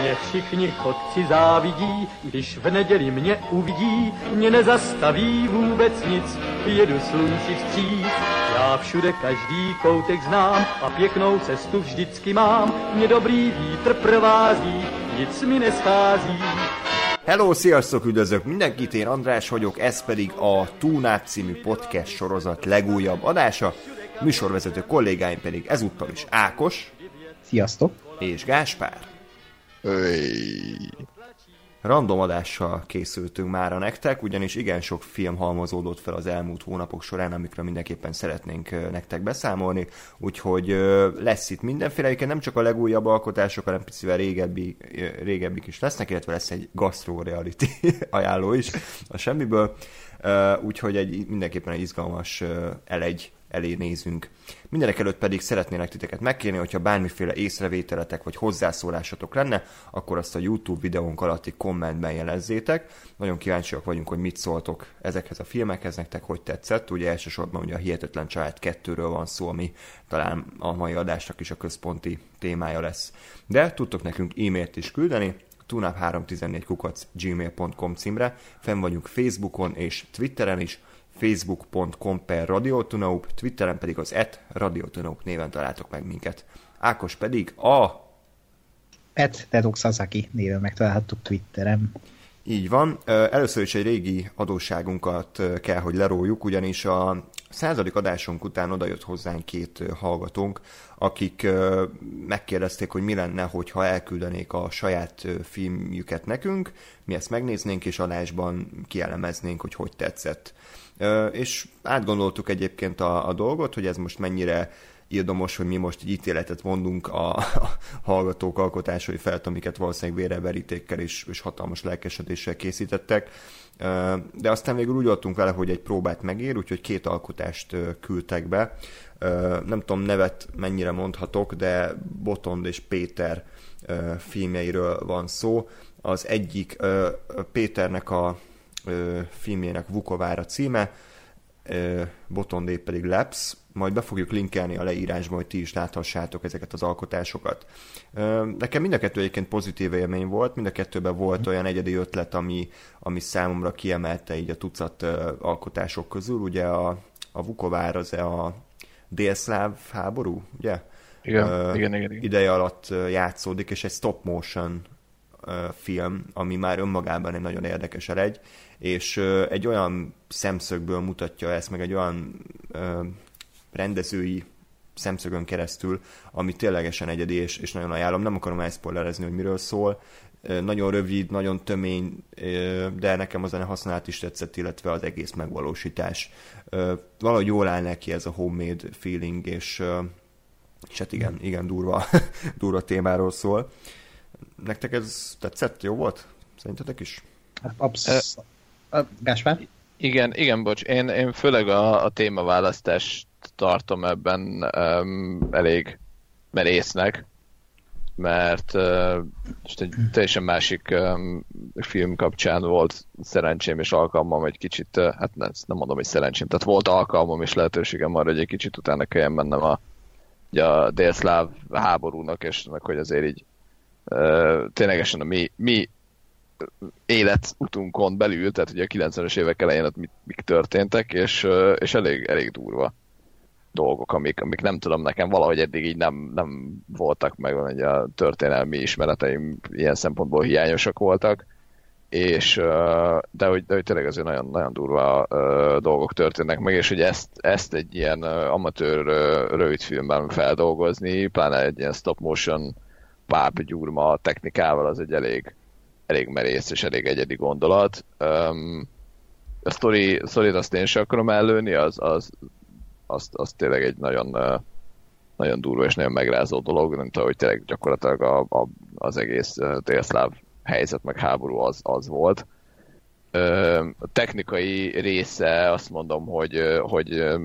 Mě všichni chodci závidí, když v neděli mě uvidí, mě nezastaví vůbec nic, jedu slunci vstříc. Já všude každý koutek znám a pěknou cestu vždycky mám, mě dobrý vítr provází, nic mi neschází. Hello, sziasztok, üdvözlök mindenkit, én András vagyok, ez pedig a Túnát című podcast sorozat legújabb adása. Műsorvezető kollégáim pedig ezúttal is Ákos. Sziasztok! És Gáspár. Öy. Random adással készültünk már a nektek, ugyanis igen sok film halmozódott fel az elmúlt hónapok során, amikről mindenképpen szeretnénk nektek beszámolni, úgyhogy lesz itt mindenféle, nem csak a legújabb alkotások, hanem picivel régebbi, régebbik is lesznek, illetve lesz egy gastro reality ajánló is a semmiből, úgyhogy egy, mindenképpen egy izgalmas elegy elé nézünk. Mindenek előtt pedig szeretnének titeket megkérni, hogyha bármiféle észrevételetek vagy hozzászólásatok lenne, akkor azt a YouTube videónk alatti kommentben jelezzétek. Nagyon kíváncsiak vagyunk, hogy mit szóltok ezekhez a filmekhez, nektek hogy tetszett. Ugye elsősorban ugye a Hihetetlen Család 2-ről van szó, ami talán a mai adásnak is a központi témája lesz. De tudtok nekünk e-mailt is küldeni, tunap314 kukac gmail.com címre, fenn vagyunk Facebookon és Twitteren is, facebook.com per Radiotunaup, Twitteren pedig az et Radiotunaup néven találtok meg minket. Ákos pedig a... Et Tedok Sasaki néven megtalálhattuk Twitteren. Így van. Először is egy régi adósságunkat kell, hogy leróljuk, ugyanis a századik adásunk után odajött hozzánk két hallgatónk, akik megkérdezték, hogy mi lenne, hogyha elküldenék a saját filmjüket nekünk, mi ezt megnéznénk, és adásban kielemeznénk, hogy hogy tetszett. És átgondoltuk egyébként a, a dolgot, hogy ez most mennyire ildomos, hogy mi most egy ítéletet mondunk a, a hallgatók alkotásai felett, amiket valószínűleg véreverítékkel és, és hatalmas lelkesedéssel készítettek. De aztán végül úgy voltunk vele, hogy egy próbát megér, úgyhogy két alkotást küldtek be. Nem tudom, nevet mennyire mondhatok, de Botond és Péter filmjeiről van szó. Az egyik Péternek a filmjének Vukovára címe, Botondé pedig Labs, majd be fogjuk linkelni a leírásba, hogy ti is láthassátok ezeket az alkotásokat. Nekem mind a kettő egyébként pozitív élmény volt, mind a kettőben volt olyan egyedi ötlet, ami, ami számomra kiemelte így a tucat alkotások közül. Ugye a, a Vukovár az a délszláv háború, ugye? Igen, uh, igen, igen, igen. Ideje alatt játszódik, és egy stop motion film, ami már önmagában egy nagyon érdekes eregy, és egy olyan szemszögből mutatja ezt, meg egy olyan rendezői szemszögön keresztül, ami ténylegesen egyedi, és, és nagyon ajánlom. Nem akarom elszpoilerezni, hogy miről szól. Nagyon rövid, nagyon tömény, de nekem a zene használat is tetszett, illetve az egész megvalósítás. Valahogy jól áll neki ez a homemade feeling, és, és hát igen, igen durva, durva témáról szól. Nektek ez tetszett? Jó volt? Szerintetek is? Abszolút. Gáspár? Igen, igen, bocs. Én, én főleg a, a témaválasztást tartom ebben um, elég merésznek, mert uh, most egy teljesen másik um, film kapcsán volt szerencsém és alkalmam egy kicsit, uh, hát nem, nem mondom, hogy szerencsém, tehát volt alkalmam és lehetőségem arra, hogy egy kicsit utána kelljen mennem a, a délszláv háborúnak, és meg hogy azért így uh, ténylegesen a mi, mi életutunkon belül, tehát ugye a 90-es évek elején ott mik, mik történtek, és, és elég, elég durva dolgok, amik, amik nem tudom, nekem valahogy eddig így nem, nem voltak meg, hogy a történelmi ismereteim ilyen szempontból hiányosak voltak, és de hogy, de hogy tényleg azért nagyon, nagyon durva dolgok történnek meg, és hogy ezt, ezt egy ilyen amatőr rövidfilmben feldolgozni, pláne egy ilyen stop motion pápgyúrma technikával, az egy elég, elég merész és elég egyedi gondolat. Um, a sztori, sztorit azt én sem akarom előni, az, az, az, az tényleg egy nagyon, nagyon durva és nagyon megrázó dolog, nem tudom, hogy tényleg gyakorlatilag a, a, az egész délszláv helyzet meg háború az, az volt. A technikai része azt mondom, hogy, hogy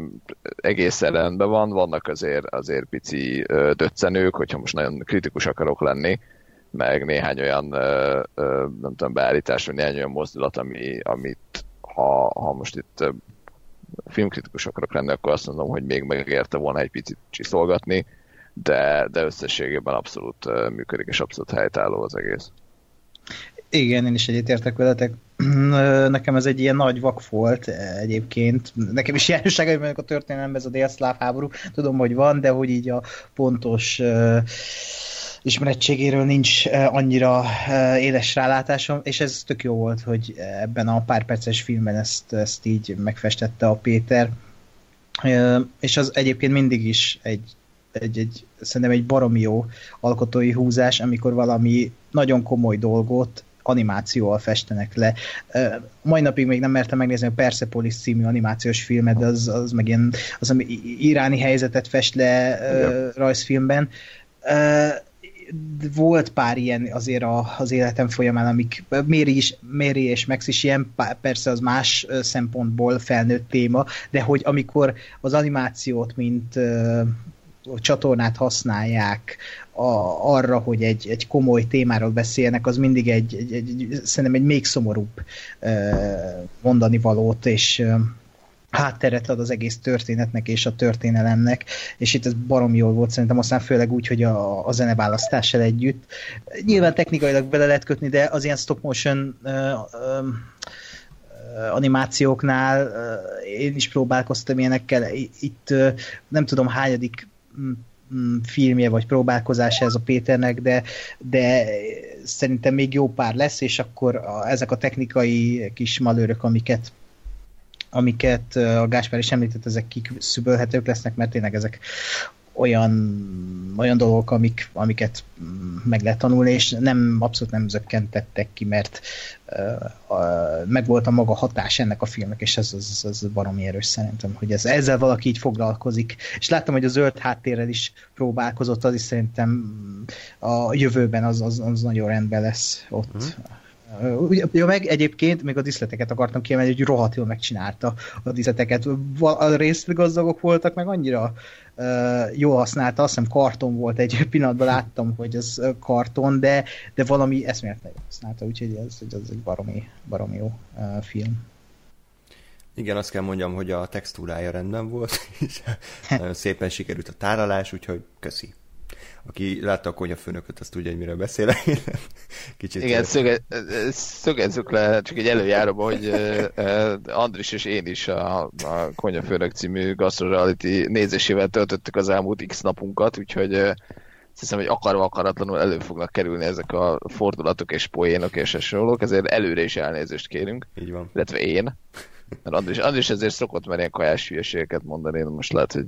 egészen rendben van, vannak azért, azért pici döccenők, hogyha most nagyon kritikus akarok lenni, meg néhány olyan nem tudom, beállítás, vagy néhány olyan mozdulat, ami, amit ha, ha most itt filmkritikus akarok lenni, akkor azt mondom, hogy még megérte volna egy picit csiszolgatni, de, de összességében abszolút működik, és abszolút helytálló az egész. Igen, én is egyetértek veletek. Nekem ez egy ilyen nagy vak volt egyébként. Nekem is hiányosság, hogy mondjuk a történelemben ez a délszláv háború. Tudom, hogy van, de hogy így a pontos uh, ismerettségéről nincs annyira uh, éles rálátásom, és ez tök jó volt, hogy ebben a pár perces filmben ezt, ezt így megfestette a Péter. Uh, és az egyébként mindig is egy egy, egy, szerintem egy baromi jó alkotói húzás, amikor valami nagyon komoly dolgot animációval festenek le. Mai napig még nem mertem megnézni a Persepolis című animációs filmet, de az, az meg ilyen, az, ami iráni helyzetet fest le ja. rajzfilmben. Volt pár ilyen azért a, az életem folyamán, amik Méri, is, Méri és Max is ilyen, persze az más szempontból felnőtt téma, de hogy amikor az animációt, mint csatornát használják a, arra, hogy egy, egy komoly témáról beszélnek, az mindig egy, egy, egy szerintem egy még szomorúbb mondani valót, és hátteret ad az egész történetnek és a történelemnek, és itt ez barom jól volt szerintem, aztán főleg úgy, hogy a, a zeneválasztással együtt. Nyilván technikailag bele lehet kötni, de az ilyen stop motion uh, uh, animációknál uh, én is próbálkoztam ilyenekkel. Itt uh, nem tudom hányadik filmje vagy próbálkozása ez a Péternek, de, de szerintem még jó pár lesz, és akkor a, ezek a technikai kis malőrök, amiket amiket a Gáspár is említett, ezek kiküszöbölhetők lesznek, mert tényleg ezek olyan, olyan dolgok, amik, amiket meg lehet tanulni, és nem, abszolút nem zökkentettek ki, mert uh, meg volt a maga hatás ennek a filmnek, és ez, ez, ez baromi erős szerintem, hogy ez, ezzel valaki így foglalkozik. És láttam, hogy a zöld háttérrel is próbálkozott, az is szerintem a jövőben az, az, az nagyon rendben lesz ott. Mm. Ja, meg egyébként még a diszleteket akartam kiemelni, hogy rohadt jól megcsinálta a diszleteket. A részgazdagok voltak, meg annyira uh, jól használta, azt hiszem karton volt egy pillanatban láttam, hogy ez karton, de, de valami eszméletlen használta, úgyhogy ez, ez egy baromi, baromi jó uh, film. Igen, azt kell mondjam, hogy a textúrája rendben volt, és nagyon szépen sikerült a tárolás, úgyhogy köszi aki látta a konyafőnököt, azt tudja, hogy miről beszélek. Kicsit Igen, szöge, szögezzük le csak egy előjáróba, hogy Andris és én is a, a Konyafőnök című Reality nézésével töltöttük az elmúlt x napunkat, úgyhogy hiszem, hogy akarva akaratlanul elő fognak kerülni ezek a fordulatok és poénok és hasonlók, ezért előre is elnézést kérünk. Így van. Illetve én. Mert Andris, Andris ezért szokott már ilyen kajás hülyeségeket mondani, én most lehet, hogy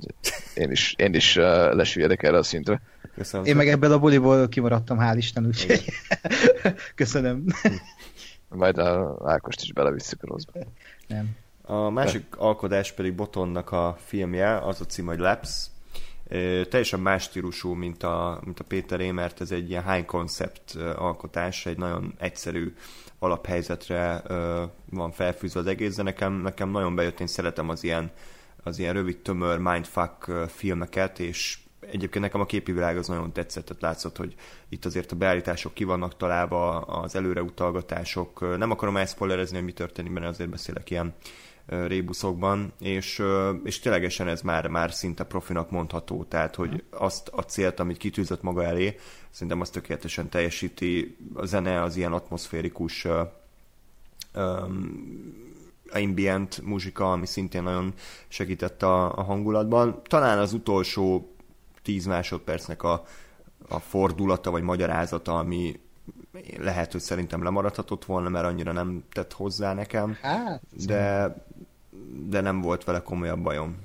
én is, én is uh, lesüljedek erre a szintre. Köszönöm. Én meg ebből a buliból kimaradtam, hál' Isten, úgyhogy köszönöm. Majd a Ákost is belevisszük a rosszba. Nem. A másik De. alkodás pedig Botonnak a filmje, az a cím, hogy Laps. Teljesen más stílusú, mint a, mint a Péteré, mert ez egy ilyen high concept alkotás, egy nagyon egyszerű alaphelyzetre van felfűzve az egész, de nekem, nekem nagyon bejött, én szeretem az ilyen, az ilyen rövid, tömör mindfuck filmeket, és egyébként nekem a képi világ az nagyon tetszett, tehát látszott, hogy itt azért a beállítások ki vannak találva, az előreutalgatások, nem akarom elszpoilerezni, hogy mi történik benne, azért beszélek ilyen rébuszokban, és, és ténylegesen ez már, már szinte profinak mondható, tehát hogy azt a célt, amit kitűzött maga elé, szerintem azt tökéletesen teljesíti, a zene az ilyen atmoszférikus um, ambient muzsika, ami szintén nagyon segített a, a hangulatban. Talán az utolsó 10 másodpercnek a, a fordulata vagy magyarázata, ami lehet, hogy szerintem lemaradhatott volna, mert annyira nem tett hozzá nekem, hát, de, de nem volt vele komolyabb bajom.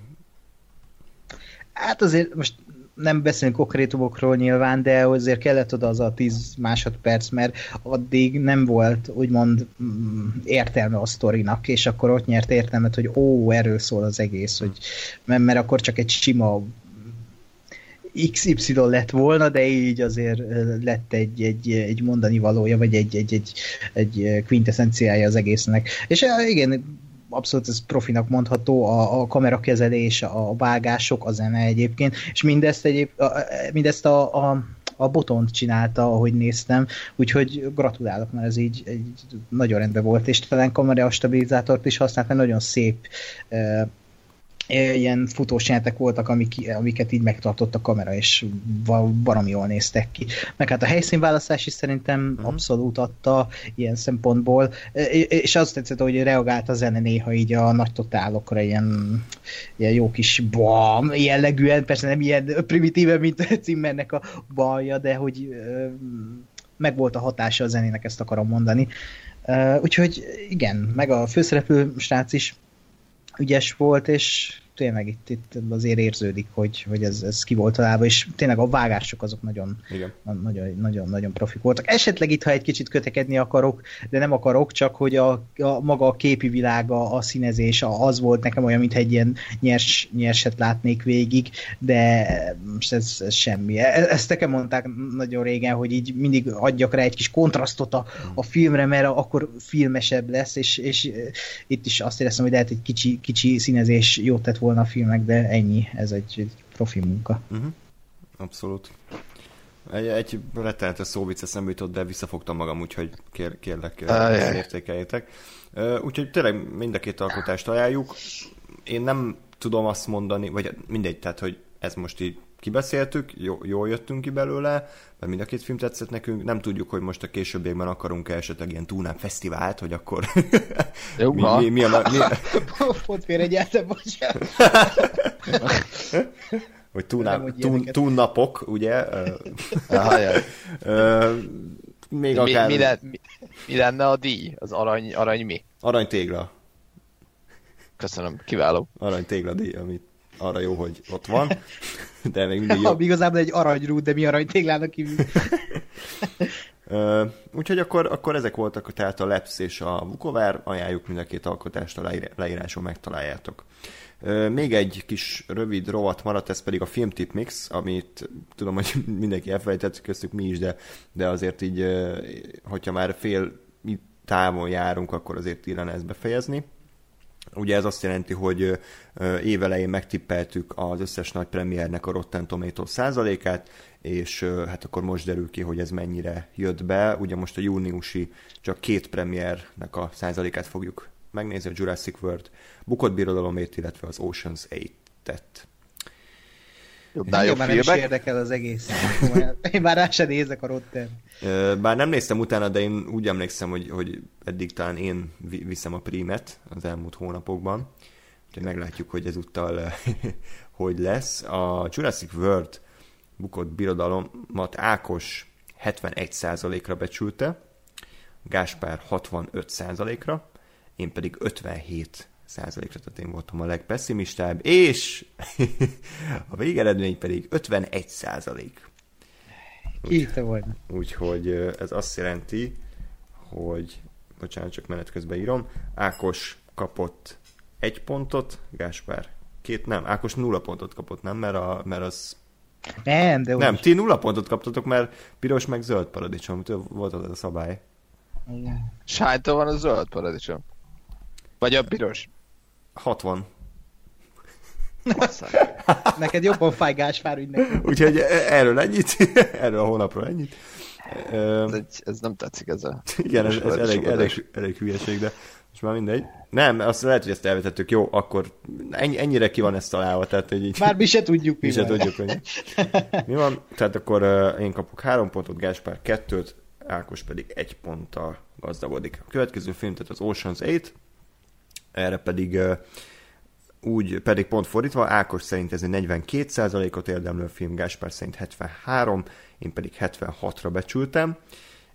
Hát azért most nem beszélünk konkrétumokról nyilván, de azért kellett oda az a 10 másodperc, mert addig nem volt úgymond mm, értelme a sztorinak, és akkor ott nyert értelmet, hogy ó, erről szól az egész, hogy, mert, mert akkor csak egy sima XY lett volna, de így azért lett egy, egy, egy mondani valója, vagy egy, egy, egy, egy quintessenciája az egésznek. És igen, abszolút ez profinak mondható, a, a kamerakezelés, a vágások, a zene egyébként, és mindezt, egyéb, a, mindezt a, a, a botont csinálta, ahogy néztem, úgyhogy gratulálok, mert ez így, így nagyon rendben volt, és talán kamera stabilizátort is használt, mert nagyon szép ilyen futósjátek voltak, amik, amiket így megtartott a kamera, és baromi jól néztek ki. Meg hát a helyszínválasztás is szerintem uh-huh. abszolút adta ilyen szempontból, és azt tetszett, hogy reagált a zene néha így a nagy totálokra, ilyen, ilyen jó kis bam jellegűen, persze nem ilyen primitíve, mint a Zimmernek a balja, de hogy meg volt a hatása a zenének, ezt akarom mondani. Úgyhogy igen, meg a főszereplő srác is ügyes volt, és tényleg itt, itt azért érződik, hogy, hogy ez, ez ki volt találva, és tényleg a vágások azok nagyon, Igen. nagyon, nagyon, nagyon profik voltak. Esetleg itt, ha egy kicsit kötekedni akarok, de nem akarok, csak hogy a, a maga a képi világa, a színezés, az volt nekem olyan, mintha egy ilyen nyers, nyerset látnék végig, de most ez, ez semmi. E, ezt nekem mondták nagyon régen, hogy így mindig adjak rá egy kis kontrasztot a, a filmre, mert akkor filmesebb lesz, és, és itt is azt éreztem, hogy lehet egy kicsi, kicsi színezés jót tett volna volna a filmek, de ennyi, ez egy, egy profi munka. Uh-huh. Abszolút. Egy, egy rettenetes szóvic eszembe jutott, de visszafogtam magam, úgyhogy kér, kérlek, ezt értékeljétek. Úgyhogy tényleg mind a két alkotást ajánljuk. Én nem tudom azt mondani, vagy mindegy, tehát, hogy ez most így kibeszéltük, jó, jól jöttünk ki belőle, mert mind a két film tetszett nekünk, nem tudjuk, hogy most a későbbiekben akarunk-e esetleg ilyen túlnám fesztivált, hogy akkor jó, mi, mi, mi, a, mi... Pont félre gyertem, bocsánat. hogy túlnám, tún, túlnapok, ugye? még mi, akár... Mi, mi, mi, mi, lenne a díj? Az arany, arany mi? Arany tégla. Köszönöm, kiváló. Arany tégla díj, amit arra jó, hogy ott van. De még mindig jó. Igazából egy aranyrút, de mi aranytéglának kívül. Uh, úgyhogy akkor, akkor ezek voltak tehát a Leps és a Vukovár, ajánljuk mind a két alkotást a leíráson megtaláljátok. Uh, még egy kis rövid rovat maradt, ez pedig a Filmtip Mix, amit tudom, hogy mindenki elfelejtett, köztük mi is, de, de azért így, uh, hogyha már fél távon járunk, akkor azért illene ezt befejezni. Ugye ez azt jelenti, hogy évelején megtippeltük az összes nagy premiernek a Rotten Tomatoes százalékát, és hát akkor most derül ki, hogy ez mennyire jött be. Ugye most a júniusi csak két premiernek a százalékát fogjuk megnézni, a Jurassic World bukott birodalomét, illetve az Ocean's 8-et. Jobbnál jobb már nem is érdekel az egész. Én már rá sem nézek a Rotten. Bár nem néztem utána, de én úgy emlékszem, hogy, hogy eddig talán én viszem a prímet az elmúlt hónapokban. Úgyhogy meglátjuk, hogy ezúttal hogy lesz. A Jurassic World bukott birodalomat Ákos 71%-ra becsülte, Gáspár 65%-ra, én pedig 57 százalékra, tehát én voltam a legpesszimistább, és a végeredmény pedig 51 százalék. Ki te volt? Úgyhogy ez azt jelenti, hogy, bocsánat, csak menet közben írom, Ákos kapott egy pontot, Gáspár két, nem, Ákos nulla pontot kapott, nem, mert, a, mert az nem, de Nem, ti nulla pontot kaptatok, mert piros meg zöld paradicsom, volt az a szabály. Igen. Sánytól van a zöld paradicsom. Vagy a piros. 60. Neked jobban fáj Gáspár ügynek. Úgyhogy erről ennyit, erről a hónapról ennyit. Ez, egy, ez nem tetszik ez a... Igen, ez, ez elég, elég, elég hülyeség, de most már mindegy. Nem, azt lehet, hogy ezt elvetettük. Jó, akkor ennyi, ennyire ki van ezt találva, tehát hogy így... Már mi se tudjuk, mi, mi se tudjuk, hogy mi van. Tehát akkor uh, én kapok három pontot, Gáspár kettőt, Ákos pedig egy ponttal gazdagodik. A következő film, tehát az Ocean's 8, erre pedig úgy pedig pont fordítva, Ákos szerint ez egy 42%-ot érdemlő film, Gáspár szerint 73, én pedig 76-ra becsültem,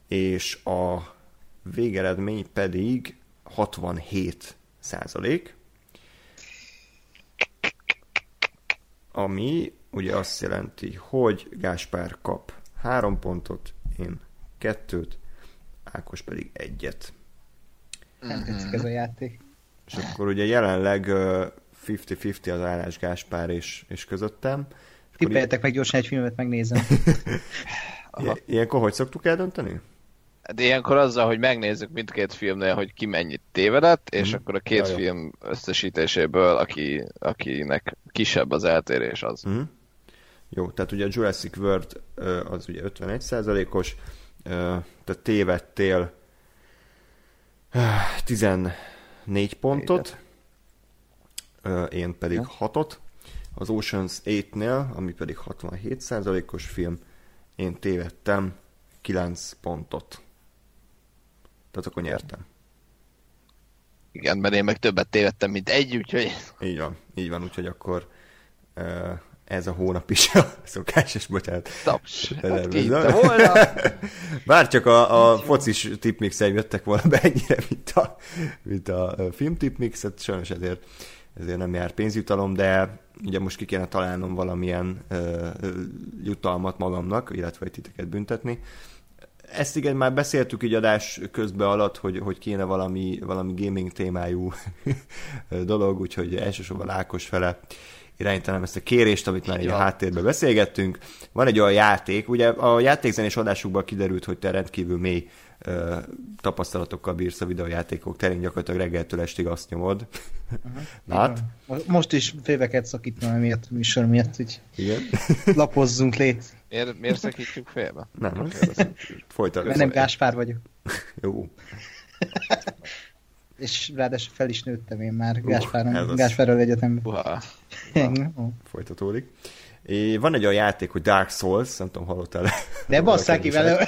és a végeredmény pedig 67 százalék, ami ugye azt jelenti, hogy Gáspár kap 3 pontot, én kettőt, Ákos pedig egyet. Nem tetszik ez a játék. És akkor ugye jelenleg 50-50 az állás Gáspár és, és közöttem. Tippeljetek meg gyorsan egy filmet, megnézem. Ilyenkor hogy szoktuk eldönteni? De ilyenkor azzal, hogy megnézzük mindkét filmnél, hogy ki mennyit tévedett, és mm. akkor a két Jaj, film összesítéséből, aki, akinek kisebb az eltérés az. Mm. Jó, tehát ugye a Jurassic World az ugye 51%-os, tehát tévedtél 14 pontot, én pedig 6-ot. Az Ocean's 8-nél, ami pedig 67%-os film, én tévedtem 9 pontot. Tehát akkor nyertem. Igen, mert én meg többet tévedtem, mint egy, úgyhogy... Így van, így van, úgyhogy akkor ez a hónap is a szokásos, bocsánat. Taps, hát volna. Bár csak a, a focis tipmixel jöttek volna be ennyire, mint a, mint a film tipmixet, sajnos ezért, ezért nem jár pénzjutalom, de ugye most ki kéne találnom valamilyen uh, jutalmat magamnak, illetve titeket büntetni. Ezt igen, már beszéltük így adás közben alatt, hogy, hogy kéne valami, valami gaming témájú dolog, úgyhogy elsősorban Ákos fele irányítanám ezt a kérést, amit már így a háttérben beszélgettünk. Van egy olyan játék, ugye a játékzenés adásukban kiderült, hogy te rendkívül mély ö, tapasztalatokkal bírsz a videójátékok terén, gyakorlatilag reggeltől estig azt nyomod. Uh-huh. Hát? Most is félveket szakítom miatt, műsor miatt, hogy Igen. lapozzunk lét. Miért, miért szakítjuk félbe? Nem, folytatjuk. Mert nem Gáspár vagyok. Jó és ráadásul fel is nőttem én már uh, Gáspáron, Gáspárral egyetemben. Uh, Folytatódik. É, van egy olyan játék, hogy Dark Souls, nem tudom, hallottál De basszák ki vele.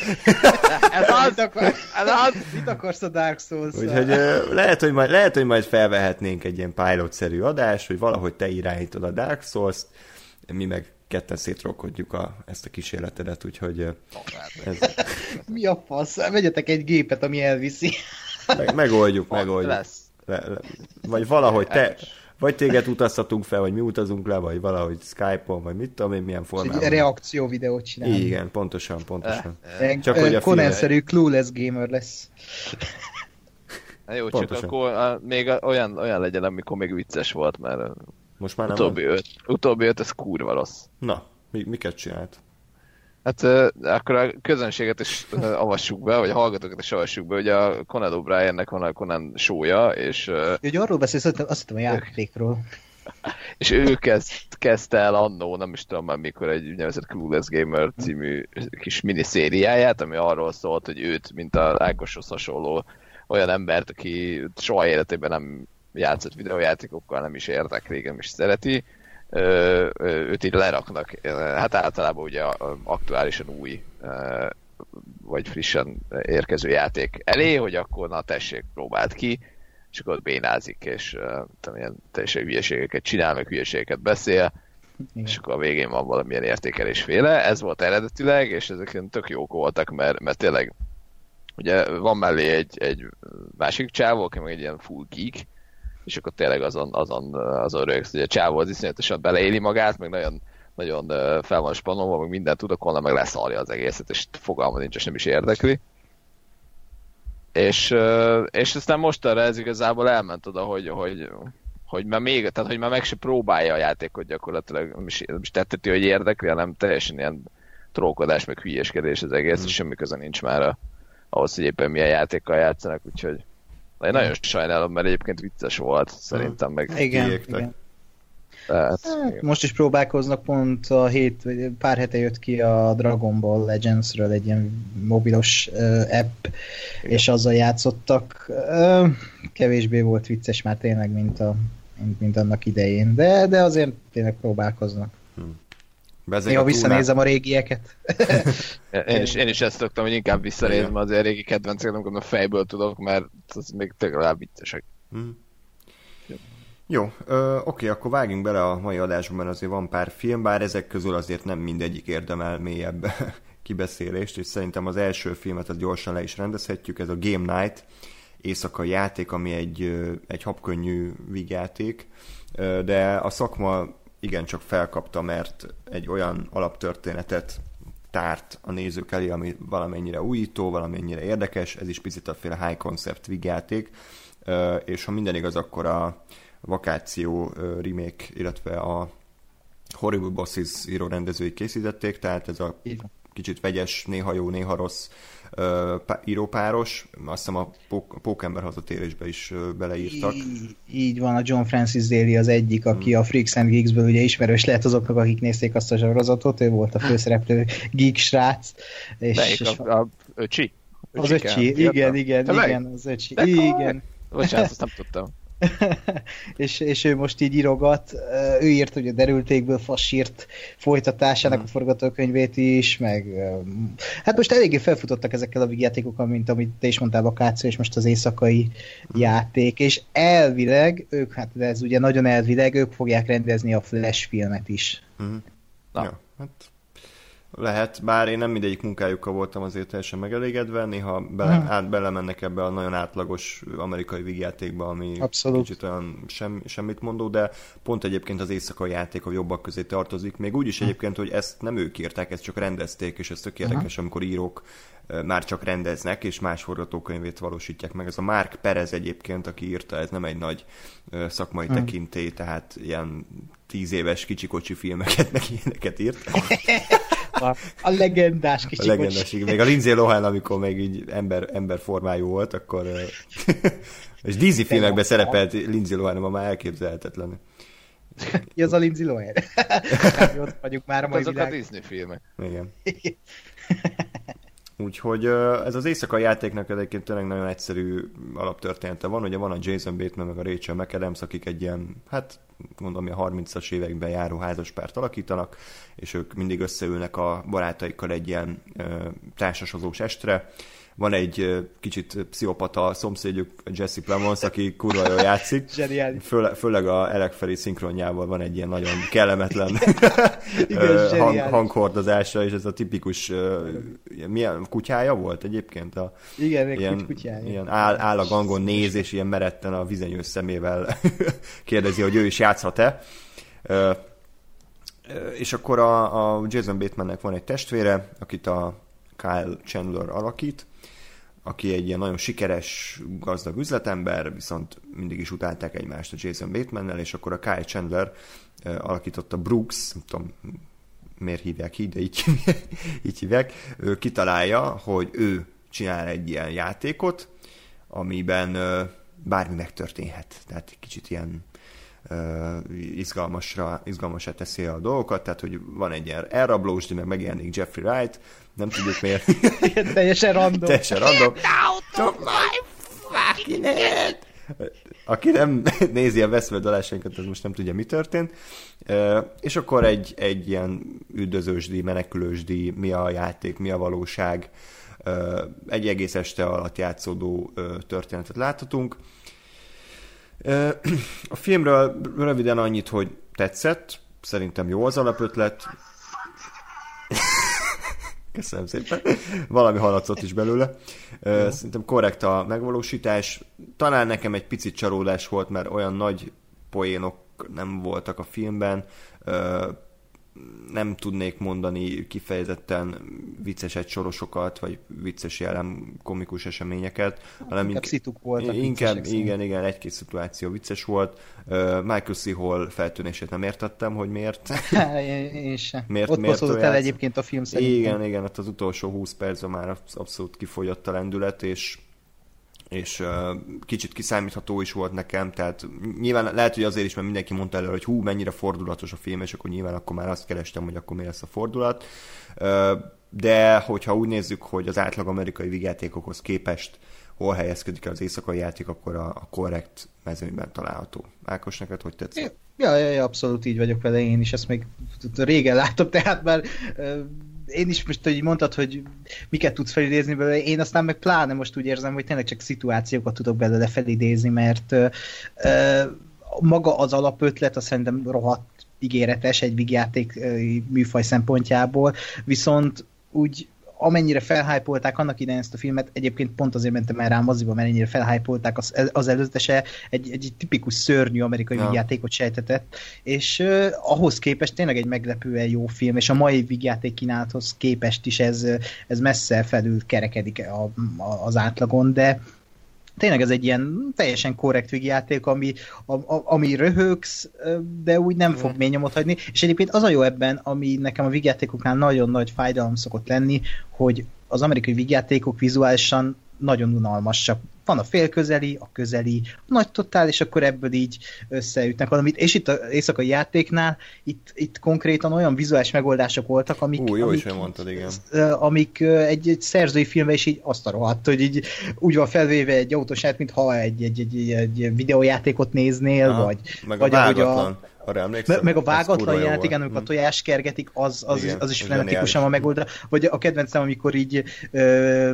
ez az, ez az, mit akarsz a Dark souls Úgyhogy lehet hogy, majd, lehet, hogy majd felvehetnénk egy ilyen pilot-szerű adást, hogy valahogy te irányítod a Dark Souls-t, mi meg ketten szétrokkodjuk a, ezt a kísérletedet, úgyhogy... Ez... Mi a fasz? Vegyetek egy gépet, ami elviszi. Meg, megoldjuk, megoldjuk. Lesz. Le, le, vagy valahogy te, vagy téged utaztatunk fel, vagy mi utazunk le, vagy valahogy Skype-on, vagy mit tudom én, milyen formában. Egy reakció videót csinálni. Igen, pontosan, pontosan. Csak hogy a Conan-szerű clueless gamer lesz. Na jó, Pontosan. csak akkor a, még a, olyan, olyan legyen, amikor még vicces volt, mert most már nem utóbbi öt, utóbbi öt, ez kurva rossz. Na, mi, miket csinált? Hát uh, akkor a közönséget is uh, avassuk be, vagy a hallgatókat is avassuk be, hogy a Conan O'Briennek van a Conan sója, és... Uh, arról beszélsz, azt hittem a játékról. és ő kezd, kezdte el annó, nem is tudom már mikor, egy úgynevezett Clueless Gamer című kis miniszériáját, ami arról szólt, hogy őt, mint a Ákoshoz hasonló olyan embert, aki soha életében nem játszott videójátékokkal, nem is érdekli, nem is szereti, őt így leraknak, hát általában ugye aktuálisan új vagy frissen érkező játék elé, hogy akkor na tessék, próbált ki, és akkor bénázik, és tudom, ilyen teljesen hülyeségeket csinál, meg hülyeségeket beszél, Igen. és akkor a végén van valamilyen értékelésféle. Ez volt eredetileg, és ezek tök jók voltak, mert, mert tényleg ugye van mellé egy, egy másik csávó, aki meg egy ilyen full geek, és akkor tényleg azon, azon, azon rögsz, hogy a csávó az iszonyatosan beleéli magát, meg nagyon, nagyon fel van spanolva, meg mindent tud, akkor meg leszarja az egészet, és fogalma nincs, és nem is érdekli. És, és aztán mostanra ez igazából elment oda, hogy, hogy, hogy már még, tehát hogy már meg se próbálja a játékot gyakorlatilag, nem is, nem is tetteti, hogy érdekli, hanem teljesen ilyen trókodás, meg hülyéskedés az egész, mm. és semmi köze nincs már a, ahhoz, hogy éppen milyen játékkal játszanak, úgyhogy én nagyon sajnálom, mert egyébként vicces volt, szerintem meg igen, igen. Tehát, hát, most is próbálkoznak, pont a hét, vagy pár hete jött ki a Dragon Ball Legends-ről egy ilyen mobilos uh, app, Igen. és azzal játszottak. Uh, kevésbé volt vicces már tényleg, mint, a, mint, mint annak idején, de, de azért tényleg próbálkoznak. Hmm. Néha visszanézem a régieket. én, is, én is ezt szoktam, hogy inkább visszanézem az régi kedvenceket, amikor a fejből tudok, mert az még legalább viccesek. Hmm. Jó, ö, oké, akkor vágjunk bele a mai adásban, azért van pár film, bár ezek közül azért nem mindegyik érdemel mélyebb kibeszélést, és szerintem az első filmet az gyorsan le is rendezhetjük, ez a Game Night, éjszakai játék, ami egy, egy habkönnyű vígjáték, de a szakma igencsak felkapta, mert egy olyan alaptörténetet tárt a nézők elé, ami valamennyire újító, valamennyire érdekes, ez is picit a féle high concept vígjáték, és ha minden igaz, akkor a vakáció remake, illetve a Horrible Bosses író rendezői készítették, tehát ez a kicsit vegyes, néha jó, néha rossz írópáros, azt hiszem a Pókember hazatérésbe is beleírtak. Így, így van, a John Francis Daly az egyik, aki hmm. a Freaks and Geeks-ből ugye ismerős lehet azoknak, akik nézték azt a sorozatot, ő volt a főszereplő geek srác. És, és a, a öcsi? Az öcsi, igen, igen, igen, igen, az öcsi, igen. Bocsánat, azt nem tudtam. és, és ő most így írogat, ő írt hogy a Derültékből fasírt folytatásának a forgatókönyvét is, meg hát most eléggé felfutottak ezekkel a vígjátékokkal, mint amit te is mondtál, a Káció, és most az éjszakai játék, és elvileg, ők, hát ez ugye nagyon elvileg, ők fogják rendezni a Flash filmet is. Mm. Na. Ja, hát lehet, bár én nem mindegyik munkájukkal voltam azért teljesen megelégedve, néha bele, át, belemennek ebbe a nagyon átlagos amerikai vígjátékba, ami Abszolút. kicsit olyan sem, semmit mondó, de pont egyébként az éjszakai játék a jobbak közé tartozik. Még úgy is hm. egyébként, hogy ezt nem ők írták, ezt csak rendezték, és ez tök érdekes, Aha. amikor írók már csak rendeznek, és más forgatókönyvét valósítják meg. Ez a Mark Perez egyébként, aki írta, ez nem egy nagy szakmai hmm. tekintély, tehát ilyen tíz éves kicsikocsi filmeket, meg ilyeneket írt. A, a legendás kicsikocsi. A legendás, még a Lindsay Lohan, amikor még így ember, emberformájú volt, akkor és Disney filmekben szerepelt Lindsay Lohan, ma már elképzelhetetlen. Ki az a Lindsay Lohan? ott vagyunk már a mai Azok világ. a Disney filmek. Igen. Úgyhogy ez az éjszakai játéknak egyébként tényleg nagyon egyszerű alaptörténete van. Ugye van a Jason Bateman meg a Rachel McAdams, akik egy ilyen, hát mondom, a 30-as években járó házaspárt alakítanak, és ők mindig összeülnek a barátaikkal egy ilyen társasozós estre, van egy kicsit pszichopata szomszédjuk, Jesse Plemons, aki kurva jól játszik. Föle, főleg a Elek szinkronjával van egy ilyen nagyon kellemetlen Igen, hang, hanghordozása, és ez a tipikus milyen kutyája volt egyébként? A, Igen, ilyen, kutyája. Ilyen áll, áll a gangon néz, és ilyen meretten a vizenyős szemével kérdezi, hogy ő is játszhat-e. És akkor a, a Jason Batemannek van egy testvére, akit a Kyle Chandler alakít, aki egy ilyen nagyon sikeres, gazdag üzletember, viszont mindig is utálták egymást a Jason Bateman-nel, és akkor a Kyle Chandler alakította Brooks, nem tudom, miért hívják így, de így, így hívják, ő kitalálja, hogy ő csinál egy ilyen játékot, amiben bármi megtörténhet. Tehát kicsit ilyen izgalmasra, izgalmasra teszi a dolgokat, tehát hogy van egy ilyen elrablós, de meg megjelenik Jeffrey Wright, nem tudjuk miért. teljesen random. teljesen random. Took my fucking head! Aki nem nézi a veszvedalásainkat, az most nem tudja, mi történt. És akkor egy, egy ilyen üldözősdi, menekülősdi, mi a játék, mi a valóság, egy egész este alatt játszódó történetet láthatunk. A filmről röviden annyit, hogy tetszett, szerintem jó az alapötlet. Köszönöm szépen. Valami haladszott is belőle. Szerintem korrekt a megvalósítás. Talán nekem egy picit csalódás volt, mert olyan nagy poénok nem voltak a filmben nem tudnék mondani kifejezetten vicces egysorosokat, vagy vicces jelen komikus eseményeket, hát, hanem inkább szituk voltak Inkább, igen, igen, egy-két szituáció vicces volt. Uh, Michael C. Hall feltűnését nem értettem, hogy miért. én, én sem. Miért, Ott miért el egyébként a film szerintem. Igen, igen, ott az utolsó 20 percben már abszolút kifogyott a lendület, és és kicsit kiszámítható is volt nekem, tehát nyilván lehet, hogy azért is, mert mindenki mondta előre, hogy hú, mennyire fordulatos a film, és akkor nyilván akkor már azt kerestem, hogy akkor mi lesz a fordulat. De hogyha úgy nézzük, hogy az átlag amerikai vigyátékokhoz képest hol helyezkedik el az éjszakai játék, akkor a, a korrekt mezőnyben található. Ákos, neked hogy tetszett? Ja, ja, ja, abszolút így vagyok vele, én is ezt még régen látom, tehát már én is most, hogy mondtad, hogy miket tudsz felidézni belőle, én aztán meg pláne most úgy érzem, hogy tényleg csak szituációkat tudok belőle felidézni, mert ö, ö, maga az alapötlet, azt szerintem rohadt ígéretes egy vígjáték műfaj szempontjából, viszont úgy amennyire felhájpolták annak idején ezt a filmet, egyébként pont azért mentem el rá moziba, mert ennyire felhájpolták az, az előzetese, egy, egy tipikus szörnyű amerikai ja. játékot sejtetett, és uh, ahhoz képest tényleg egy meglepően jó film, és a mai vígjáték kínálathoz képest is ez, ez messze felül kerekedik a, a, az átlagon, de tényleg ez egy ilyen teljesen korrekt játék, ami, a, a, ami röhögsz, de úgy nem fog mély nyomot hagyni. És egyébként az a jó ebben, ami nekem a vígjátékoknál nagyon nagy fájdalom szokott lenni, hogy az amerikai vígjátékok vizuálisan nagyon unalmasak van a félközeli, a közeli, a nagy totál, és akkor ebből így összeütnek valamit. És itt az éjszakai játéknál, itt, itt konkrétan olyan vizuális megoldások voltak, amik, Ú, jó amik, is mondtad, igen. amik egy, egy szerzői filmben is így azt a rohadt, hogy így úgy van felvéve egy autósát, mintha egy, egy, egy, egy, egy videójátékot néznél, Aha, vagy, meg vagy a ahogy vágatlan. Arra emlékszem? Me- meg a vágatlan volt. igen, amikor a Hm. tojás kergetik, az, az, Igen, az is frenetikusan van megoldva. Vagy a kedvencem, amikor így ö,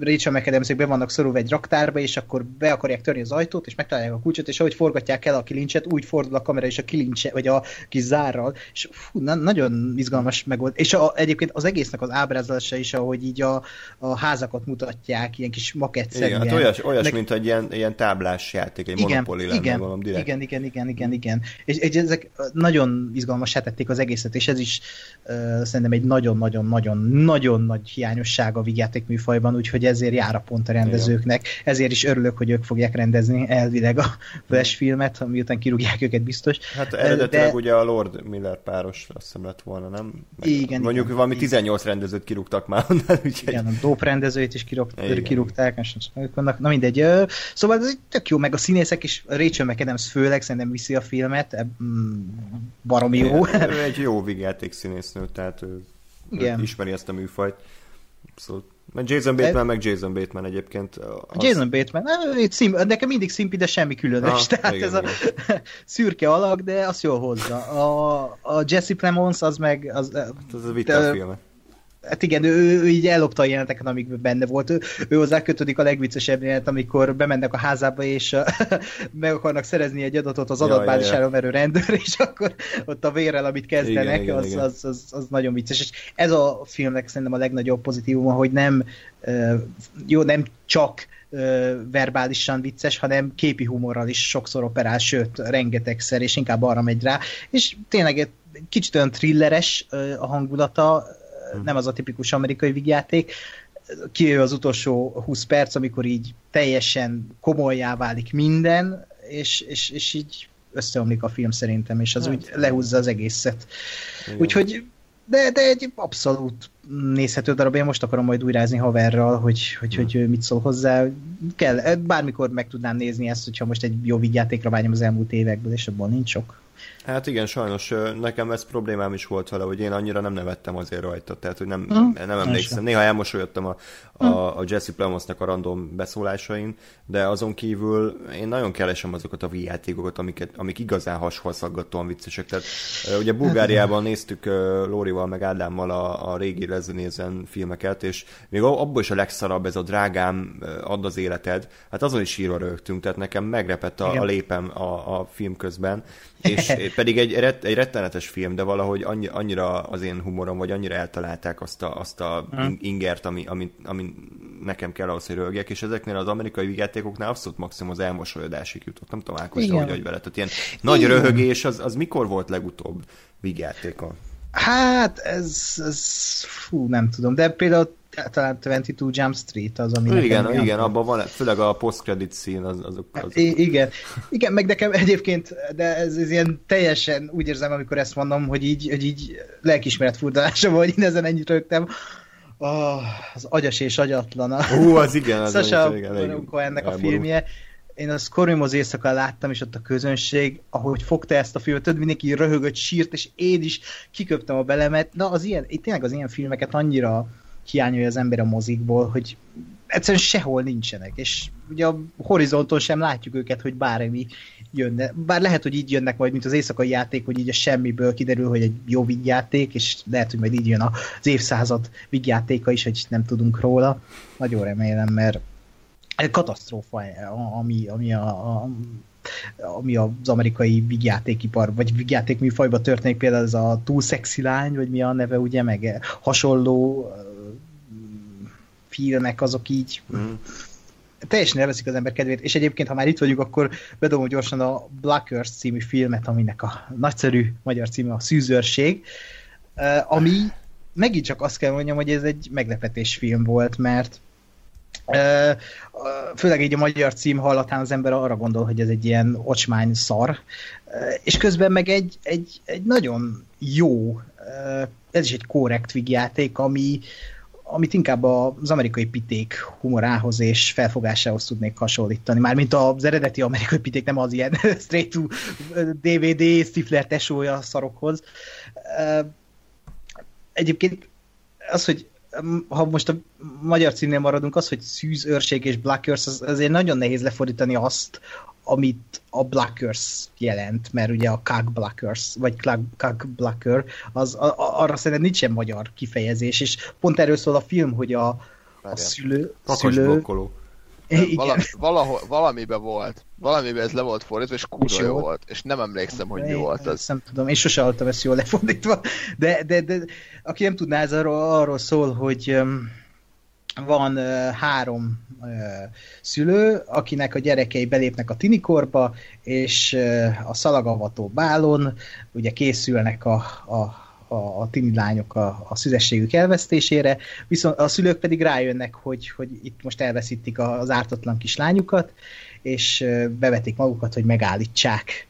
Rachel mcadams be vannak szorulva egy raktárba, és akkor be akarják törni az ajtót, és megtalálják a kulcsot, és ahogy forgatják el a kilincset, úgy fordul a kamera és a kilincse, vagy a kis zárral, és fú, na, nagyon izgalmas megold. És a, egyébként az egésznek az ábrázolása is, ahogy így a, a házakat mutatják, ilyen kis maketszerűen. Igen, hát olyas, olyas Meg- mint egy ilyen, ilyen táblás játék, egy igen, monopoli lenne igen, valami direkt. igen, igen, igen, igen, igen. És, és ezek nagyon izgalmasá tették az egészet, és ez is uh, szerintem egy nagyon-nagyon-nagyon-nagyon nagy hiányosság a vígjáték műfajban, úgyhogy ezért jár a pont a rendezőknek. Ezért is örülök, hogy ők fogják rendezni elvileg a Flash filmet, miután kirúgják őket biztos. Hát eredetileg De- ugye a Lord Miller páros azt hiszem lett volna, nem? Meg Igen, Mondjuk igen. valami 18 rendezőt kirúgtak már onnan, úgyhogy... Igen, a dope rendezőit is kirugt, Igen. kirúgták, és vannak, na mindegy. Szóval ez tök jó, meg a színészek is, Rachel McAdams főleg szerintem viszi a filmet, mm, baromi jó. Igen, Ő egy jó vígjáték színésznő, tehát ő, Igen. ismeri ezt a műfajt. Abszolút. Meg Jason Bateman, meg Jason Bateman egyébként. Az... Jason Bateman, szim, nekem mindig szimpi, de semmi különös. Aha, Tehát igen, ez a szürke alak, de azt jól hozza. A, a Jesse Plemons az meg... Az, Hát Ez a vita filmet. Hát igen, ő, ő így ellopta a jeleneteket, amik benne volt. Ő, ő hozzá kötődik a legviccesebb jelenet, amikor bemennek a házába, és uh, meg akarnak szerezni egy adatot az Ja, adatbázisáról ja, merő rendőr, és akkor ott a vérrel, amit kezdenek, Igen, az, igen. Az, az, az, nagyon vicces. És ez a filmnek szerintem a legnagyobb pozitívuma, hogy nem jó, nem csak verbálisan vicces, hanem képi humorral is sokszor operál, sőt, rengetegszer, és inkább arra megy rá. És tényleg egy kicsit olyan thrilleres a hangulata, Nem az a tipikus amerikai vígjáték. Kijön az utolsó 20 perc, amikor így teljesen komolyá válik minden, és, és, és így összeomlik a film szerintem, és az Hát. úgy lehúzza az egészet. Igen. Úgyhogy de, de egy abszolút nézhető darab. Én most akarom majd újrázni haverral, hogy, hogy, Hmm. hogy mit szól hozzá. Kell, bármikor meg tudnám nézni ezt, hogyha most egy jó vígjátékra vágyom az elmúlt évekből, és abban nincs sok. Hát igen, sajnos nekem ez problémám is volt vele, hogy én annyira nem nevettem azért rajta, tehát hogy nem, Mhm. nem emlékszem. Néha elmosolyodtam a, a, a Jesse Plemonsnak a random beszólásain, de azon kívül én nagyon keresem azokat a játékokat, amiket, amik igazán hasfalszaggatóan viccesek. Tehát ugye Bulgáriában néztük Lórival meg Ádámmal a, a régi Rezenézen filmeket, és még abból is a legszarabb ez a drágám ö, add az életed, hát azon is sírva rögtünk, tehát nekem megrepett a, Igen. a lépem a, a film közben, és pedig egy, ret, egy rettenetes film, de valahogy annyi, annyira az én humorom, vagy annyira eltalálták azt a, azt a in- ingert, ami, ami, ami nekem kell ahhoz, hogy rögjek, és ezeknél az amerikai játékoknál abszolút maximum az elmosolyodásig jutott. Nem tudom, Ákos, hogy vagy vele. Tehát ilyen nagy Igen. röhögés, az, az mikor volt legutóbb vígjátékon? Hát, ez, ez fú, nem tudom, de például talán 22 Jump Street az, ami Igen, igen, abban van, főleg a post-credit scene, az, azok, azok I- igen, igen, meg nekem egyébként, de ez, ez ilyen teljesen úgy érzem, amikor ezt mondom, hogy így, hogy így lelkismeret furdalása vagy, én ezen ennyit rögtem. Oh, az agyas és agyatlana. Hú, az igen, az Baron Cohennek a filmje. Én a Scorimos éjszaka láttam, és ott a közönség, ahogy fogta ezt a filmet, tudod, mindenki röhögött, sírt, és én is kiköptem a belemet. Na, az ilyen, tényleg az ilyen filmeket annyira hiányolja az ember a mozikból, hogy egyszerűen sehol nincsenek, és ugye a horizonton sem látjuk őket, hogy bármi jönne. Bár lehet, hogy így jönnek majd, mint az éjszakai játék, hogy így a semmiből kiderül, hogy egy jó vígjáték, és lehet, hogy majd így jön az évszázad vígjátéka is, hogy nem tudunk róla. Nagyon remélem, mert ez katasztrófa, ami, ami a, a ami az amerikai vígjátékipar, vagy vígjáték műfajban történik, például ez a túl szexi lány, vagy mi a neve, ugye, meg hasonló filmek, azok így Mhm. teljesen elveszik az ember kedvét, és egyébként, ha már itt vagyunk, akkor bedobom gyorsan a Black Earth című filmet, aminek a nagyszerű magyar címe a Szűzőrség, eh, ami megint csak azt kell mondjam, hogy ez egy meglepetésfilm volt, mert eh, főleg így a magyar cím hallatán az ember arra gondol, hogy ez egy ilyen ocsmány szar, eh, és közben meg egy, egy, egy nagyon jó, ez is egy korrekt vígjáték, ami, amit inkább az amerikai piték humorához és felfogásához tudnék hasonlítani. Mármint az eredeti amerikai piték, nem az ilyen straight to DVD, Stifler tesója szarokhoz. Egyébként az, hogy ha most a magyar címnél maradunk, az, hogy szűz, őrség és Black Earth, az, azért nagyon nehéz lefordítani azt, amit a Blackers jelent, mert ugye a Kag Blackers, vagy Kag Blacker, az, a, a, arra szerintem nincsen magyar kifejezés, és pont erről szól a film, hogy a, a szülő... szülő Valami, valahol, valamiben volt. Valamiben ez le volt fordítva, és kurva jó volt. volt. És nem emlékszem, hogy mi volt az. Nem tudom, én sose hallottam ezt jól lefordítva. De, de, de aki nem tudná, ez arról, arról szól, hogy um, van uh, három uh, szülő, akinek a gyerekei belépnek a tinikorba, és uh, a szalagavató bálon ugye készülnek a, a a, a tini lányok a, a szüzességük elvesztésére, viszont a szülők pedig rájönnek, hogy, hogy itt most elveszítik az ártatlan kislányukat, és bevetik magukat, hogy megállítsák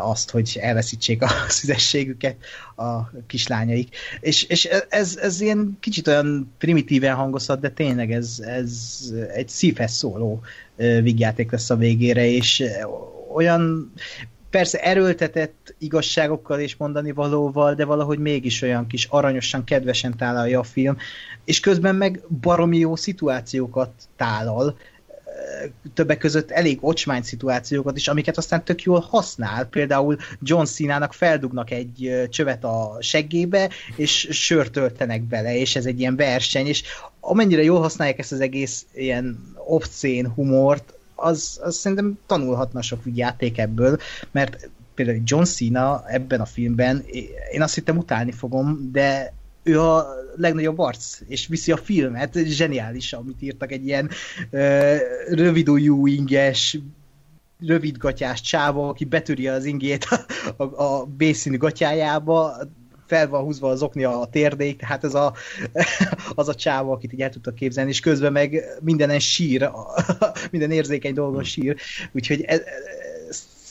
azt, hogy elveszítsék a szüzességüket a kislányaik. És, és ez, ez ilyen kicsit olyan primitíven hangozhat, de tényleg ez, ez egy szívhez szóló vígjáték lesz a végére, és olyan persze erőltetett igazságokkal és mondani valóval, de valahogy mégis olyan kis aranyosan, kedvesen tálalja a film, és közben meg baromi jó szituációkat tálal, többek között elég ocsmány szituációkat is, amiket aztán tök jól használ. Például John Cena-nak feldugnak egy csövet a seggébe, és sört töltenek bele, és ez egy ilyen verseny, és amennyire jól használják ezt az egész ilyen obszén humort, az, az szerintem tanulhatna sok játék ebből, mert például John Cena ebben a filmben, én azt hittem utálni fogom, de ő a legnagyobb arc, és viszi a filmet, zseniális, amit írtak, egy ilyen ö, rövidújú inges, rövidgatyás csáva, aki betöri az ingét a, a, a B-színű gatyájába, fel van húzva az okni a térdék, tehát ez a, az a csáva, akit így el tudtak képzelni, és közben meg mindenen sír, minden érzékeny dolgon sír, úgyhogy ez,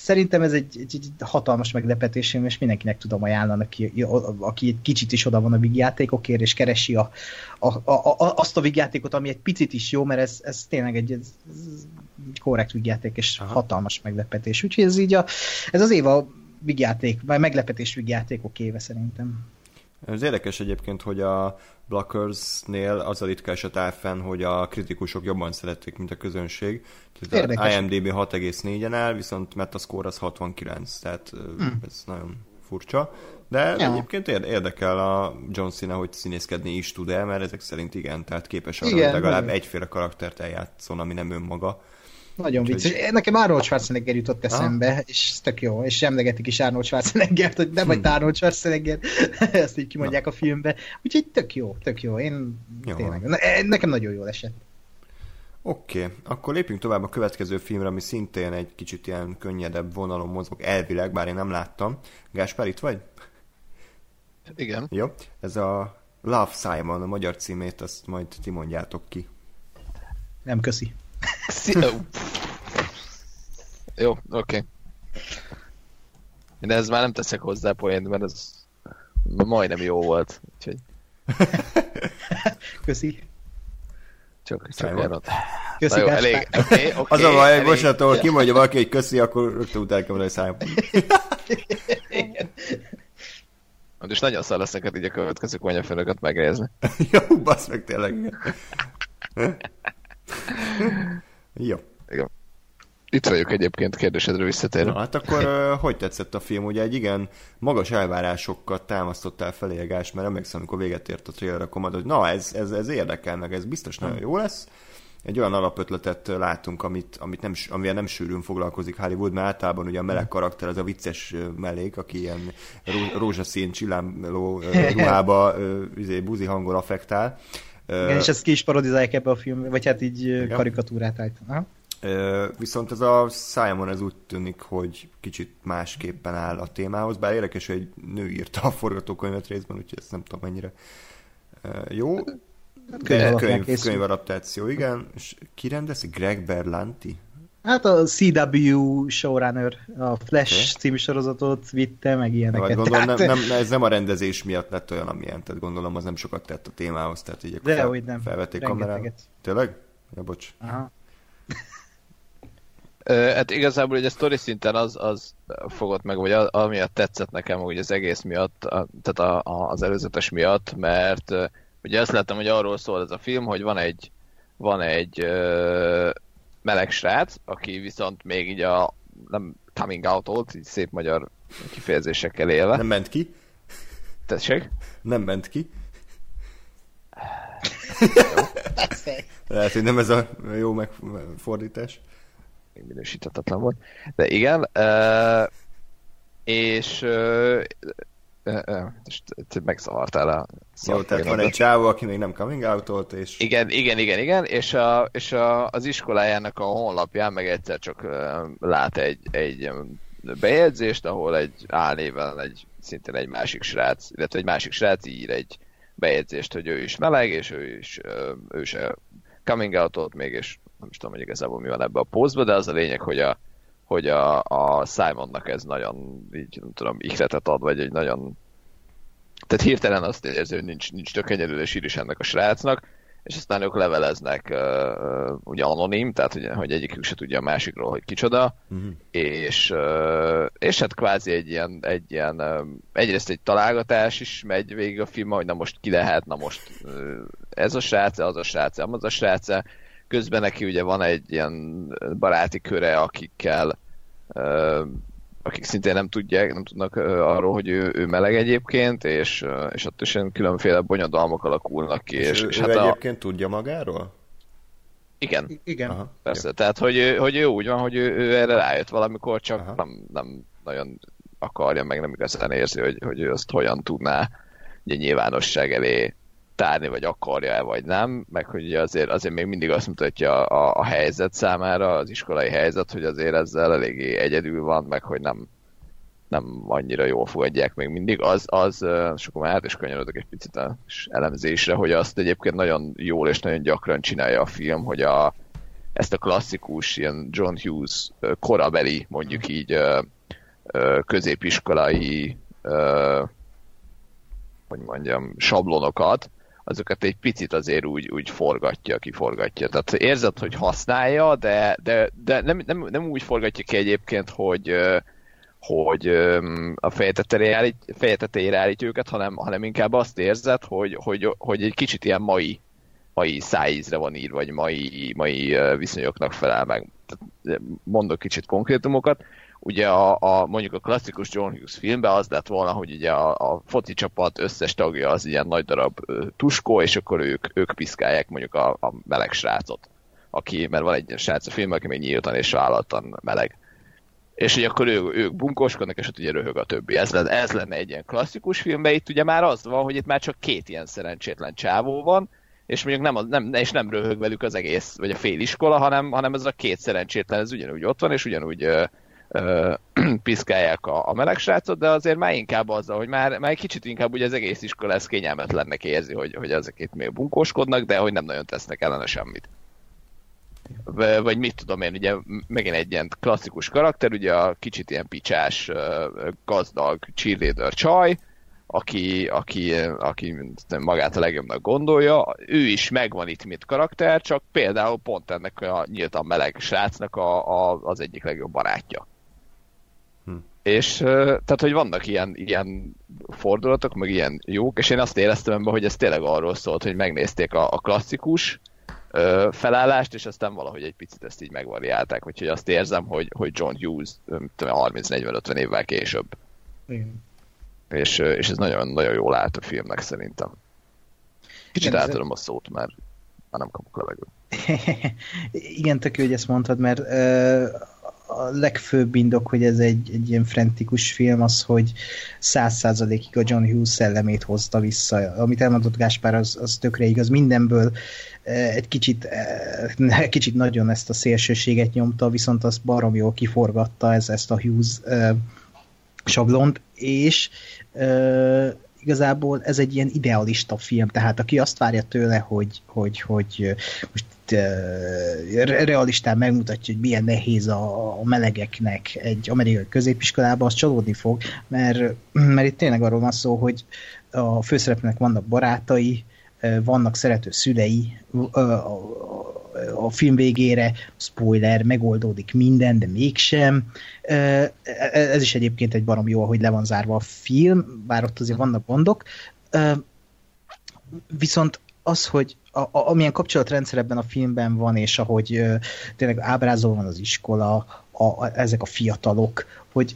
szerintem ez egy, egy, egy hatalmas meglepetés, és mindenkinek tudom ajánlani, aki, aki egy kicsit is oda van a vígjátékokért, és keresi a, a, a, a, azt a vígjátékot, ami egy picit is jó, mert ez, ez tényleg egy ez, ez korrekt vígjáték, és Aha. hatalmas meglepetés. Úgyhogy ez így a, ez az éva vígjáték, vagy meglepetés vígjátékok éve szerintem. Ez érdekes egyébként, hogy a Blackers-nél az a ritka eset áll fenn, hogy a kritikusok jobban szerették, mint a közönség. Tehát a IMDB 6,4-en áll, viszont Metascore az 69, tehát hmm. ez nagyon furcsa. De ja. egyébként érdekel a John Cena, hogy színészkedni is tud-e, mert ezek szerint igen, tehát képes arra, hogy legalább egyféle karaktert eljátszon, ami nem önmaga. Nagyon vicces. Hogy... Nekem Arnold Schwarzenegger jutott eszembe, ha? és ez tök jó, és emlegetik is Arnold Schwarzeneggert, hogy nem vagy hm. Arnold Schwarzenegger, ezt így kimondják Na. a filmbe. Úgyhogy tök jó, tök jó. Én jó. tényleg, nekem nagyon jól esett. Oké, okay. akkor lépjünk tovább a következő filmre, ami szintén egy kicsit ilyen könnyedebb vonalon mozog elvileg, bár én nem láttam. Gáspár, itt vagy? Igen. Jó, ez a Love Simon, a magyar címét, azt majd ti mondjátok ki. Nem köszi. Jó, oké. Okay. De ez már nem teszek hozzá poént, mert ez majdnem jó volt. Úgyhogy... Köszi. Csak, csak. Köszi, jó, elég, okay, okay, Az a baj, elég. bocsánat, ahol kimondja valaki, hogy köszi, akkor rögtön utána kell mondani szájba. És nagyon szar lesz neked így a következő konyafőnöket megnézni. Jó, basz meg tényleg. Jó. Igen. Itt vagyok egyébként kérdésedre visszatérve. Na, hát akkor hogy tetszett a film? Ugye egy igen magas elvárásokat támasztottál felé Gás, mert emlékszem, amikor véget ért a trailer, akkor mondod, hogy na, ez, ez, ez érdekel meg, ez biztos nagyon jó lesz. Egy olyan alapötletet látunk, amit, amit nem, amivel nem sűrűn foglalkozik Hollywood, mert általában ugye a meleg karakter az a vicces mellék, aki ilyen rózsaszín csillámló ruhába izé, buzi hangon affektál. Igen, és ezt ki is parodizálják ebbe a filmbe, vagy hát így Igen. karikatúrát állítanak. Viszont ez a Simon ez úgy tűnik, hogy kicsit másképpen áll a témához, bár érdekes, hogy egy nő írta a forgatókönyvet részben, úgyhogy ezt nem tudom mennyire jó. De könyv, könyv adaptáció, igen. És ki rendezi? Greg Berlanti? Hát a CW showrunner a Flash okay. című sorozatot vitte, meg ilyeneket. Vagy gondolom, tehát... nem, nem, ez nem a rendezés miatt lett olyan, amilyen, tehát gondolom az nem sokat tett a témához, tehát így De fel, hogy nem. felvették kamerát. Tényleg? Ja, bocs. Aha. hát igazából ugye a story szinten az, az fogott meg, vagy amiatt tetszett nekem, hogy az egész miatt, a, tehát a, a, az előzetes miatt, mert ugye azt láttam, hogy arról szól ez a film, hogy van egy, van egy ö, meleg srác, aki viszont még így a nem coming out így szép magyar kifejezésekkel élve. Nem ment ki? Tessék? Nem ment ki. Lehet, hogy nem ez a jó megfordítás. Még minősítetetlen volt. De igen, uh, és megszavartál a Jó, tehát van egy csávó, aki még nem coming out és... Igen, igen, igen, igen, és, a, és a, az iskolájának a honlapján meg egyszer csak lát egy, egy bejegyzést, ahol egy álnével egy szintén egy másik srác, illetve egy másik srác ír egy bejegyzést, hogy ő is meleg, és ő is, ő se coming out még, és nem is tudom, hogy igazából mi van ebbe a pózba, de az a lényeg, hogy a, hogy a, a Simonnak ez nagyon, így nem tudom, ihletet ad, vagy egy nagyon... Tehát hirtelen azt érzi, hogy nincs, nincs tök egyedül és is ennek a srácnak, és aztán ők leveleznek uh, ugye anonim, tehát ugye, hogy egyikük se tudja a másikról, hogy kicsoda, uh-huh. és, uh, és hát kvázi egy ilyen, egy ilyen uh, egyrészt egy találgatás is megy végig a film, hogy na most ki lehet, na most uh, ez a srác, az a srác, az a srác, közben neki ugye van egy ilyen baráti köre, akikkel akik szintén nem tudják, nem tudnak arról, hogy ő, ő meleg egyébként, és, és ott is különféle bonyodalmak alakulnak ki. És, és, ő, és ő hát egyébként a... tudja magáról? Igen. Igen. Aha, Persze, jó. tehát hogy, ő, hogy ő úgy van, hogy ő, ő erre rájött valamikor, csak nem, nem nagyon akarja, meg nem igazán érzi, hogy, hogy ő azt hogyan tudná ugye nyilvánosság elé tárni, vagy akarja-e, vagy nem, meg hogy azért, azért még mindig azt mutatja a, a helyzet számára, az iskolai helyzet, hogy azért ezzel eléggé egyedül van, meg hogy nem, nem annyira jól fogadják még mindig, az, az és akkor már át is kanyarodok egy picit a elemzésre, hogy azt egyébként nagyon jól és nagyon gyakran csinálja a film, hogy a, ezt a klasszikus ilyen John Hughes korabeli, mondjuk így középiskolai hogy mondjam, sablonokat, azokat egy picit azért úgy, úgy forgatja, kiforgatja. Tehát érzed, hogy használja, de, de, de nem, nem, nem úgy forgatja ki egyébként, hogy, hogy a fejetetére állít, őket, hanem, hanem inkább azt érzed, hogy, hogy, hogy egy kicsit ilyen mai, mai szájízre van írva, vagy mai, mai viszonyoknak felel meg. Mondok kicsit konkrétumokat ugye a, a, mondjuk a klasszikus John Hughes filmben az lett volna, hogy ugye a, a foci csapat összes tagja az ilyen nagy darab tuskó, és akkor ők, ők piszkálják mondjuk a, a meleg srácot, aki, mert van egy srác a film, aki még nyíltan és vállaltan meleg. És hogy akkor ők, ők bunkoskodnak, és ott ugye röhög a többi. Ez lenne, ez lenne egy ilyen klasszikus filmben, itt ugye már az van, hogy itt már csak két ilyen szerencsétlen csávó van, és mondjuk nem, nem, és nem röhög velük az egész, vagy a fél iskola, hanem, hanem ez a két szerencsétlen, ez ugyanúgy ott van, és ugyanúgy piszkálják a, a meleg srácot, de azért már inkább azzal, hogy már, már egy kicsit inkább ugye az egész iskola ezt kényelmetlennek érzi, hogy, hogy ezek itt még bunkóskodnak, de hogy nem nagyon tesznek ellene semmit. Vagy mit tudom én, ugye megint egy ilyen klasszikus karakter, ugye a kicsit ilyen picsás, gazdag cheerleader csaj, aki, aki, aki magát a legjobbnak gondolja, ő is megvan itt, mint karakter, csak például pont ennek a nyíltan meleg srácnak a, a, az egyik legjobb barátja. És tehát, hogy vannak ilyen, ilyen fordulatok, meg ilyen jók, és én azt éreztem ebben, hogy ez tényleg arról szólt, hogy megnézték a, a klasszikus ö, felállást, és aztán valahogy egy picit ezt így megvariálták, úgyhogy azt érzem, hogy, hogy John Hughes 30-40-50 évvel később. Igen. És, és ez nagyon, nagyon jól állt a filmnek szerintem. Kicsit Igen, átadom a szót, mert már nem kapok levegőt. Igen, tök jó, hogy ezt mondtad, mert uh, a legfőbb indok, hogy ez egy, egy ilyen frentikus film, az, hogy száz százalékig a John Hughes szellemét hozta vissza. Amit elmondott Gáspár, az, az tökre igaz. Mindenből egy kicsit, kicsit nagyon ezt a szélsőséget nyomta, viszont azt barom jól kiforgatta ez, ezt a Hughes sablont, és igazából ez egy ilyen idealista film, tehát aki azt várja tőle, hogy, hogy, hogy most realistán megmutatja, hogy milyen nehéz a, a melegeknek egy amerikai középiskolában, az csalódni fog, mert, mert itt tényleg arról van szó, hogy a főszereplőnek vannak barátai, vannak szerető szülei, a film végére, spoiler, megoldódik minden, de mégsem. Ez is egyébként egy barom jó, ahogy le van zárva a film, bár ott azért vannak gondok. Viszont az, hogy a, a, amilyen kapcsolatrendszer ebben a filmben van, és ahogy ö, tényleg ábrázolva van az iskola, a, a, ezek a fiatalok, hogy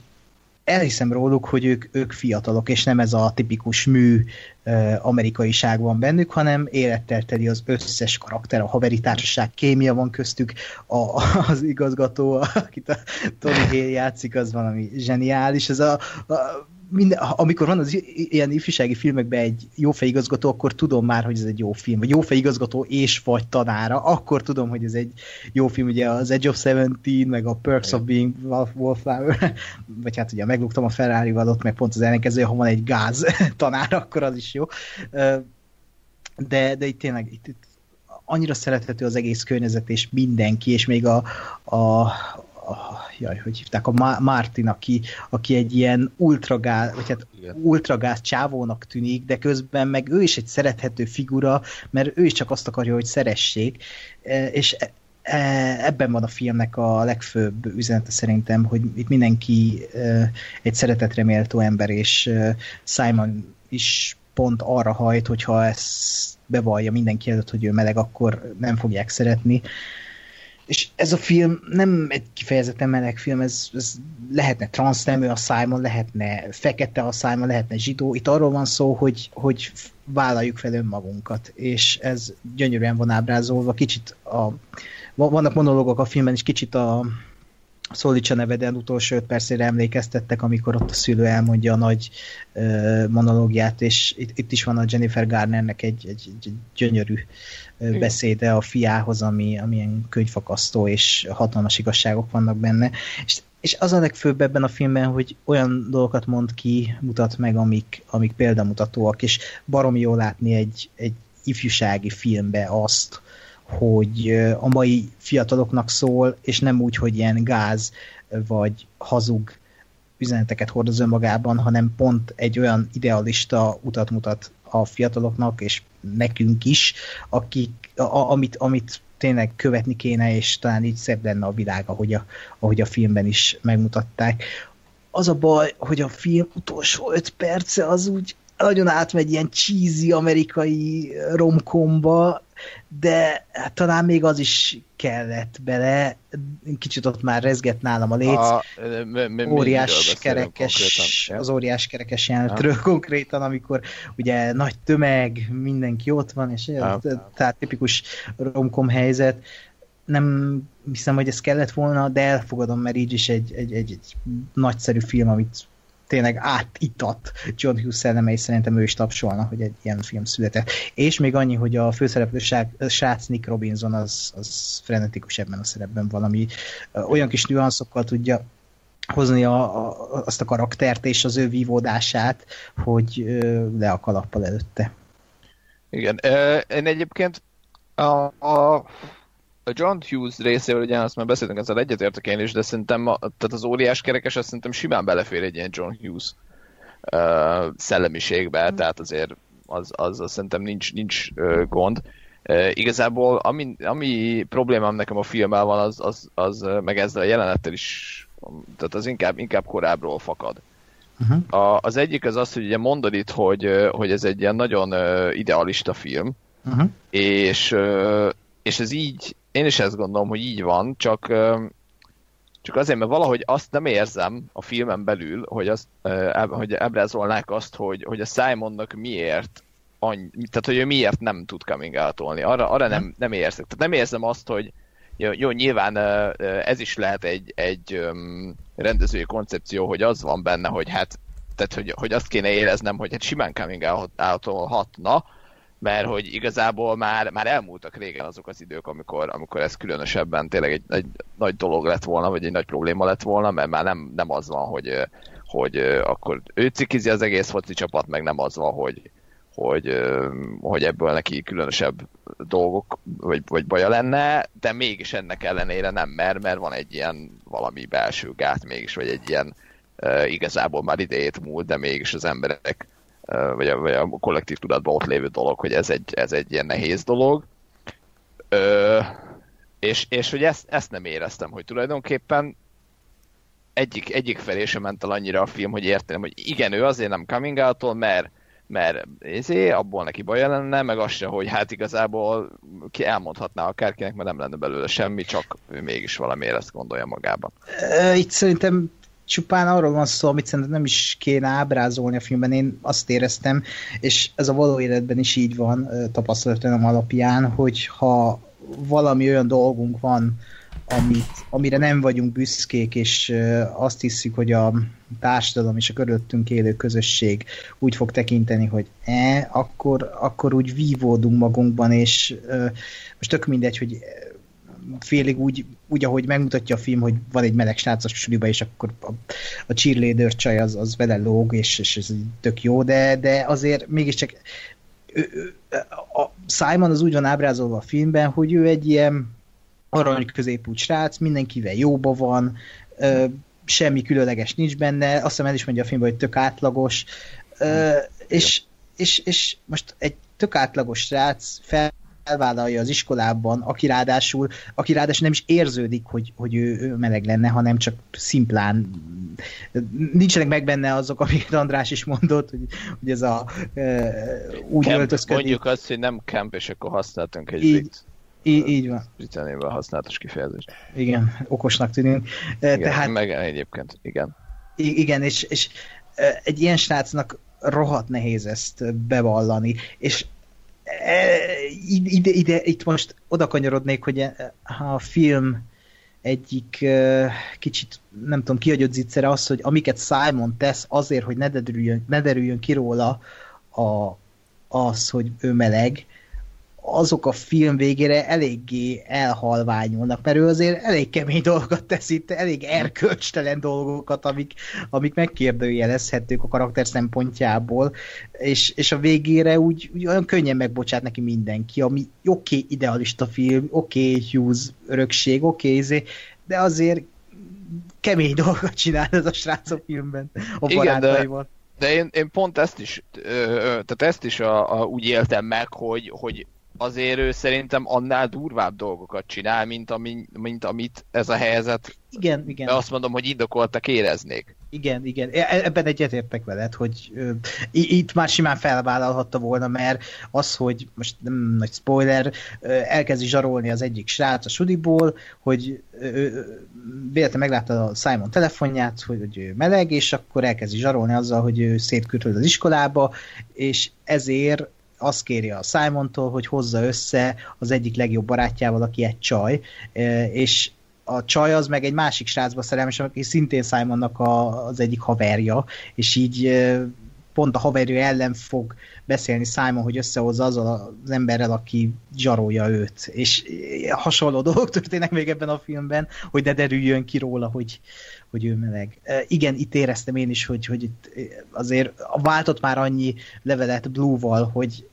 elhiszem róluk, hogy ők, ők fiatalok, és nem ez a tipikus mű uh, amerikaiság van bennük, hanem élettel teli az összes karakter, a haveri társaság, kémia van köztük, a, az igazgató, akit a Tony Hale játszik, az valami zseniális, ez a, a minden, amikor van az ilyen ifjúsági filmekben egy jó fejigazgató, akkor tudom már, hogy ez egy jó film. Vagy jó fejigazgató és vagy tanára, akkor tudom, hogy ez egy jó film. Ugye az Edge of Seventeen, meg a Perks of Being Wallflower, vagy hát ugye megluktam a ferrari ott meg pont az ellenkező, ha van egy gáz tanár, akkor az is jó. De, de itt tényleg itt, itt annyira szerethető az egész környezet, és mindenki, és még a, a, jaj, hogy hívták, a Martin, aki, aki egy ilyen ultragáz, vagy hát ultragáz csávónak tűnik, de közben meg ő is egy szerethető figura, mert ő is csak azt akarja, hogy szeressék, e, és e, e, ebben van a filmnek a legfőbb üzenete szerintem, hogy itt mindenki egy szeretetre méltó ember, és Simon is pont arra hajt, hogyha ezt bevallja mindenki előtt, hogy ő meleg, akkor nem fogják szeretni és ez a film nem egy kifejezetten meleg film, ez, ez lehetne transznemű a Simon, lehetne fekete a Simon, lehetne zsidó. Itt arról van szó, hogy, hogy vállaljuk fel önmagunkat, és ez gyönyörűen van ábrázolva. Kicsit a, vannak monológok a filmben, és kicsit a, Szólítsa neveden utolsó öt percére emlékeztettek, amikor ott a szülő elmondja a nagy uh, monológiát, és itt, itt is van a Jennifer Garnernek egy, egy, egy gyönyörű beszéde a fiához, ami, ami ilyen könyvfakasztó, és hatalmas igazságok vannak benne. És, és az a legfőbb ebben a filmben, hogy olyan dolgokat mond ki, mutat meg, amik, amik példamutatóak, és baromi jól látni egy, egy ifjúsági filmbe azt, hogy a mai fiataloknak szól, és nem úgy, hogy ilyen gáz vagy hazug üzeneteket hordoz önmagában, hanem pont egy olyan idealista utat mutat a fiataloknak, és nekünk is, akik, a, amit, amit tényleg követni kéne, és talán így szebb lenne a világ, ahogy a, ahogy a filmben is megmutatták. Az a baj, hogy a film utolsó öt perce az úgy nagyon átmegy ilyen cheesy amerikai romkomba, de hát talán még az is kellett bele, kicsit ott már rezgett nálam a léc, a, óriás kerekes, az óriás kerekes jelenetről konkrétan, amikor ugye nagy tömeg, mindenki ott van, és tehát tipikus romkom helyzet, nem hiszem, hogy ez kellett volna, de elfogadom, mert így is egy, egy, egy, egy nagyszerű film, amit tényleg átitat John Hughes szellemei, szerintem ő is tapsolna, hogy egy ilyen film született. És még annyi, hogy a főszereplő srác Nick Robinson az, az frenetikus ebben a szerepben valami olyan kis nüanszokkal tudja hozni a, a, azt a karaktert és az ő vívódását, hogy le a kalappal előtte. Igen, én egyébként a, a a John Hughes részéről ugye azt már beszéltünk, ezzel egyetértek én is, de szerintem a, tehát az óriás kerekes azt szerintem simán belefér egy ilyen John Hughes uh, szellemiségbe, mm. tehát azért az, az, az szerintem nincs, nincs uh, gond. Uh, igazából ami, ami problémám nekem a filmmel van, az, az, az meg ezzel a jelenettel is, tehát az inkább, inkább korábbról fakad. Uh-huh. A, az egyik az az, hogy ugye mondod itt, hogy, hogy ez egy ilyen nagyon idealista film, uh-huh. és, és ez így, én is ezt gondolom, hogy így van, csak, csak azért, mert valahogy azt nem érzem a filmen belül, hogy, azt, hogy ábrázolnák azt, hogy, hogy a Simonnak miért annyi, tehát hogy ő miért nem tud coming out Arra, arra nem, nem érzek. Tehát nem érzem azt, hogy jó, jó nyilván ez is lehet egy, egy rendezői koncepció, hogy az van benne, hogy hát tehát, hogy, hogy azt kéne éreznem, hogy hát simán coming out hatna, mert hogy igazából már, már elmúltak régen azok az idők, amikor, amikor ez különösebben tényleg egy, egy nagy dolog lett volna, vagy egy nagy probléma lett volna, mert már nem, nem az van, hogy, hogy akkor ő cikizi az egész foci csapat, meg nem az van, hogy, hogy, hogy ebből neki különösebb dolgok, vagy, vagy baja lenne, de mégis ennek ellenére nem mer, mert van egy ilyen valami belső gát mégis, vagy egy ilyen igazából már idejét múlt, de mégis az emberek, vagy, a, vagy a kollektív tudatban ott lévő dolog, hogy ez egy, ez egy ilyen nehéz dolog. Uh, és, és hogy ezt, ezt nem éreztem, hogy tulajdonképpen egyik, egyik felé sem ment el annyira a film, hogy értem, hogy igen, ő azért nem coming out mert mert ezé, abból neki baj lenne, meg az se, hogy hát igazából ki elmondhatná akárkinek, mert nem lenne belőle semmi, csak ő mégis valamiért ezt gondolja magában. Itt szerintem csupán arról van szó, amit szerintem nem is kéne ábrázolni a filmben, én azt éreztem, és ez a való életben is így van tapasztalatom alapján, hogy ha valami olyan dolgunk van, amit, amire nem vagyunk büszkék, és azt hiszük, hogy a társadalom és a körülöttünk élő közösség úgy fog tekinteni, hogy e, akkor, akkor úgy vívódunk magunkban, és most tök mindegy, hogy félig úgy, úgy, ahogy megmutatja a film, hogy van egy meleg srác a suliba, és akkor a, a cheerleader csaj az, az vele lóg, és, és ez tök jó, de, de azért mégiscsak ő, ő, a Simon az úgy van ábrázolva a filmben, hogy ő egy ilyen arany középút srác, mindenkivel jóba van, ö, semmi különleges nincs benne, azt hiszem el is mondja a filmben, hogy tök átlagos, ö, és, és, és most egy tök átlagos srác fel elvállalja az iskolában, aki ráadásul, aki ráadásul nem is érződik, hogy, hogy ő, ő meleg lenne, hanem csak szimplán nincsenek meg benne azok, amiket András is mondott, hogy, hogy ez a e, úgy camp, öltözködik. Mondjuk azt, hogy nem camp, és akkor használtunk egy így, brit, így, így van. Britanniában használatos kifejezést. Igen, okosnak tűnünk. Igen, Tehát, meg egyébként, igen. Igen, és, és egy ilyen srácnak rohadt nehéz ezt bevallani, és ide, ide, itt most oda kanyarodnék, hogy a film egyik kicsit, nem tudom, kihagyott zicsere az, hogy amiket Simon tesz azért, hogy ne derüljön, ne derüljön ki róla a, az, hogy ő meleg, azok a film végére eléggé elhalványulnak, mert ő azért elég kemény dolgokat tesz itt, elég erkölcstelen dolgokat, amik, amik megkérdőjelezhetők a karakter szempontjából, és, és a végére úgy, úgy olyan könnyen megbocsát neki mindenki, ami oké okay, idealista film, oké okay, Hughes örökség, oké, okay, de azért kemény dolgokat csinál ez a srác a filmben, a Igen, de, de én, én pont ezt is, ö, tehát ezt is a, a, úgy éltem meg, hogy, hogy azért ő szerintem annál durvább dolgokat csinál, mint, ami, mint amit ez a helyzet igen, igen. azt mondom, hogy indokoltak éreznék. Igen, igen. E, e, ebben egyetértek veled, hogy ö, itt már simán felvállalhatta volna, mert az, hogy most nem nagy spoiler, ö, elkezdi zsarolni az egyik srác a sudiból, hogy véletlenül meglátta a Simon telefonját, hogy, hogy ő meleg, és akkor elkezdi zsarolni azzal, hogy ő szétküldött az iskolába, és ezért azt kéri a Simontól, hogy hozza össze az egyik legjobb barátjával, aki egy csaj, és a csaj az meg egy másik srácba szerelmes, aki szintén Simonnak a, az egyik haverja, és így pont a haverja ellen fog beszélni Simon, hogy összehozza azzal az emberrel, aki zsarolja őt. És hasonló dolgok történnek még ebben a filmben, hogy ne derüljön ki róla, hogy, hogy ő meleg. Igen, itt éreztem én is, hogy, hogy itt azért váltott már annyi levelet Blue-val, hogy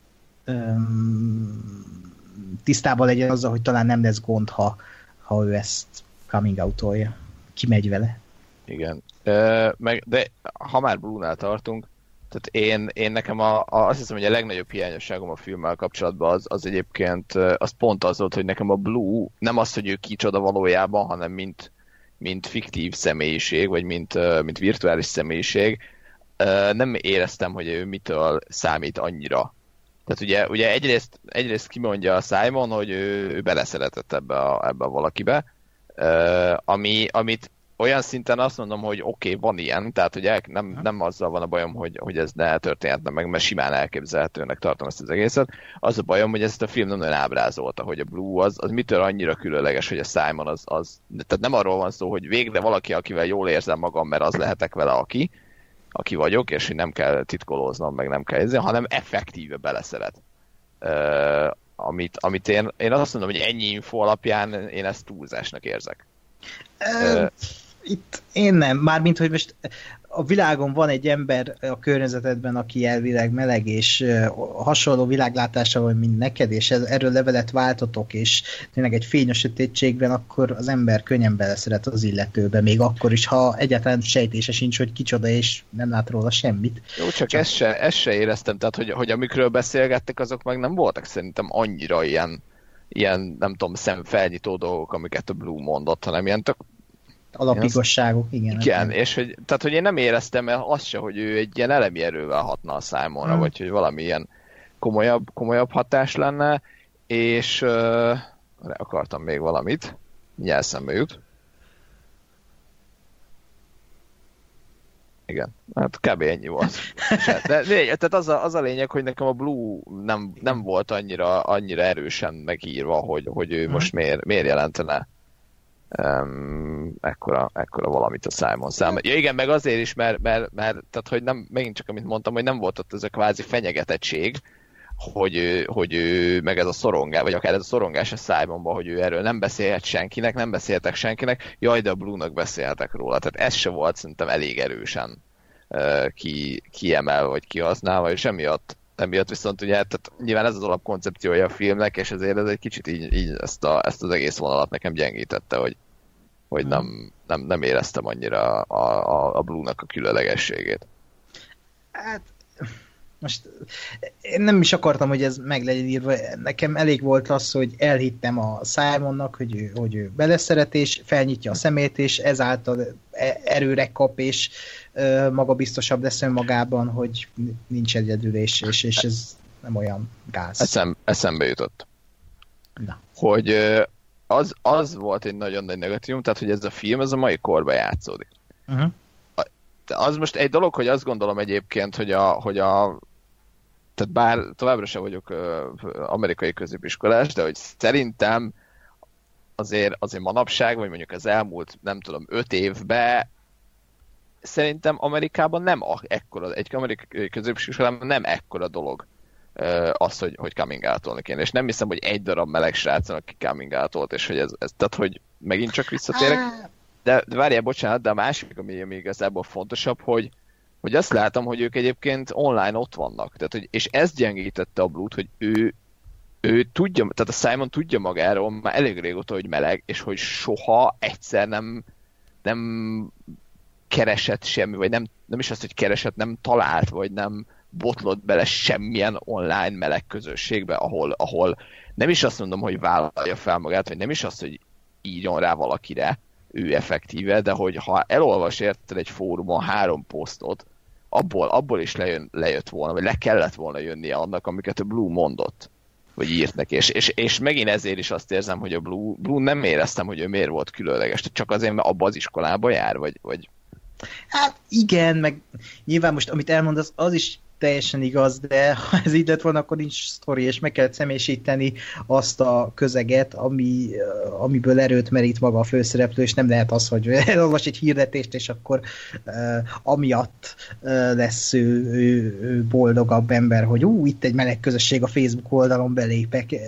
tisztában legyen azzal, hogy talán nem lesz gond, ha, ha ő ezt coming out-olja. Kimegy vele. Igen. Uh, meg, de ha már Blue-nál tartunk, tehát én, én nekem a, a, azt hiszem, hogy a legnagyobb hiányosságom a filmmel kapcsolatban az, az egyébként az pont az volt, hogy nekem a Blue nem az, hogy ő kicsoda valójában, hanem mint, mint fiktív személyiség, vagy mint, mint virtuális személyiség, nem éreztem, hogy ő mitől számít annyira tehát ugye, ugye egyrészt, egyrészt kimondja a Simon, hogy ő, ő beleszeretett ebbe a, ebbe a valakibe, uh, ami, amit olyan szinten azt mondom, hogy oké, okay, van ilyen, tehát hogy nem, nem azzal van a bajom, hogy, hogy ez ne történhetne meg, mert simán elképzelhetőnek tartom ezt az egészet. Az a bajom, hogy ezt a film nem nagyon ábrázolta, hogy a Blue az, az mitől annyira különleges, hogy a Simon az, az, tehát nem arról van szó, hogy végre valaki, akivel jól érzem magam, mert az lehetek vele, aki, aki vagyok, és hogy nem kell titkolóznom, meg nem kell ezzel, hanem effektíve beleszeret. Uh, amit, amit én, én azt mondom, hogy ennyi info alapján én ezt túlzásnak érzek. Uh, Itt én nem, mármint, hogy most a világon van egy ember a környezetedben, aki elvileg meleg, és hasonló világlátása van, mint neked, és erről levelet váltotok, és tényleg egy fényes sötétségben, akkor az ember könnyen beleszeret az illetőbe, még akkor is, ha egyáltalán sejtése sincs, hogy kicsoda, és nem lát róla semmit. Jó, csak, csak... Ezt, se, ezt se éreztem, tehát hogy, hogy amikről beszélgettek, azok meg nem voltak szerintem annyira ilyen ilyen, nem tudom, szemfelnyitó dolgok, amiket a Blue mondott, hanem ilyen tök alapigosságok, igen. Igen, hát. és hogy, tehát, hogy én nem éreztem el azt se, hogy ő egy ilyen elemi erővel hatna a Simonra, hmm. vagy hogy valami ilyen komolyabb, komolyabb hatás lenne, és uh, akartam még valamit, mindjárt eszembe jut. Igen, hát kb. ennyi volt. De, de tehát az a, az a lényeg, hogy nekem a Blue nem, nem volt annyira, annyira erősen megírva, hogy, hogy ő hmm. most miért, miért jelentene um, ekkora, ekkora valamit a Simon számára. Ja igen, meg azért is, mert, mert, mert tehát, hogy nem, megint csak amit mondtam, hogy nem volt ott ez a kvázi fenyegetettség, hogy hogy ő meg ez a szorongás, vagy akár ez a szorongás a Simonban, hogy ő erről nem beszélhet senkinek, nem beszéltek senkinek, jaj, de a Blue-nak beszéltek róla. Tehát ez se volt szerintem elég erősen uh, ki, kiemelve, vagy kihasználva, és emiatt emiatt viszont ugye, tehát nyilván ez az alapkoncepciója a filmnek, és ezért ez egy kicsit így, így ezt, a, ezt az egész vonalat nekem gyengítette, hogy, hogy nem, nem, nem éreztem annyira a, a, a Blue-nak a különlegességét. Hát most én nem is akartam, hogy ez meg legyen írva. Nekem elég volt az, hogy elhittem a Simonnak, hogy ő, hogy ő beleszeret, és felnyitja a szemét, és ezáltal e, erőre kap, és maga biztosabb lesz önmagában, hogy nincs egyedül, és, és, ez nem olyan gáz. Eszem, eszembe jutott. Na. Hogy az, az volt egy nagyon nagy negatívum, tehát hogy ez a film, ez a mai korban játszódik. Uh-huh. Az most egy dolog, hogy azt gondolom egyébként, hogy a, hogy a tehát bár továbbra sem vagyok amerikai középiskolás, de hogy szerintem azért, azért manapság, vagy mondjuk az elmúlt, nem tudom, öt évben szerintem Amerikában nem ekkora, egy amerikai középiskolában nem ekkora dolog az, hogy, hogy coming out kéne. És nem hiszem, hogy egy darab meleg srác, aki coming out és hogy ez, ez, tehát, hogy megint csak visszatérek. De, de várjál, bocsánat, de a másik, ami még igazából fontosabb, hogy, hogy azt látom, hogy ők egyébként online ott vannak. Tehát, hogy, és ez gyengítette a Blue-t, hogy ő, ő tudja, tehát a Simon tudja magáról már elég régóta, hogy meleg, és hogy soha egyszer nem, nem keresett semmi, vagy nem, nem is azt, hogy keresett, nem talált, vagy nem botlott bele semmilyen online meleg közösségbe, ahol, ahol nem is azt mondom, hogy vállalja fel magát, vagy nem is azt, hogy írjon rá valakire, ő effektíve, de hogy ha elolvas érted egy fórumon három posztot, abból, abból is lejön, lejött volna, vagy le kellett volna jönnie annak, amiket a Blue mondott, vagy írt neki. És, és, és megint ezért is azt érzem, hogy a Blue, Blue nem éreztem, hogy ő miért volt különleges. Csak azért, mert abba az iskolába jár, vagy, vagy Hát igen, meg nyilván most amit elmondasz, az is teljesen igaz, de ha ez így lett volna, akkor nincs sztori, és meg kellett személyisíteni azt a közeget, ami, amiből erőt merít maga a főszereplő, és nem lehet az, hogy elolvas egy hirdetést, és akkor uh, amiatt uh, lesz ő, ő, ő boldogabb ember, hogy ú, itt egy meleg közösség a Facebook oldalon belépek. Uh,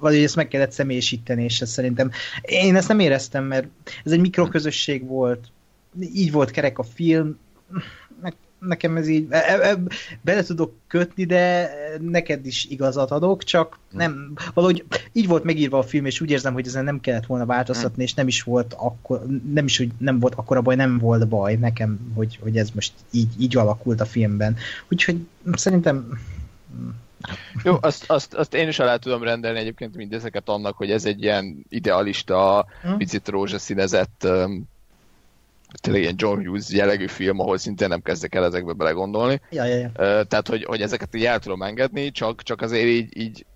vagy ezt meg kellett személyisíteni, és ez szerintem én ezt nem éreztem, mert ez egy mikroközösség volt, így volt kerek a film, nekem ez így, e, e, e, bele tudok kötni, de neked is igazat adok, csak nem, valahogy így volt megírva a film, és úgy érzem, hogy ezen nem kellett volna változtatni, és nem is volt akkor, nem is, hogy nem volt akkora baj, nem volt baj nekem, hogy, hogy ez most így, így alakult a filmben. Úgyhogy szerintem jó, azt, azt, azt én is alá tudom rendelni egyébként mindezeket annak, hogy ez egy ilyen idealista, hm? picit rózsaszínezett um, tényleg ilyen John Hughes jellegű film, ahol szintén nem kezdek el ezekbe belegondolni. Ja, ja, ja. Tehát, hogy, hogy ezeket így el tudom engedni, csak, csak azért így, így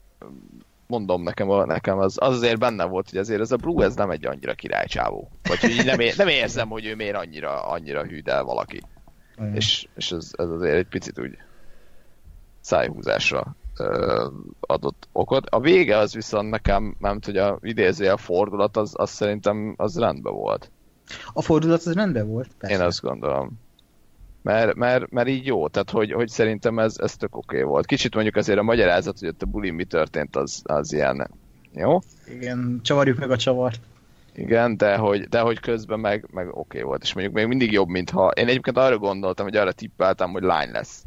mondom nekem, a, nekem az, az azért benne volt, hogy azért ez a Blue, ez nem egy annyira királycsávó. Vagy hogy nem, ér, nem érzem, hogy ő miért annyira, annyira hűdel valaki. Mm. És, és ez, ez azért egy picit úgy szájhúzásra ö, adott okot. A vége az viszont nekem, nem tudja, idéző a fordulat, az, az szerintem az rendben volt. A fordulat az rendben volt? Persze. Én azt gondolom. Mert, mert, mert így jó, tehát hogy, hogy szerintem ez, ez tök oké okay volt. Kicsit mondjuk azért a magyarázat, hogy ott a bulin mi történt, az, az ilyen jó. Igen, csavarjuk meg a csavart. Igen, de hogy, de hogy közben meg, meg oké okay volt, és mondjuk még mindig jobb, mintha... Én egyébként arra gondoltam, hogy arra tippeltem, hogy lány lesz.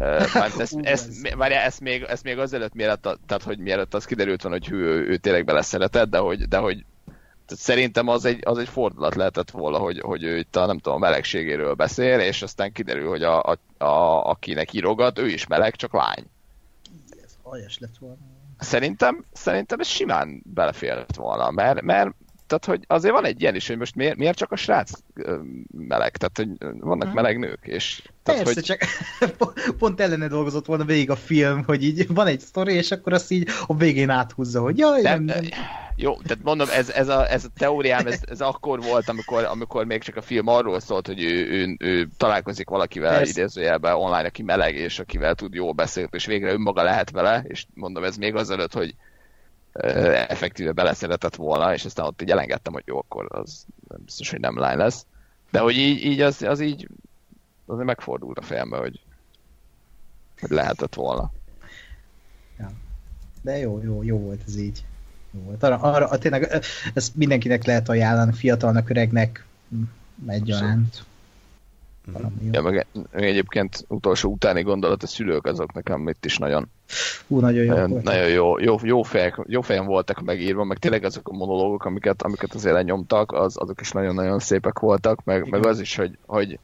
Uh, ezt, ezt, várjál, ezt, még, ezt még azelőtt, mielőtt, tehát, hogy mielőtt az kiderült van, hogy ő, ő, ő tényleg beleszeretett, de hogy, de hogy szerintem az egy, az egy fordulat lehetett volna, hogy, hogy ő itt a, nem tudom, a melegségéről beszél, és aztán kiderül, hogy a, a, a, akinek írogat, ő is meleg, csak lány. Ez aljas lett volna. Szerintem, szerintem ez simán beleférhet volna, mert, mert tehát, hogy azért van egy ilyen is, hogy most miért, miért csak a srác meleg, tehát, hogy vannak meleg nők, és... Tehát, Persze, hogy... csak pont ellene dolgozott volna végig a film, hogy így van egy sztori, és akkor azt így a végén áthúzza, hogy jaj, nem, nem. Jó, tehát mondom, ez, ez, a, ez a teóriám, ez, ez akkor volt, amikor, amikor még csak a film arról szólt, hogy ő, ő, ő találkozik valakivel Persze. idézőjelben online, aki meleg, és akivel tud jól beszélni, és végre önmaga lehet vele, és mondom, ez még azelőtt, hogy effektíve beleszeretett volna, és aztán ott így elengedtem, hogy jó, akkor az nem biztos, hogy nem lány lesz. De hogy így, így az, az így azért megfordult a fejembe, hogy, hogy lehetett volna. Ja. De jó, jó, jó volt ez így. Jó volt. Arra, arra tényleg ezt mindenkinek lehet ajánlani, fiatalnak, öregnek, egyaránt. Ja, meg egyébként utolsó utáni gondolat, a szülők azok nekem itt is nagyon Hú, nagyon jó. Nagyon, nagyon jó, jó, jó, fejek, jó fejen voltak megírva, meg tényleg azok a monológok, amiket, amiket azért lenyomtak, az, azok is nagyon-nagyon szépek voltak, meg, meg az is, hogy, hogy,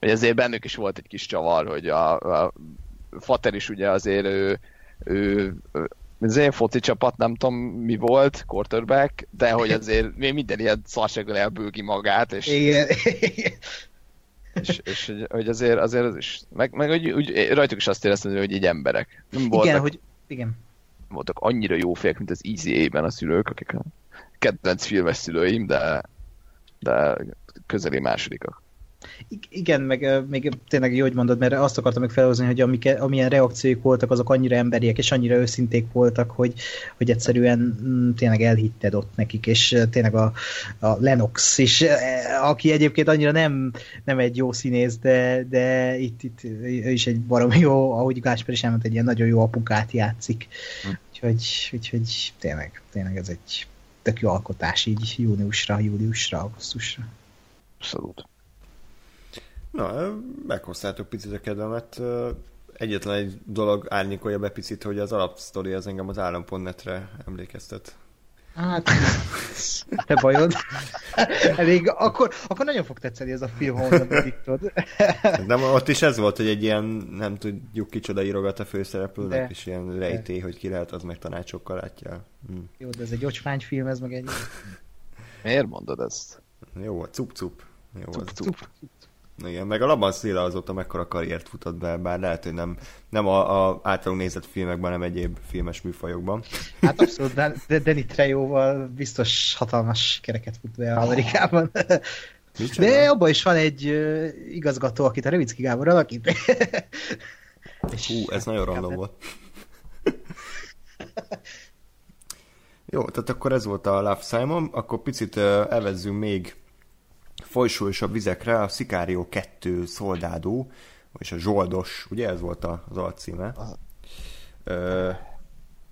hogy azért bennük is volt egy kis csavar, hogy a, a Fater is ugye azért ő, ő, az én foci csapat nem tudom mi volt, quarterback, de hogy azért még minden ilyen szarsággal elbőgi magát, és, igen és, és hogy, hogy azért, azért az is, meg, meg hogy, úgy, rajtuk is azt éreztem, hogy így emberek. Nem voltak, igen, hogy igen. voltak annyira jó fejek, mint az Easy A-ben a szülők, akik a kedvenc filmes szülőim, de, de közeli másodikak. Igen, meg még tényleg jó, hogy mondod, mert azt akartam meg felhozni, hogy amik, amilyen reakcióik voltak, azok annyira emberiek és annyira őszinték voltak, hogy, hogy egyszerűen mm, tényleg elhitted ott nekik, és tényleg a, a Lennox is, aki egyébként annyira nem, nem egy jó színész, de, de itt, itt ő is egy barom jó, ahogy Gásper is elmondta, egy ilyen nagyon jó apukát játszik. Hm. Úgyhogy, úgyhogy tényleg, tényleg ez egy tök jó alkotás így júniusra, júliusra, augusztusra. Abszolút. Na, meghoztátok picit a kedvemet. Egyetlen egy dolog árnyékolja be picit, hogy az alapsztori az engem az állam.net-re emlékeztet. Hát, te bajod. Elég, akkor, akkor nagyon fog tetszeni ez a film, ahol bediktod. Nem, ott is ez volt, hogy egy ilyen, nem tudjuk kicsoda írogat a főszereplőnek, de, és ilyen rejtély, de. hogy ki lehet, az meg tanácsokkal látja. Hm. Jó, de ez egy ocsmányfilm, ez meg egy... Miért mondod ezt? Jó, cup-cup. Jó, cup, cup. Igen, meg a Laban Széla azóta mekkora karriert futott be, bár lehet, hogy nem, nem a, a általunk nézett filmekben, hanem egyéb filmes műfajokban. Hát abszolút, de, de Danny Trejóval biztos hatalmas kereket fut be Amerikában. Micsoda? De abban is van egy uh, igazgató, akit a Revicki Gábor alakít. Hú, ez nagyon random volt. Jó, tehát akkor ez volt a Love Simon, akkor picit uh, evezzünk még a vizekre a Sicario 2 szoldádó, és a Zsoldos, ugye ez volt az alcíme. Ö,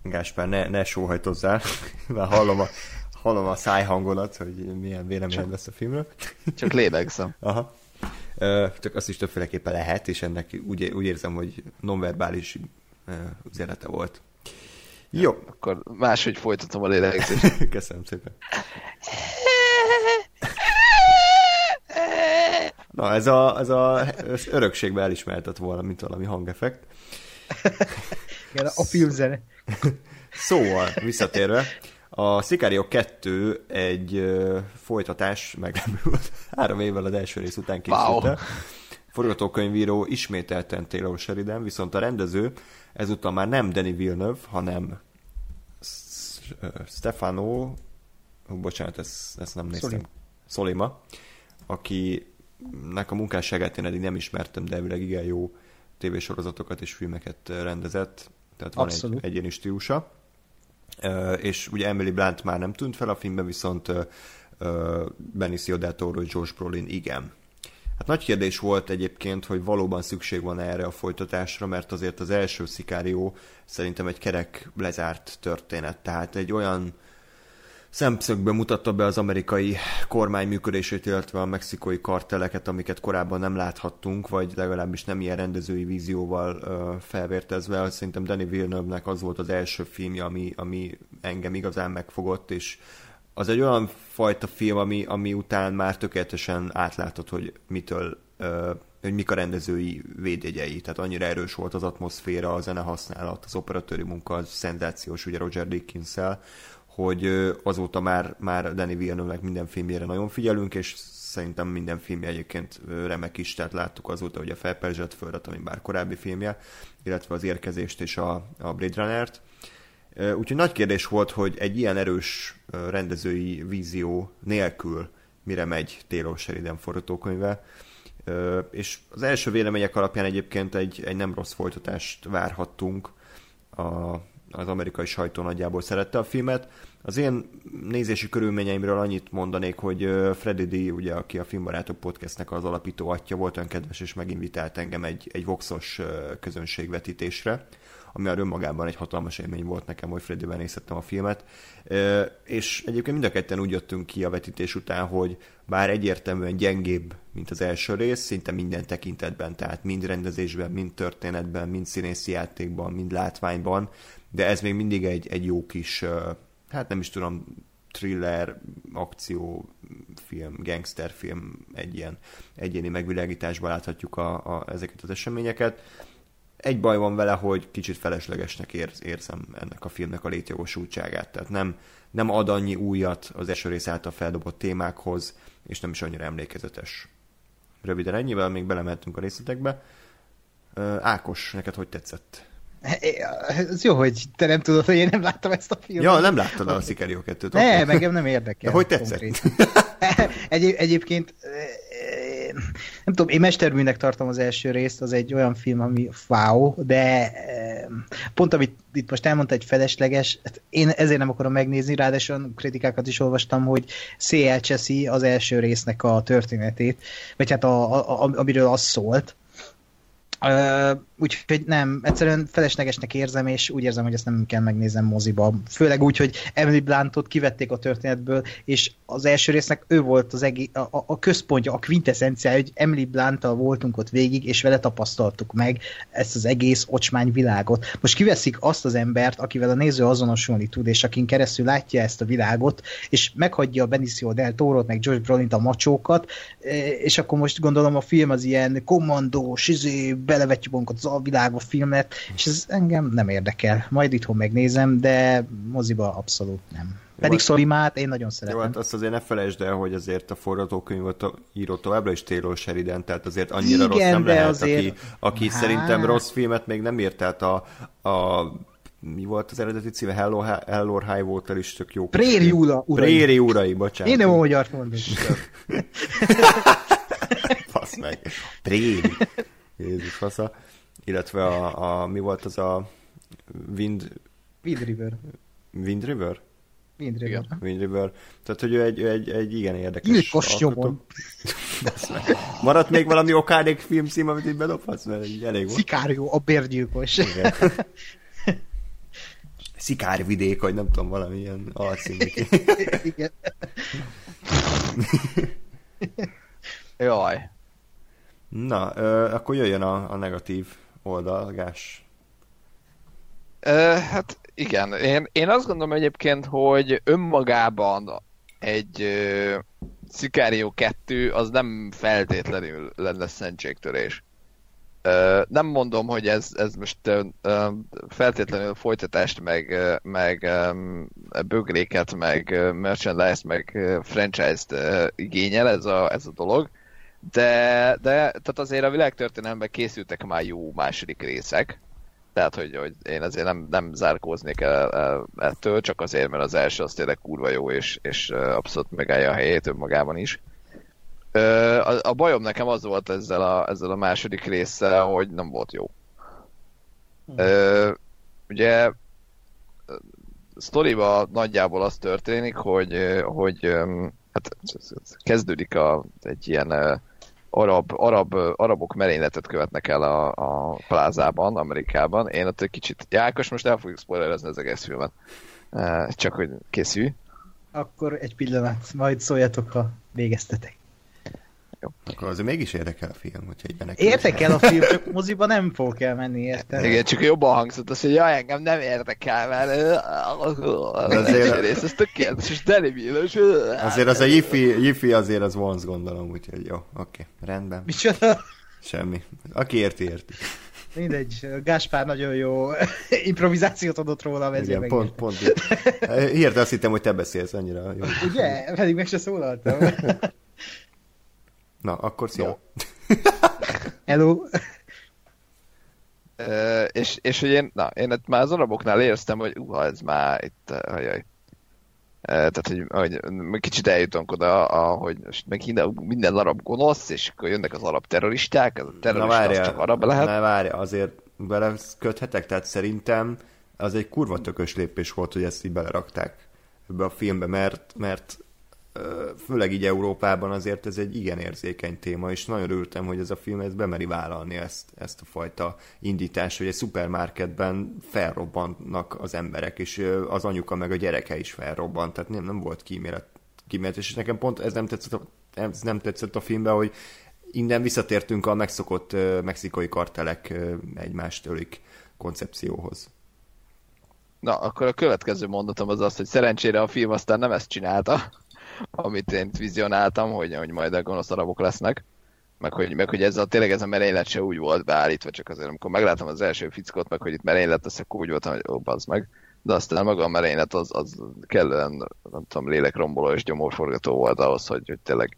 Gáspár, ne, ne sóhajtozzál, mert hallom a, hallom a szájhangolat, hogy milyen véleményed lesz a filmről. Csak lélegzem. Aha. Ö, csak azt is többféleképpen lehet, és ennek úgy, úgy érzem, hogy nonverbális üzenete volt. Jó. Akkor máshogy folytatom a lélegzést. Köszönöm szépen. Na, ez a, ez a ez örökségbe elismertett volna, mint valami hangeffekt. Igen, a filmzene. Szóval, visszatérve, a Sicario 2 egy folytatás, meglepő három évvel az első rész után készült wow. Forgatókönyvíró ismételten Taylor Sheridan, viszont a rendező ezúttal már nem Danny Villeneuve, hanem Stefano, bocsánat, ezt, ezt nem néztem. Szolima. Szolima, aki nek a munkásságát én eddig nem ismertem, de elvileg igen jó tévésorozatokat és filmeket rendezett, tehát van Abszolút. egy egyéni stílusa. És ugye Emily Blunt már nem tűnt fel a filmben, viszont Benicio del Toro és George Brolin igen. Hát nagy kérdés volt egyébként, hogy valóban szükség van erre a folytatásra, mert azért az első szikárió szerintem egy kerek lezárt történet. Tehát egy olyan szemszögben mutatta be az amerikai kormány működését, illetve a mexikói karteleket, amiket korábban nem láthattunk, vagy legalábbis nem ilyen rendezői vízióval uh, felvértezve. Szerintem Danny Villeneuve-nek az volt az első filmje, ami, ami engem igazán megfogott, és az egy olyan fajta film, ami, ami után már tökéletesen átlátod, hogy mitől uh, hogy mik a rendezői védjegyei, tehát annyira erős volt az atmoszféra, a zene használat, az operatőri munka, az szenzációs, ugye Roger dickens hogy azóta már, már Danny villeneuve minden filmjére nagyon figyelünk, és szerintem minden filmje egyébként remek is, tehát láttuk azóta, hogy a Felperzsett Földet, ami bár korábbi filmje, illetve az Érkezést és a, a Blade Runner-t. Úgyhogy nagy kérdés volt, hogy egy ilyen erős rendezői vízió nélkül mire megy Taylor Sheridan forgatókönyve, és az első vélemények alapján egyébként egy, egy nem rossz folytatást várhattunk. A, az amerikai sajtó nagyjából szerette a filmet. Az én nézési körülményeimről annyit mondanék, hogy Freddy D, ugye, aki a Filmbarátok podcastnek az alapító atya volt, olyan kedves, és meginvitált engem egy, egy voxos közönségvetítésre, ami már önmagában egy hatalmas élmény volt nekem, hogy Freddy-ben nézhettem a filmet. És egyébként mind a ketten úgy jöttünk ki a vetítés után, hogy bár egyértelműen gyengébb, mint az első rész, szinte minden tekintetben, tehát mind rendezésben, mind történetben, mind színészi játékban, mind látványban, de ez még mindig egy, egy jó kis, hát nem is tudom, thriller, akciófilm, gangsterfilm, egy ilyen egyéni megvilágításban láthatjuk a, a, ezeket az eseményeket. Egy baj van vele, hogy kicsit feleslegesnek érz, érzem ennek a filmnek a létjogosultságát. Tehát nem, nem ad annyi újat az első rész által feldobott témákhoz, és nem is annyira emlékezetes. Röviden ennyivel még belemeltünk a részletekbe. Ákos, neked hogy tetszett? Ez jó, hogy te nem tudod, hogy én nem láttam ezt a filmet. Ja, nem láttad a Sicario 2-t. Ne, megem nem érdekel. De hogy tetszett? Egy, egyébként nem tudom, én mesterműnek tartom az első részt, az egy olyan film, ami wow, de pont amit itt most elmondta, egy felesleges, hát én ezért nem akarom megnézni, ráadásul kritikákat is olvastam, hogy szélcseszi az első résznek a történetét, vagy hát a, a, a, amiről az szólt, Uh, úgyhogy nem, egyszerűen feleslegesnek érzem, és úgy érzem, hogy ezt nem kell megnézem moziba. Főleg úgy, hogy Emily Blantot kivették a történetből, és az első résznek ő volt az egész, a, a központja, a quintessencia, hogy Emily Blanttal voltunk ott végig, és vele tapasztaltuk meg ezt az egész ocsmány világot. Most kiveszik azt az embert, akivel a néző azonosulni tud, és akin keresztül látja ezt a világot, és meghagyja a Benicio del Toro-t, meg George Brolin-t a macsókat, és akkor most gondolom a film az ilyen kommandós, izé, belevetjük magunkat az alvilágba filmet, és ez engem nem érdekel. Majd itthon megnézem, de moziba abszolút nem. Pedig Szolimát én nagyon szeretem. Jó, hát azt azért ne felejtsd el, hogy azért a forgatókönyvet író továbbra is Taylor Sheridan, tehát azért annyira Igen, rossz nem lehet, azért... aki, aki hát... szerintem rossz filmet még nem írt, tehát a, a mi volt az eredeti címe? Hello, Hello High Water is tök jó. Préri Ura, urai. Préri Urai, bocsánat. Én nem a magyar mondom. Fasz meg. Préri. Jézus fasza. Illetve a, a, mi volt az a Wind... Wind River. Wind River? Wind River. Igen. Wind River. Tehát, hogy ő egy, egy, egy igen érdekes Nyilkos nyomon. Maradt még valami okádék filmcím, amit itt bedobhatsz? Mert így elég volt. Szikárió, a bérgyilkos. Igen. Szikárvidék, vagy nem tudom, valami ilyen alcímik. Igen. Jaj. Na, ö, akkor jöjjön a, a negatív oldal, Gás. Ö, hát igen, én, én azt gondolom egyébként, hogy önmagában egy uh, Sicario 2 az nem feltétlenül lenne szentségtörés. Uh, nem mondom, hogy ez, ez most uh, feltétlenül folytatást, meg, uh, meg um, bögréket, meg merchandise, meg franchise-t uh, igényel ez a, ez a dolog, de, de tehát azért a világtörténelemben készültek már jó második részek, tehát, hogy, hogy én azért nem, nem zárkóznék el, el, ettől, csak azért, mert az első az tényleg kurva jó, és, és abszolút megállja a helyét önmagában is. A, a bajom nekem az volt ezzel a, ezzel a második résszel, hogy nem volt jó. Hmm. Ugye sztoriba nagyjából az történik, hogy, hogy hát kezdődik a, egy ilyen arab, arab, arabok merényletet követnek el a, a plázában, Amerikában. Én ott egy kicsit, Jákos, most el fogjuk spoilerezni az egész filmet. Csak hogy készülj. akkor egy pillanat, majd szóljatok, ha végeztetek. Jó. Akkor azért mégis érdekel a film, hogyha egy menekül. Érdekel a film, csak moziba nem fogok elmenni, érted? Igen, csak jobban hangzott az, hogy jaj, engem nem érdekel, mert azért... rész, ez tökéletes, és delibílos. Azért az a Yifi, Yifi azért az vonz gondolom, úgyhogy jó, oké, rendben. Micsoda? Semmi. Aki érti, érti. Mindegy, Gáspár nagyon jó improvizációt adott róla, ezért Igen, pont, pont. Hirtelen azt hittem, hogy te beszélsz annyira. Jó. Ugye? Pedig meg se szólaltam. Na, akkor szia. No. Hello. Uh, és, és hogy én, na, én már az araboknál éreztem, hogy uha, ez már itt, ajaj. Uh, tehát, hogy, hogy kicsit eljutunk oda, hogy most meg minden, minden arab gonosz, és akkor jönnek az arab terroristák, a terrorista na várja, az csak arab lehet. Na várja, azért köthetek, tehát szerintem az egy kurva tökös lépés volt, hogy ezt így belerakták ebbe a filmbe, mert, mert főleg így Európában azért ez egy igen érzékeny téma, és nagyon örültem, hogy ez a film ezt bemeri vállalni ezt, ezt a fajta indítást, hogy egy szupermarketben felrobbannak az emberek, és az anyuka meg a gyereke is felrobbant, tehát nem, nem volt kímélet, kímélet, és nekem pont ez nem tetszett ez nem tetszett a filmben, hogy innen visszatértünk a megszokott mexikai kartelek egymást ölik koncepcióhoz. Na, akkor a következő mondatom az az, hogy szerencsére a film aztán nem ezt csinálta, amit én vizionáltam, hogy, hogy majd a gonosz arabok lesznek. Meg hogy, meg hogy ez a, tényleg ez a merénylet se úgy volt beállítva, csak azért amikor megláttam az első fickót, meg hogy itt merénylet lesz, akkor úgy voltam, hogy ó, bazd meg. De aztán maga a merénylet az, az kellően, nem tudom, lélekromboló és gyomorforgató volt ahhoz, hogy, hogy tényleg,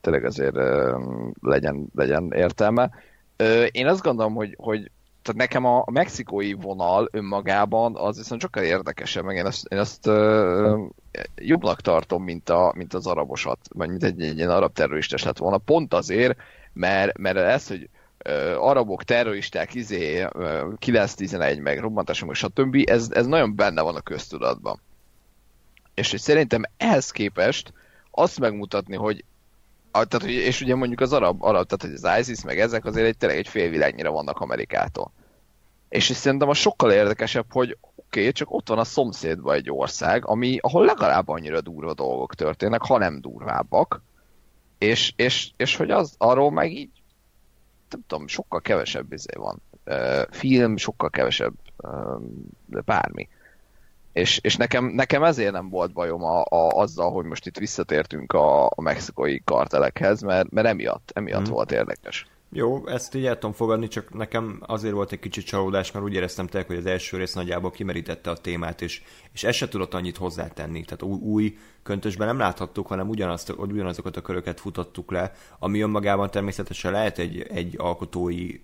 tényleg azért uh, legyen, legyen értelme. Uh, én azt gondolom, hogy, hogy tehát nekem a, a mexikói vonal önmagában az viszont sokkal érdekesebb, meg én azt, én azt uh, jobbnak tartom, mint, a, mint az arabosat, vagy mint egy, egy ilyen arab terroristes lett volna, pont azért, mert, mert ez, hogy arabok, terroristák, izé, uh, 9-11, meg robbantások, stb., ez, ez nagyon benne van a köztudatban. És hogy szerintem ehhez képest azt megmutatni, hogy tehát, hogy, és ugye mondjuk az arab, arab, tehát hogy az ISIS meg ezek azért egy, tényleg egy fél világnyira vannak Amerikától. És szerintem a sokkal érdekesebb, hogy oké, okay, csak ott van a szomszédban egy ország, ami, ahol legalább annyira durva dolgok történnek, ha nem durvábbak, és, és, és hogy az arról meg így, nem tudom, sokkal kevesebb izé van. Film, sokkal kevesebb bármi. És, és nekem, nekem ezért nem volt bajom a, a, azzal, hogy most itt visszatértünk a, a mexikai kartelekhez, mert, mert emiatt, emiatt mm. volt érdekes. Jó, ezt így el tudom fogadni, csak nekem azért volt egy kicsit csalódás, mert úgy éreztem tényleg, hogy az első rész nagyjából kimerítette a témát, és, és ez se tudott annyit hozzátenni. Tehát új, új köntösben nem láthattuk, hanem ugyanazt, ugyanazokat a köröket futottuk le, ami önmagában természetesen lehet egy, egy alkotói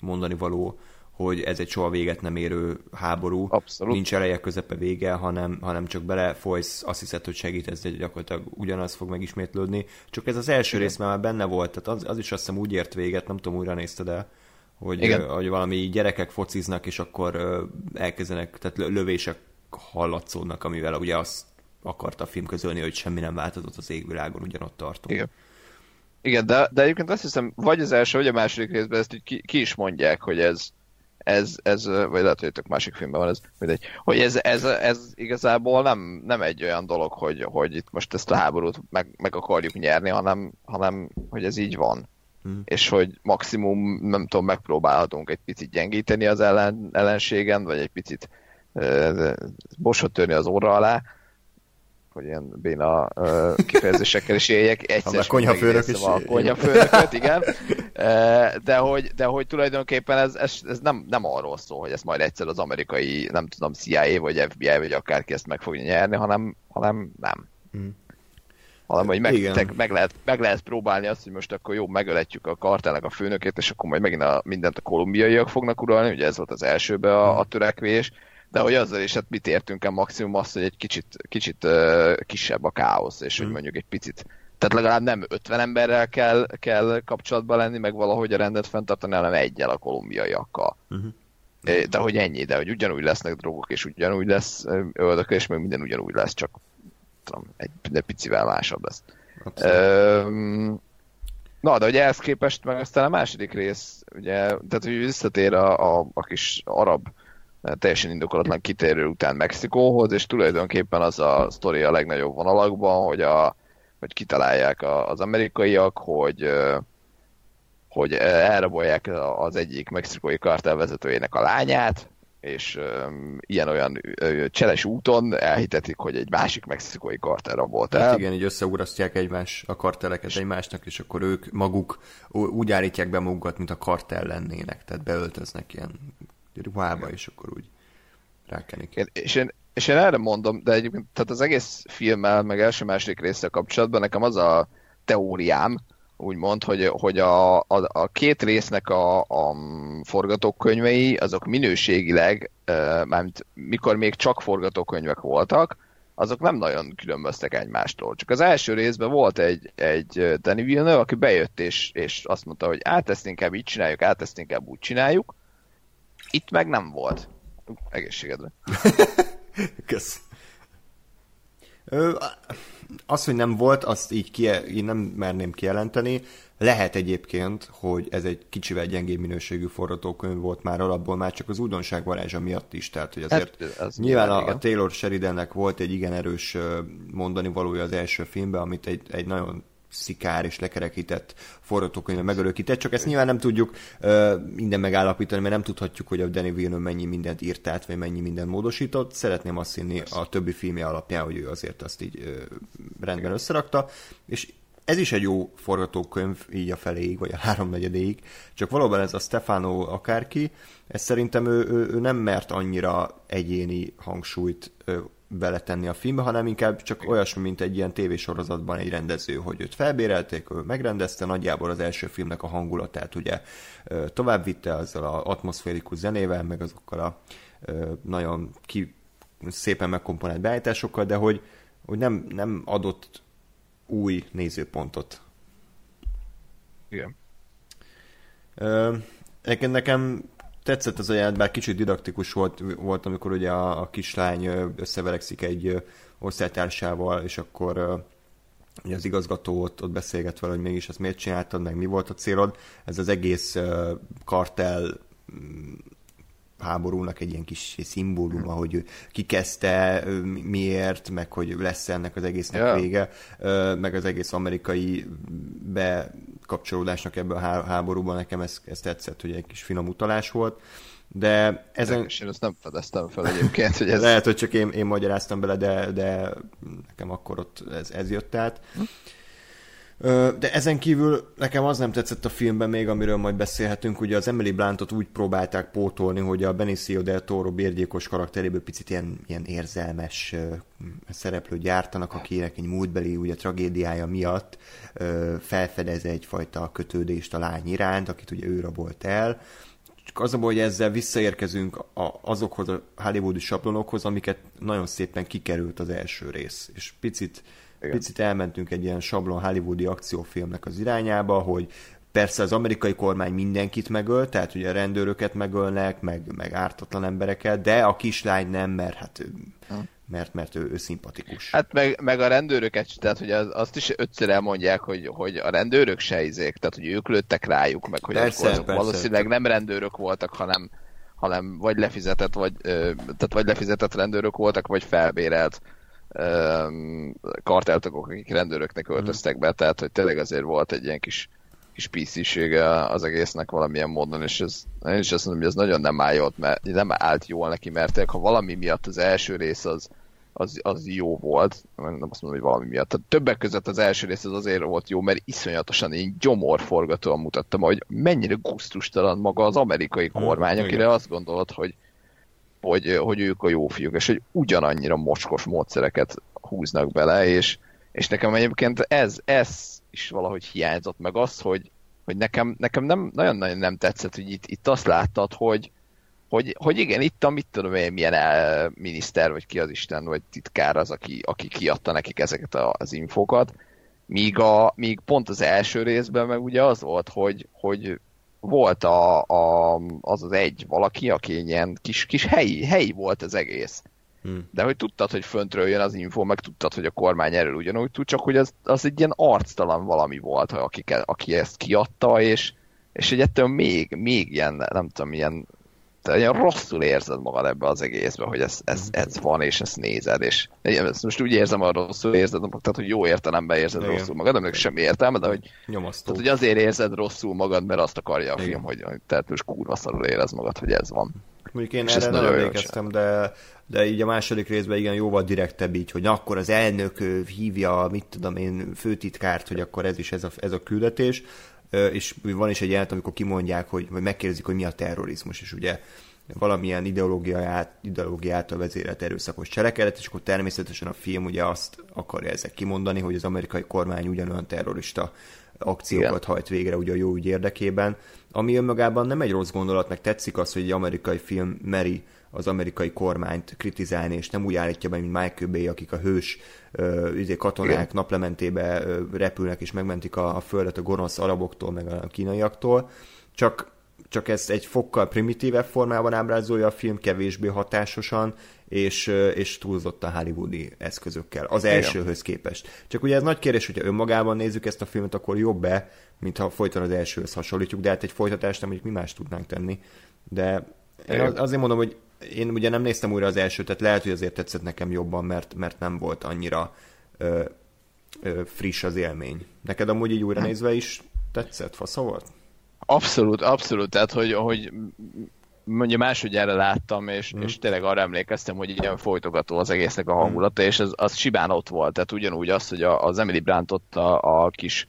mondani való hogy ez egy soha véget nem érő háború, Abszolút. nincs eleje, közepe, vége, hanem, hanem csak belefolysz, azt hiszed, hogy segítesz, de gyakorlatilag ugyanaz fog megismétlődni. Csak ez az első Igen. rész már benne volt, tehát az, az is azt hiszem úgy ért véget, nem tudom, újra nézted el, hogy, Igen. hogy valami gyerekek fociznak, és akkor elkezdenek, tehát lövések hallatszódnak, amivel ugye azt akarta a film közölni, hogy semmi nem változott az égvilágon, ugyanott tartunk. Igen. Igen, de, de egyébként azt hiszem, vagy az első, vagy a második részben ezt ki, ki is mondják, hogy ez, ez, ez vagy lehet, hogy másik filmben van ez, mindegy, hogy ez, ez, ez igazából nem, nem egy olyan dolog, hogy, hogy itt most ezt a háborút meg, meg akarjuk nyerni, hanem, hanem hogy ez így van. Hmm. És hogy maximum, nem tudom, megpróbálhatunk egy picit gyengíteni az ellen, ellenségen, vagy egy picit uh, bosot törni az óra alá, hogy ilyen béna uh, kifejezésekkel is éljek. Egyszer a konyhafőnök is. A konyhafőnököt, igen. De hogy, de hogy tulajdonképpen ez, ez, ez nem, nem arról szól, hogy ezt majd egyszer az amerikai, nem tudom, CIA vagy FBI vagy akárki ezt meg fogja nyerni, hanem, hanem nem. Hmm. Hanem, hogy meg, meg, lehet, meg lehet próbálni azt, hogy most akkor jó, megöletjük a kartelnek a főnökét, és akkor majd megint a, mindent a kolumbiaiak fognak uralni, ugye ez volt az elsőbe a, a törekvés, de hogy azzal is, hát mit értünk el maximum azt, hogy egy kicsit, kicsit uh, kisebb a káosz, és mm. hogy hmm. mondjuk egy picit tehát legalább nem 50 emberrel kell, kell kapcsolatban lenni, meg valahogy a rendet fenntartani, hanem egyel a kolumbiaiakkal. Uh-huh. De hogy ennyi, de hogy ugyanúgy lesznek drogok, és ugyanúgy lesz öldök, és meg minden ugyanúgy lesz, csak tudom, egy de picivel másabb lesz. Um, na, de hogy ehhez képest meg aztán a második rész, ugye, tehát hogy visszatér a, a, a kis arab teljesen indokolatlan kitérő után Mexikóhoz, és tulajdonképpen az a sztori a legnagyobb vonalakban, hogy, a, hogy kitalálják az amerikaiak, hogy hogy elrabolják az egyik mexikói kartel vezetőjének a lányát, és um, ilyen-olyan uh, cseles úton elhitetik, hogy egy másik mexikói kartel rabolt el. Hát igen, így összeurasztják egymás, a karteleket egymásnak, és akkor ők maguk úgy állítják be magukat, mint a kartel lennének, tehát beöltöznek ilyen ruhába, és akkor úgy rákenik. Én, és, én, és én erre mondom, de egyébként tehát az egész filmmel, meg első-második része kapcsolatban nekem az a teóriám, úgymond, hogy, hogy a, a, a két résznek a, a forgatókönyvei, azok minőségileg, mármint mikor még csak forgatókönyvek voltak, azok nem nagyon különböztek egymástól. Csak az első részben volt egy, egy Danny Villeneuve, aki bejött és, és azt mondta, hogy át ezt inkább így csináljuk, át ezt inkább úgy csináljuk. Itt meg nem volt. Egészségedre. Kösz. Az, hogy nem volt, azt így, ki, így nem merném kijelenteni. Lehet egyébként, hogy ez egy kicsivel gyengébb minőségű forgatókönyv volt már alapból, már csak az újdonság varázsa miatt is. Tehát, hogy azért hát, ez nyilván a, a Taylor Sheridannek volt egy igen erős mondani valója az első filmben, amit egy, egy nagyon szikár és lekerekített forgatókönyve megörökített, csak ezt nyilván nem tudjuk uh, minden megállapítani, mert nem tudhatjuk, hogy a Danny Villeneuve mennyi mindent írt át, vagy mennyi mindent módosított. Szeretném azt hinni a többi filmje alapján, hogy ő azért azt így uh, rendben összerakta, és ez is egy jó forgatókönyv így a feléig, vagy a háromnegyedéig, csak valóban ez a Stefano akárki, ez szerintem ő, ő, ő nem mert annyira egyéni hangsúlyt beletenni a filmbe, hanem inkább csak olyasmi, mint egy ilyen tévésorozatban egy rendező, hogy őt felbérelték, ő megrendezte, nagyjából az első filmnek a hangulatát ugye tovább vitte azzal az atmoszférikus zenével, meg azokkal a nagyon ki, szépen megkomponált beállításokkal, de hogy, hogy nem, nem adott új nézőpontot. Igen. Nekem, nekem tetszett az a bár kicsit didaktikus volt, volt amikor ugye a, a kislány összeverekszik egy osztálytársával, és akkor ugye az igazgató ott, ott beszélget vele, hogy mégis ezt miért csináltad, meg mi volt a célod. Ez az egész kartel háborúnak egy ilyen kis szimbóluma, hogy ő kezdte, miért, meg hogy lesz ennek az egésznek yeah. vége, meg az egész amerikai bekapcsolódásnak ebbe a háborúban nekem ez, ez tetszett, hogy egy kis finom utalás volt. De ezen... És én ezt nem fedeztem fel egyébként, hogy ez... Lehet, hogy csak én, én magyaráztam bele, de, de nekem akkor ott ez, ez jött át. Hm? De ezen kívül nekem az nem tetszett a filmben még, amiről majd beszélhetünk, ugye az Emily Blantot úgy próbálták pótolni, hogy a Benicio del Toro bérgyékos karakteréből picit ilyen, ilyen érzelmes szereplő gyártanak, akinek egy múltbeli ugye, tragédiája miatt felfedez egyfajta kötődést a lány iránt, akit ugye ő rabolt el. Csak az a baj, hogy ezzel visszaérkezünk a, azokhoz a hollywoodi sablonokhoz, amiket nagyon szépen kikerült az első rész. És picit igen. Picit elmentünk egy ilyen sablon hollywoodi akciófilmnek az irányába, hogy persze az amerikai kormány mindenkit megöl, tehát ugye a rendőröket megölnek, meg, meg ártatlan embereket, de a kislány nem, mert hát ő, mert, mert ő, ő szimpatikus. Hát meg, meg a rendőröket, tehát hogy az, azt is ötször elmondják, hogy, hogy a rendőrök se izék, tehát hogy ők lőttek rájuk, meg hogy persze, azok persze, valószínűleg nem rendőrök voltak, hanem, hanem vagy lefizetett, vagy, tehát vagy lefizetett rendőrök voltak, vagy felbérelt karteltagok, akik rendőröknek mhm. öltöztek be, tehát hogy tényleg azért volt egy ilyen kis, kis píszisége az egésznek valamilyen módon, és ez, én is azt mondom, hogy ez nagyon nem állt, mert, nem állt jól neki, mert ha valami miatt az első rész az, az, az jó volt, nem azt mondom, hogy valami miatt. Tehát többek között az első rész az azért volt jó, mert iszonyatosan én gyomorforgatóan mutattam, hogy mennyire gusztustalan maga az amerikai mhm, kormány, akire azt gondolod, hogy hogy, hogy ők a jó fiúk, és hogy ugyanannyira mocskos módszereket húznak bele, és, és nekem egyébként ez, ez is valahogy hiányzott meg az, hogy, hogy nekem, nekem nem, nagyon-nagyon nem tetszett, hogy itt, itt azt láttad, hogy, hogy, hogy igen, itt a mit tudom én, milyen el, miniszter, vagy ki az Isten, vagy titkár az, aki, aki kiadta nekik ezeket az infókat, míg, a, míg pont az első részben meg ugye az volt, hogy, hogy volt a, a, az az egy valaki, aki ilyen kis, kis helyi, helyi volt az egész. Hmm. De hogy tudtad, hogy föntről jön az info, meg tudtad, hogy a kormány erről ugyanúgy tud, csak hogy az, az egy ilyen arctalan valami volt, aki, aki ezt kiadta, és, és egy ettől még, még ilyen, nem tudom, ilyen te olyan rosszul érzed magad ebbe az egészbe, hogy ez, ez, ez van, és ezt nézed, és ezt most úgy érzem, hogy rosszul érzed tehát hogy jó értelemben érzed Igen. rosszul magad, aminek semmi értelme, de hogy, Nyomasztó. tehát, hogy azért érzed rosszul magad, mert azt akarja a Igen. film, hogy, hogy tehát most kurva szarul érez magad, hogy ez van. Mondjuk én és erre nem emlékeztem, de, de így a második részben igen jóval direktebb így, hogy akkor az elnök hívja, mit tudom én, főtitkárt, hogy akkor ez is ez a, ez a küldetés, és van is egy jelent, amikor kimondják, hogy, vagy megkérdezik, hogy mi a terrorizmus, és ugye valamilyen ideológiát, ideológiától vezérelt erőszakos cselekedet, és akkor természetesen a film ugye azt akarja ezek kimondani, hogy az amerikai kormány ugyanolyan terrorista akciókat hajt végre ugye a jó ügy érdekében, ami önmagában nem egy rossz gondolat, meg tetszik az, hogy egy amerikai film meri az amerikai kormányt kritizálni, és nem úgy állítja be, mint Michael Bay, akik a hős uh, katonák Igen. naplementébe repülnek, és megmentik a, a földet a gonosz araboktól, meg a kínaiaktól, csak csak ez egy fokkal primitívebb formában ábrázolja a film, kevésbé hatásosan, és, és túlzott a hollywoodi eszközökkel, az elsőhöz képest. Csak ugye ez nagy kérdés, hogyha önmagában nézzük ezt a filmet, akkor jobb-e, mint ha folyton az elsőhöz hasonlítjuk, de hát egy folytatást nem, hogy mi más tudnánk tenni. De én azért mondom, hogy én ugye nem néztem újra az elsőt, tehát lehet, hogy azért tetszett nekem jobban, mert, mert nem volt annyira ö, ö, friss az élmény. Neked amúgy így újra nézve is tetszett, fasza volt? Abszolút, abszolút, tehát hogy, hogy mondja másodjára láttam, és, mm. és tényleg arra emlékeztem, hogy ilyen folytogató az egésznek a hangulata, mm. és az, az sibán ott volt, tehát ugyanúgy az, hogy a, az Emily Brandt ott a, a kis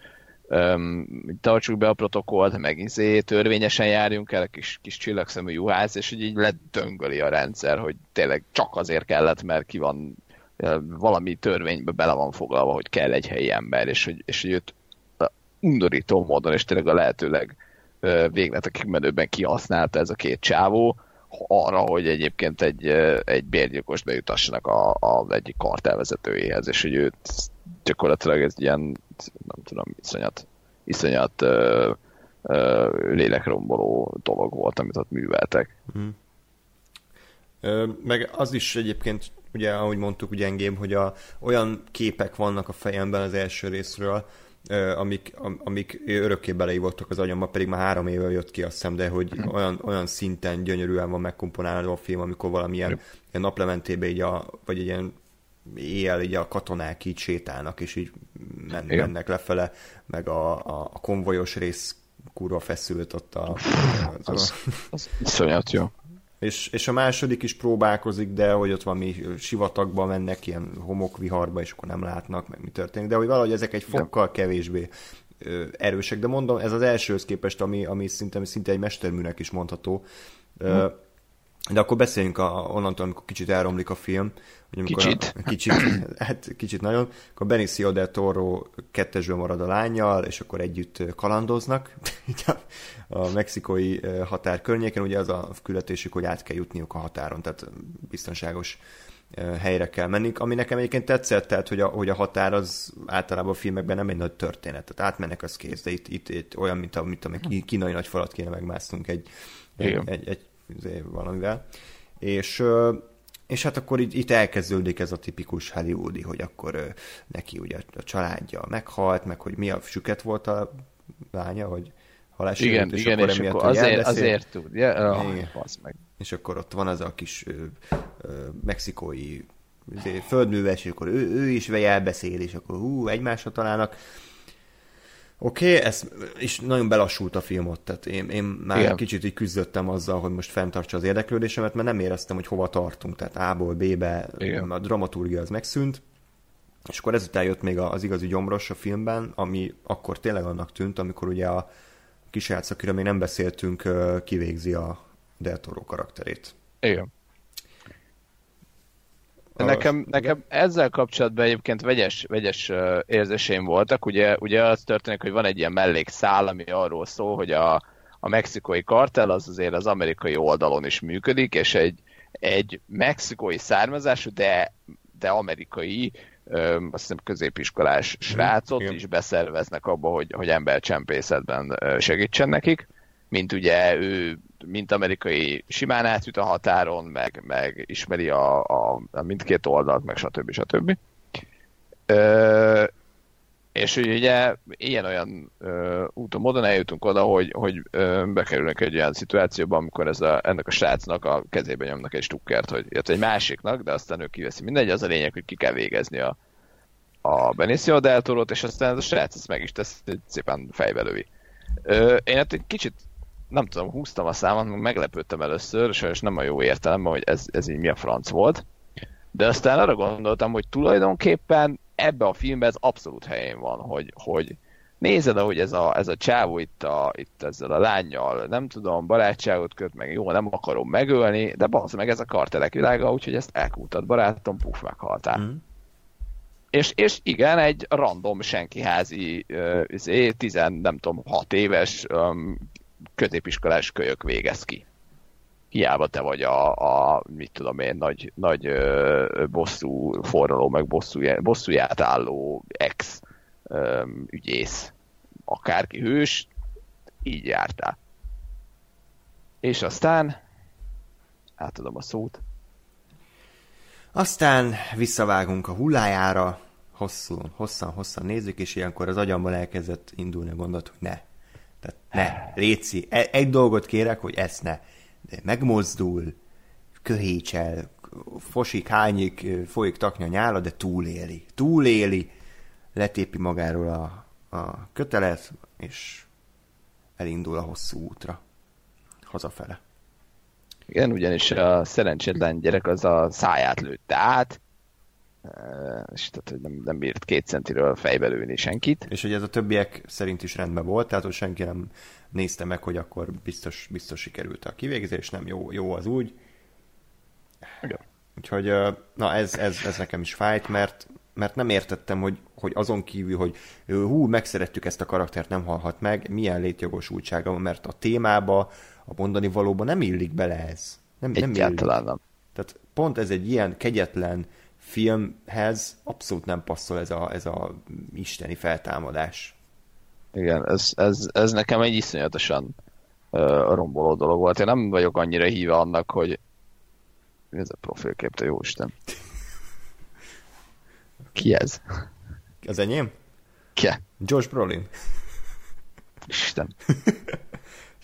um, tartsuk be a protokollt, meg izé, törvényesen járjunk el, kis, kis csillagszemű juhász, és hogy így ledöngöli a rendszer, hogy tényleg csak azért kellett, mert ki van valami törvénybe bele van foglalva, hogy kell egy helyi ember, és hogy, és hogy őt undorító módon, és tényleg a lehetőleg végletekig menőben kihasználta ez a két csávó, arra, hogy egyébként egy, egy bérgyilkost bejutassanak a, a egyik kartelvezetőjéhez, és hogy őt gyakorlatilag ez ilyen, nem tudom, iszonyat, iszonyat ö, ö, lélekromboló dolog volt, amit ott műveltek. Mm. Ö, meg az is egyébként, ugye, ahogy mondtuk, gyengébb, hogy a, olyan képek vannak a fejemben az első részről, amik, amik örökké beleívottak az agyamba, pedig már három éve jött ki, azt hiszem, de hogy mhm. olyan, olyan szinten gyönyörűen van megkomponálva a film, amikor valamilyen ilyen naplementébe így a, vagy egy ilyen éjjel így a katonák így sétálnak, és így men, mennek lefele, meg a, a, a konvojos rész kurva feszült ott a... Az, az, az iszonyat jó. És, és a második is próbálkozik, de hogy ott valami sivatagba mennek, ilyen homokviharba, és akkor nem látnak, meg mi történik. De hogy valahogy ezek egy fokkal kevésbé erősek. De mondom, ez az elsőhöz képest, ami, ami szinte, szinte egy mesterműnek is mondható. Hm. De akkor beszéljünk a, onnantól, amikor kicsit elromlik a film. Hogy kicsit? A, kicsit, hát kicsit nagyon. Akkor Benicio del Toro kettesből marad a lányjal, és akkor együtt kalandoznak a, a mexikói határ környéken. Ugye az a küldetésük, hogy át kell jutniuk a határon, tehát biztonságos helyre kell menni, ami nekem egyébként tetszett, tehát hogy a, hogy a határ az általában a filmekben nem egy nagy történet, tehát átmennek az kész, de itt, itt, itt olyan, mint a, mint a kínai nagy falat kéne megmásznunk egy, egy, egy, egy, egy valamivel. És és hát akkor így, itt elkezdődik ez a tipikus hollywoodi, hogy akkor ö, neki ugye a családja meghalt, meg hogy mi a süket volt a lánya, hogy halás igen, és igen, akkor és akkor azért, azért tud. Ja, oh, meg. És akkor ott van az a kis ö, ö, mexikói földműves, és akkor ő, ő is elbeszél, és akkor hú, egymásra találnak. Oké, okay, ez és nagyon belassult a film ott, tehát én, én már Igen. kicsit így küzdöttem azzal, hogy most fenntartsa az érdeklődésemet, mert nem éreztem, hogy hova tartunk, tehát A-ból B-be Igen. a dramaturgia az megszűnt, és akkor ezután jött még az igazi gyomros a filmben, ami akkor tényleg annak tűnt, amikor ugye a kisrác, akiről még nem beszéltünk, kivégzi a Del Toro karakterét. Igen. Nekem, nekem ezzel kapcsolatban egyébként vegyes, vegyes érzéseim voltak. Ugye, ugye az történik, hogy van egy ilyen mellékszál, ami arról szól, hogy a, a mexikói kartel az azért az amerikai oldalon is működik, és egy, egy mexikói származású, de, de amerikai ö, azt hiszem középiskolás mhm, srácot mm, is beszerveznek abba, hogy, hogy embercsempészetben segítsen nekik, mint ugye ő mint amerikai simán átjut a határon, meg, meg ismeri a, a, a mindkét oldalt, meg stb. stb. Ö, És ugye ilyen-olyan úton módon eljutunk oda, hogy, hogy ö, bekerülnek egy olyan szituációba, amikor ez a, ennek a srácnak a kezébe nyomnak egy stukkert, hogy jött egy másiknak, de aztán ő kiveszi. Mindegy, az a lényeg, hogy ki kell végezni a, a Benicio del Toro-t, és aztán ez a srác ezt meg is tesz, szépen fejbe lövi. Ö, én hát egy kicsit nem tudom, húztam a számot, meglepődtem először, sajnos nem a jó értelemben, hogy ez, ez így mi a franc volt. De aztán arra gondoltam, hogy tulajdonképpen ebbe a filmben ez abszolút helyén van, hogy, hogy nézed, ahogy ez a, ez a csávó itt, a, itt ezzel a lányjal, nem tudom, barátságot köt, meg jó, nem akarom megölni, de bazd meg ez a kartelek világa, úgyhogy ezt elkútad barátom, puf, meghaltál. Mm. És, és igen, egy random senkiházi, uh, tizen, nem tudom, hat éves um, középiskolás kölyök végez ki hiába te vagy a, a mit tudom én, nagy, nagy ö, bosszú forraló, meg bosszú, bosszúját álló ex ö, ügyész, akárki hős, így jártál. És aztán átadom a szót. Aztán visszavágunk a hullájára, hosszú, hosszan, hosszan nézzük, és ilyenkor az agyamban elkezdett indulni a gondot, hogy ne. Tehát ne, Réci, e- egy dolgot kérek, hogy ezt ne de megmozdul, köhécsel, fosik, hányik, folyik taknya nyála, de túléli. Túléli, letépi magáról a, a kötelet, és elindul a hosszú útra. Hazafele. Igen, ugyanis a szerencsétlen gyerek az a száját lőtte át, és tehát, hogy nem, nem bírt két centiről fejbe lőni senkit. És hogy ez a többiek szerint is rendben volt, tehát hogy senki nem nézte meg, hogy akkor biztos, biztos sikerült a kivégzés, nem jó, jó az úgy. Igen. Úgyhogy na ez, ez, ez nekem is fájt, mert, mert nem értettem, hogy, hogy azon kívül, hogy hú, megszerettük ezt a karaktert, nem halhat meg, milyen létjogosultsága mert a témába, a mondani valóban nem illik bele ez. Nem, nem illik. nem. Tehát pont ez egy ilyen kegyetlen filmhez abszolút nem passzol ez a, ez a isteni feltámadás. Igen, ez, ez, ez nekem egy iszonyatosan uh, romboló dolog volt. Én nem vagyok annyira híve annak, hogy mi ez a profilkép, te jó Isten. Ki ez? Az enyém? Ki? Josh Brolin. Isten.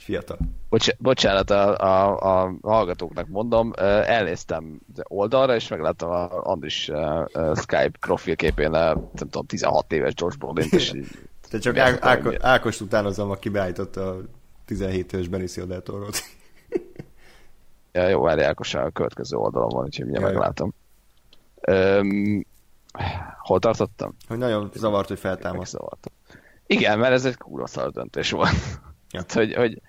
Fiatal. Bocs, bocsánat, a, a, a hallgatóknak mondom, elnéztem oldalra, és megláttam a Andris Skype profilképén, nem tudom, 16 éves George Brolin, és te csak Á- Áko- Ákost utánozom, aki beállította a 17 éves Benicio del Toro-t. ja, jó, várj, Ákos a következő oldalon van, úgyhogy mindjárt meglátom. Um, hol tartottam? Hogy nagyon zavart, hogy feltámaszt. Igen, mert ez egy kurva szar döntés volt. Ja. hát, hogy, hogy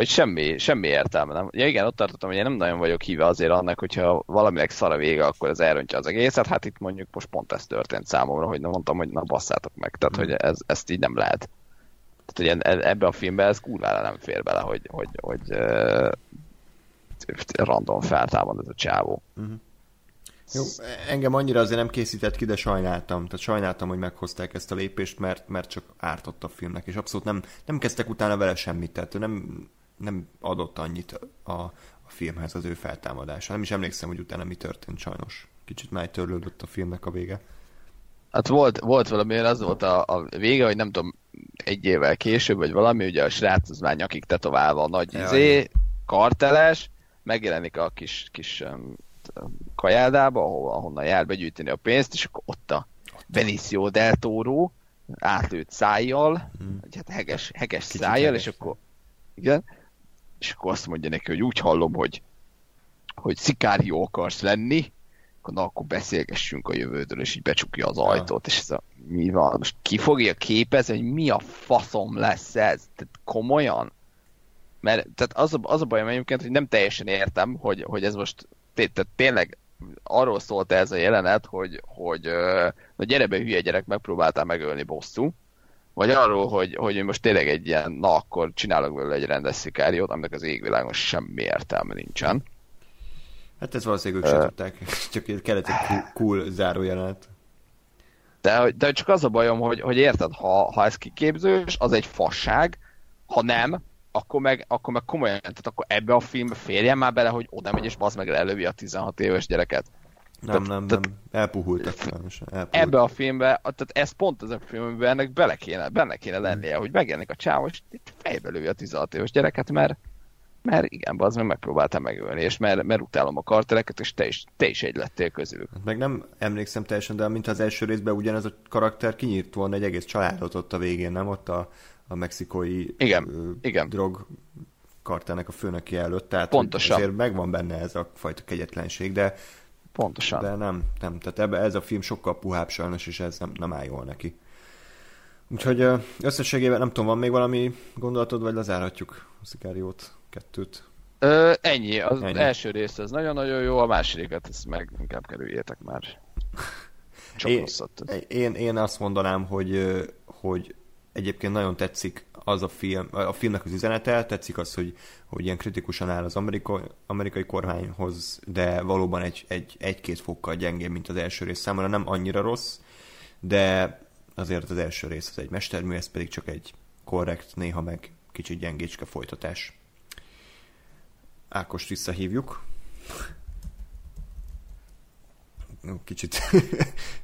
hogy semmi, semmi értelme nem. Ja igen, ott tartottam, hogy én nem nagyon vagyok híve azért annak, hogyha valaminek szar a vége, akkor ez elrontja az egészet. Hát itt mondjuk most pont ez történt számomra, hogy nem mondtam, hogy na basszátok meg. Tehát, mm. hogy ez, ezt így nem lehet. Tehát, hogy e- ebbe a filmbe ez kurvára nem fér bele, hogy, hogy, hogy uh, random feltámad ez a csávó. Mm. Jó, engem annyira azért nem készített ki, de sajnáltam. Tehát sajnáltam, hogy meghozták ezt a lépést, mert, mert csak ártott a filmnek, és abszolút nem, nem kezdtek utána vele semmit. Tehát nem, nem adott annyit a, a filmhez az ő feltámadása. Nem is emlékszem, hogy utána mi történt sajnos. Kicsit már törlődött a filmnek a vége. Hát volt, volt valami, az volt a, a vége, hogy nem tudom, egy évvel később, vagy valami, ugye a srác az már nyakig tetoválva a nagy ja, izé, karteles, megjelenik a kis, kis um, kajádába, ahol, ahonnan jár begyűjteni a pénzt, és akkor ott a Benicio del Toro átlőtt szájjal, hmm. hát heges, heges szájjal, heges. és akkor igen, és akkor azt mondja neki, hogy úgy hallom, hogy, hogy szikárió akarsz lenni, akkor na, akkor beszélgessünk a jövődről, és így becsukja az ajtót, és ez a, mi van, most ki fogja képezni, hogy mi a faszom lesz ez? Tehát komolyan? Mert tehát az a, az a bajom egyébként, hogy nem teljesen értem, hogy, hogy ez most tehát tényleg arról szólt ez a jelenet, hogy, hogy na gyere be hülye gyerek, megpróbáltál megölni bosszú, vagy arról, hogy, hogy most tényleg egy ilyen, na akkor csinálok belőle egy rendes szikáriót, aminek az égvilágon semmi értelme nincsen. Hát ez valószínűleg ők uh, se tudták, csak kellett egy cool, cool zárójelenet. De, de csak az a bajom, hogy, hogy érted, ha, ha ez kiképzős, az egy fasság, ha nem, akkor meg, akkor meg komolyan, tehát akkor ebbe a filmbe férjen már bele, hogy oda megy és bazd meg lelövi a 16 éves gyereket. Nem, nem, nem. Elpuhultak sajnos. Elpuhultak. Ebbe a filmbe, tehát ez pont az a film, amiben ennek bele kéne, benne kéne lennie, hogy megjelenik a csáv, és itt fejbe lője a 16 éves gyereket, mert mert igen, az meg megpróbáltam megölni, és mert, mert utálom a kartereket, és te is, te is egy lettél közülük. Meg nem emlékszem teljesen, de mint az első részben ugyanez a karakter kinyírt volna egy egész családot ott a végén, nem? Ott a, a mexikói igen, ö, igen. drog kartának a főnöki előtt, tehát Pontosan. azért megvan benne ez a fajta kegyetlenség, de, Pontosan. de nem, nem, tehát ebbe, ez a film sokkal puhább sajnos, és ez nem, nem áll jól neki. Úgyhogy összességében nem tudom, van még valami gondolatod, vagy lezárhatjuk a szikáriót, kettőt? Ö, ennyi. Az Ennyi. első rész az nagyon-nagyon jó, a másodikat ezt meg inkább kerüljétek már. Csak Én- rosszat. Én, én azt mondanám, hogy, hogy egyébként nagyon tetszik az a film, a filmnek az üzenete, tetszik az, hogy, hogy ilyen kritikusan áll az amerikai, amerikai kormányhoz, de valóban egy, egy, egy-két fokkal gyengébb, mint az első rész. Számomra nem annyira rossz, de azért az első rész az egy mestermű, ez pedig csak egy korrekt, néha meg kicsit gyengécske folytatás. Ákost visszahívjuk. Kicsit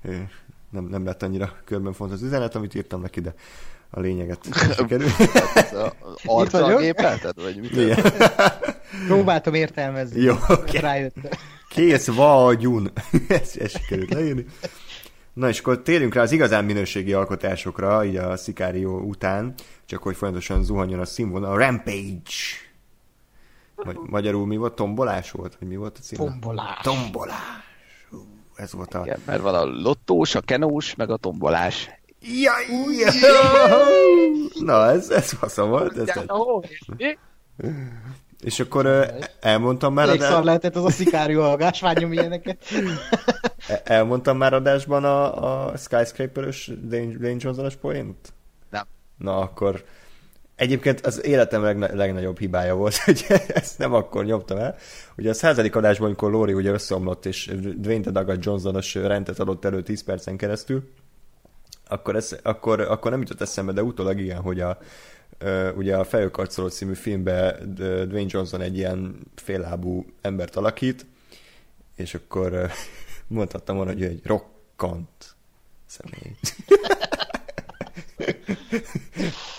nem, nem lett annyira körben font az üzenet, amit írtam neki, de a lényeget sikerül. Ez a- gépelted, vagy mit? Igen. Próbáltam értelmezni. Jó, oké. Rájöttem. Kész vagyunk. ezt, ezt sikerült leírni. Na és akkor térjünk rá az igazán minőségi alkotásokra, így a Sicario után, csak hogy folyamatosan zuhanjon a színvonal. A Rampage. Vagy magyarul mi volt? Tombolás volt? Vagy mi volt a cím? Tombolás. Tombolás. Ez volt a... Igen, mert van a lottós, a kenós, meg a tombolás. Jaj, Na, ez, ez fasza volt. Ez, és akkor elmondtam már, Elég szar lehetett az a szikárió hallgás, vágyom ilyeneket. elmondtam már adásban a, a Skyscraper-ös Dane, Johnson-os poént? Nem. Na, akkor egyébként az életem legna- legnagyobb hibája volt, hogy ezt nem akkor nyomtam el. Ugye a századik adásban, amikor Lori ugye összeomlott, és Dwayne The Douglas Johnson-os rendet adott elő 10 percen keresztül, akkor, ez, akkor, akkor nem jutott eszembe, de utólag igen, hogy a, ugye a Fejőkarcoló című filmben Dwayne Johnson egy ilyen féllábú embert alakít, és akkor mondhattam volna, hogy ő egy rokkant személy.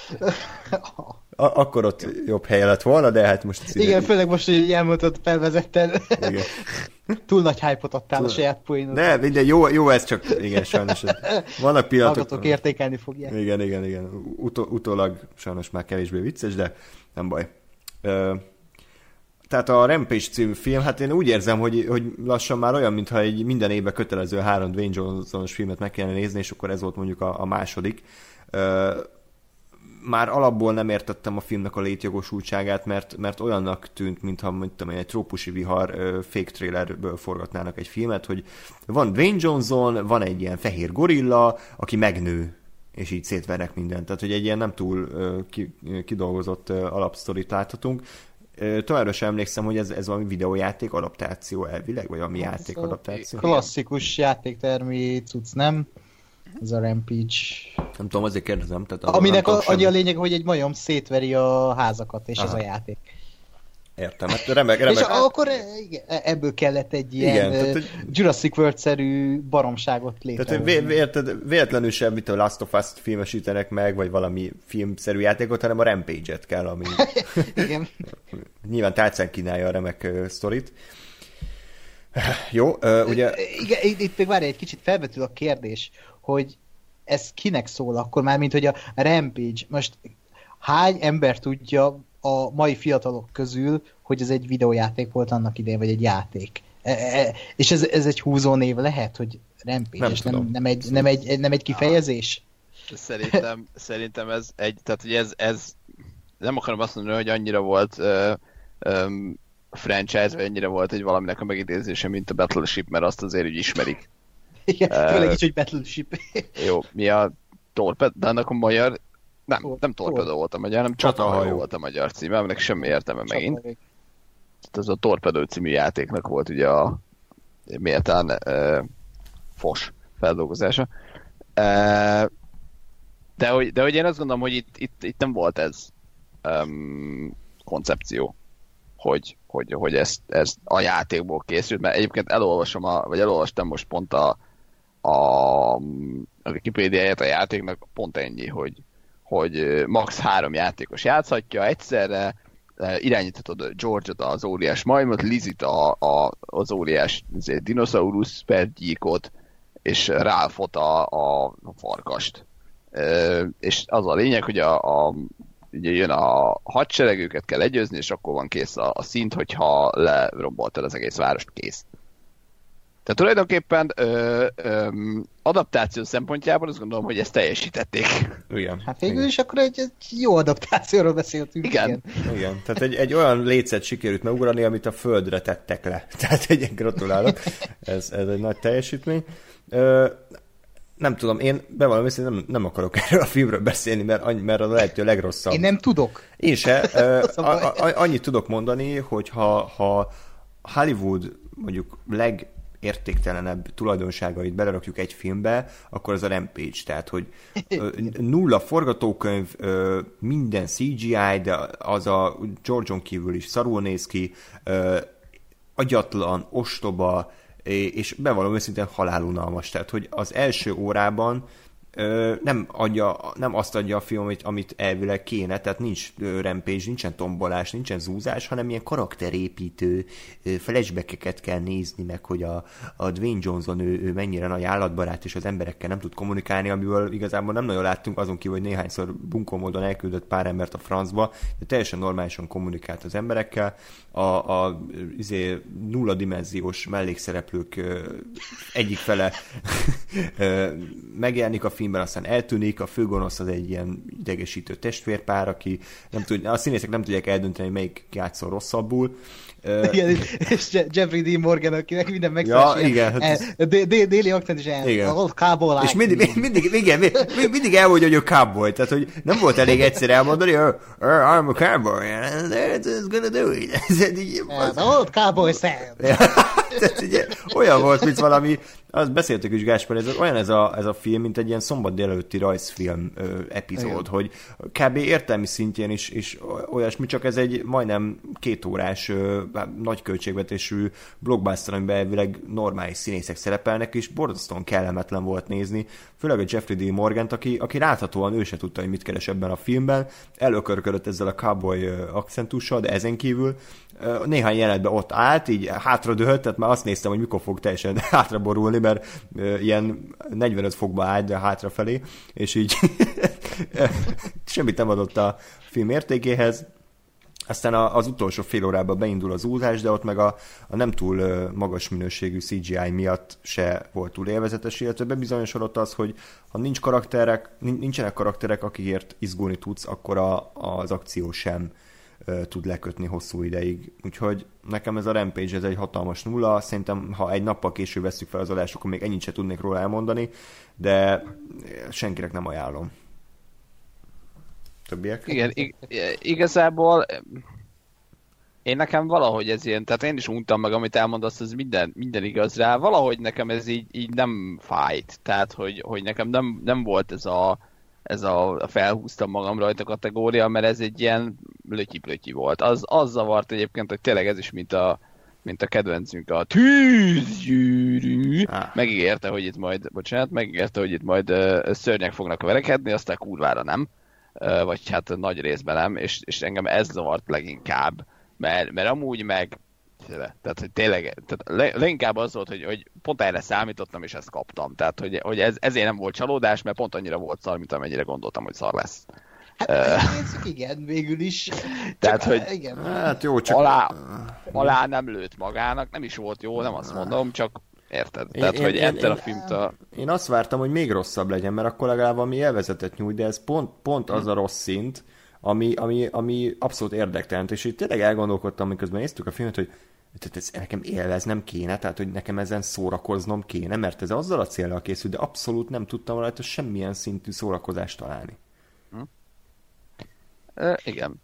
A- akkor ott jobb helye lett volna, de hát most... Igen, főleg most, hogy így elmondtad, felvezetted. igen. Túl nagy hype-ot adtál a Túl- saját poénod. Ne, minden jó, jó ez csak, igen, sajnos. Vannak pillanatok... Hallgatók értékelni fogják. Igen, igen, igen. Utó, utólag sajnos már kevésbé vicces, de nem baj. Ö, tehát a Rampage című film, hát én úgy érzem, hogy, hogy lassan már olyan, mintha egy minden évben kötelező három Dwayne Johnson-os filmet meg kellene nézni, és akkor ez volt mondjuk a, a második. Ö, már alapból nem értettem a filmnek a létjogosultságát, mert, mert olyannak tűnt, mintha mondtam, egy trópusi vihar fake trailerből forgatnának egy filmet, hogy van Dwayne Johnson, van egy ilyen fehér gorilla, aki megnő, és így szétvernek mindent. Tehát, hogy egy ilyen nem túl ki, kidolgozott alapsztorit láthatunk. Továbbra sem emlékszem, hogy ez, ez valami videójáték adaptáció elvileg, vagy valami játék adaptáció. Klasszikus játéktermi cucc, nem? Ez a Rampage. Nem tudom, azért kérdezem. Tehát arról Aminek a, annyi a lényeg, hogy egy majom szétveri a házakat, és ez Aha. a játék. Értem, hát remek, És remek. akkor eh, igen, ebből kellett egy ilyen Igen, tehát, tehát, hogy- Jurassic World-szerű baromságot Tehát létrehozni. vé, vé, érted, véletlenül sem, mit a Last of Us-t filmesítenek meg, vagy valami filmszerű játékot, hanem a Rampage-et kell, ami Igen. nyilván tálcán kínálja a remek uh, sztorit. Jó, uh, ugye... Igen, itt, itt még várj, egy kicsit felvetül a kérdés, hogy ez kinek szól akkor már, mint hogy a Rampage, most hány ember tudja a mai fiatalok közül, hogy ez egy videójáték volt annak idején, vagy egy játék? E, e, és ez, ez egy húzó név lehet, hogy Rampage, Nem és tudom. nem, nem, egy, nem, egy, nem egy kifejezés? Szerintem, szerintem ez egy, tehát hogy ez, ez nem akarom azt mondani, hogy annyira volt uh, um, franchise, vagy annyira volt egy valaminek a megidézése, mint a Battleship, mert azt azért úgy ismerik. Igen, Eh, főleg is, hogy Battleship. Jó, mi a torped, de annak a magyar, nem, Tor- nem torpedó tor- volt a magyar, hanem Csatahajó. csatahajó volt a magyar címe, aminek semmi értelme megint. Ez a Torpedo című játéknak volt ugye a méltán uh, fos feldolgozása. Uh, de, hogy, de hogy én azt gondolom, hogy itt, itt, itt nem volt ez um, koncepció. hogy, hogy, hogy ez, ez a játékból készült, mert egyébként elolvasom, a, vagy elolvastam most pont a, a, a Wikipédiáját a játéknak pont ennyi, hogy, hogy max. három játékos játszhatja egyszerre, irányíthatod George-ot az óriás majmot, Lizit a, a, az óriás dinoszaurusz per gyíkot, és Ralphot a, a farkast. E, és az a lényeg, hogy a, a ugye jön a hadsereg, őket kell legyőzni, és akkor van kész a, a szint, hogyha leromboltad az egész várost, kész. Tehát tulajdonképpen ö, ö, adaptáció szempontjából azt gondolom, hogy ezt teljesítették. Igen. Hát végül igen. is akkor egy, egy jó adaptációról beszéltünk. Igen. igen. Igen, tehát egy, egy olyan lécet sikerült megugrani, amit a földre tettek le. Tehát egy gratulálok, ez, ez egy nagy teljesítmény. Ö, nem tudom, én bevallom őszintén nem, nem akarok erről a filmről beszélni, mert, annyi, mert a lehető legrosszabb. Én nem tudok. Én se. A a, a, annyit tudok mondani, hogy ha, ha Hollywood mondjuk leg értéktelenebb tulajdonságait belerakjuk egy filmbe, akkor az a Rampage. Tehát, hogy nulla forgatókönyv, minden CGI, de az a George-on kívül is szarul néz ki, agyatlan, ostoba, és bevallom őszintén halálunalmas. Tehát, hogy az első órában nem, adja, nem azt adja a film, amit, amit elvileg kéne, tehát nincs rampage, nincsen tombolás, nincsen zúzás, hanem ilyen karakterépítő flashbackeket kell nézni, meg hogy a, a Dwayne Johnson ő, ő mennyire nagy állatbarát, és az emberekkel nem tud kommunikálni, amiből igazából nem nagyon láttunk, azon kívül, hogy néhányszor bunkó módon elküldött pár embert a francba, de teljesen normálisan kommunikált az emberekkel. A, a izé, nulla dimenziós mellékszereplők egyik fele megjelenik a filmben, aztán eltűnik, a főgonosz az egy ilyen idegesítő testvérpár, aki nem tud, a színészek nem tudják eldönteni, melyik játszol rosszabbul. Igen, és Je- Jeffrey Dean Morgan, akinek minden Ja, megszállás. igen, hát ez- Déli akcent is el. Igen. Like És mindig, mindig, igen, mindig, elmondja, hogy ő cowboy, tehát hogy nem volt elég egyszer elmondani, hogy I'm a cowboy, and that's gonna do it. Yeah, the old cowboy Sam. Tehát ugye, olyan volt, mint valami, azt beszéltük is Gáspár, ez olyan ez a, ez a film, mint egy ilyen szombat délelőtti rajzfilm ö, epizód, Igen. hogy kb. értelmi szintjén is, is olyasmi, csak ez egy majdnem két órás ö, nagy költségvetésű blockbuster, amiben elvileg normális színészek szerepelnek, és borzasztóan kellemetlen volt nézni, főleg a Jeffrey D. Morgant, aki, aki láthatóan ő se tudta, hogy mit keres ebben a filmben, előkörködött ezzel a cowboy akcentussal, de ezen kívül ö, néhány jelenetben ott állt, így hátradőlt, tehát már azt néztem, hogy mikor fog teljesen hátraborulni, mert ilyen 45 fokba állt, de hátrafelé, és így semmit nem adott a film értékéhez. Aztán az utolsó fél órában beindul az úzás, de ott meg a, a nem túl magas minőségű CGI miatt se volt túl élvezetes, illetve bebizonyosodott az, hogy ha nincs karakterek, nin- nincsenek karakterek, akikért izgulni tudsz, akkor a, az akció sem ö, tud lekötni hosszú ideig. Úgyhogy nekem ez a Rampage ez egy hatalmas nulla, szerintem ha egy nappal később veszük fel az adást, akkor még ennyit se tudnék róla elmondani, de senkinek nem ajánlom. Többiek? Igen, ig- igazából én nekem valahogy ez ilyen, tehát én is untam meg, amit elmondasz, ez minden, minden igaz rá, valahogy nekem ez így, így nem fájt, tehát hogy, hogy nekem nem, nem volt ez a, ez a felhúztam magam rajta kategória, mert ez egy ilyen lötyi volt. Az, az zavart egyébként, hogy tényleg ez is, mint a, mint a kedvencünk, a tűzgyűrű, Ah. megígérte, hogy itt majd, bocsánat, megígérte, hogy itt majd uh, szörnyek fognak verekedni, aztán kurvára nem, uh, vagy hát nagy részben nem, és, és engem ez zavart leginkább, mert, mert amúgy meg tehát, hogy tényleg, tehát le, leginkább az volt, hogy, hogy pont erre számítottam, és ezt kaptam. Tehát, hogy, hogy ez, ezért nem volt csalódás, mert pont annyira volt szar, mint amennyire gondoltam, hogy szar lesz. Hát nézzük, igen, végül is. Tehát, Csak, hogy- Igen. Hát jó, csak... Alá, alá nem lőtt magának, nem is volt jó, nem azt mondom, csak érted. Én- Tehát, én- hogy én- ettől a én- filmtől... Én azt vártam, hogy még rosszabb legyen, mert akkor legalább valami élvezetet nyújt, de ez pont, pont az a rossz szint, ami, ami, ami abszolút érdektelen. És így tényleg elgondolkodtam, miközben néztük a filmet, hogy tehát ez nekem élveznem kéne, tehát hogy nekem ezen szórakoznom kéne, mert ez azzal a célral készült, de abszolút nem tudtam rajta semmilyen szintű szórakozást találni. Ö, igen.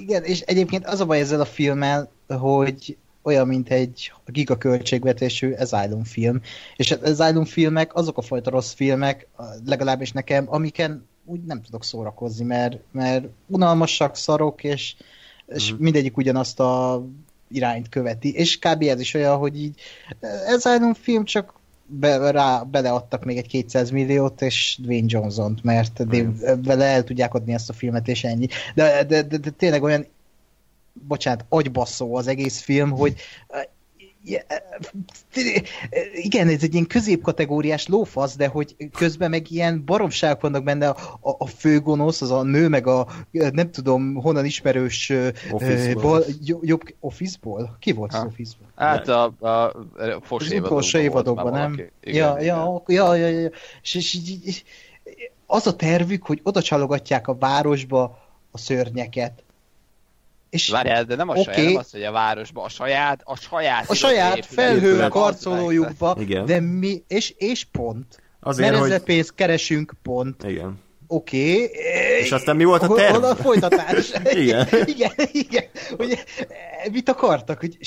Igen, és egyébként az a baj ezzel a filmmel, hogy olyan, mint egy gigaköltségvetésű Asylum film. És az Asylum filmek azok a fajta rossz filmek, legalábbis nekem, amiken úgy nem tudok szórakozni, mert, mert unalmasak, szarok, és és mm. mindegyik ugyanazt a irányt követi, és kb. ez is olyan, hogy így ez a film csak be, rá, beleadtak még egy 200 milliót, és Dwayne Johnson-t, mert vele el tudják adni ezt a filmet, és ennyi. De, de, de, de tényleg olyan bocsánat, agybaszó az egész film, hogy igen, ez egy ilyen középkategóriás lófasz, de hogy közben meg ilyen baromságok vannak benne, a, a, a főgonosz, az a nő, meg a nem tudom honnan ismerős Office-ból. jobb Office-ból? Ki volt ha. az Office-ból? Hát a, a Fos évadokban, nem? Igen, ja, ja, ja, ja, ja, és, és, és, az a tervük, hogy oda csalogatják a városba a szörnyeket, és Várjál, de nem a okay. saját, nem az, hogy a városban, a saját, a saját... A saját felhő karcolójukba, de mi, és, és pont. Azért, Mert hogy... pénzt keresünk, pont. Igen. Oké. Okay. És aztán mi volt a terv? Hol a folytatás? igen. igen, igen. Hogy, mit akartak? Hogy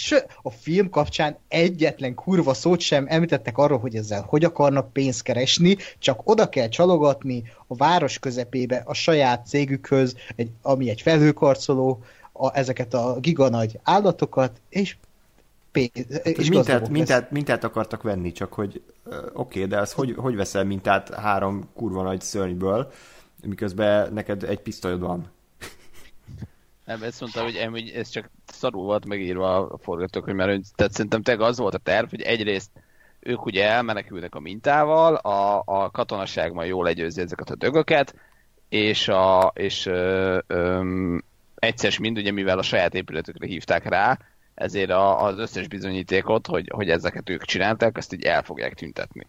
a film kapcsán egyetlen kurva szót sem említettek arról, hogy ezzel hogy akarnak pénzt keresni, csak oda kell csalogatni a város közepébe a saját cégükhöz, egy, ami egy felhőkarcoló, a, ezeket a giganagy állatokat, és pénz, és mintát, mintát, mintát akartak venni, csak hogy oké, okay, de az hogy, hogy veszel mintát három kurva nagy szörnyből, miközben neked egy pisztolyod van? Nem, ezt mondta, hogy ez csak szarul volt megírva a forgatókönyv, mert tehát szerintem tényleg az volt a terv, hogy egyrészt ők ugye elmenekülnek a mintával, a, a katonaság majd jól legyőzi ezeket a dögöket, és, a, és ö, ö, egyszer mind, ugye mivel a saját épületükre hívták rá, ezért a, az összes bizonyítékot, hogy, hogy ezeket ők csinálták, azt így el fogják tüntetni.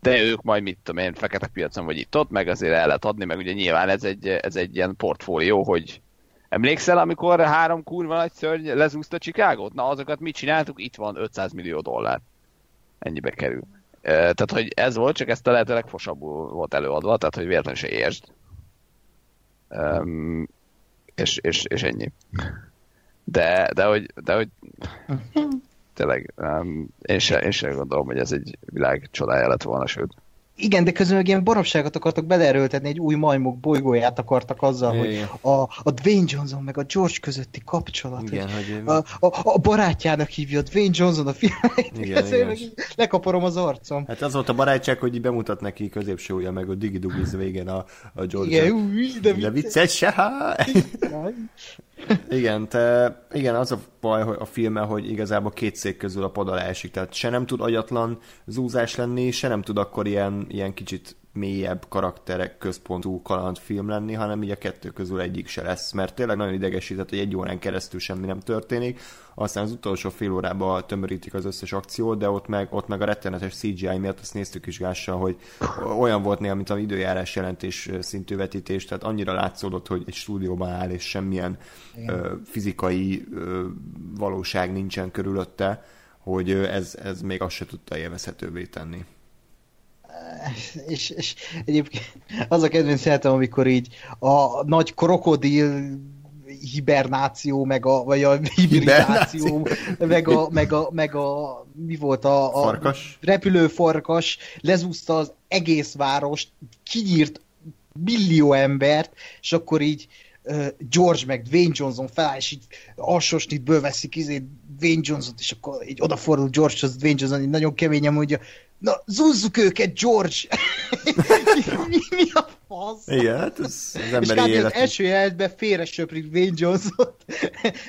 De ők majd mit tudom én, fekete piacon vagy itt ott, meg azért el lehet adni, meg ugye nyilván ez egy, ez egy ilyen portfólió, hogy emlékszel, amikor három kurva nagy szörny lezúzta Csikágot? Na azokat mit csináltuk? Itt van 500 millió dollár. Ennyibe kerül. Tehát, hogy ez volt, csak ezt a lehető legfosabbul volt előadva, tehát, hogy véletlenül se értsd. És, és, és ennyi. De, de hogy, de hogy tényleg um, én, se, én se gondolom, hogy ez egy világ csodája lett volna, sőt. Igen, de közben ilyen baromságot akartak beleerőltetni, egy új majmok bolygóját akartak azzal, Igen. hogy a, a Dwayne Johnson meg a George közötti kapcsolat. Igen, hogy, hogy a, a, a, barátjának hívja a Dwayne Johnson a filmet, igen, lekaparom az arcom. Hát az volt a barátság, hogy bemutat neki középső ujja, meg a Digi Dugis végén a, a George. Igen, új, de, de vicces se, igen, te, igen, az a baj hogy a filme, hogy igazából két szék közül a pad alá esik, tehát se nem tud agyatlan zúzás lenni, se nem tud akkor ilyen, ilyen kicsit mélyebb karakterek központú kalandfilm lenni, hanem így a kettő közül egyik se lesz, mert tényleg nagyon idegesített, hogy egy órán keresztül semmi nem történik, aztán az utolsó fél órában tömörítik az összes akciót, de ott meg, ott meg a rettenetes CGI miatt azt néztük is gással, hogy olyan volt néha, mint az időjárás jelentés szintű vetítés, tehát annyira látszódott, hogy egy stúdióban áll, és semmilyen ö, fizikai ö, valóság nincsen körülötte, hogy ez, ez még azt se tudta élvezhetővé tenni és, és egyébként az a kedvenc szeretem, amikor így a nagy krokodil hibernáció, meg a, vagy a hibridáció, meg a, meg a, meg a, mi volt a, a farkas. repülő farkas, lezúzta az egész várost, kinyírt millió embert, és akkor így George meg Dwayne Johnson feláll, és így alsósnit bőveszik izé Dwayne Johnson, és akkor így odafordul George, az Dwayne Johnson így nagyon keményen mondja, Na, zúzzuk őket, George! mi, mi a fasz? Igen, hát ez az emberi És élet. az első jelenetben félre söprik Wayne johnson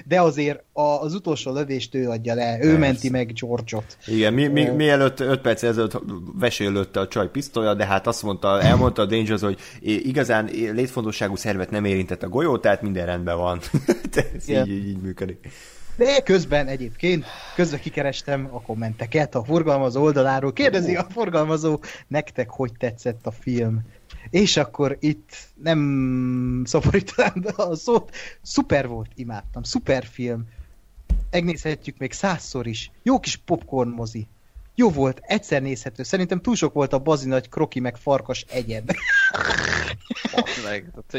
de azért a, az utolsó lövést ő adja le, ő Persze. menti meg George-ot. Igen, mi, mi, mielőtt 5 perc ezelőtt vesélődte a csaj pisztolya, de hát azt mondta, elmondta a Dangerous, hogy igazán létfontosságú szervet nem érintett a golyó, tehát minden rendben van. ez így, így, így működik. De közben egyébként, közben kikerestem a kommenteket a forgalmazó oldaláról. Kérdezi a forgalmazó, nektek hogy tetszett a film? És akkor itt nem szaporítanám a szót. Szuper volt, imádtam. Szuper film. Megnézhetjük még százszor is. Jó kis popcorn mozi jó volt, egyszer nézhető. Szerintem túl sok volt a bazi nagy kroki meg farkas egyed.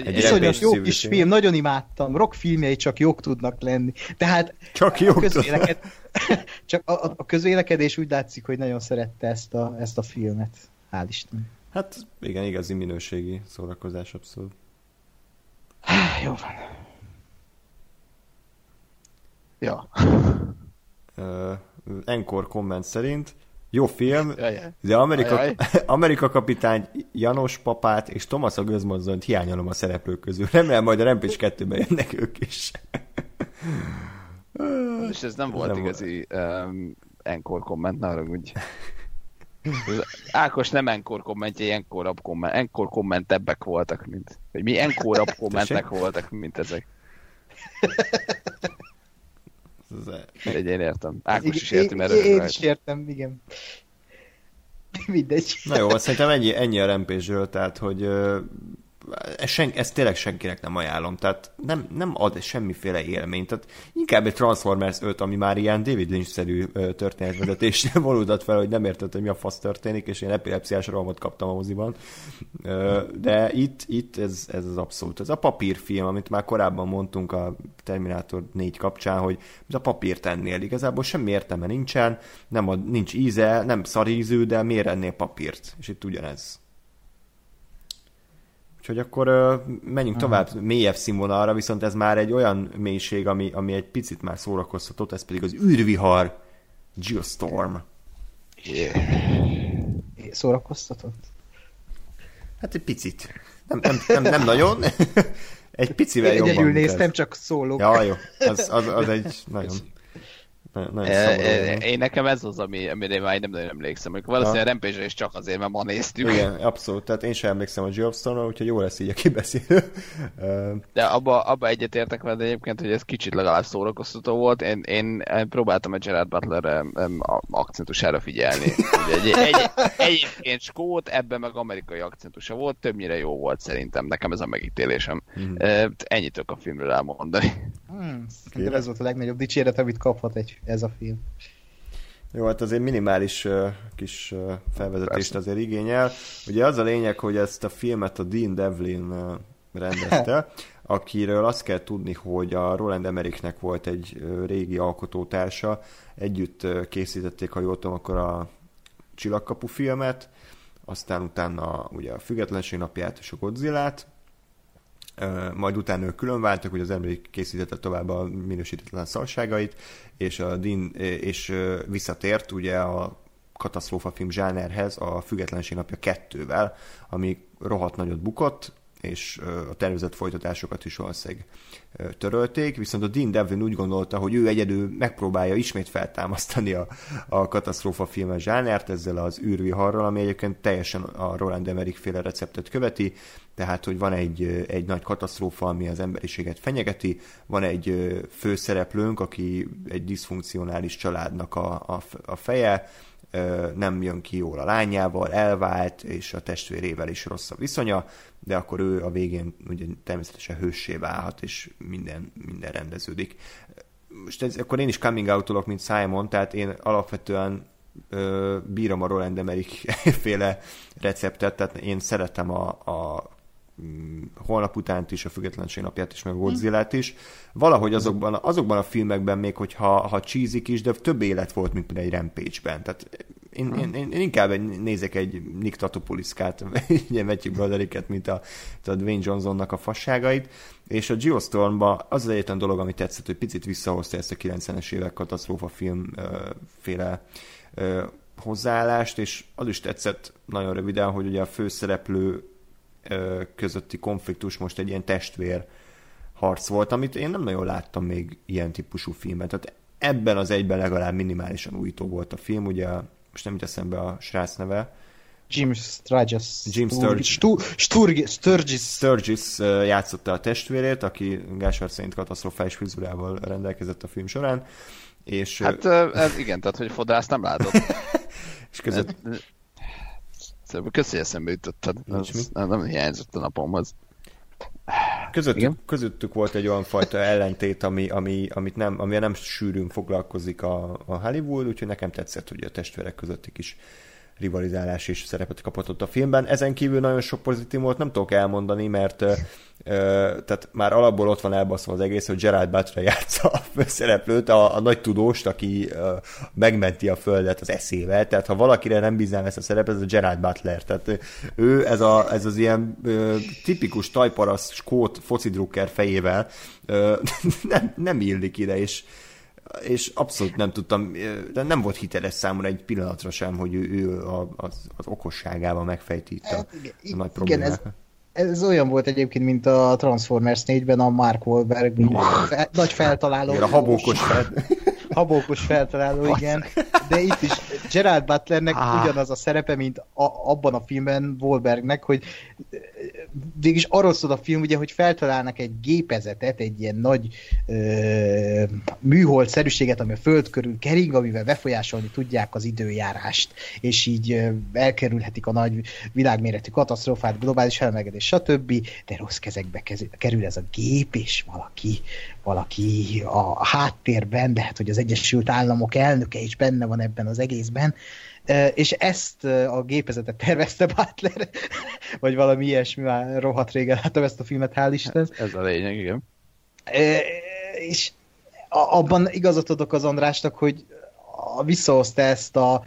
Iszonyos jó kis film, nagyon imádtam. Rock filmjei csak jók tudnak lenni. Tehát csak jók a, közvéleked... csak a, a, közvélekedés úgy látszik, hogy nagyon szerette ezt a, ezt a filmet. Hál' Isten. Hát igen, igazi minőségi szórakozás abszolút. Jó van. Ja. Encore komment szerint jó film, Jaj, de Amerika. Amerika kapitány Janos papát és Thomas a Gözmonzonyt hiányolom a szereplők közül. Remélem majd a Rampage 2-ben jönnek ők is. És ez nem volt Nem igazi um, encore komment, ne haragudj. Ákos nem encore kommentje, encore komment, encore kommentebbek voltak, mint, vagy mi encore kommentek voltak, mint ezek. Ez- Mindegy, én értem. Ákos is érti, mert én, is értem, igen. Mindegy. Na jó, szerintem ennyi, ennyi a rampage tehát, hogy ö, ez sen, ezt tényleg senkinek nem ajánlom, tehát nem, nem ad semmiféle élményt, tehát inkább egy Transformers 5, ami már ilyen David Lynch-szerű történetvezetésre vonultat fel, hogy nem értett, hogy mi a fasz történik, és én epilepsziás rohamot kaptam a moziban. De itt, itt ez, ez az abszolút. Ez a papírfilm, amit már korábban mondtunk a Terminator 4 kapcsán, hogy ez a papírt ennél. Igazából semmi értelme nincsen, nem ad, nincs íze, nem szarízű, de miért ennél papírt? És itt ugyanez. Úgyhogy akkor ö, menjünk tovább mélyebb színvonalra, viszont ez már egy olyan mélység, ami, ami egy picit már szórakoztatott, ez pedig az űrvihar Geostorm. Szórakoztatott? Hát egy picit. Nem, nem, nem, nem nagyon. egy picivel Én jobban. egyedül néztem, ez. csak szólok. Ja, jó. Az, az, az egy nagyon, nagyon, e, Én nekem ez az, ami, amire én már nem nagyon emlékszem. Amikor valószínűleg Ha. rampage is csak azért, mert ma néztük. Igen, abszolút. Tehát én sem emlékszem a Geostormra, úgyhogy jó lesz így a kibeszélő. De abba, abba egyetértek veled egyébként, hogy ez kicsit legalább szórakoztató volt. Én, én próbáltam a Gerard Butler a- akcentusára figyelni. Ugye egy, egy, egyébként skót, ebben meg amerikai akcentusa volt, többnyire jó volt szerintem, nekem ez a megítélésem. E, Ennyit a filmről elmondani. Hmm, ez volt a legnagyobb dicséret, amit kaphat egy, ez a film. Jó, hát azért minimális uh, kis uh, felvezetést Persze. azért igényel. Ugye az a lényeg, hogy ezt a filmet a Dean Devlin uh, rendezte, akiről azt kell tudni, hogy a Roland Emmerichnek volt egy régi alkotótársa, együtt készítették, ha jól tudom, akkor a Csillagkapu filmet, aztán utána ugye a Függetlenség napját és a Godzillát, majd utána ők külön váltak, hogy az Emmerich készítette tovább a minősítetlen szarságait, és a Dean, és visszatért ugye a katasztrófa film zsánerhez a Függetlenség napja kettővel, ami rohadt nagyot bukott, és a tervezett folytatásokat is valószínűleg törölték, viszont a Dean Devlin úgy gondolta, hogy ő egyedül megpróbálja ismét feltámasztani a, a katasztrófa filmes zsánert ezzel az űrviharral, ami egyébként teljesen a Roland Emmerich féle receptet követi, tehát, hogy van egy, egy nagy katasztrófa, ami az emberiséget fenyegeti, van egy főszereplőnk, aki egy diszfunkcionális családnak a, a, a feje, nem jön ki jól a lányával, elvált, és a testvérével is rossz a viszonya, de akkor ő a végén ugye természetesen hőssé válhat, és minden, minden rendeződik. Most ez, akkor én is coming out mint Simon, tehát én alapvetően ö, bírom a Roland Emmerich féle receptet, tehát én szeretem a, a holnap utánt is, a függetlenség napját is, meg a Godzilla-t is. Valahogy azokban, azokban a filmekben még, hogyha ha cheesy is, de több élet volt, mint például egy Rampage-ben. Tehát én, én, én, én inkább egy, nézek egy Nick Tatopuliszkát, ugye Matthew Brodericket, mint a, a Dwayne Johnsonnak a fasságait, és a Geostormba az az egyetlen dolog, ami tetszett, hogy picit visszahozta ezt a 90-es évek katasztrófa film ö, féle ö, hozzáállást, és az is tetszett nagyon röviden, hogy ugye a főszereplő közötti konfliktus most egy ilyen testvér harc volt, amit én nem nagyon láttam még ilyen típusú filmet. Tehát ebben az egyben legalább minimálisan újító volt a film, ugye most nem jut eszembe a srác neve, Jim Sturgis. Jim Sturgis. Sturgis. Sturgis. Sturgis. Játszotta a testvérét, aki Gásár szerint katasztrofális frizurával rendelkezett a film során, és, Hát ez igen, tehát hogy fodrász nem látott. és között Szóval Köszi, hogy eszembe jutottad. Nem, nem hiányzott a napomhoz. Közöttük, Igen? közöttük volt egy olyan fajta ellentét, ami, ami, amit nem, amivel nem sűrűn foglalkozik a, a Hollywood, úgyhogy nekem tetszett, hogy a testvérek közötti kis rivalizálás is szerepet kapott ott a filmben. Ezen kívül nagyon sok pozitívumot nem tudok elmondani, mert tehát már alapból ott van elbaszva az egész, hogy Gerard Butler játsza a főszereplőt, a, a nagy tudóst, aki megmenti a földet az eszével. Tehát ha valakire nem bíznám ezt a szerepet, ez a Gerard Butler. Tehát ő ez, a, ez az ilyen ö, tipikus tajparasz skót focidrukker fejével nem, nem illik ide, és és abszolút nem tudtam, de nem volt hiteles számomra egy pillanatra sem, hogy ő, ő az, az okosságával megfejti itt a, hát, a nagy problémákat. Ez, ez olyan volt egyébként, mint a Transformers 4-ben a Mark Wahlberg, nagy feltaláló. Igen, a habókos fel habókos feltaláló, igen. De itt is Gerard Butlernek ah. ugyanaz a szerepe, mint a, abban a filmben Wahlbergnek, hogy végülis arról szól a film, ugye, hogy feltalálnak egy gépezetet, egy ilyen nagy ö, műhold-szerűséget, ami a föld körül kering, amivel befolyásolni tudják az időjárást, és így ö, elkerülhetik a nagy világméretű katasztrófát, globális felmelegedés, stb. De rossz kezekbe kerül ez a gép, és valaki, valaki a háttérben, de hát, hogy az Egyesült Államok elnöke is benne van ebben az egészben, és ezt a gépezetet tervezte Butler, vagy valami ilyesmi, már rohadt régen láttam ezt a filmet, hál' Isten. Ez a lényeg, igen. És abban igazat adok az Andrásnak, hogy visszahozta ezt a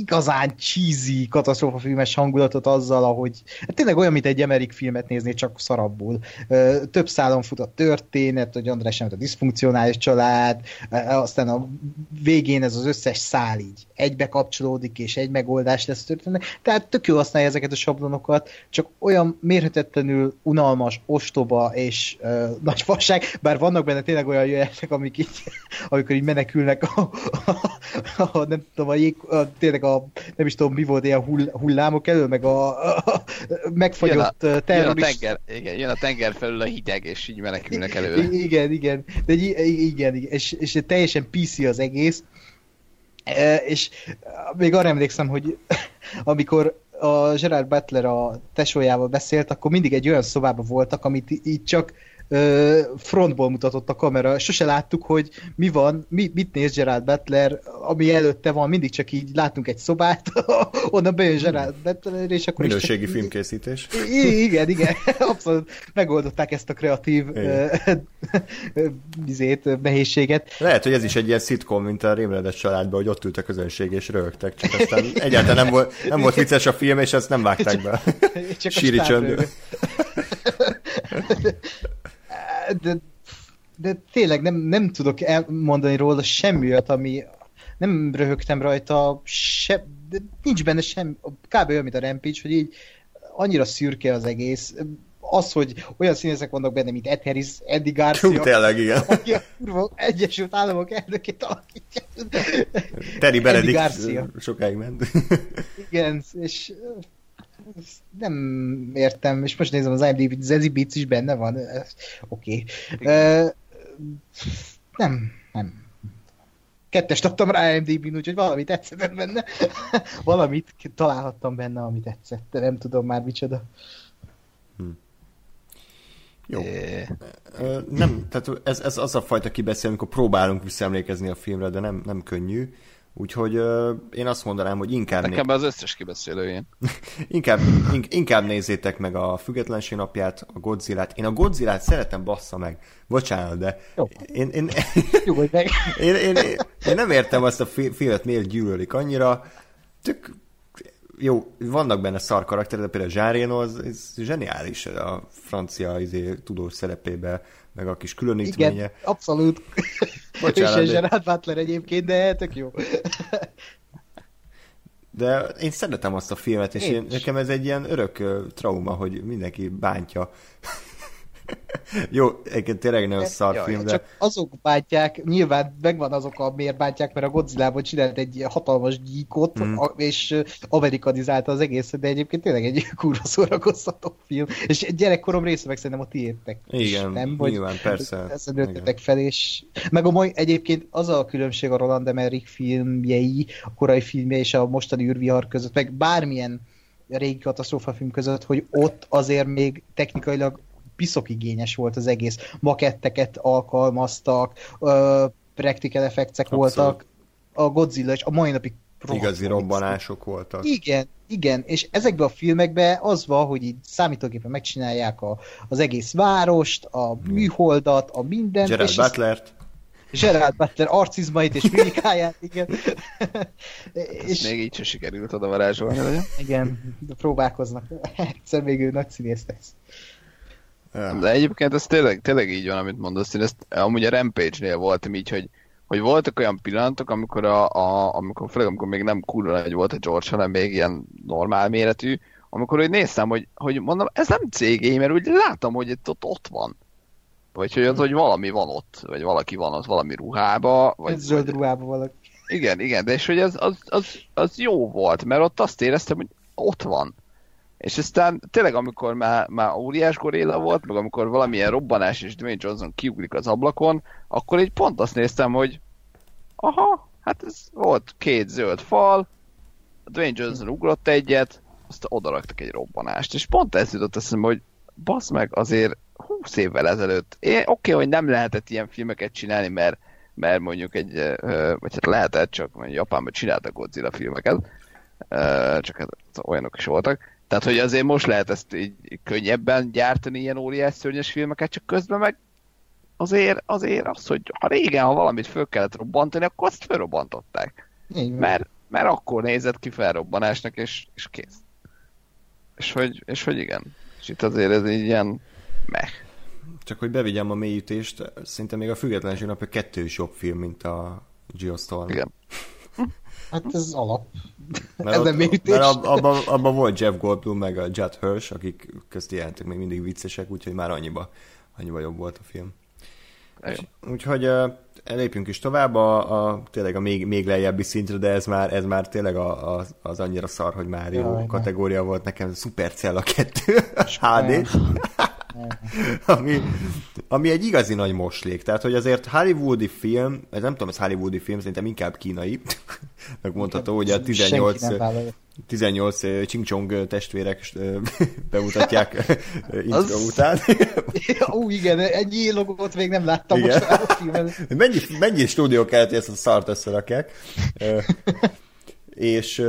igazán cheesy, katasztrófafilmes hangulatot azzal, ahogy hát tényleg olyan, mint egy Emerick filmet nézni, csak szarabbul. Több szálon fut a történet, hogy András sem a diszfunkcionális család, aztán a végén ez az összes szál így egybe kapcsolódik, és egy megoldás lesz történet. Tehát tök jó használja ezeket a sablonokat, csak olyan mérhetetlenül unalmas, ostoba és uh, nagy fasság, bár vannak benne tényleg olyan jöhetek, amik így, amikor így menekülnek a, a, a, a nem tudom, a jég, a, tényleg a, nem is tudom, mi volt ilyen hull, hullámok elől, meg a, a, a megfagyott jön a, terrorist... Jön a, tenger, igen, jön a tenger felül a hideg, és így menekülnek előle. Igen, igen, de igen, igen, és, és teljesen PC az egész, e, és még arra emlékszem, hogy amikor a Gerard Butler a tesójával beszélt, akkor mindig egy olyan szobában voltak, amit így csak frontból mutatott a kamera. Sose láttuk, hogy mi van, mi, mit néz Gerard Butler, ami előtte van, mindig csak így látunk egy szobát, onnan bejön Gerard Butler, és akkor Minőségi is filmkészítés. Igen, igen, abszolút megoldották ezt a kreatív bizét, nehézséget. Lehet, hogy ez is egy ilyen szitkom, mint a Rémledes családban, hogy ott ült a közönség és rögtek, csak aztán egyáltalán nem volt, nem volt vicces a film, és ezt nem vágták be. Csak Síri csönd de, de tényleg nem, nem tudok elmondani róla semmi olyat, ami nem röhögtem rajta, se, de nincs benne sem, kb. olyan, mint a Rampage, hogy így annyira szürke az egész. Az, hogy olyan színészek vannak benne, mint Ed Harris, Eddie Garcia. Hú, tényleg, igen. Aki a kurva Egyesült Államok elnökét alakítja. Terry Benedict sokáig ment. Igen, és nem értem, és most nézem az IMDb, Zazie Beats is benne van. Oké. Okay. Uh, nem, nem. Kettest adtam rá IMDb-n, úgyhogy valami tetszett benne. Valamit találhattam benne, ami tetszett, de nem tudom már micsoda. Hm. Jó. É. Nem, tehát ez, ez az a fajta kibeszél, amikor próbálunk visszaemlékezni a filmre, de nem, nem könnyű. Úgyhogy uh, én azt mondanám, hogy inkább... Nekem né... az összes kibeszélő inkább, in, inkább nézzétek meg a Függetlenség napját, a Godzilla-t. Én a Godzilla-t szeretem, bassza meg. Bocsánat, de... Jó. Én, én, én, meg. én, én, én, én, nem értem azt a filmet, miért gyűlölik annyira. Tök, jó, vannak benne szar karakterek, de például Jean az, ez zseniális a francia izé, tudós szerepébe, meg a kis különítménye. Igen, abszolút. Bocsánat, ő se Gerard Butler egyébként, de tök jó. De én szeretem azt a filmet, és én én, nekem ez egy ilyen örök trauma, hogy mindenki bántja Jó, egyébként tényleg nagyon szar ja, film, de... Csak azok bántják, nyilván megvan azok a miért bántják, mert a Godzilla-ból csinált egy hatalmas gyíkot, mm. és amerikanizálta az egészet, de egyébként tényleg egy kurva szórakoztató film. És gyerekkorom része meg szerintem a tiétek. Igen, nem, vagy nyilván, persze. Nőttetek fel, és meg a mai, egyébként az a különbség a Roland Emmerich filmjei, a korai filmje és a mostani űrvihar között, meg bármilyen régi katasztrófafilm között, hogy ott azért még technikailag piszokigényes volt az egész. Maketteket alkalmaztak, ö, practical effectsek voltak, a Godzilla és a mai napig Igazi robbanások voltak. Igen, igen, és ezekben a filmekben az van, hogy így számítógépen megcsinálják a, az egész várost, a műholdat, a mindent. Gerard és Butlert. Gerard Butler arcizmait és mimikáját, igen. és... Még így sem sikerült oda varázsolni, Igen, de próbálkoznak. Egyszer még ő nagy színész lesz. Ja. De egyébként ez tényleg, tényleg így van, amit mondasz. Én ezt amúgy a Rampage-nél voltam így, hogy, hogy voltak olyan pillanatok, amikor, a, a, amikor főleg amikor még nem kurva nagy volt a George, hanem még ilyen normál méretű, amikor úgy néztem, hogy, hogy mondom, ez nem cégé, mert úgy látom, hogy itt ott, ott van. Vagy hogy, ott, hogy valami van ott, vagy valaki van ott valami ruhába. Vagy, Egy zöld ruhába valaki. Igen, igen, de és hogy az, az, az, az jó volt, mert ott azt éreztem, hogy ott van. És aztán tényleg, amikor már, már óriás goréla volt, meg amikor valamilyen robbanás és Dwayne Johnson kiugrik az ablakon, akkor így pont azt néztem, hogy aha, hát ez volt két zöld fal, Dwayne Johnson ugrott egyet, azt odaraktak egy robbanást. És pont ez jutott eszembe, hogy basz meg azért 20 évvel ezelőtt. Oké, okay, hogy nem lehetett ilyen filmeket csinálni, mert, mert mondjuk egy, vagy hát lehetett, csak mondjuk Japánban csináltak Godzilla filmeket, csak hát olyanok is voltak. Tehát, hogy azért most lehet ezt így könnyebben gyártani ilyen óriás szörnyes filmeket, csak közben meg azért, azért az, hogy ha régen, ha valamit föl kellett robbantani, akkor azt felrobbantották. Mert, mert akkor nézett ki felrobbanásnak, és, és kész. És hogy, és hogy igen. És itt azért ez így ilyen meh. Csak hogy bevigyem a mélyítést, szinte még a Függetlenség napja kettő is jobb film, mint a Geostorm. Igen. Hát ez alap. Mert, ott, mert ab, abban, abban volt Jeff Goldblum meg a Judd Hirsch, akik közt jelentek még mindig viccesek, úgyhogy már annyiba, annyiba jobb volt a film. Igen. Úgyhogy uh, lépjünk is tovább a, a, tényleg a még, még lejjebbi szintre, de ez már, ez már tényleg a, a, az annyira szar, hogy már jó Jaj, ne. kategória volt nekem, Supercell a kettő, HD, ami, ami egy igazi nagy moslék. Tehát, hogy azért hollywoodi film, ez nem tudom, ez hollywoodi film, szerintem inkább kínai, megmondható, hogy a 18, Senki nem vállalja. 18 uh, Ching testvérek bemutatják intro Az- után. Ó, igen, ennyi logót még nem láttam Igen. most a filmben. mennyi, mennyi stúdió kellett, hogy ezt a szart összerakják. És,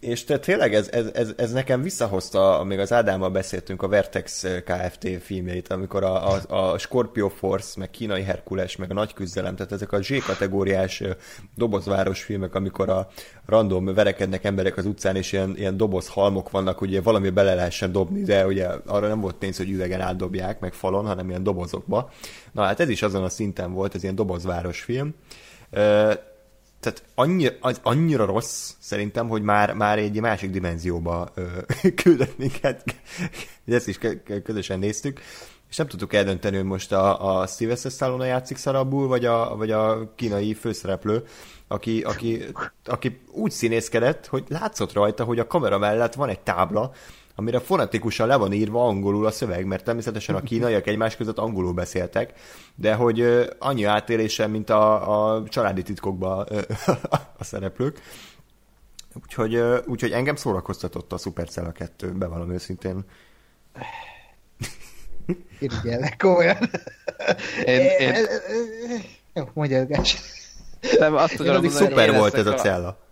és te tényleg ez, ez, ez, ez, nekem visszahozta, még az Ádámmal beszéltünk a Vertex Kft. filmjeit, amikor a, a, a Scorpio Force, meg Kínai Herkules, meg a Nagy Küzdelem, tehát ezek a Z-kategóriás dobozváros filmek, amikor a random verekednek emberek az utcán, és ilyen, ilyen dobozhalmok vannak, ugye valami bele lehessen dobni, de ugye arra nem volt pénz, hogy üvegen átdobják, meg falon, hanem ilyen dobozokba. Na hát ez is azon a szinten volt, ez ilyen dobozváros film. Tehát annyira, az annyira rossz szerintem, hogy már, már egy másik dimenzióba ö, küldött minket. Ezt is kö- kö- közösen néztük. És nem tudtuk eldönteni, hogy most a, a Sylvester Stallone játszik szarabul, vagy a, vagy a kínai főszereplő, aki, aki, aki úgy színészkedett, hogy látszott rajta, hogy a kamera mellett van egy tábla, amire fonetikusan le van írva angolul a szöveg, mert természetesen a kínaiak egymás között angolul beszéltek, de hogy annyi átélése, mint a, a családi titkokban a szereplők. Úgyhogy, úgyhogy engem szórakoztatott a Supercell a kettő, bevallom őszintén. Irigyellek, komolyan. Én, én, Jó, mondja, nem, azt Én tudom addig mondani, Szuper én volt ez a cella.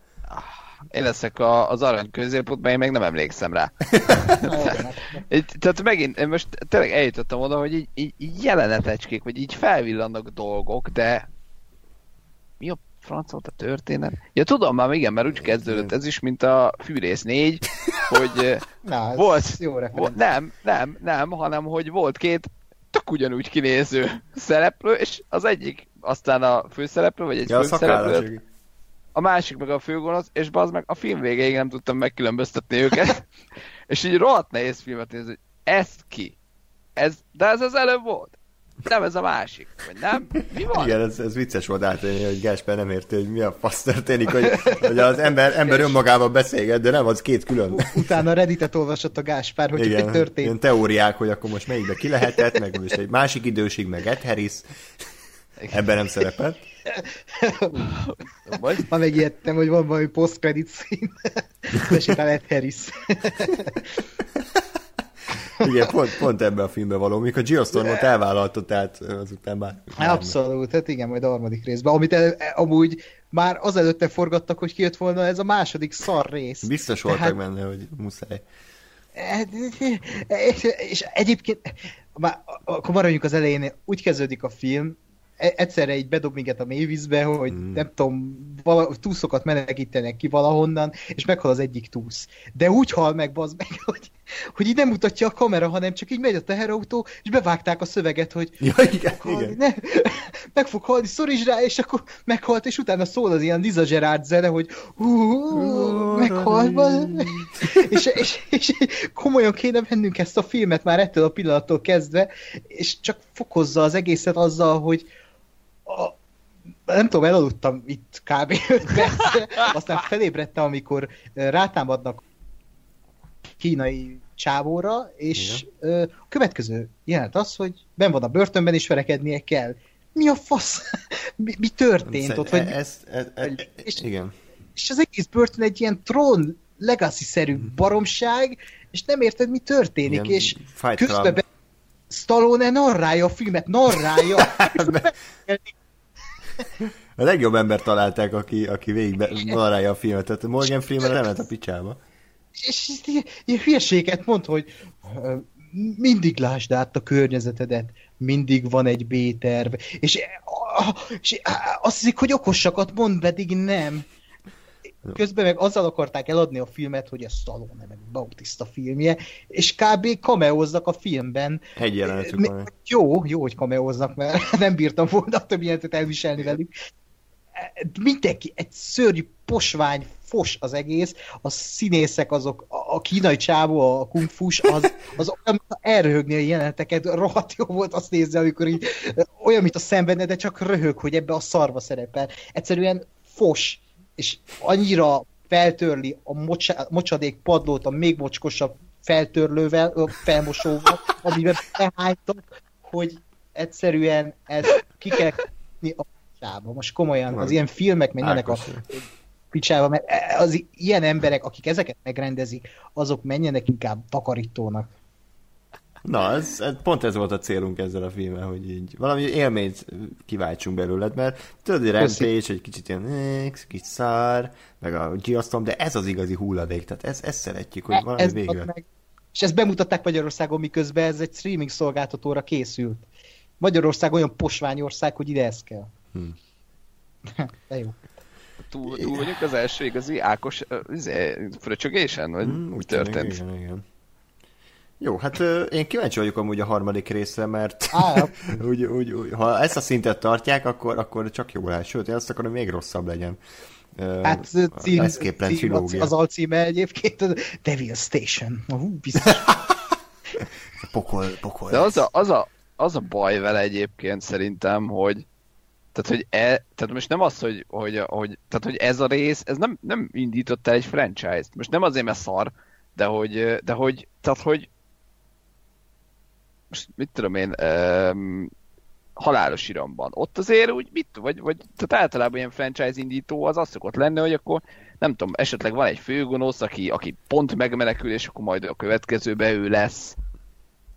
Én leszek a, az arany középpontban, én még nem emlékszem rá. Így, tehát megint, én most tényleg eljutottam oda, hogy így, így, így jelenetecskék, vagy így felvillannak dolgok, de mi a franc volt a történet? Ja, tudom már, igen, mert úgy kezdődött ez is, mint a Fűrész 4, hogy eh, Na, ez Volt. jó Vo- referencia. nem, nem, nem, hanem hogy volt két tök ugyanúgy kinéző szereplő, és az egyik aztán a főszereplő, vagy egy Ja, a főszereplő. A másik meg a főgonosz, és bazd meg a film végéig nem tudtam megkülönböztetni őket. és így rohadt nehéz filmet nézni, hogy ez ki? Ez, de ez az előbb volt. Nem ez a másik. Vagy nem? Mi van? Igen, ez, ez vicces volt átélni, hogy Gásper nem érti, hogy mi a fasz történik, hogy, hogy az ember, ember önmagával beszélget, de nem, az két külön. Utána Redditet olvasott a Gáspár, hogy Igen, mi történt. ilyen teóriák, hogy akkor most melyikbe ki lehetett, meg most egy másik időség, meg Ed Harris. Ebben nem szerepelt. Vagy? Ma megijedtem, hogy van valami post-credit szín. Besétál Ed Harris. Igen, pont, pont ebben a filmben való, mikor Geostormot elvállalta, tehát azután már... Abszolút, hát igen, majd a harmadik részben. Amit el, amúgy már azelőtte forgattak, hogy kijött volna ez a második szar rész. Biztos voltak Tehát- benne, hogy muszáj. És, és egyébként, már, akkor maradjunk az elején, úgy kezdődik a film, egyszerre így bedob minket a mélyvízbe, hogy Mm. nem tudom, vala, túszokat menekítenek ki valahonnan, és meghal az egyik túsz. De úgy hal meg, bazd meg, hogy hogy így nem mutatja a kamera, hanem csak így megy a teherautó, és bevágták a szöveget, hogy Ja, igen, halni, igen. ne, meg fog halni, szoríts rá, és akkor meghalt, és utána szól az ilyen Liza Gerard zene, hogy meghalt, és, és, és, komolyan kéne vennünk ezt a filmet már ettől a pillanattól kezdve, és csak fokozza az egészet azzal, hogy a, nem tudom, elaludtam itt kb. 5 percre, aztán felébredtem, amikor rátámadnak kínai csávóra, és ö, a következő jelent az, hogy ben van a börtönben, és verekednie kell. Mi a fasz? Mi, mi történt ott? Vagy, ez, ez, ez, és- igen. és az egész börtön egy ilyen trón legacy-szerű baromság, és nem érted, mi történik, Mhm. Igen, és közben Stallone narrálja a filmet, narrálja. A legjobb ember találták, aki, aki végig narrálja a filmet. Tehát Morgan Freeman nem ment a picsába. és ilyen, ilyen hülyeséget mond, hogy mindig lásd át a környezetedet, mindig van egy B-terv, és, és azt hiszik, hogy okosakat mond, pedig nem. Közben meg azzal akarták eladni a filmet, hogy ez Stallone, meg Bautista filmje, és kb. kameóznak a filmben. Egy jelenetük van. Jó, jó, hogy kameóznak, mert nem bírtam volna a többi jelentet elviselni velük. Mindenki, egy szörnyű posvány, fos az egész, a színészek azok, a, a kínai csávó, a kungfus, az, az olyan, mint elröhögni a jeleneteket, rohadt jó volt azt nézni, amikor így olyan, mint a szenvedne, de csak röhög, hogy ebbe a szarva szerepel. Egyszerűen fos, és annyira feltörli a mocsa, mocsadék padlót a még mocskosabb feltörlővel, felmosóval, amiben behánytak, hogy egyszerűen ez ki kell a picsába. Most komolyan, az ilyen filmek menjenek a Ákos. picsába, mert az ilyen emberek, akik ezeket megrendezik, azok menjenek inkább takarítónak. Na, ez, ez, pont ez volt a célunk ezzel a filmmel, hogy így valami élményt kiváltsunk belőled, mert tudod, hogy. Rampage egy kicsit ilyen kicsit szár, meg a Geostorm, de ez az igazi hulladék, tehát ez, ezt szeretjük, hogy valami ez ad meg. És ezt bemutatták Magyarországon, miközben ez egy streaming szolgáltatóra készült. Magyarország olyan posványország, hogy ide ez kell. Hmm. De jó. Túl, túl vagyunk az első igazi Ákos izé, fröcsögésen? Vagy Mm, úgy történt? Igen, igen. Jó, hát ö, én kíváncsi vagyok amúgy a harmadik részre, mert Á, úgy, úgy, úgy, ha ezt a szintet tartják, akkor, akkor csak jó lesz. Sőt, én azt akarom, hogy még rosszabb legyen. Hát cím, cím, az, az alcíme egyébként a Devil Station. Hú, biztos. Pokol, pokol. De az a, az, a, az a baj vele egyébként szerintem, hogy tehát, hogy e, tehát most nem az, hogy, hogy, hogy, tehát, hogy ez a rész, ez nem, nem indított el egy franchise-t. Most nem azért, mert szar, de hogy, de hogy, tehát, hogy most mit tudom én, um, halálos iramban. Ott azért úgy, mit, vagy, vagy tehát általában ilyen franchise indító az az szokott lenni, hogy akkor nem tudom, esetleg van egy főgonosz, aki, aki pont megmenekül, és akkor majd a következőbe ő lesz,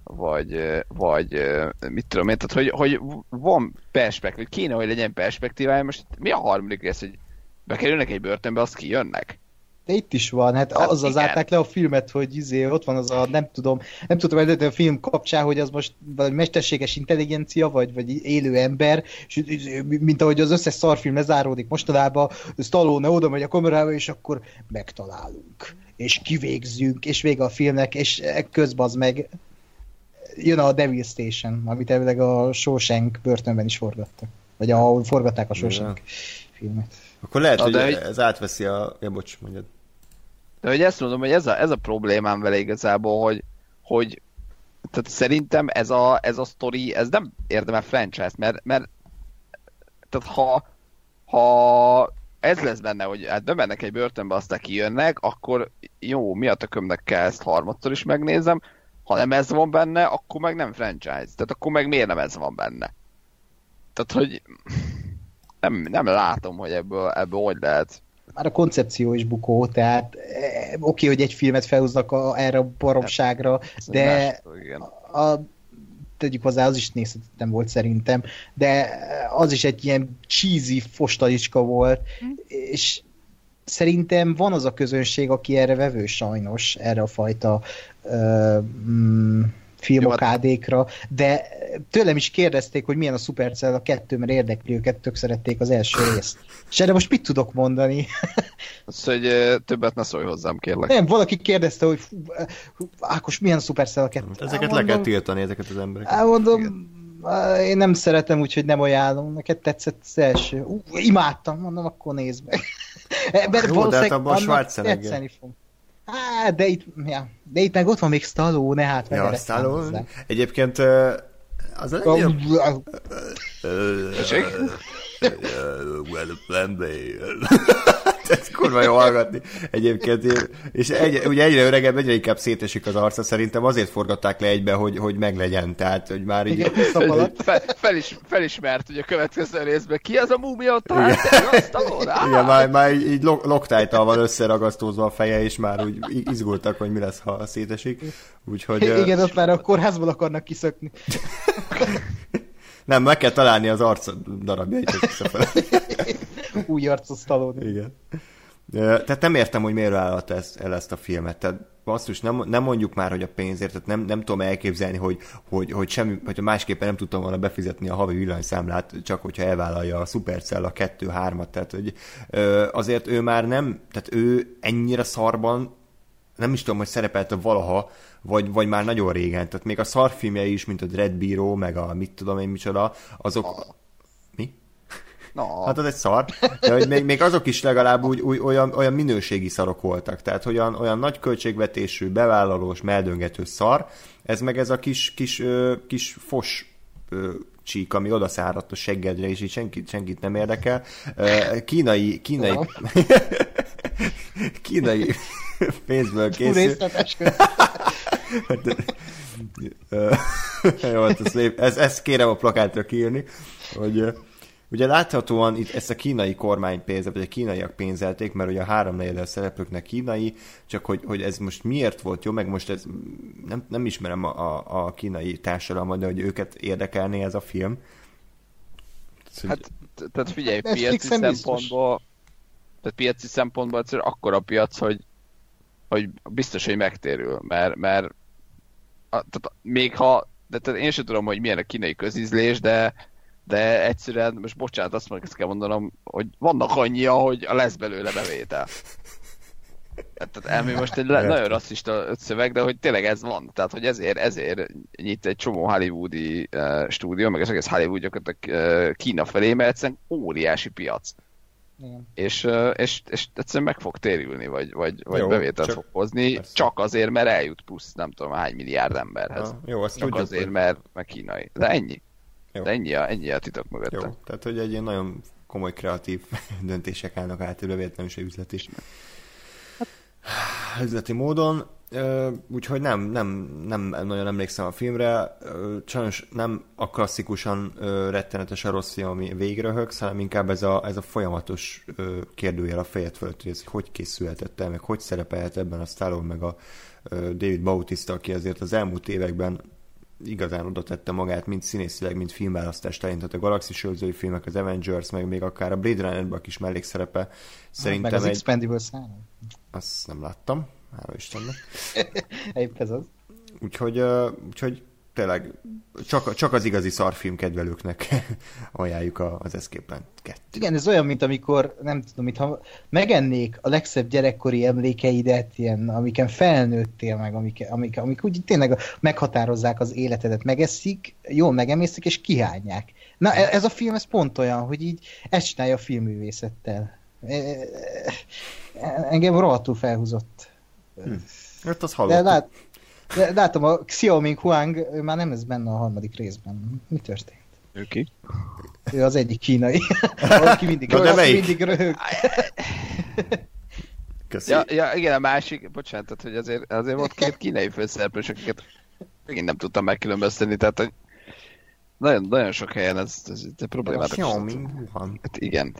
vagy, vagy mit tudom én, tehát hogy, hogy van perspektíva, kéne, hogy legyen perspektívája, most mi a harmadik rész, hogy bekerülnek egy börtönbe, azt kijönnek? De itt is van, hát, Hát azzal igen. zárták le a filmet, hogy izé, ott van az a, nem tudom, nem tudom, hogy a film kapcsán, hogy az most vagy mesterséges intelligencia, vagy, vagy élő ember, és mint ahogy az összes szarfilm lezáródik mostanában, Stallone oda megy a kamerába, és akkor megtalálunk, és kivégzünk, és vége a filmnek, és közben az meg jön a Devil Station, amit elvileg a Shawshank börtönben is forgattak. Vagy ahol forgatták a Shawshank filmet. Akkor lehet, Na, hogy de ez átveszi a... Ja, bocs, mondjad. De hogy ezt mondom, hogy ez a, ez a problémám vele igazából, hogy, hogy tehát szerintem ez a, ez a sztori, ez nem érdemel franchise, mert, mert tehát ha, ha ez lesz benne, hogy hát bemennek egy börtönbe, aztán kijönnek, akkor jó, mi a tökömnek kell ezt harmadszor is megnézem, ha nem ez van benne, akkor meg nem franchise. Tehát akkor meg miért nem ez van benne? Tehát, hogy nem, nem látom, hogy ebből, ebből hogy lehet. Már a koncepció is bukó, tehát eh, oké, hogy egy filmet felhúznak a, erre a baromságra, egy de dolog, igen. a, tegyük hozzá, az is nézhetetlen volt szerintem, de az is egy ilyen cheesy fostalicska volt, és szerintem van az a közönség, aki erre vevő sajnos, erre a fajta uh, mm, filmokádékra, de tőlem is kérdezték, hogy milyen a Supercell a kettő, mert érdekli őket, tök szerették az első részt. És erre most mit tudok mondani? Az, hogy többet ne szólj hozzám, kérlek. Nem, valaki kérdezte, hogy Ákos, milyen a Supercell a kettő? Ezeket le kell tiltani, ezeket az embereket. Á, mondom, én nem szeretem, úgyhogy nem ajánlom. Neked tetszett az első. Ú, imádtam, mondom, akkor nézd meg. Mert Jó, de hát abban a annak Schwarzenegger. tetszeni fog. Á, de itt, ja, de itt meg ott van még Stallone, hát Ja, vele Stallone. Egyébként az a legjobb... Tessék? Well, plan B. Ez kurva jó hallgatni. Egyébként, én- és egy, ugye egyre öregebb, egyre inkább szétesik az arca, szerintem azért forgatták le egybe, hogy, hogy meglegyen, tehát, hogy már így... Igen. Fel, felis, felismert, hogy a következő részben ki az a múmia ott a Igen, már, már így, így lok- loktájtal van összeragasztózva a feje, és már úgy izgultak, hogy mi lesz, ha szétesik. Úgyhogy... Igen, ott már a kórházból akarnak kiszökni. Nem, meg kell találni az arc darabjait összefele. Új arcú Stallone. Igen. Tehát nem értem, hogy miért vállalta ezt, el ezt a filmet. Tehát basszus, nem, nem mondjuk már, hogy a pénzért, tehát nem, nem tudom elképzelni, hogy, hogy, hogy semmi, hogyha másképpen nem tudtam volna befizetni a havi villanyszámlát, csak hogyha elvállalja a Supercell a 2-3-at. Tehát, hogy ö, azért ő már nem, tehát ő ennyire szarban nem is tudom, hogy szerepelte valaha, vagy, vagy már nagyon régen. Tehát még a szarfilmjei is, mint a Dread Bíró, meg a mit tudom én micsoda, azok... Mi? Na, Hát az egy szar, de hogy még, még azok is legalább úgy, úgy olyan, olyan minőségi szarok voltak, tehát olyan, olyan nagy költségvetésű, bevállalós, meldöngető szar, ez meg ez a kis, kis, ö, kis fos ö, csík, ami odaszáradt a seggedre, és így senkit, senkit nem érdekel. Ö, Kínai, kínai, kínai pénzből készül. Jó, hát lép, ez, ezt kérem a plakátra kiírni, hogy ugye láthatóan itt ezt a kínai kormány pénzet, vagy a kínaiak pénzelték, mert ugye a háromnegyedel szereplőknek kínai, csak hogy, hogy ez most miért volt jó, meg most ez nem, nem ismerem a, a, a kínai társadalmat, de hogy őket érdekelné ez a film. Ez, hát, tehát figyelj, Netflixen piaci szempontból, tehát piaci szempontból egyszerűen akkora piac, hogy, hogy biztos, hogy megtérül, mert, mert a, tehát még ha, de tehát én sem tudom, hogy milyen a kínai közízlés, de de egyszerűen, most bocsánat, azt meg ezt kell mondanom, hogy vannak annyi, hogy a lesz belőle bevétel. Tehát elmi most egy nagyon rasszista szöveg, de hogy tényleg ez van. Tehát, hogy ezért, ezért nyit egy csomó hollywoodi uh, stúdió, meg az egész Hollywood gyakorlatilag uh, Kína felé, mert egyszerűen óriási piac. Igen. És, és, és egyszerűen meg fog térülni, vagy, vagy, vagy Jó, bevételt csak- fog hozni, persze. csak azért, mert eljut plusz nem tudom hány milliárd emberhez. Ah, jó, azt csak tudjuk, azért, hogy- mert, mert kínai. De ennyi. Jó. De ennyi a, ennyi a titok mögötte. Jó, tehát hogy egy ilyen nagyon komoly kreatív döntések állnak át, véletlenül se üzleti. Üzleti módon, úgyhogy nem, nem, nem nagyon emlékszem a filmre, sajnos nem a klasszikusan ö, rettenetes a rossz film, ami végröhögsz, hanem inkább ez a, ez a folyamatos kérdőjel a fejed fölött, hogy ez hogy készülhetett el, meg hogy szerepelhet ebben a Stallone, meg a David Bautista, aki azért az elmúlt években igazán oda tette magát, mind színészileg, mind filmválasztás tehát a Galaxis őrzői filmek, az Avengers, meg még akár a Blade Runner-ben is mellékszerepe. Szerintem Meg az egy... Expendables 3. Azt nem láttam, hála Istennek. Épp ez az. Úgyhogy, úgyhogy tényleg csak, csak az igazi szarfilm kedvelőknek ajánljuk az Escape Plan 2. Igen, ez olyan, mint amikor, nem tudom, mintha megennék a legszebb gyerekkori emlékeidet, ilyen, amiken felnőttél meg, amik, amik, amik úgy tényleg meghatározzák az életedet, megeszik, jól megemésztik, és kihányják. Na, e- ez a film, ez pont olyan, hogy így ezt csinálja a filmművészettel. E- e- Engem rohadtul felhúzott. Hát azt De, hallottuk. lát, de látom, a Xiaoming Huang, ő már nem ez benne a harmadik részben. Mi történt? Ő ki? Ő az egyik kínai, aki mindig, Na, de aki melyik? mindig röhög. Köszi. Ja, ja, igen, a másik, bocsánat, tehát, hogy azért, azért volt két kínai főszereplős, akiket megint nem tudtam megkülönböztetni, tehát hogy nagyon, nagyon sok helyen ez, ez, ez problémát. Xiaoming Wuhan. Hát igen.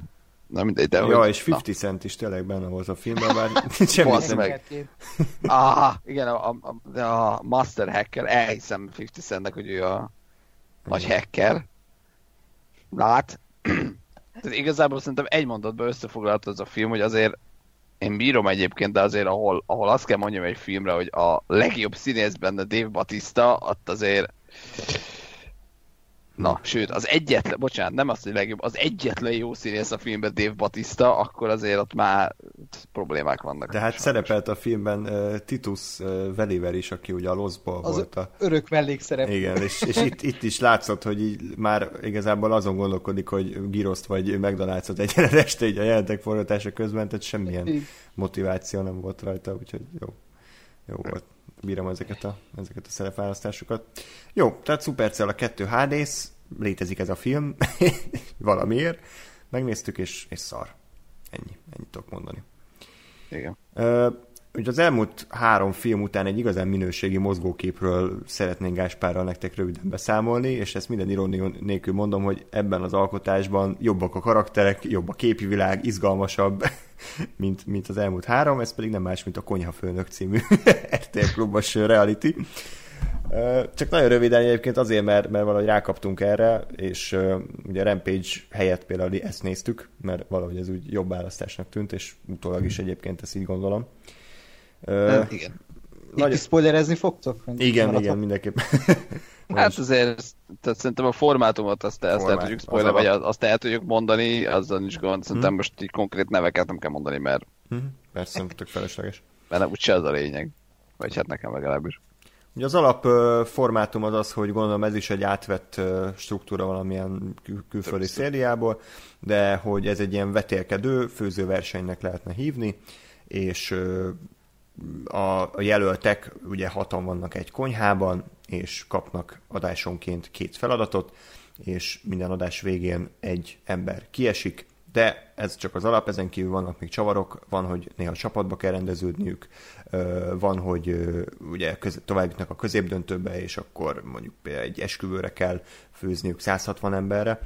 Na mindegy, de Ja, hogy, és 50 Cent is tényleg benne volt a filmben, bár semmit nem... meg. Na, ah, igen, a, a, a, Master Hacker, elhiszem 50 Centnek, hogy ő a nagy hacker. Lát. Tehát igazából szerintem egy mondatban összefoglalta az a film, hogy azért én bírom egyébként, de azért ahol, ahol azt kell mondjam egy filmre, hogy a legjobb színész benne Dave Batista, ott azért Na, sőt, az egyetlen, bocsánat, nem az, hogy legjobb, az egyetlen jó színész a filmben Dave Batista, akkor azért ott már problémák vannak. Tehát sajnos. szerepelt a filmben uh, Titus uh, Veliver is, aki ugye a Loszból az volt a... örök mellékszerep. Igen, és, és itt, itt, is látszott, hogy így már igazából azon gondolkodik, hogy Giroszt vagy McDonald's-ot egyenlet este így a jelentek forgatása közben, tehát semmilyen motiváció nem volt rajta, úgyhogy jó, jó volt bírom ezeket a, ezeket a szerepválasztásokat. Jó, tehát Supercell a 2 hd létezik ez a film, valamiért. Megnéztük, és, és szar. Ennyi, ennyit tudok mondani. Igen. Uh, ugye az elmúlt három film után egy igazán minőségi mozgóképről szeretnénk Gáspárral nektek röviden beszámolni, és ezt minden irónia nélkül mondom, hogy ebben az alkotásban jobbak a karakterek, jobb a képi világ, izgalmasabb, mint, mint az elmúlt három, ez pedig nem más, mint a Konyhafőnök című RTL klubos reality. Csak nagyon röviden egyébként azért, mert, mert valahogy rákaptunk erre, és uh, ugye Rampage helyett például ezt néztük, mert valahogy ez úgy jobb választásnak tűnt, és utólag is egyébként ezt így gondolom. Uh, igen. Nagy... Itt spoilerezni fogtok? Igen, maradva? igen, mindenképp. hát azért, tehát szerintem a formátumot azt, el, azt el tudjuk spoiler, vagy azt el tudjuk mondani, azzal nincs gond. Szerintem hmm. most így konkrét neveket nem kell mondani, mert... Hmm. Persze, tök felesleges. Mert nem, úgyse az a lényeg. Vagy hát nekem legalábbis. Ugye az alap uh, formátum az az, hogy gondolom ez is egy átvett uh, struktúra valamilyen kül- külföldi szériából, de hogy ez egy ilyen vetélkedő főzőversenynek lehetne hívni, és uh, a, jelöltek ugye hatan vannak egy konyhában, és kapnak adásonként két feladatot, és minden adás végén egy ember kiesik, de ez csak az alap, ezen kívül vannak még csavarok, van, hogy néha csapatba kell rendeződniük, van, hogy ugye tovább jutnak a középdöntőbe, és akkor mondjuk egy esküvőre kell főzniük 160 emberre.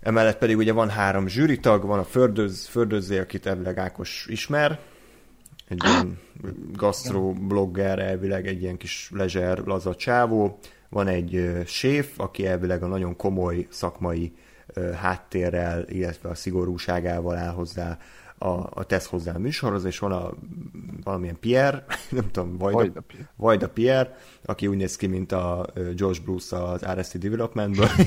Emellett pedig ugye van három zsűritag, van a fördöz, fördözzé, akit elvileg Ákos ismer, egy ilyen gastro blogger, elvileg egy ilyen kis lezser, laza csávó, van egy séf, aki elvileg a nagyon komoly szakmai háttérrel, illetve a szigorúságával áll hozzá a, a tesz hozzá a műsorhoz, és van a valamilyen Pierre, nem tudom, Vajda, Vajda, Pierre. Vajda Pierre, aki úgy néz ki, mint a Josh Bruce az RST Developmentből,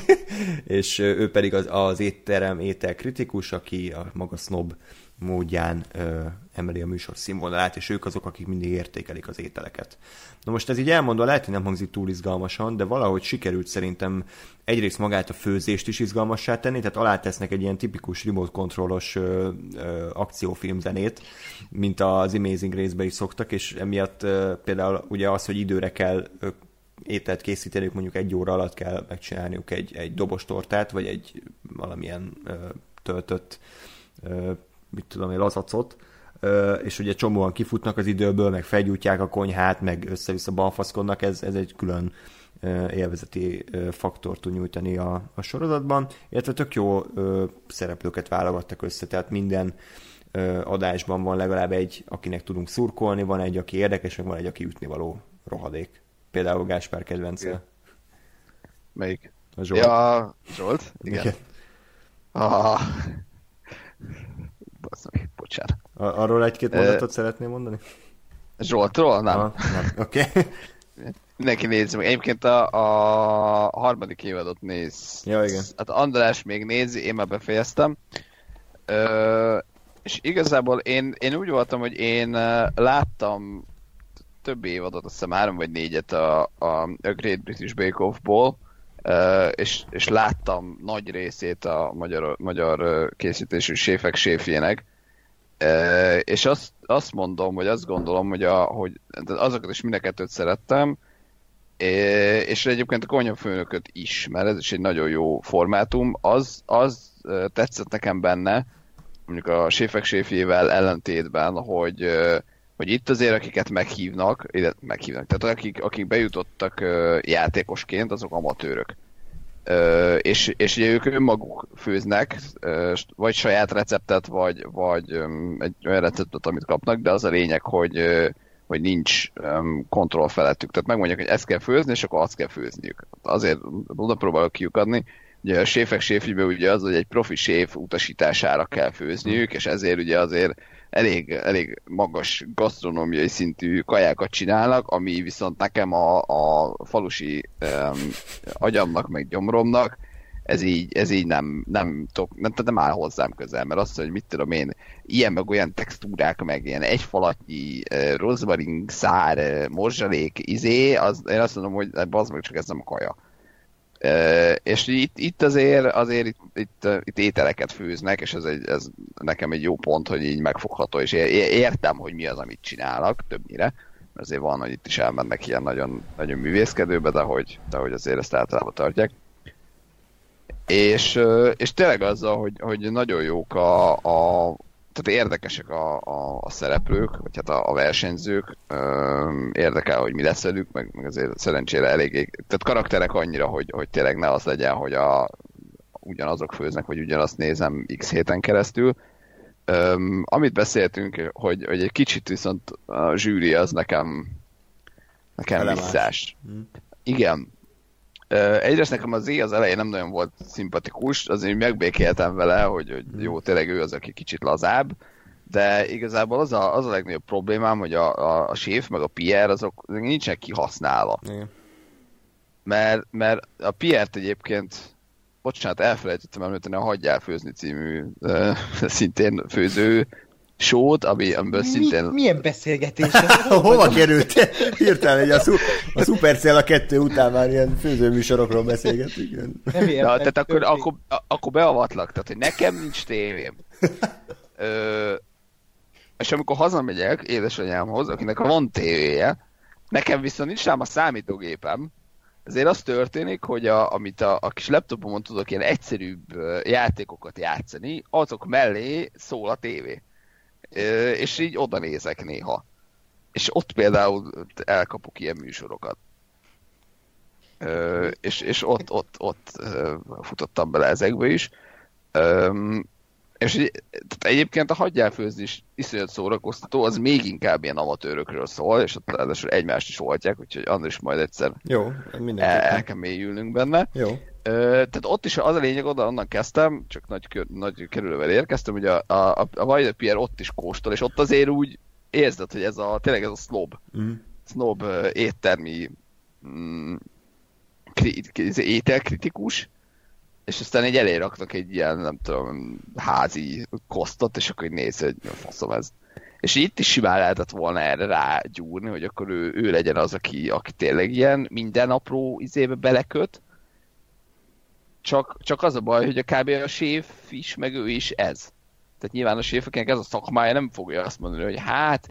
és ő pedig az, az étterem étel kritikus, aki a maga snob módján ö, emeli a műsor színvonalát, és ők azok, akik mindig értékelik az ételeket. Na most ez így elmondva lehet, hogy nem hangzik túl izgalmasan, de valahogy sikerült szerintem egyrészt magát a főzést is izgalmassá tenni, tehát alátesznek egy ilyen tipikus remote kontrollos ö, ö, akciófilmzenét, mint az Amazing Race-be is szoktak, és emiatt ö, például ugye az, hogy időre kell ö, ételt készíteniük, mondjuk egy óra alatt kell megcsinálniuk egy, egy dobos tortát, vagy egy valamilyen ö, töltött mit tudom én, lazacot, és ugye csomóan kifutnak az időből, meg felgyújtják a konyhát, meg össze-vissza balfaszkodnak, ez, ez egy külön élvezeti faktort tud nyújtani a, a sorozatban, illetve tök jó szereplőket válogattak össze, tehát minden adásban van legalább egy, akinek tudunk szurkolni, van egy, aki érdekes, meg van egy, aki ütni való rohadék. Például Gáspár kedvence. Melyik? A Zsolt. Ja, Zsolt? Igen. Igen. Ah, Basszak, bocsánat. Ar- arról egy-két mondatot uh, szeretném mondani? Zsoltról? Nem. Ah, nem. Oké. Okay. Mindenki nézi meg. Egyébként a, a harmadik évadot néz. Ja, igen. Hát András még nézi, én már befejeztem. Ö, és igazából én, én úgy voltam, hogy én láttam több évadot, azt hiszem három vagy négyet a, a, a Great British Bake Off-ból, és, és láttam nagy részét a magyar, magyar készítésű séfek séfjének, és azt, azt mondom, hogy azt gondolom, hogy, a, hogy azokat is mind szerettem, és egyébként a konyhafőnököt is, mert ez is egy nagyon jó formátum, az, az tetszett nekem benne, mondjuk a séfek séfjével ellentétben, hogy, hogy itt azért, akiket meghívnak, ide meghívnak, tehát akik, akik bejutottak játékosként, azok amatőrök. Uh, és, és ugye ők önmaguk főznek, uh, vagy saját receptet, vagy, vagy um, egy olyan receptet, amit kapnak, de az a lényeg, hogy, uh, hogy nincs um, kontroll felettük. Tehát megmondják, hogy ezt kell főzni, és akkor azt kell főzniük. Azért oda próbálok kiukadni, ugye a séfek séfjében ugye az, hogy egy profi séf utasítására kell főzniük, és ezért ugye azért elég, elég magas gasztronómiai szintű kajákat csinálnak, ami viszont nekem a, a falusi um, agyamnak, meg gyomromnak ez így, ez így nem, nem, tok, nem, nem áll hozzám közel, mert azt, hogy mit tudom én, ilyen meg olyan textúrák, meg ilyen egyfalatnyi uh, rozmarin, szár, uh, morzsalék, izé, az, én azt mondom, hogy az meg csak ez nem a kaja. És itt, itt azért, azért itt, itt, itt, ételeket főznek, és ez, egy, ez nekem egy jó pont, hogy így megfogható, és értem, hogy mi az, amit csinálnak többnyire, azért van, hogy itt is elmennek ilyen nagyon, nagyon művészkedőbe, de hogy, de hogy azért ezt általában tartják. És, és tényleg azzal, hogy, hogy nagyon jók a, a tehát érdekesek a, a, a szereplők, vagy hát a, a versenyzők, érdekel, hogy mi lesz velük, meg, meg azért szerencsére elég, tehát karakterek annyira, hogy, hogy tényleg ne az legyen, hogy a, ugyanazok főznek, vagy ugyanazt nézem x héten keresztül. Um, amit beszéltünk, hogy, hogy egy kicsit viszont a zsűri az nekem nekem visszás. Hmm. Igen, egyrészt nekem az az elején nem nagyon volt szimpatikus, azért megbékéltem vele, hogy, hogy hmm. jó, tényleg ő az, aki kicsit lazább, de igazából az a, az a legnagyobb problémám, hogy a, a, a séf meg a Pierre azok nincsenek kihasználva. Igen. Mert, mert a Pierre-t egyébként, bocsánat, elfelejtettem említeni a Hagyjál főzni című szintén főző sót, ami, amiből szintén... Mi, milyen beszélgetés? Hova került? Hirtelen, hogy a, szu, a Supercell a kettő után már ilyen főzőműsorokról beszélgetünk. Nem ja, tehát akkor, akkor, akkor beavatlak, tehát hogy nekem nincs tévém. Ö, és amikor hazamegyek édesanyámhoz, akinek van tévéje, nekem viszont nincs rám a számítógépem, ezért az történik, hogy a, amit a, a kis laptopomon tudok ilyen egyszerűbb játékokat játszani, azok mellé szól a tévé és így oda nézek néha. És ott például elkapok ilyen műsorokat. És, és ott, ott, ott futottam bele ezekbe is. És tehát egyébként a hagyjál főzni is iszonyat szórakoztató, az még inkább ilyen amatőrökről szól, és ott ráadásul egymást is oltják, úgyhogy Andris majd egyszer Jó, el, el kell mélyülnünk benne. Jó. Tehát ott is az a lényeg, oda onnan kezdtem, csak nagy, nagy kerülővel érkeztem, hogy a, a, a Vajda Pierre ott is kóstol, és ott azért úgy érzed, hogy ez a, tényleg ez a snob, mm. snob éttermi mm, kri, ételkritikus, és aztán egy elé raknak egy ilyen, nem tudom, házi kosztot, és akkor néz, hogy faszom ez. És itt is simán lehetett volna erre rágyúrni, hogy akkor ő, ő legyen az, aki, aki tényleg ilyen minden apró izébe beleköt, csak, csak az a baj, hogy a kb. a séf is, meg ő is ez. Tehát nyilván a séfeknek ez a szakmája nem fogja azt mondani, hogy hát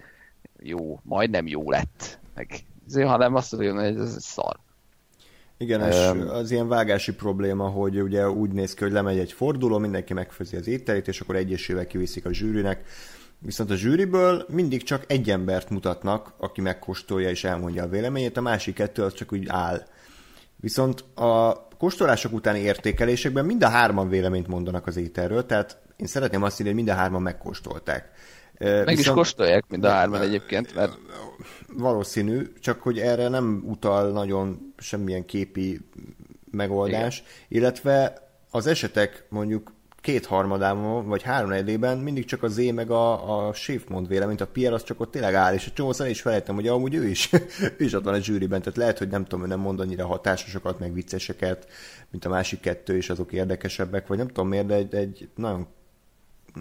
jó, majdnem jó lett. Meg, azért, hanem azt mondja, hogy ez, szar. Igen, és um, az ilyen vágási probléma, hogy ugye úgy néz ki, hogy lemegy egy forduló, mindenki megfőzi az ételét, és akkor egyesével kiviszik a zsűrinek. Viszont a zsűriből mindig csak egy embert mutatnak, aki megkóstolja és elmondja a véleményét, a másik kettő az csak úgy áll. Viszont a kóstolások utáni értékelésekben mind a hárman véleményt mondanak az ételről, tehát én szeretném azt írni, hogy mind a hárman megkóstolták. Meg Viszont, is kóstolják mind a hárman egyébként, mert... Valószínű, csak hogy erre nem utal nagyon semmilyen képi megoldás, Igen. illetve az esetek mondjuk kétharmadában, vagy három edében mindig csak az Z meg a, a séf mond véleményt, a Pierre az csak ott tényleg áll, és a csomószor is felejtem, hogy amúgy ő is, ő is ott van a zsűriben, tehát lehet, hogy nem tudom, ő nem mond annyira hatásosokat, meg vicceseket, mint a másik kettő, és azok érdekesebbek, vagy nem tudom miért, de egy, egy nagyon,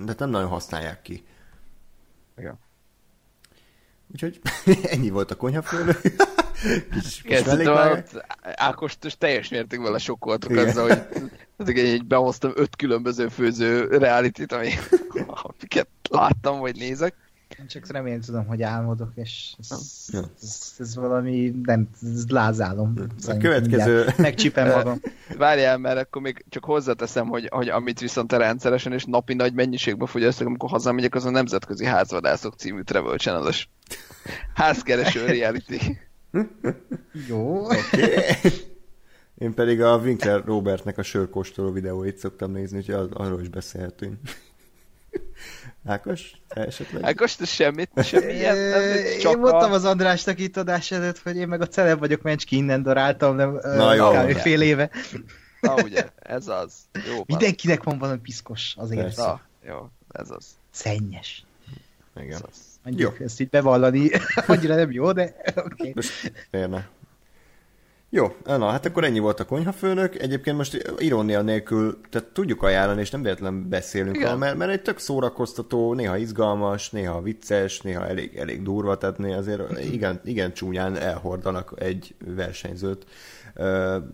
de nem nagyon használják ki. Igen. Úgyhogy ennyi volt a konyhafőnő. kis, kis Ákos, teljes mértékben lesokkoltuk azzal, hogy egy behoztam öt különböző főző reality amiket láttam, vagy nézek. Én csak remélem tudom, hogy álmodok, és ez, ja. ez, ez valami, nem, ez lázálom. A következő... Megcsipem magam. Várjál, mert akkor még csak hozzáteszem, hogy, hogy amit viszont rendszeresen és napi nagy mennyiségben fogyasztok, amikor hazamegyek, az a Nemzetközi Házvadászok című Travel channel házkereső reality. Jó. Oké. Okay. Én pedig a Winkler Robertnek a sörkóstoló videóit szoktam nézni, úgyhogy arról is beszélhetünk. Ákos, esetleg? Ákos, te semmit, semmi ilyen, csak Én mondtam a... az Andrásnak itt adás előtt, hogy én meg a celeb vagyok, mert innen daráltam, nem Na jó. fél éve. Na ugye, ez az. Jó, van. Mindenkinek van valami piszkos azért. Na, jó, ez az. Szennyes. Igen. Ez az. Mondjuk jó. ezt így bevallani, annyira nem jó, de oké. Okay. Most érne. Jó, na hát akkor ennyi volt a konyhafőnök. Egyébként most irónia nélkül, tehát tudjuk ajánlani, és nem véletlen beszélünk Igen. róla, mert, mert egy tök szórakoztató, néha izgalmas, néha vicces, néha elég, elég durva, tehát azért igen, igen csúnyán elhordanak egy versenyzőt.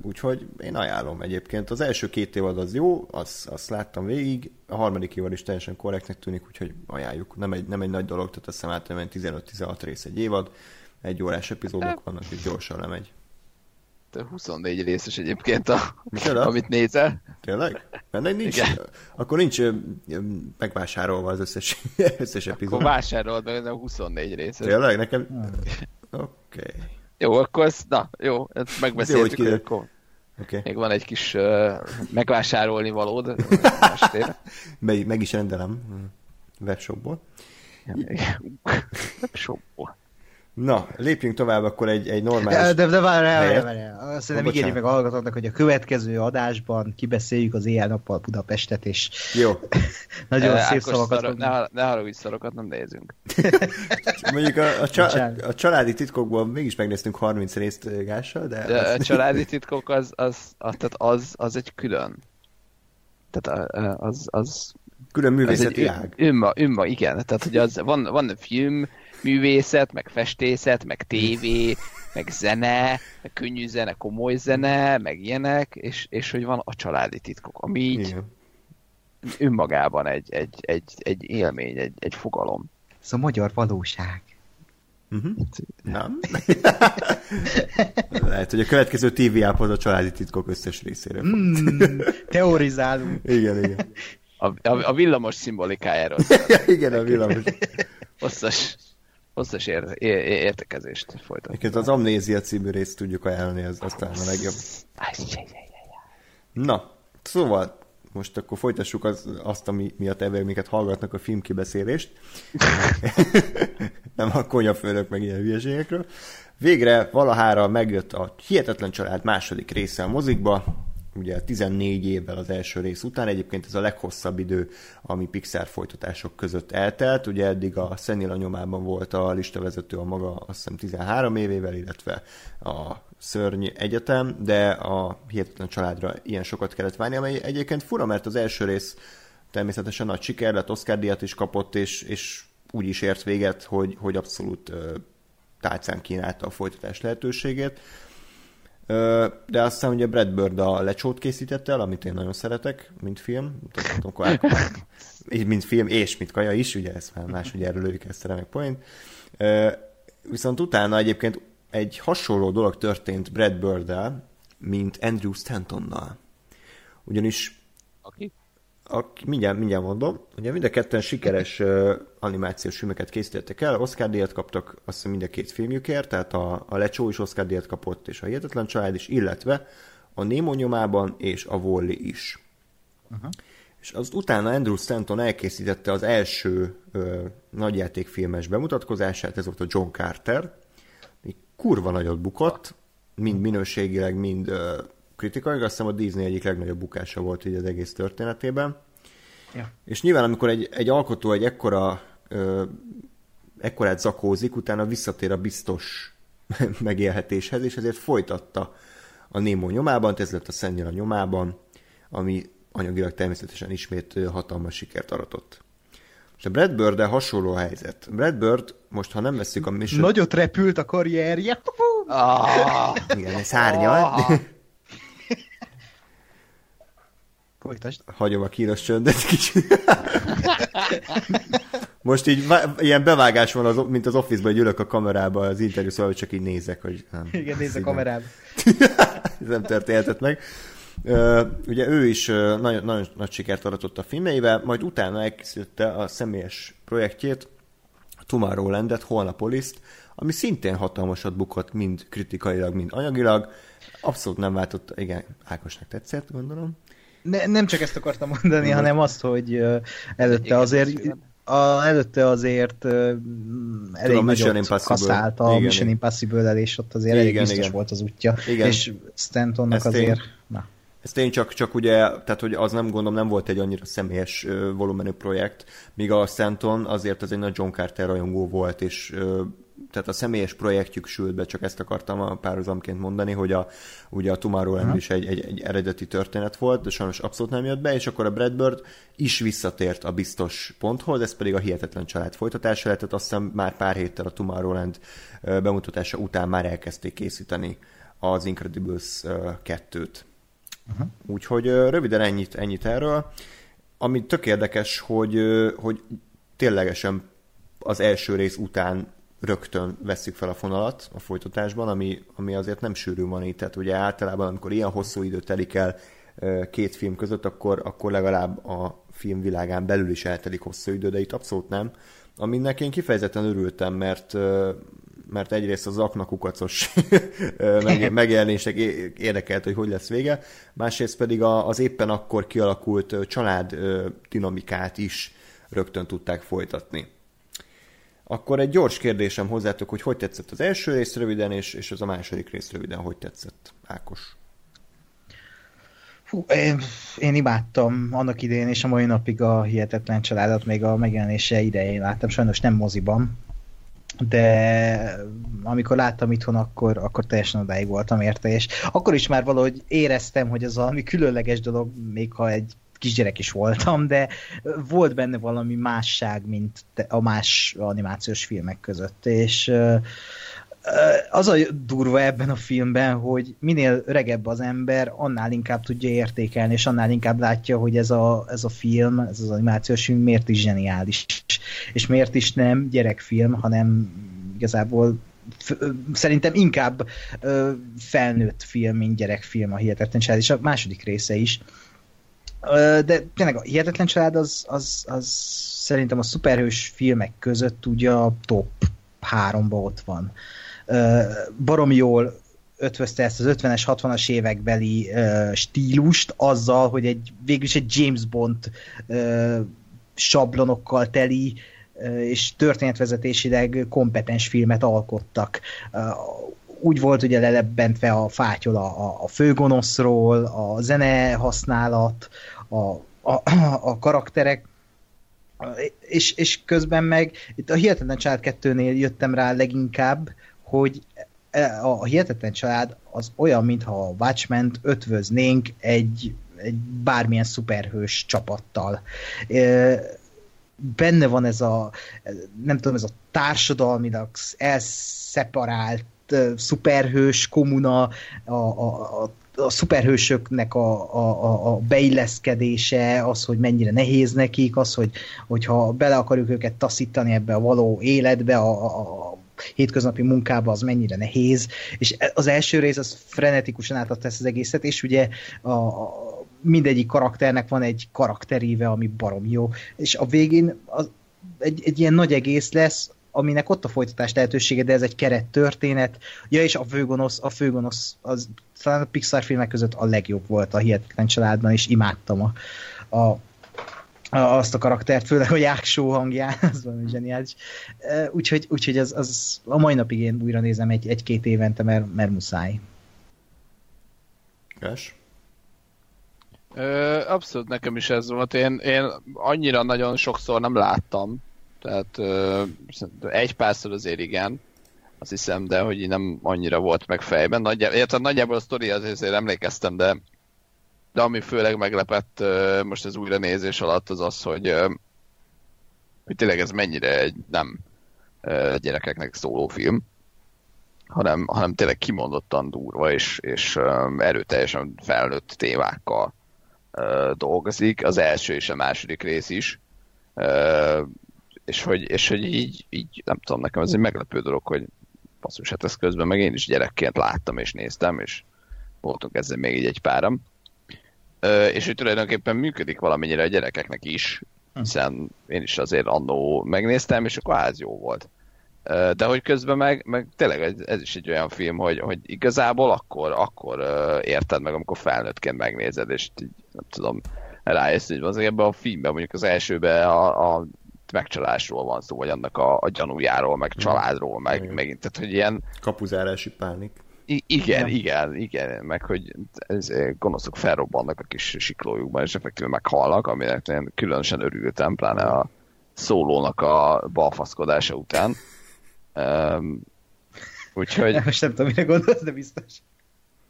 Úgyhogy én ajánlom egyébként. Az első két évad az jó, azt, azt láttam végig, a harmadik évad is teljesen korrektnek tűnik, úgyhogy ajánljuk. Nem egy, nem egy nagy dolog, tehát azt hiszem általában 15-16 rész egy évad, egy órás epizódok vannak, és gyorsan lemegy. Te 24 részes egyébként, a, Micsoda? amit nézel. Tényleg? Mert nincs, Igen. akkor nincs megvásárolva az összes, összes Akkor epizód. vásárolod meg, ez a 24 részes. Tényleg? Nekem... Oké. Okay. Jó, akkor ezt, na, jó, ezt Ez jó, megbeszéltük, hogy akkor Okay. még van egy kis uh, megvásárolni valód estére. Meg, meg is rendelem ö, webshopból. Na, lépjünk tovább akkor egy, egy normális... de, de várj, várj, várj, nem ígérjük meg a hallgatóknak, hogy a következő adásban kibeszéljük az éjjel-nappal Budapestet, és Jó. nagyon Eh, szép Ákos szavakat szarok, ne, ne haragudj, szarokat nem nézünk. Mondjuk a, a, csa, Bocsánat. a családi titkokból mégis megnéztünk 30 részt ö, Gással, de... De a családi titkok az, az, az, tehát az, az egy külön. Tehát a- az, az, Külön művészeti ön- ág. önma, önma, igen. Tehát, hogy az, van, van film, művészet, meg festészet, meg tévé, meg zene, meg könnyű zene, komoly zene, meg ilyenek, és, és hogy van a családi titkok, ami így Igen. önmagában egy, egy, egy, egy élmény, egy, egy fogalom. Ez a magyar valóság. Uh-huh. Nem? Lehet, hogy a következő TV az a családi titkok összes részére. Mm, teorizálunk. Igen, igen. A, a, a villamos szimbolikájáról igen, a villamos. hosszas, hosszas ér, ér, értekezést folytat. Egyébként az Amnézia című részt tudjuk ajánlani, az, az talán a legjobb. Na, szóval most akkor folytassuk az, azt, ami miatt ebben minket hallgatnak a filmkibeszélést. Nem a konyafőnök meg ilyen hülyeségekről. Végre valahára megjött a Hihetetlen Család második része a mozikba, ugye 14 évvel az első rész után, egyébként ez a leghosszabb idő, ami Pixar folytatások között eltelt, ugye eddig a Szenila nyomában volt a listavezető a maga azt hiszem 13 évével, illetve a Szörny Egyetem, de a Hihetetlen Családra ilyen sokat kellett várni, amely egyébként fura, mert az első rész természetesen nagy siker lett, Oscar díjat is kapott, és, és úgy is ért véget, hogy, hogy abszolút ö, tálcán kínálta a folytatás lehetőségét. De aztán ugye Brad Bird a lecsót készítette el, amit én nagyon szeretek, mint film. Akkor- így mint film, és mint kaja is, ugye ezt már más, ugye erről lőjük ezt remek point. Viszont utána egyébként egy hasonló dolog történt Brad bird mint Andrew Stantonnal. Ugyanis Aki? A, mindjárt, mindjárt mondom, ugye mind a ketten sikeres uh, animációs filmeket készítettek el, Oscar díjat kaptak azt hiszem mind a két filmjükért, tehát a, a Lecsó is Oscar díjat kapott, és a Hihetetlen Család is, illetve a Nemo nyomában és a Wall-E is. Uh-huh. És az utána Andrew Stanton elkészítette az első ö, nagyjátékfilmes bemutatkozását, ez volt a John Carter. Egy kurva nagyot bukott, mind minőségileg, mind ö, kritikailag. Azt hiszem a Disney egyik legnagyobb bukása volt így az egész történetében. Ja. És nyilván, amikor egy, egy alkotó egy ekkora, ö, ekkorát zakózik, utána visszatér a biztos megélhetéshez, és ezért folytatta a Nemo nyomában, ez lett a Szennyel a nyomában, ami anyagilag természetesen ismét hatalmas sikert aratott. És a Brad bird hasonló a helyzet. Brad Bird, most ha nem veszük a Mission... Nagyot repült a karrierje. Ah, Igen, szárnyal. Ah. Folytasd. Hagyom a kínos csöndet kicsit. Most így ilyen bevágás van, az, mint az Office-ban, hogy ülök a kamerába az interjú, szóval hogy csak így nézek, hogy nem. Igen, nézz a kamerába. Ez nem történhetett meg. Ö, ugye ő is ö, nagyon, nagyon nagy sikert aratott a filmeivel, majd utána elkészítette a személyes projektjét, Tomorrowland-et, Holnapolis-t, ami szintén hatalmasat bukott, mind kritikailag, mind anyagilag. Abszolút nem váltott, igen, Ákosnak tetszett, gondolom. Ne, nem csak ezt akartam mondani, Mhm. hanem azt, hogy előtte Igen, azért a, előtte azért mm, elég Tudom, Mission nagyot Impossible. kaszált a Igen, Mission igen. Impossible-el, és ott azért Igen, elég biztos igen. volt az útja. Igen. És Stantonnak Ez azért... tény. Na, Ezt én csak, csak ugye, tehát hogy az nem gondolom nem volt egy annyira személyes ö, volumenű projekt, míg a Stanton azért az egy nagy John Carter rajongó volt, és ö, tehát a személyes projektjük sült be, csak ezt akartam a párhuzamként mondani, hogy a, ugye a Tomorrowland uh-huh. is egy, egy, egy eredeti történet volt, de sajnos abszolút nem jött be, és akkor a Brad Bird is visszatért a biztos ponthoz, ez pedig a Hihetetlen Család folytatása lehetett, azt hiszem már pár héttel a Tomorrowland bemutatása után már elkezdték készíteni az Incredibles 2-t. Uh-huh. Úgyhogy röviden ennyit, ennyit erről. Ami tök érdekes, hogy, hogy ténylegesen az első rész után rögtön veszük fel a fonalat a folytatásban, ami, ami azért nem sűrű van itt. Tehát ugye általában, amikor ilyen hosszú idő telik el két film között, akkor, akkor legalább a film világán belül is eltelik hosszú idő, de itt abszolút nem. Aminek én kifejezetten örültem, mert mert egyrészt az aknakukacos megjelenések érdekelt, hogy hogy lesz vége, másrészt pedig az éppen akkor kialakult család dinamikát is rögtön tudták folytatni. Akkor egy gyors kérdésem hozzátok, hogy hogy tetszett az első rész röviden, és, és az a második rész röviden, hogy tetszett, Ákos? Fú, én, én imádtam annak idején, és a mai napig a Hihetetlen Családot még a megjelenése idején láttam, sajnos nem moziban, de amikor láttam itthon, akkor, akkor teljesen odáig voltam érte, és akkor is már valahogy éreztem, hogy az valami különleges dolog, még ha egy kisgyerek is voltam, de volt benne valami másság, mint a más animációs filmek között, és az a durva ebben a filmben, hogy minél öregebb az ember, annál inkább tudja értékelni, és annál inkább látja, hogy ez a, ez a film, ez az animációs film miért is zseniális, és miért is nem gyerekfilm, hanem igazából szerintem inkább ö, felnőtt film, mint gyerekfilm a Hihetetlen Család, és a második része is. De tényleg a Hihetetlen Család az, az, az szerintem a szuperhős filmek között ugye a top háromba ott van baromi jól ötvözte ezt az 50-es, 60-as évekbeli stílust azzal, hogy egy végülis egy James Bond sablonokkal teli és történetvezetésileg kompetens filmet alkottak. Úgy volt ugye lelebbentve a fátyol a, a főgonoszról, a zene használat, a, a, a karakterek, és, és közben meg itt a Hihetetlen Család 2-nél jöttem rá leginkább, hogy e, a Hihetetlen Család az olyan, mintha a watchmen ötvöznénk egy, egy bármilyen szuperhős csapattal. E, benne van ez a, nem tudom, ez a társadalmilag elszeparált e, szuperhős komuna, a, a, a a szuperhősöknek a, a, a, beilleszkedése, az, hogy mennyire nehéz nekik, az, hogy, hogyha bele akarjuk őket taszítani ebbe a való életbe, a, a, hétköznapi munkába az mennyire nehéz, és az első rész az frenetikusan átadta ezt az egészet, és ugye a, a mindegyik karakternek van egy karakteríve, ami barom jó, és a végén az, egy, egy ilyen nagy egész lesz, aminek ott a folytatás lehetősége, de ez egy keret történet. Ja, és a főgonosz, a főgonosz az talán a Pixar filmek között a legjobb volt a Hihetetlen Családban, és imádtam a, a azt a karaktert, főleg a jáksó hangján, az valami zseniális. Úgyhogy, úgyhogy az, az a mai napig én újra nézem egy, egy-két évente, mert, mert muszáj. Kösz. abszolút nekem is ez volt. Én, én annyira nagyon sokszor nem láttam, tehát egy párszor azért igen, azt hiszem, de hogy nem annyira volt meg fejben. Nagyjából, nagyjából a sztori azért emlékeztem, de de ami főleg meglepett most az újra nézés alatt az az, hogy, hogy tényleg ez mennyire egy nem gyerekeknek szóló film, hanem, hanem tényleg kimondottan durva és, és erőteljesen felnőtt témákkal dolgozik, az első és a második rész is, és hogy, és hogy így, így, nem tudom, nekem ez egy meglepő dolog, hogy basszus, hát ezt közben meg én is gyerekként láttam és néztem, és voltunk ezzel még így egy páram és hogy tulajdonképpen működik valamennyire a gyerekeknek is, hm. hiszen én is azért annó megnéztem, és akkor az jó volt. De hogy közben meg, meg tényleg ez, ez is egy olyan film, hogy, hogy igazából akkor, akkor érted meg, amikor felnőttként megnézed, és így, nem tudom, rájössz, hogy az ebben a filmben, mondjuk az elsőben a, a megcsalásról van szó, vagy annak a, a gyanújáról, meg hm. családról, meg megint, tehát hogy ilyen... Kapuzárási pánik. I- igen, igen, igen, meg hogy ez, gonoszok felrobbannak a kis siklójukban, és effektíve meghalnak, aminek én különösen örültem, pláne a szólónak a balfaszkodása után. Um, úgyhogy... Most nem tudom, mire gondolsz, de biztos.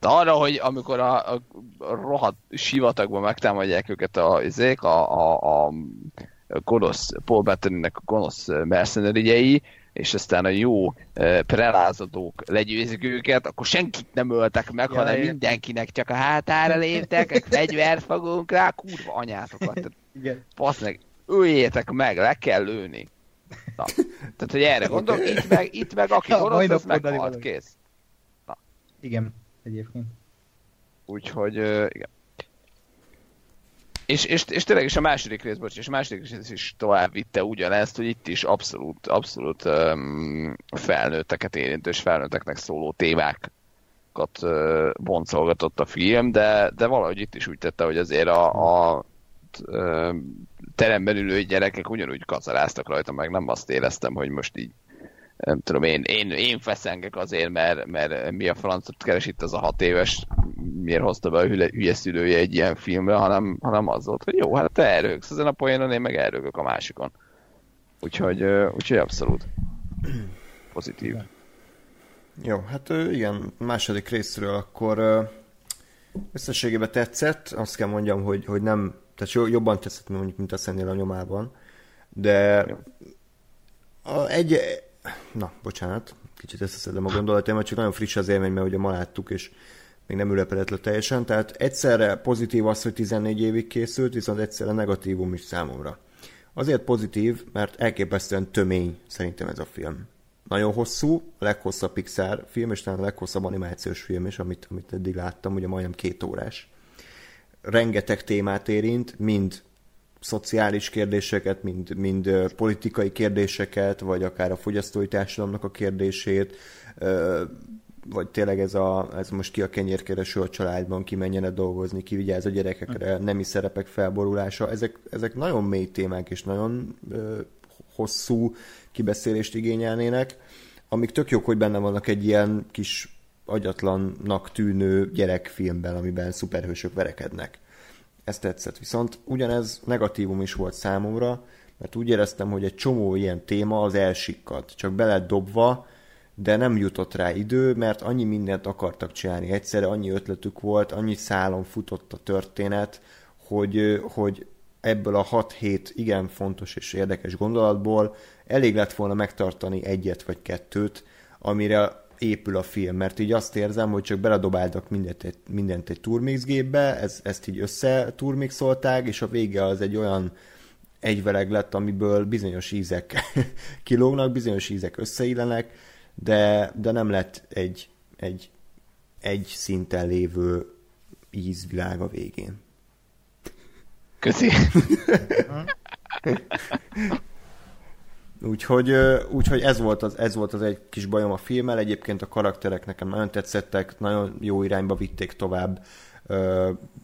De arra, hogy amikor a, a, rohadt sivatagban megtámadják őket a, izék, a, a, a gonosz, Paul Bettany-nek a gonosz mercenerigyei, és aztán a jó uh, prelázadók legyőzik őket, akkor senkit nem öltek meg, ja, hanem mindenkinek csak a hátára léptek, fegyvert fogunk rá, kurva anyátokat. Igen. Basz meg, öljétek meg, le kell lőni. Na, tehát, hogy erre gondolok, itt meg, itt meg aki Ja, gonosz, az meghalt, kész. Igen, egyébként. Úgyhogy, uh, igen. És, és, és tényleg is a második rész, bocs, és a második rész is tovább vitte ugyanezt, hogy itt is abszolút, abszolút um, felnőtteket érintő és felnőtteknek szóló témákat uh, boncolgatott a film, de, de valahogy itt is úgy tette, hogy azért a, a teremben ülő gyerekek ugyanúgy kacaráztak rajta, meg nem azt éreztem, hogy most így nem tudom, én, én, én feszengek azért, mert, mert mi a francot keres itt az a hat éves, miért hozta be a hülye, hülye szülője egy ilyen filmre, hanem, hanem az volt, hogy jó, hát te elrögsz ezen a poénon, én meg elrögök a másikon. Úgyhogy, úgyhogy abszolút pozitív. Jó, hát igen, második részről akkor összességében tetszett, azt kell mondjam, hogy, hogy nem, tehát jo- jobban tetszett, mondjuk, mint a Szennél a nyomában, de a, egy, na, bocsánat, kicsit összeszedem a gondolataimat, csak nagyon friss az élmény, mert ugye ma láttuk, és még nem ülepedett le teljesen, tehát egyszerre pozitív az, hogy 14 évig készült, viszont egyszerre negatívum is számomra. Azért pozitív, mert elképesztően tömény szerintem ez a film. Nagyon hosszú, a leghosszabb Pixar film, és talán a leghosszabb animációs film is, amit, amit eddig láttam, ugye majdnem két órás. Rengeteg témát érint, mind szociális kérdéseket, mind, mind politikai kérdéseket, vagy akár a fogyasztói társadalomnak a kérdését, vagy tényleg ez, a, ez most ki a kenyérkereső a családban, ki menjen dolgozni, ki vigyáz a gyerekekre, nemi szerepek felborulása. Ezek, ezek nagyon mély témák, és nagyon ö, hosszú kibeszélést igényelnének, amik tök jók, hogy benne vannak egy ilyen kis agyatlannak tűnő gyerekfilmben, amiben szuperhősök verekednek. Ez tetszett. Viszont ugyanez negatívum is volt számomra, mert úgy éreztem, hogy egy csomó ilyen téma az elsikkadt. Csak be lett dobva, de nem jutott rá idő, mert annyi mindent akartak csinálni. Egyszerre annyi ötletük volt, annyi szálon futott a történet, hogy, hogy ebből a 6-7 igen fontos és érdekes gondolatból elég lett volna megtartani egyet vagy kettőt, amire épül a film, mert így azt érzem, hogy csak beledobáltak mindent egy, mindent egy turmix gépbe, ez, ezt így össze turmixolták, és a vége az egy olyan egyveleg lett, amiből bizonyos ízek kilógnak, bizonyos ízek összeillenek, de, de nem lett egy, egy, egy szinten lévő ízvilág a végén. Köszi. Úgyhogy, úgyhogy ez, volt az, ez volt az egy kis bajom a filmmel. Egyébként a karakterek nekem nagyon tetszettek, nagyon jó irányba vitték tovább.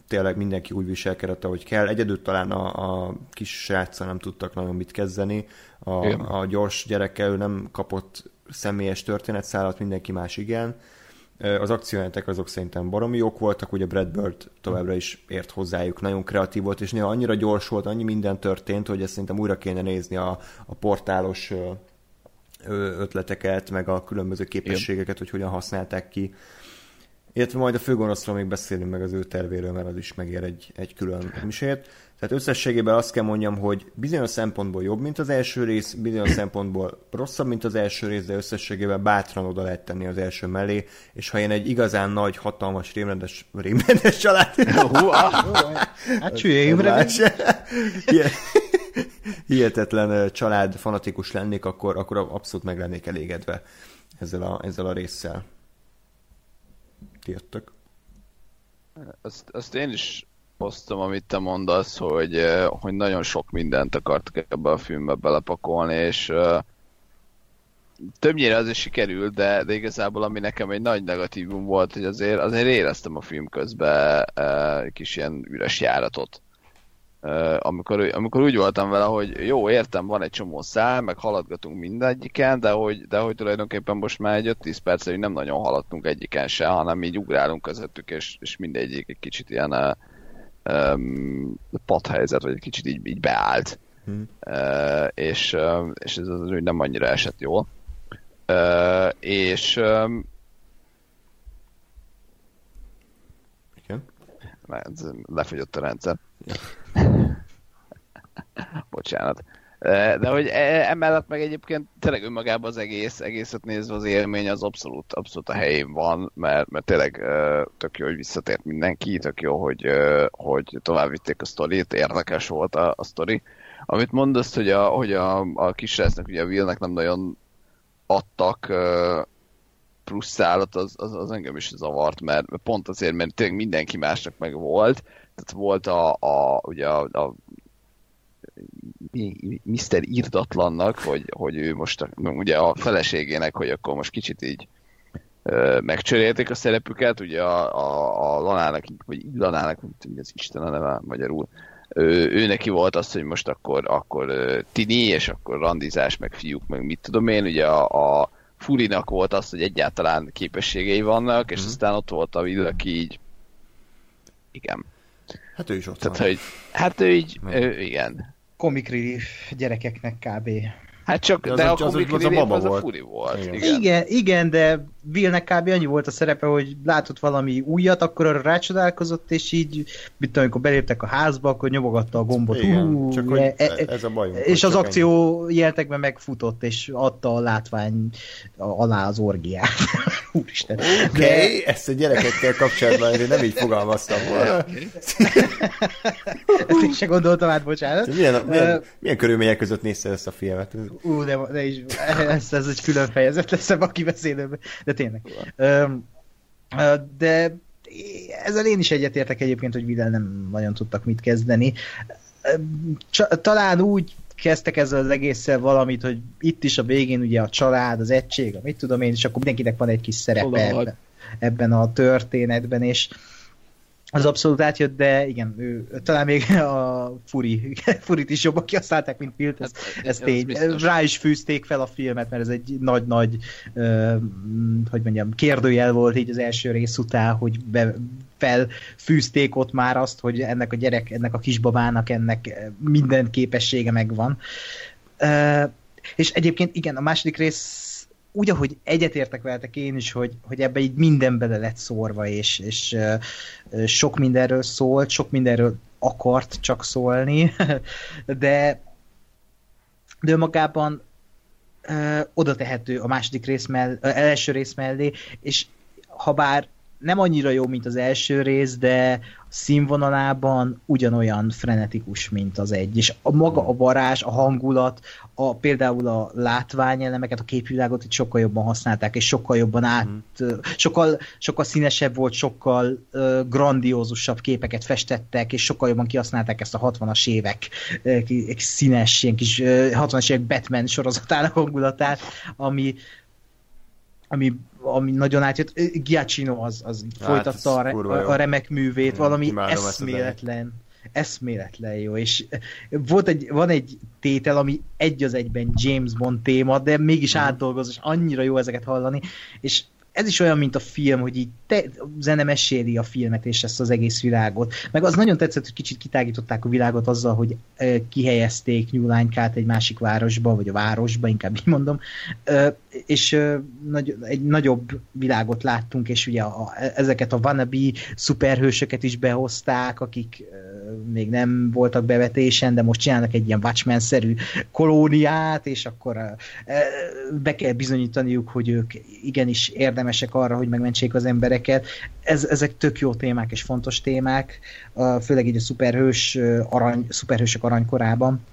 Tényleg mindenki úgy viselkedett, ahogy kell. Egyedül talán a, a kis sráccal nem tudtak nagyon mit kezdeni. A, Igen. a gyors gyerekkel ő nem kapott személyes történetszálat, mindenki más igen. Az akciójelentek azok szerintem baromi jók voltak, ugye Brad Bird továbbra is ért hozzájuk, nagyon kreatív volt, és néha annyira gyors volt, annyi minden történt, hogy ezt szerintem újra kéne nézni a, a portálos ötleteket, meg a különböző képességeket, hogy hogyan használták ki. Illetve majd a főgonoszról még beszélünk meg az ő tervéről, mert az is megér egy, egy külön misért. Tehát összességében azt kell mondjam, hogy bizonyos szempontból jobb, mint az első rész, bizonyos szempontból rosszabb, mint az első rész, de összességében bátran oda lehet tenni az első mellé, és ha én egy igazán nagy, hatalmas, rémrendes, rémrendes család... Ah, Hát. Ilyen- hihetetlen család fanatikus lennék, akkor, akkor abszolút meg lennék elégedve ezzel a, ezzel a résszel. Ti jöttök? azt, azt én is osztom, amit te mondasz, hogy, hogy nagyon sok mindent akartak ebbe a filmbe belepakolni, és eh, többnyire az is sikerült, de, de igazából ami nekem egy nagy negatívum volt, hogy azért, azért éreztem a film közben egy kis ilyen üres járatot. amikor, amikor úgy voltam vele, hogy jó, értem, van egy csomó szál, meg haladgatunk mindegyiken, de hogy, de hogy tulajdonképpen most már egy 5-10 perc, hogy nem nagyon haladtunk egyiken se, hanem így ugrálunk közöttük, és, és mindegyik egy kicsit ilyen um, padhelyzet, vagy egy kicsit így, így beállt. Hmm. Uh, és, uh, és ez az úgy nem annyira esett jól. Uh, és um, Igen. Lefogyott a rendszer. Bocsánat. De hogy e, emellett meg egyébként tényleg önmagában az egész, egészet nézve az élmény az abszolút, abszolút a helyén van, mert, mert tényleg tök jó, hogy visszatért mindenki, tök jó, hogy, hogy tovább vitték a sztorit, érdekes volt a, a sztori. Amit mondasz, hogy a, hogy a, a kisrácnak, ugye a Willnek nem nagyon adtak plusz szállat, az, az, az engem is zavart, mert pont azért, mert tényleg mindenki másnak meg volt, tehát volt a, a ugye a, a Mr. Irdatlannak, hogy, hogy ő most ugye a feleségének, hogy akkor most kicsit így ö, megcserélték a szerepüket, ugye a, a, a Lanának, vagy Lanának, hogy az Isten a neve magyarul, ő, ő neki volt az, hogy most akkor, akkor tini, és akkor randizás, meg fiúk, meg mit tudom én, ugye a, a Furinak volt az, hogy egyáltalán képességei vannak, és mm-hmm. aztán ott volt a Will, aki így igen. Hát ő is ott Tehát, van. hogy, hát ő így, ő, igen comic relief gyerekeknek kb. Hát csak, de, de a comic az, az, a, baba az volt. a furi volt. Igen. igen, igen, de Billnek kb. annyi volt a szerepe, hogy látott valami újat, akkor arra rácsodálkozott, és így, mit amikor beléptek a házba, akkor nyomogatta a gombot. Igen, Hú, csak hogy e, e, ez a bajunk. És az akció ennyi. jeltekben megfutott, és adta a látvány alá az orgiát. Úristen. Oké, okay, de... ezt a gyerekekkel kapcsolatban én nem így fogalmaztam volna. ezt én se gondoltam át, bocsánat. Milyen, milyen, uh, milyen körülmények között nézte ezt a filmet? Ú, de, de is, ez, ez egy külön fejezet lesz a kibeszélőben. De tényleg. Um, de ezzel én is egyetértek egyébként, hogy Vidal nem nagyon tudtak mit kezdeni. Talán úgy kezdtek ezzel az egésszel valamit, hogy itt is a végén ugye a család, az egység, mit tudom én, és akkor mindenkinek van egy kis szerepe ebben, ebben a történetben, és az abszolút átjött, de igen, ő, talán még a Furi, Furit is jobban kihasználták, mint Pilt, ez, hát, ez, ez tény. Rá is fűzték fel a filmet, mert ez egy nagy-nagy, uh, hogy mondjam, kérdőjel volt így az első rész után, hogy be, felfűzték ott már azt, hogy ennek a gyerek, ennek a kisbabának ennek minden képessége megvan. Uh, és egyébként igen, a második rész úgy, ahogy egyetértek veletek én is, hogy, hogy ebbe így minden bele lett szórva, és, és sok mindenről szólt, sok mindenről akart csak szólni, de de magában uh, oda tehető a második rész mellé, uh, első rész mellé, és ha bár nem annyira jó, mint az első rész, de színvonalában ugyanolyan frenetikus, mint az egy. És a maga a varázs, a hangulat, a, például a látványelemeket, a képvilágot itt sokkal jobban használták, és sokkal jobban át, mm. sokkal, sokkal színesebb volt, sokkal uh, grandiózusabb képeket festettek, és sokkal jobban kihasználták ezt a 60-as évek uh, színes, ilyen kis uh, 60-as évek Batman sorozatának hangulatát, ami, ami, ami nagyon átjött. Giacchino az, az hát, folytatta a, a, a remek művét, valami eszméletlen eszméletlen jó, és volt egy, van egy tétel, ami egy az egyben James Bond téma, de mégis mm. átdolgoz, és annyira jó ezeket hallani, és ez is olyan, mint a film, hogy így te, a zene meséli a filmet és ezt az egész világot. Meg az nagyon tetszett, hogy kicsit kitágították a világot azzal, hogy e, kihelyezték Nyúlánykát egy másik városba, vagy a városba, inkább így mondom, e, és e, nagy, egy nagyobb világot láttunk, és ugye a, a, ezeket a wannabe szuperhősöket is behozták, akik e, még nem voltak bevetésen, de most csinálnak egy ilyen Watchmen-szerű kolóniát, és akkor e, be kell bizonyítaniuk, hogy ők igenis érdemes érdemesek arra, hogy megmentsék az embereket. Ez, ezek tök jó témák és fontos témák, főleg így a szuperhős, arany, szuperhősök aranykorában.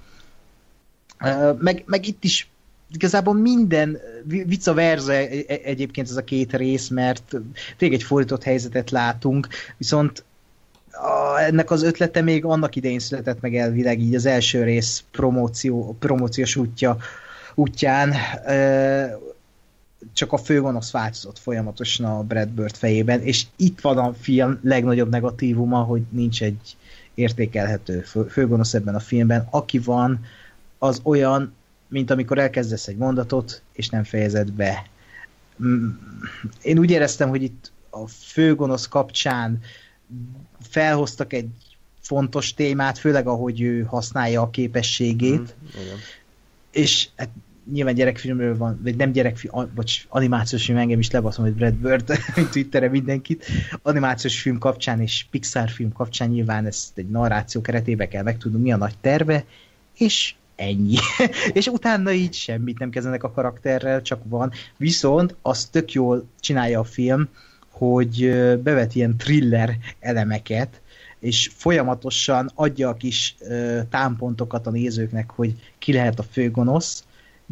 Meg, meg itt is igazából minden vice versa e, e, egyébként ez a két rész, mert tényleg egy fordított helyzetet látunk, viszont a, ennek az ötlete még annak idején született meg elvileg így az első rész promóció, promóciós útja útján csak a főgonosz változott folyamatosan a Brad Bird fejében, és itt van a film legnagyobb negatívuma, hogy nincs egy értékelhető fő, főgonosz ebben a filmben. Aki van, az olyan, mint amikor elkezdesz egy mondatot, és nem fejezed be. Mm, én úgy éreztem, hogy itt a főgonosz kapcsán felhoztak egy fontos témát, főleg ahogy ő használja a képességét, mm, igen. és hát nyilván gyerekfilmről van, vagy nem gyerekfilm, vagy animációs film, engem is lebaszom, hogy Brad Bird, Twitterre mindenkit, animációs film kapcsán és Pixar film kapcsán nyilván ezt egy narráció keretében kell megtudni, mi a nagy terve, és ennyi. és utána így semmit nem kezdenek a karakterrel, csak van. Viszont az tök jól csinálja a film, hogy bevet ilyen thriller elemeket, és folyamatosan adja a kis támpontokat a nézőknek, hogy ki lehet a főgonosz,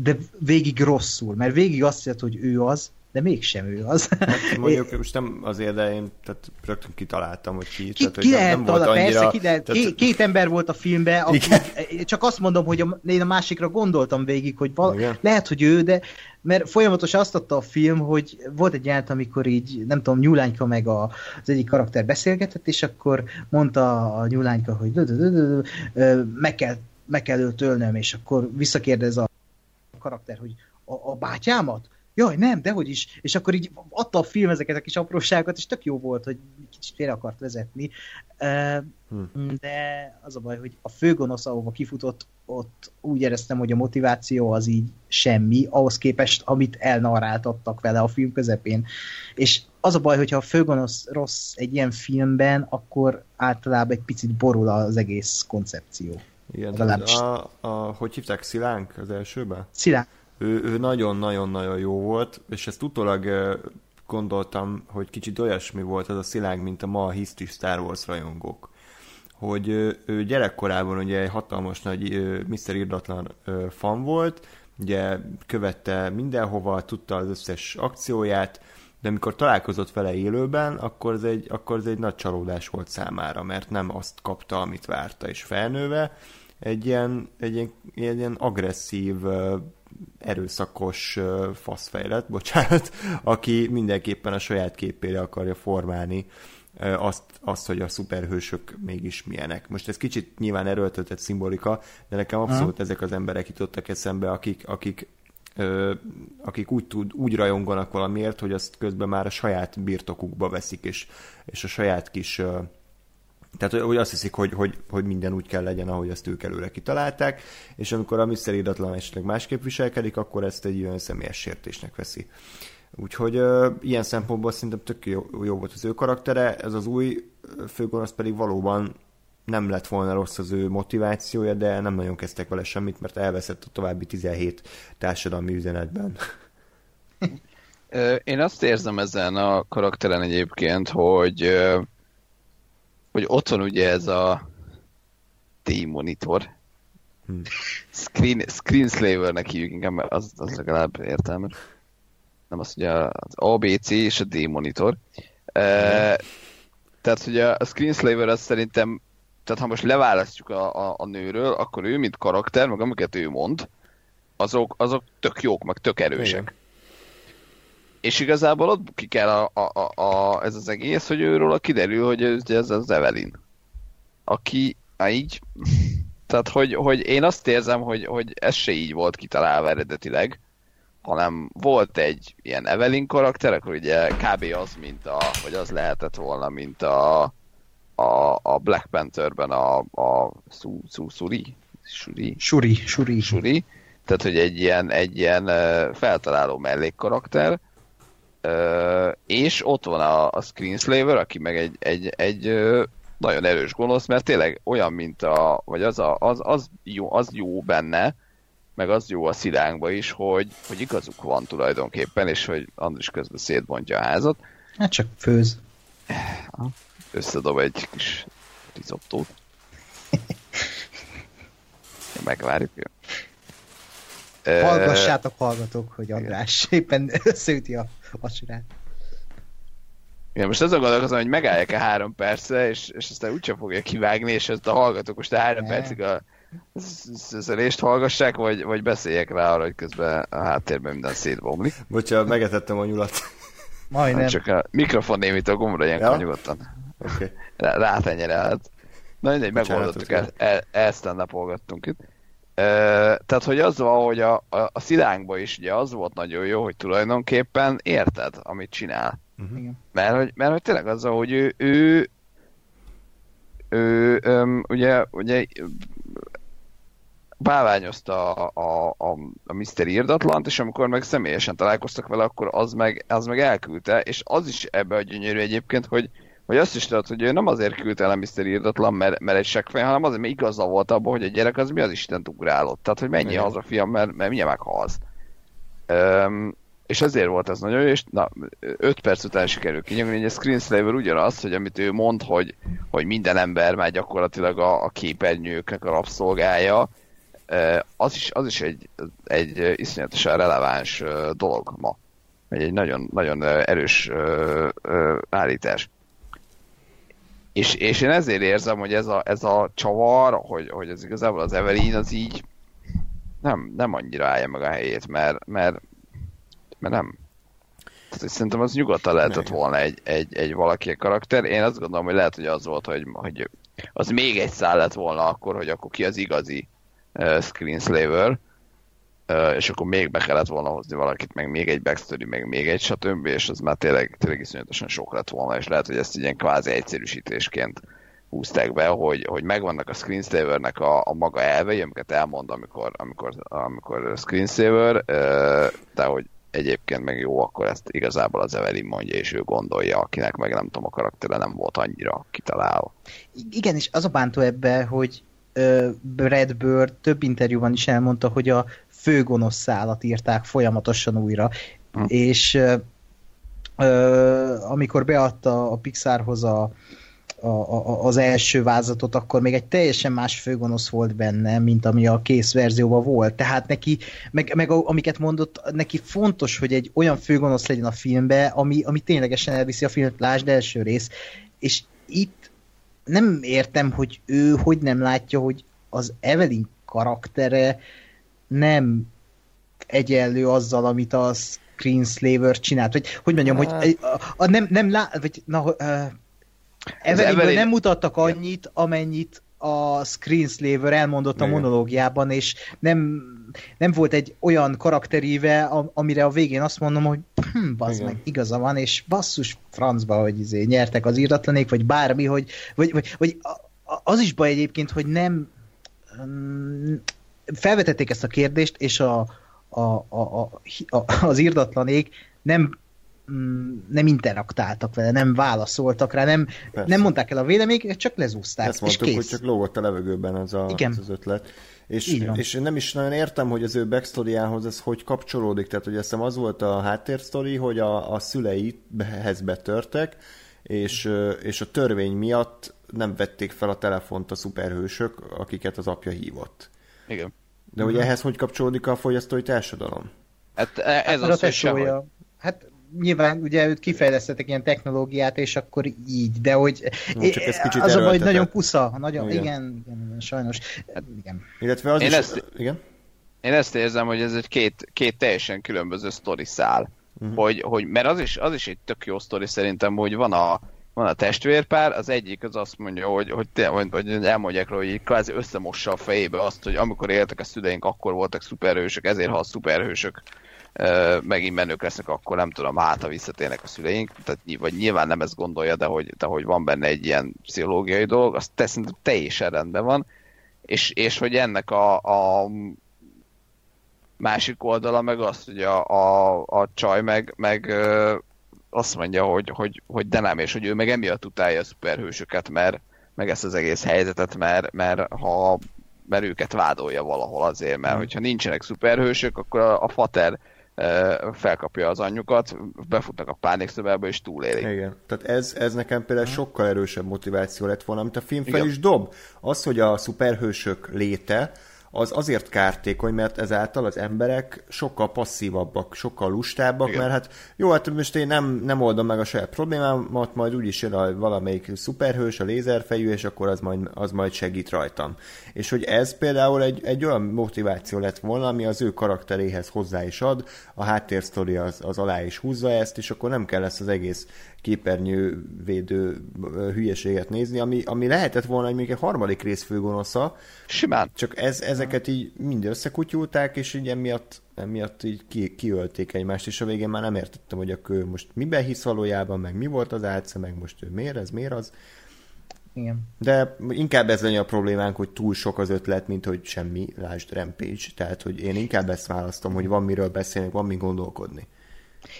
de végig rosszul, mert végig azt jelenti, hogy ő az, de mégsem ő az. Hát mondjuk most nem azért, de én tehát rögtön kitaláltam, hogy ki. Ki, tehát, ki lehet nem volt annyira, persze, ki lehet, tehát... két ember volt a filmben, aki, csak azt mondom, hogy a, én a másikra gondoltam végig, hogy val, lehet, hogy ő, de mert folyamatosan azt adta a film, hogy volt egy jelent, amikor így, nem tudom, Nyúlányka meg a, az egyik karakter beszélgetett, és akkor mondta a Nyúlányka, hogy meg kell, meg kell őt ölnöm, és akkor visszakérdez a karakter, hogy a, a bátyámat? Jaj, nem, dehogy is. És akkor így adta a film ezeket a kis apróságokat, és tök jó volt, hogy kicsit félre akart vezetni. Hmm. De az a baj, hogy a főgonosz, ahova kifutott, ott úgy éreztem, hogy a motiváció az így semmi, ahhoz képest, amit elnaráltattak vele a film közepén. És az a baj, hogyha a főgonosz rossz egy ilyen filmben, akkor általában egy picit borul az egész koncepció. Igen, a, a, hogy hívták, Szilánk az elsőben? Szilánk. Ő, ő nagyon-nagyon-nagyon jó volt, és ezt utólag gondoltam, hogy kicsit olyasmi volt ez a Szilánk, mint a ma a History Star Wars rajongók. Hogy ő gyerekkorában ugye egy hatalmas nagy Mr. Irdatlan fan volt, ugye követte mindenhova, tudta az összes akcióját, de amikor találkozott vele élőben, akkor ez, egy, akkor ez egy nagy csalódás volt számára, mert nem azt kapta, amit várta, és felnőve egy ilyen, egy ilyen, egy ilyen agresszív, erőszakos faszfejlet, bocsánat, aki mindenképpen a saját képére akarja formálni azt, azt, hogy a szuperhősök mégis milyenek. Most ez kicsit nyilván erőltetett szimbolika, de nekem abszolút ha. ezek az emberek jutottak eszembe, akik, akik ö, akik úgy, tud, úgy rajonganak valamiért, hogy azt közben már a saját birtokukba veszik, és, és a saját kis ö, tehát, hogy azt hiszik, hogy, hogy, hogy minden úgy kell legyen, ahogy azt ők előre kitalálták, és amikor a Mr. Idatlan esetleg másképp viselkedik, akkor ezt egy olyan személyes sértésnek veszi. Úgyhogy ö, ilyen szempontból szerintem tök jó, jó volt az ő karaktere, ez az új főgonosz pedig valóban nem lett volna rossz az ő motivációja, de nem nagyon kezdtek vele semmit, mert elveszett a további 17 társadalmi üzenetben. Én azt érzem ezen a karakteren egyébként, hogy hogy ott van ugye ez a T-monitor. Hmm. Screen, screenslavernek hívjuk inkább, mert az, az legalább értelmes. Nem az, hogy az ABC és a D-monitor. E, tehát, hogy a, a screenslaver az szerintem, tehát ha most leválasztjuk a, a, a nőről, akkor ő, mint karakter, meg amiket ő mond, azok, azok tök jók, meg tök erősek. Igen. És igazából ott ki kell a, a, a, a, ez az egész, hogy őről kiderül, hogy ez, ez az Evelyn. Aki, á, így, tehát hogy, hogy én azt érzem, hogy, hogy ez se így volt kitalálva eredetileg, hanem volt egy ilyen Evelyn karakter, akkor ugye kb. az, mint a, vagy az lehetett volna, mint a, a, a Black Pantherben a, a Su, Su, Suri? Suri? Suri, Suri. Suri. Tehát, hogy egy ilyen, egy ilyen feltaláló mellékkarakter, Uh, és ott van a, a Screenslaver, aki meg egy, egy, egy uh, nagyon erős gonosz, mert tényleg olyan, mint a, vagy az, a, az, az, jó, az jó benne, meg az jó a szilánkba is, hogy, hogy igazuk van tulajdonképpen, és hogy Andris közben szétbontja a házat. Hát csak főz. Összedob egy kis rizottót. Megvárjuk. Hallgassátok, hallgatók, hogy András éppen összeüti a vacsorát. Igen, most azon gondolkozom, hogy megállják-e három percre, és, és aztán úgyse fogja kivágni, és ezt a hallgatók most a három ne. percig a szözelést hallgassák, vagy, vagy beszéljek rá arra, hogy közben a háttérben minden szétbomlik. Bocsánat, megetettem a nyulat. Majdnem. Hát csak a mikrofon némít a gombra ilyenkor ja? nyugodtan. Okay. Rá, rátenyerelhet. Na mindegy, megoldottuk, ezt, e, ezt napolgattunk itt. Tehát, hogy az van, hogy a, a, a szilánkban is ugye az volt nagyon jó, hogy tulajdonképpen érted, amit csinál. Uh-huh. Mert, hogy, mert hogy tényleg az, hogy ő, ő, ő ő ugye, ugye báványozta a, a, a, a Mr. Irdatlant, és amikor meg személyesen találkoztak vele, akkor az meg, az meg elküldte, és az is ebbe a gyönyörű egyébként, hogy, hogy azt is tudod, hogy ő nem azért küldte el a Mr. Irdatlan, mert, mert egy seggfej, hanem azért, mert igaza volt abban, hogy a gyerek az mi az Isten ugrálott. Tehát, hogy menjél haza, fiam, mert, mert mindjárt meghalsz. Um, és ezért volt ez nagyon jó, és na, 5 perc után sikerül kinyomni, hogy a Screenslaver ugyanaz, hogy amit ő mond, hogy, hogy minden ember már gyakorlatilag a, a képernyőknek a rabszolgája, az is, az is egy, egy iszonyatosan releváns dolog ma. Egy nagyon, nagyon erős állítás. És, és én ezért érzem, hogy ez a, ez a csavar, hogy, hogy ez igazából az Evelyn az így nem, nem annyira állja meg a helyét, mert, mert, mert nem. Tehát, hogy szerintem az nyugodtan lehetett volna egy, egy, egy valaki karakter. Én azt gondolom, hogy lehet, hogy az volt, hogy, hogy az még egy szál lett volna akkor, hogy akkor ki az igazi uh, Screenslaver, és akkor még be kellett volna hozni valakit, meg még egy backstory, meg még egy stb. és az már tényleg, tényleg iszonyatosan sok lett volna, és lehet, hogy ezt ilyen kvázi egyszerűsítésként húzták be, hogy, hogy megvannak a screensavernek a, a maga elvei, amiket elmond, amikor, amikor, amikor screensaver, de hogy egyébként meg jó, akkor ezt igazából az Evelyn mondja, és ő gondolja, akinek meg nem tudom, a karaktere nem volt annyira kitalálva. Igen, és az a bántó ebbe, hogy Brad Bird több interjúban is elmondta, hogy a főgonosz szállat írták folyamatosan újra, hm. és amikor beadta a Pixarhoz a, a, a, az első vázatot, akkor még egy teljesen más főgonosz volt benne, mint ami a kész verzióban volt. Tehát neki, meg, meg amiket mondott, neki fontos, hogy egy olyan főgonosz legyen a filmbe, ami, ami ténylegesen elviszi a filmet, lásd első rész. És itt nem értem, hogy ő hogy nem látja, hogy az Evelyn karaktere nem egyenlő azzal, amit a Screenslaver csinált. Vagy hogy mondjam, hogy hát- a, a, nem, nem lá, vagy na, uh, Evelyn... nem mutattak annyit, amennyit a Screenslaver elmondott a monológiában, és nem, nem volt egy olyan karakteríve, amire a végén azt mondom, hogy hm, bazd meg, igaza van, és basszus francba, hogy izé, nyertek az írdatlanék, vagy bármi, hogy, vagy, vagy, vagy az is baj egyébként, hogy nem felvetették ezt a kérdést, és a, a, a, a, a, az írdatlanék nem mm, nem interaktáltak vele, nem válaszoltak rá, nem, nem mondták el a véleményeket, csak lezúzták, Ezt mondtuk, és kész. hogy csak lógott a levegőben az, a, Igen. az ötlet. És, és nem is nagyon értem, hogy az ő backstoryához ez hogy kapcsolódik. Tehát, hogy azt az volt a háttérsztori, hogy a, a szüleihez betörtek, és, és a törvény miatt nem vették fel a telefont a szuperhősök, akiket az apja hívott. Igen. De ugye ehhez hogy kapcsolódik a fogyasztói társadalom? Hát e- ez hát, az, hogy sehogy. Hát nyilván ugye őt kifejlesztettek ilyen technológiát, és akkor így, de hogy no, csak ez kicsit az a baj, hogy nagyon pusza, nagyon, igen. Igen, igen, sajnos. Hát, igen. Illetve az én is, ezt, igen? Én ezt érzem, hogy ez egy két, két teljesen különböző sztori szál. Uh-huh. Hogy, hogy, mert az is, az is egy tök jó sztori szerintem, hogy van a, van a testvérpár, az egyik az azt mondja, hogy, hogy, te, hogy, hogy elmondják róla, hogy kvázi összemossa a fejébe azt, hogy amikor éltek a szüleink, akkor voltak szuperhősök, ezért ha a szuperhősök megint menők lesznek, akkor nem tudom, hát ha visszatérnek a szüleink, tehát, vagy nyilván nem ezt gondolja, de hogy, de hogy van benne egy ilyen pszichológiai dolog, az te, szerintem teljesen rendben van, és, és hogy ennek a, a másik oldala meg az, hogy a, a, a csaj meg, meg azt mondja, hogy, hogy, hogy de nem, és hogy ő meg emiatt utálja a szuperhősöket, mert meg ezt az egész helyzetet, mert, mert ha mert őket vádolja valahol azért, mert mm. hogyha nincsenek szuperhősök, akkor a, a fater felkapja az anyjukat, befutnak a pánikszobába és túlélik. Igen, tehát ez, ez nekem például mm. sokkal erősebb motiváció lett volna, amit a film fel Igen. is dob. Az, hogy a szuperhősök léte, az azért kártékony, mert ezáltal az emberek sokkal passzívabbak, sokkal lustábbak, Igen. mert hát jó, hát most én nem, nem oldom meg a saját problémámat, majd úgyis jön a valamelyik szuperhős, a lézerfejű, és akkor az majd, az majd segít rajtam. És hogy ez például egy, egy olyan motiváció lett volna, ami az ő karakteréhez hozzá is ad, a háttérsztori az, az alá is húzza ezt, és akkor nem kell ezt az egész képernyővédő hülyeséget nézni, ami, ami lehetett volna hogy még egy harmadik rész főgonosza. Simán. Csak ez, ezeket így mind összekutyulták, és így emiatt, emiatt így ki, kiölték egymást, és a végén már nem értettem, hogy akkor ő most miben hisz valójában, meg mi volt az álca, meg most ő miért ez, miért az. Igen. De inkább ez lenne a problémánk, hogy túl sok az ötlet, mint hogy semmi, lásd Rampage. Tehát, hogy én inkább ezt választom, hogy van miről beszélni, van mi gondolkodni.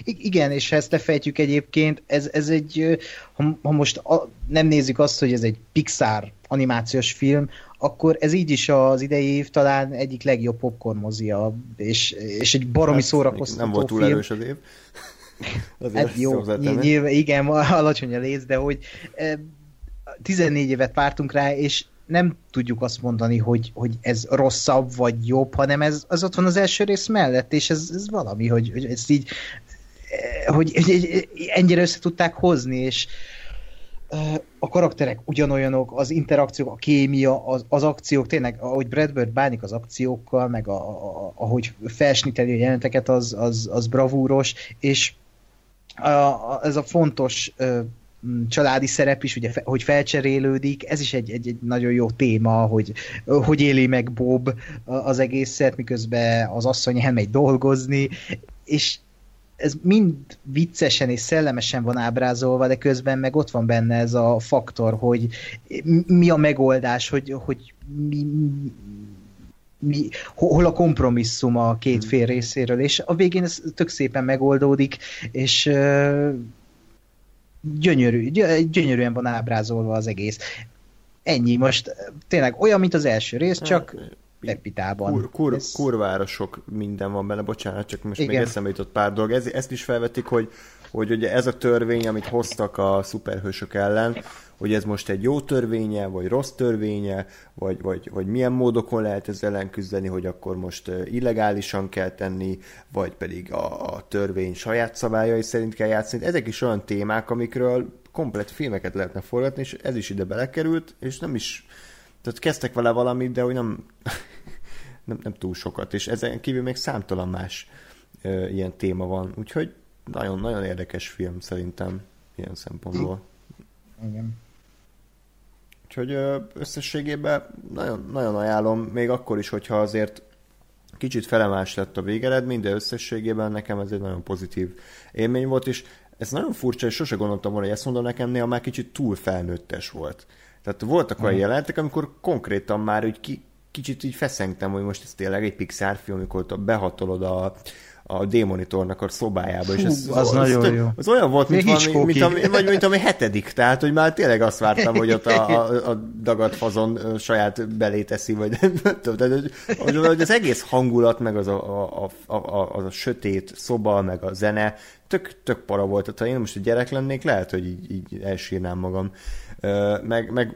Igen, és ha ezt lefejtjük egyébként, ez, ez egy, ha, ha most a, nem nézzük azt, hogy ez egy Pixar animációs film, akkor ez így is az idei év talán egyik legjobb popcorn mozia, és, és egy baromi hát, szórakoztató Nem volt túl film. erős az év. Azért hát jó, nyilván, igen, alacsony a léc, de hogy 14 évet vártunk rá, és nem tudjuk azt mondani, hogy, hogy ez rosszabb vagy jobb, hanem ez az ott van az első rész mellett, és ez, ez valami, hogy, hogy ezt így hogy, hogy ennyire össze tudták hozni, és a karakterek ugyanolyanok, az interakciók, a kémia, az, az akciók, tényleg, ahogy Brad Bird bánik az akciókkal, meg a, a, ahogy felsniteli a jeleneteket, az, az, az bravúros, és a, a, ez a fontos családi szerep is, ugye, hogy felcserélődik, ez is egy, egy, egy nagyon jó téma, hogy hogy éli meg Bob az egészet, miközben az asszony elmegy dolgozni, és ez mind viccesen és szellemesen van ábrázolva, de közben meg ott van benne ez a faktor, hogy mi a megoldás, hogy, hogy mi, mi, hol a kompromisszum a két fél részéről, és a végén ez tök szépen megoldódik, és uh, gyönyörű, gyönyörűen van ábrázolva az egész. Ennyi, most tényleg olyan, mint az első rész, csak Pepitában. Kur, kur, Ez... Kurvára sok minden van benne, bocsánat, csak most Igen. még eszembe jutott pár dolog. Ez, ezt is felvetik, hogy, hogy ugye ez a törvény, amit hoztak a szuperhősök ellen, hogy ez most egy jó törvénye, vagy rossz törvénye, vagy, vagy, vagy milyen módokon lehet ezzel ellen küzdeni, hogy akkor most illegálisan kell tenni, vagy pedig a, a törvény saját szabályai szerint kell játszani. Ezek is olyan témák, amikről komplet filmeket lehetne forgatni, és ez is ide belekerült, és nem is tehát kezdtek vele valamit, de hogy nem, nem, nem túl sokat, és ezen kívül még számtalan más ö, ilyen téma van, úgyhogy nagyon-nagyon érdekes film szerintem ilyen szempontból. Igen. Úgyhogy összességében nagyon, nagyon ajánlom, még akkor is, hogyha azért kicsit felemás lett a végeredmény, de összességében nekem ez egy nagyon pozitív élmény volt, és ez nagyon furcsa, és sose gondoltam volna, hogy ezt mondom nekem, néha már kicsit túl felnőttes volt. Tehát voltak olyan jelentek, amikor konkrétan már úgy ki, kicsit így feszengtem, hogy most ez tényleg egy Pixar film, amikor behatolod a, a démonitornak a szobájába, és ez, az, az, nagyon az, jó. Az olyan volt, mint, valami, mint, ami, vagy, mint ami hetedik, tehát, hogy már tényleg azt vártam, hogy ott a, a, a dagadt fazon saját belé teszi, vagy nem tudom, hogy, hogy az egész hangulat, meg az a, a, a, a, az a sötét szoba, meg a zene, tök, tök para volt. Tehát ha én most egy gyerek lennék, lehet, hogy így, így elsírnám magam. Meg, meg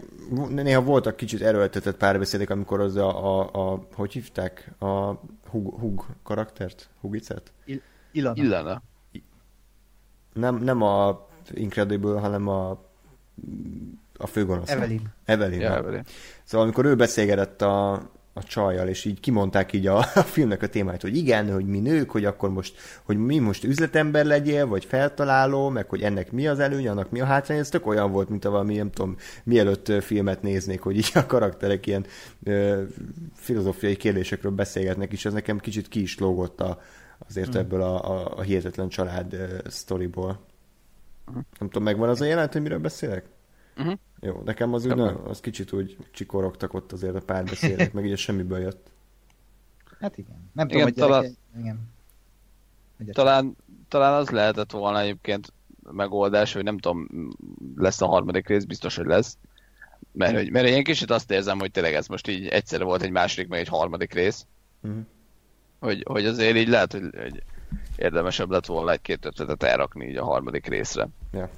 néha voltak kicsit erőltetett párbeszédek, amikor az a, a, a hogy hívták? A Hug, Hug karaktert? Hugicet? Il, Ilana. Ilana. Nem, nem a Incredible, hanem a a főgonosz. Evelyn. Evelyn. Ja, Evelyn. Szóval amikor ő beszélgetett a, a csajjal, és így kimondták így a, a filmnek a témáját, hogy igen, hogy mi nők, hogy akkor most, hogy mi most üzletember legyél, vagy feltaláló, meg hogy ennek mi az előny, annak mi a hátrány, ez tök olyan volt, mint a valami, nem tudom, mielőtt filmet néznék, hogy így a karakterek ilyen ö, filozófiai kérdésekről beszélgetnek, és ez nekem kicsit ki is lógott a, azért hmm. ebből a, a, a hihetetlen család uh, sztoriból. Hmm. Nem tudom, megvan az a jelent, hogy miről beszélek? Uh-huh. Jó, nekem az, úgy, nem, az kicsit úgy csikorogtak ott azért a párbeszédek, meg így semmiből jött. Hát igen. Nem igen, tudom, talán, hogy igen. Talán, talán az lehetett volna egyébként megoldás, hogy nem tudom, lesz a harmadik rész, biztos, hogy lesz. Mert, hogy, mert én kicsit azt érzem, hogy tényleg ez most így egyszerre volt egy második, meg egy harmadik rész. Uh-huh. Hogy, hogy azért így lehet, hogy, hogy érdemesebb lett volna egy-két ötletet elrakni így a harmadik részre. Yeah.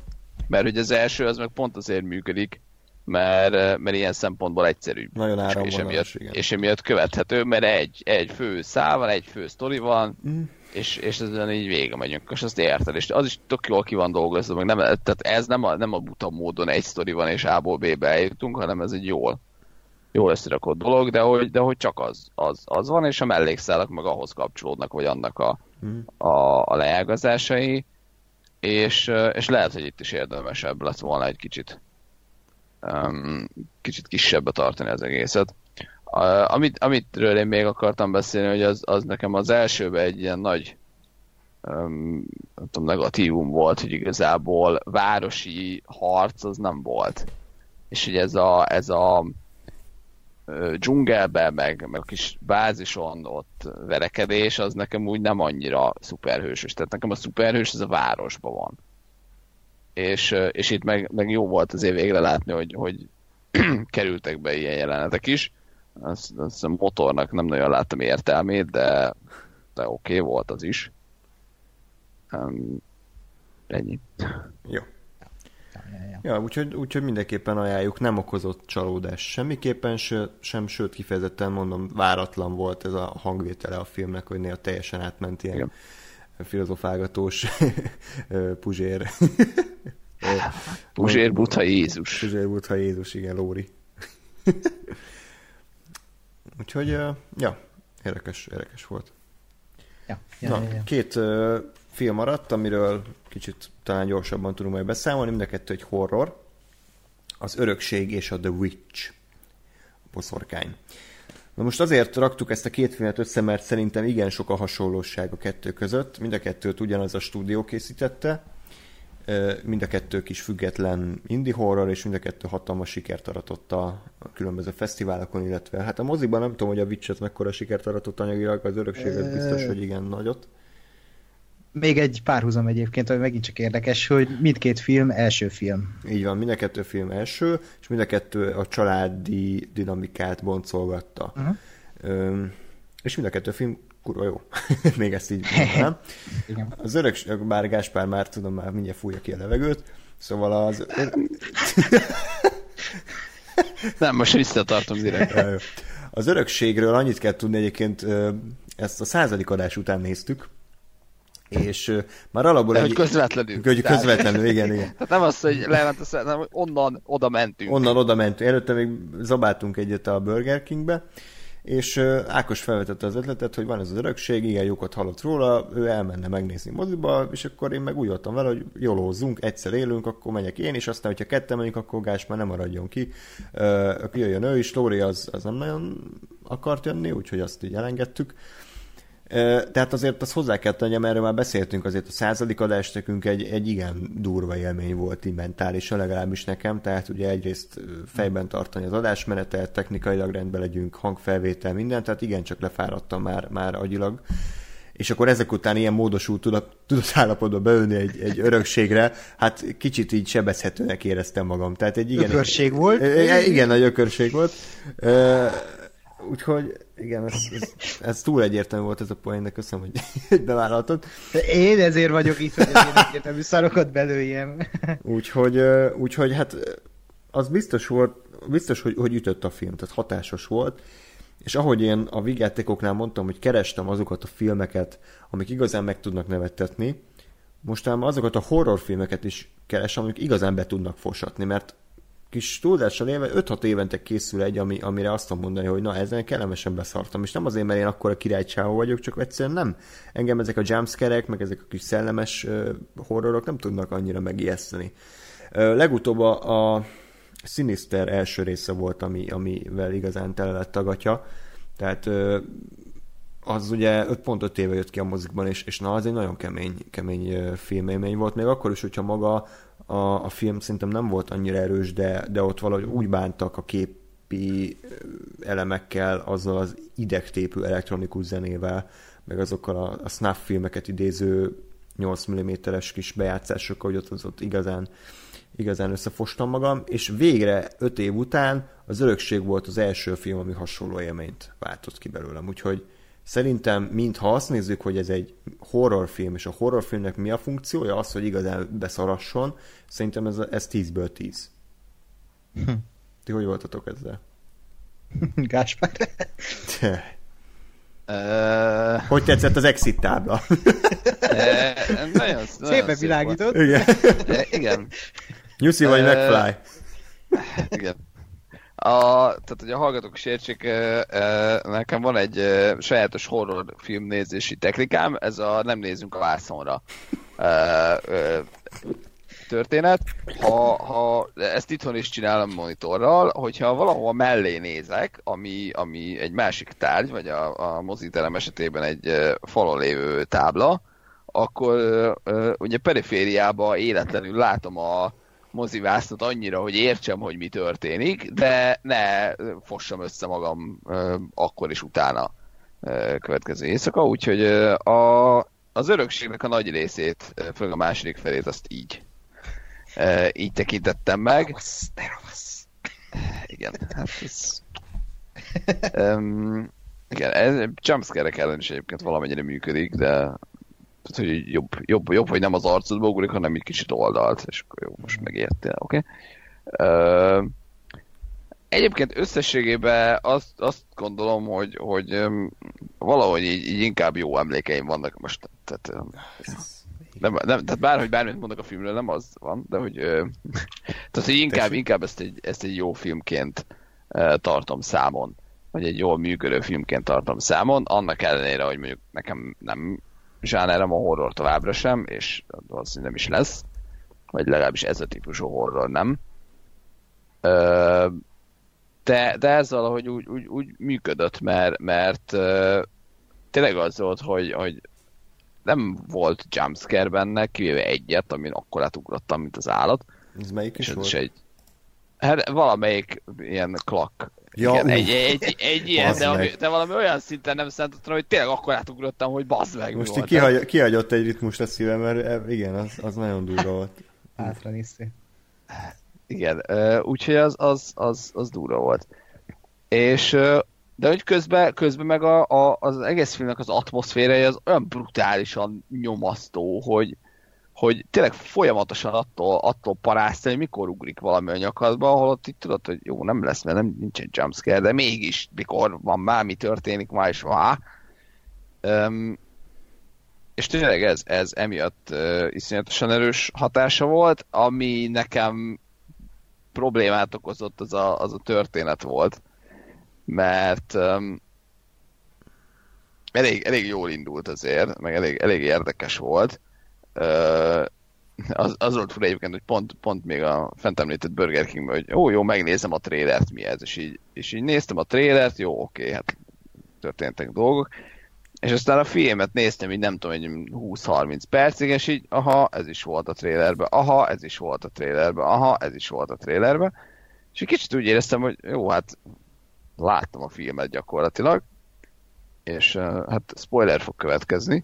Mert hogy az első az meg pont azért működik, mert, mert ilyen szempontból egyszerű. Nagyon és, és, áramvonalas, emiatt, igen. és emiatt követhető, mert egy, egy fő szál van, egy fő sztori van, Mm. és, és ezen így vége megyünk, és azt érted, és az is tök jól ki van dolgozva, meg nem, tehát ez nem a, nem a buta módon egy sztori van, és A-ból B-be eljutunk, hanem ez egy jól, jól összerakott dolog, de hogy, de hogy csak az, az, az van, és a mellékszálak meg ahhoz kapcsolódnak, vagy annak a, Mm. a, a leágazásai, és, és lehet, hogy itt is érdemesebb lett volna egy kicsit um, kicsit kisebbbe tartani az egészet. A, amit, amitről én még akartam beszélni, hogy az, az nekem az elsőben egy ilyen nagy um, nem tudom, negatívum volt, hogy igazából városi harc az nem volt. És hogy ez a, ez a ö, dzsungelben, meg, meg a kis bázison ott verekedés, az nekem úgy nem annyira szuperhősös. Tehát nekem a szuperhős az a városban van. És, és itt meg, meg jó volt azért végre látni, hogy, hogy kerültek be ilyen jelenetek is. Azt, azt a motornak nem nagyon láttam értelmét, de, de oké okay, volt az is. Um, ennyi. Jó. Ja, úgyhogy, úgyhogy mindenképpen ajánljuk, nem okozott csalódás semmiképpen se, sem, sőt kifejezetten mondom, váratlan volt ez a hangvétele a filmnek, hogy néha teljesen átment ilyen Igen. filozofálgatós puzsér. Puzsér Butha Jézus. Puzsér Butha Jézus, igen, Lóri. úgyhogy, ja, érdekes, érdekes volt. Ja, ja, Na, ja, ja. két uh, film maradt, amiről kicsit talán gyorsabban tudunk majd beszámolni, mind a kettő egy horror. Az Örökség és a The Witch. A boszorkány. Na most azért raktuk ezt a két filmet össze, mert szerintem igen sok a hasonlóság a kettő között. Mind a kettőt ugyanaz a stúdió készítette. Mind a kettő kis független indie horror, és mind a kettő hatalmas sikert aratott a különböző fesztiválokon, illetve hát a moziban nem tudom, hogy a Witch-et mekkora sikert aratott anyagilag, az örökséget biztos, hogy igen nagyot. Még egy párhuzam egyébként, ami megint csak érdekes, hogy mindkét film első film. Így van, mind a kettő film első, és mind a kettő a családi dinamikát boncolgatta. Uh-huh. Öm, és mind a kettő film kurva jó. Még ezt így mondanám. Az örök, bár Gáspár már tudom, már mindjárt fújja ki a levegőt, szóval az... Nem, most visszatartom direkt. Az örökségről annyit kell tudni egyébként, ezt a századik adás után néztük, és már alapból De egy... hogy közvetlenül. Hogy Tehát- közvetlenül, igen, igen. Tehát nem az, hogy lement a hanem onnan oda mentünk. Onnan oda mentünk. Előtte még zabáltunk egyet a Burger Kingbe, és Ákos felvetette az ötletet, hogy van ez az örökség, igen, jókat hallott róla, ő elmenne megnézni moziba, és akkor én meg úgy voltam vele, hogy jólózzunk, egyszer élünk, akkor megyek én, és aztán, hogyha ketten megyünk, akkor Gás már nem maradjon ki. Akkor jöjjön ő is, Lóri az, az nem nagyon akart jönni, úgyhogy azt így elengedtük. Tehát azért azt hozzá kell tennem, erről már beszéltünk, azért a századik adás nekünk egy, egy igen durva élmény volt így mentálisan, legalábbis nekem, tehát ugye egyrészt fejben tartani az adásmenetet, technikailag rendben legyünk, hangfelvétel, minden, tehát igen, csak lefáradtam már, már agyilag. És akkor ezek után ilyen módosult tudat, tudatállapotba beülni egy, egy örökségre, hát kicsit így sebezhetőnek éreztem magam. Tehát egy igen, Ökörség volt. Igen, nagy ökörség volt. Úgyhogy igen, ez, ez, ez túl egyértelmű volt ez a poén, de köszönöm, hogy, bevállaltad. Én ezért vagyok itt, hogy az én egyértelmű szarokat belőjem. Úgyhogy, úgyhogy hát az biztos volt, biztos, hogy, hogy ütött a film, tehát hatásos volt. És ahogy én a vigyátékoknál mondtam, hogy kerestem azokat a filmeket, amik igazán meg tudnak nevettetni, mostában azokat a horrorfilmeket is keresem, amik igazán be tudnak fosatni, mert kis túlzással élve 5-6 évente készül egy, ami, amire azt tudom mondani, hogy na ezen kellemesen beszartam. És nem azért, mert én akkor a királycsávó vagyok, csak egyszerűen nem. Engem ezek a jumpscare meg ezek a kis szellemes uh, horrorok nem tudnak annyira megijeszteni. Uh, legutóbb a, a Sinister első része volt, ami, amivel igazán tele lett a. Tehát uh, az ugye 5.5 éve jött ki a mozikban, és, és na, az egy nagyon kemény, kemény filmélmény volt, még akkor is, hogyha maga a, a film szerintem nem volt annyira erős, de, de ott valahogy úgy bántak a képi elemekkel, azzal az idegtépű elektronikus zenével, meg azokkal a, a snuff filmeket idéző 8 mm-es kis bejátszásokkal, hogy ott, az ott igazán, igazán összefostam magam, és végre 5 év után az Örökség volt az első film, ami hasonló élményt váltott ki belőlem, úgyhogy Szerintem, mintha azt nézzük, hogy ez egy horrorfilm, és a horrorfilmnek mi a funkciója, az, hogy igazán beszarasson, szerintem ez, ez 10-ből 10. Ti hogy voltatok ezzel? Gáspár. Uh, Hogy tetszett az exit tábla? nagyon, nagyon Szépen szép világított. Igen. Igen, Nyuszi vagy McFly? igen. A, tehát, hogy a hallgatók is értsék, nekem van egy sajátos horrorfilm nézési technikám, ez a nem nézünk a vászonra történet. Ha, ha ezt itthon is csinálom monitorral, hogyha valahol mellé nézek, ami, ami egy másik tárgy, vagy a, a moziterem esetében egy falon lévő tábla, akkor ugye perifériába életlenül látom a mozivásztot annyira, hogy értsem, hogy mi történik, de ne fossam össze magam akkor is utána következő éjszaka, úgyhogy a, az örökségnek a nagy részét, főleg a második felét azt így így tekintettem meg. Rossz, de rossz. Igen, hát ez... um, igen, ez jumpscare ellen is egyébként valamennyire működik, de jobb, jobb, jobb, hogy nem az arcodba ugrik, hanem egy kicsit oldalt, és akkor jó, most megértél, oké? Okay? Uh, egyébként összességében azt, azt gondolom, hogy, hogy um, valahogy így, így, inkább jó emlékeim vannak most. Tehát, um, nem, nem, tehát bárhogy bármit mondok a filmről, nem az van, de hogy, uh, tehát, hogy inkább, inkább ezt, egy, ezt egy jó filmként uh, tartom számon, vagy egy jól működő filmként tartom számon, annak ellenére, hogy mondjuk nekem nem zsánerem a horror továbbra sem, és valószínűleg nem is lesz, vagy legalábbis ez a típusú horror nem. Ö, de, de ez valahogy úgy, úgy, úgy működött, mert, mert ö, tényleg az volt, hogy, hogy nem volt jumpscare benne, kivéve egyet, amin akkor átugrottam, mint az állat. Ez melyik is És volt? is egy Hát valamelyik ilyen klak. Ja, Igen, egy, egy, egy ilyen, de, ami, de valami olyan szinten nem számítottam, hogy tényleg akkor átugrottam, hogy bazd meg. Most így volt. kihagy, kihagyott egy ritmust a szívem, mert e, igen, az, az nagyon durva volt. Hátra néztél. Igen, úgyhogy az, az, az, az durva volt. És, de hogy közben, közben meg a, a, az egész filmnek az atmoszférája az olyan brutálisan nyomasztó, hogy, hogy tényleg folyamatosan attól, attól paráztál, hogy mikor ugrik valami a nyakadba, ahol ott itt tudod, hogy jó, nem lesz, mert nem, nincsen jumpscare, de mégis mikor van már, mi történik már is már. Um, és tényleg ez, ez emiatt uh, iszonyatosan erős hatása volt, ami nekem problémát okozott, az a, az a történet volt, mert um, elég, elég jól indult azért, meg elég, elég érdekes volt. Az, az volt fura egyébként, hogy pont, pont még a fent említett Burger Kingben, hogy ó, jó, megnézem a trélert, mi ez, és így, és így néztem a trélert, jó, oké, hát történtek dolgok, és aztán a filmet néztem így nem tudom, egy 20-30 percig, és így, aha, ez is volt a trailerben, aha, ez is volt a trailerben, aha, ez is volt a trailerben, és egy kicsit úgy éreztem, hogy jó, hát láttam a filmet gyakorlatilag, és hát spoiler fog következni,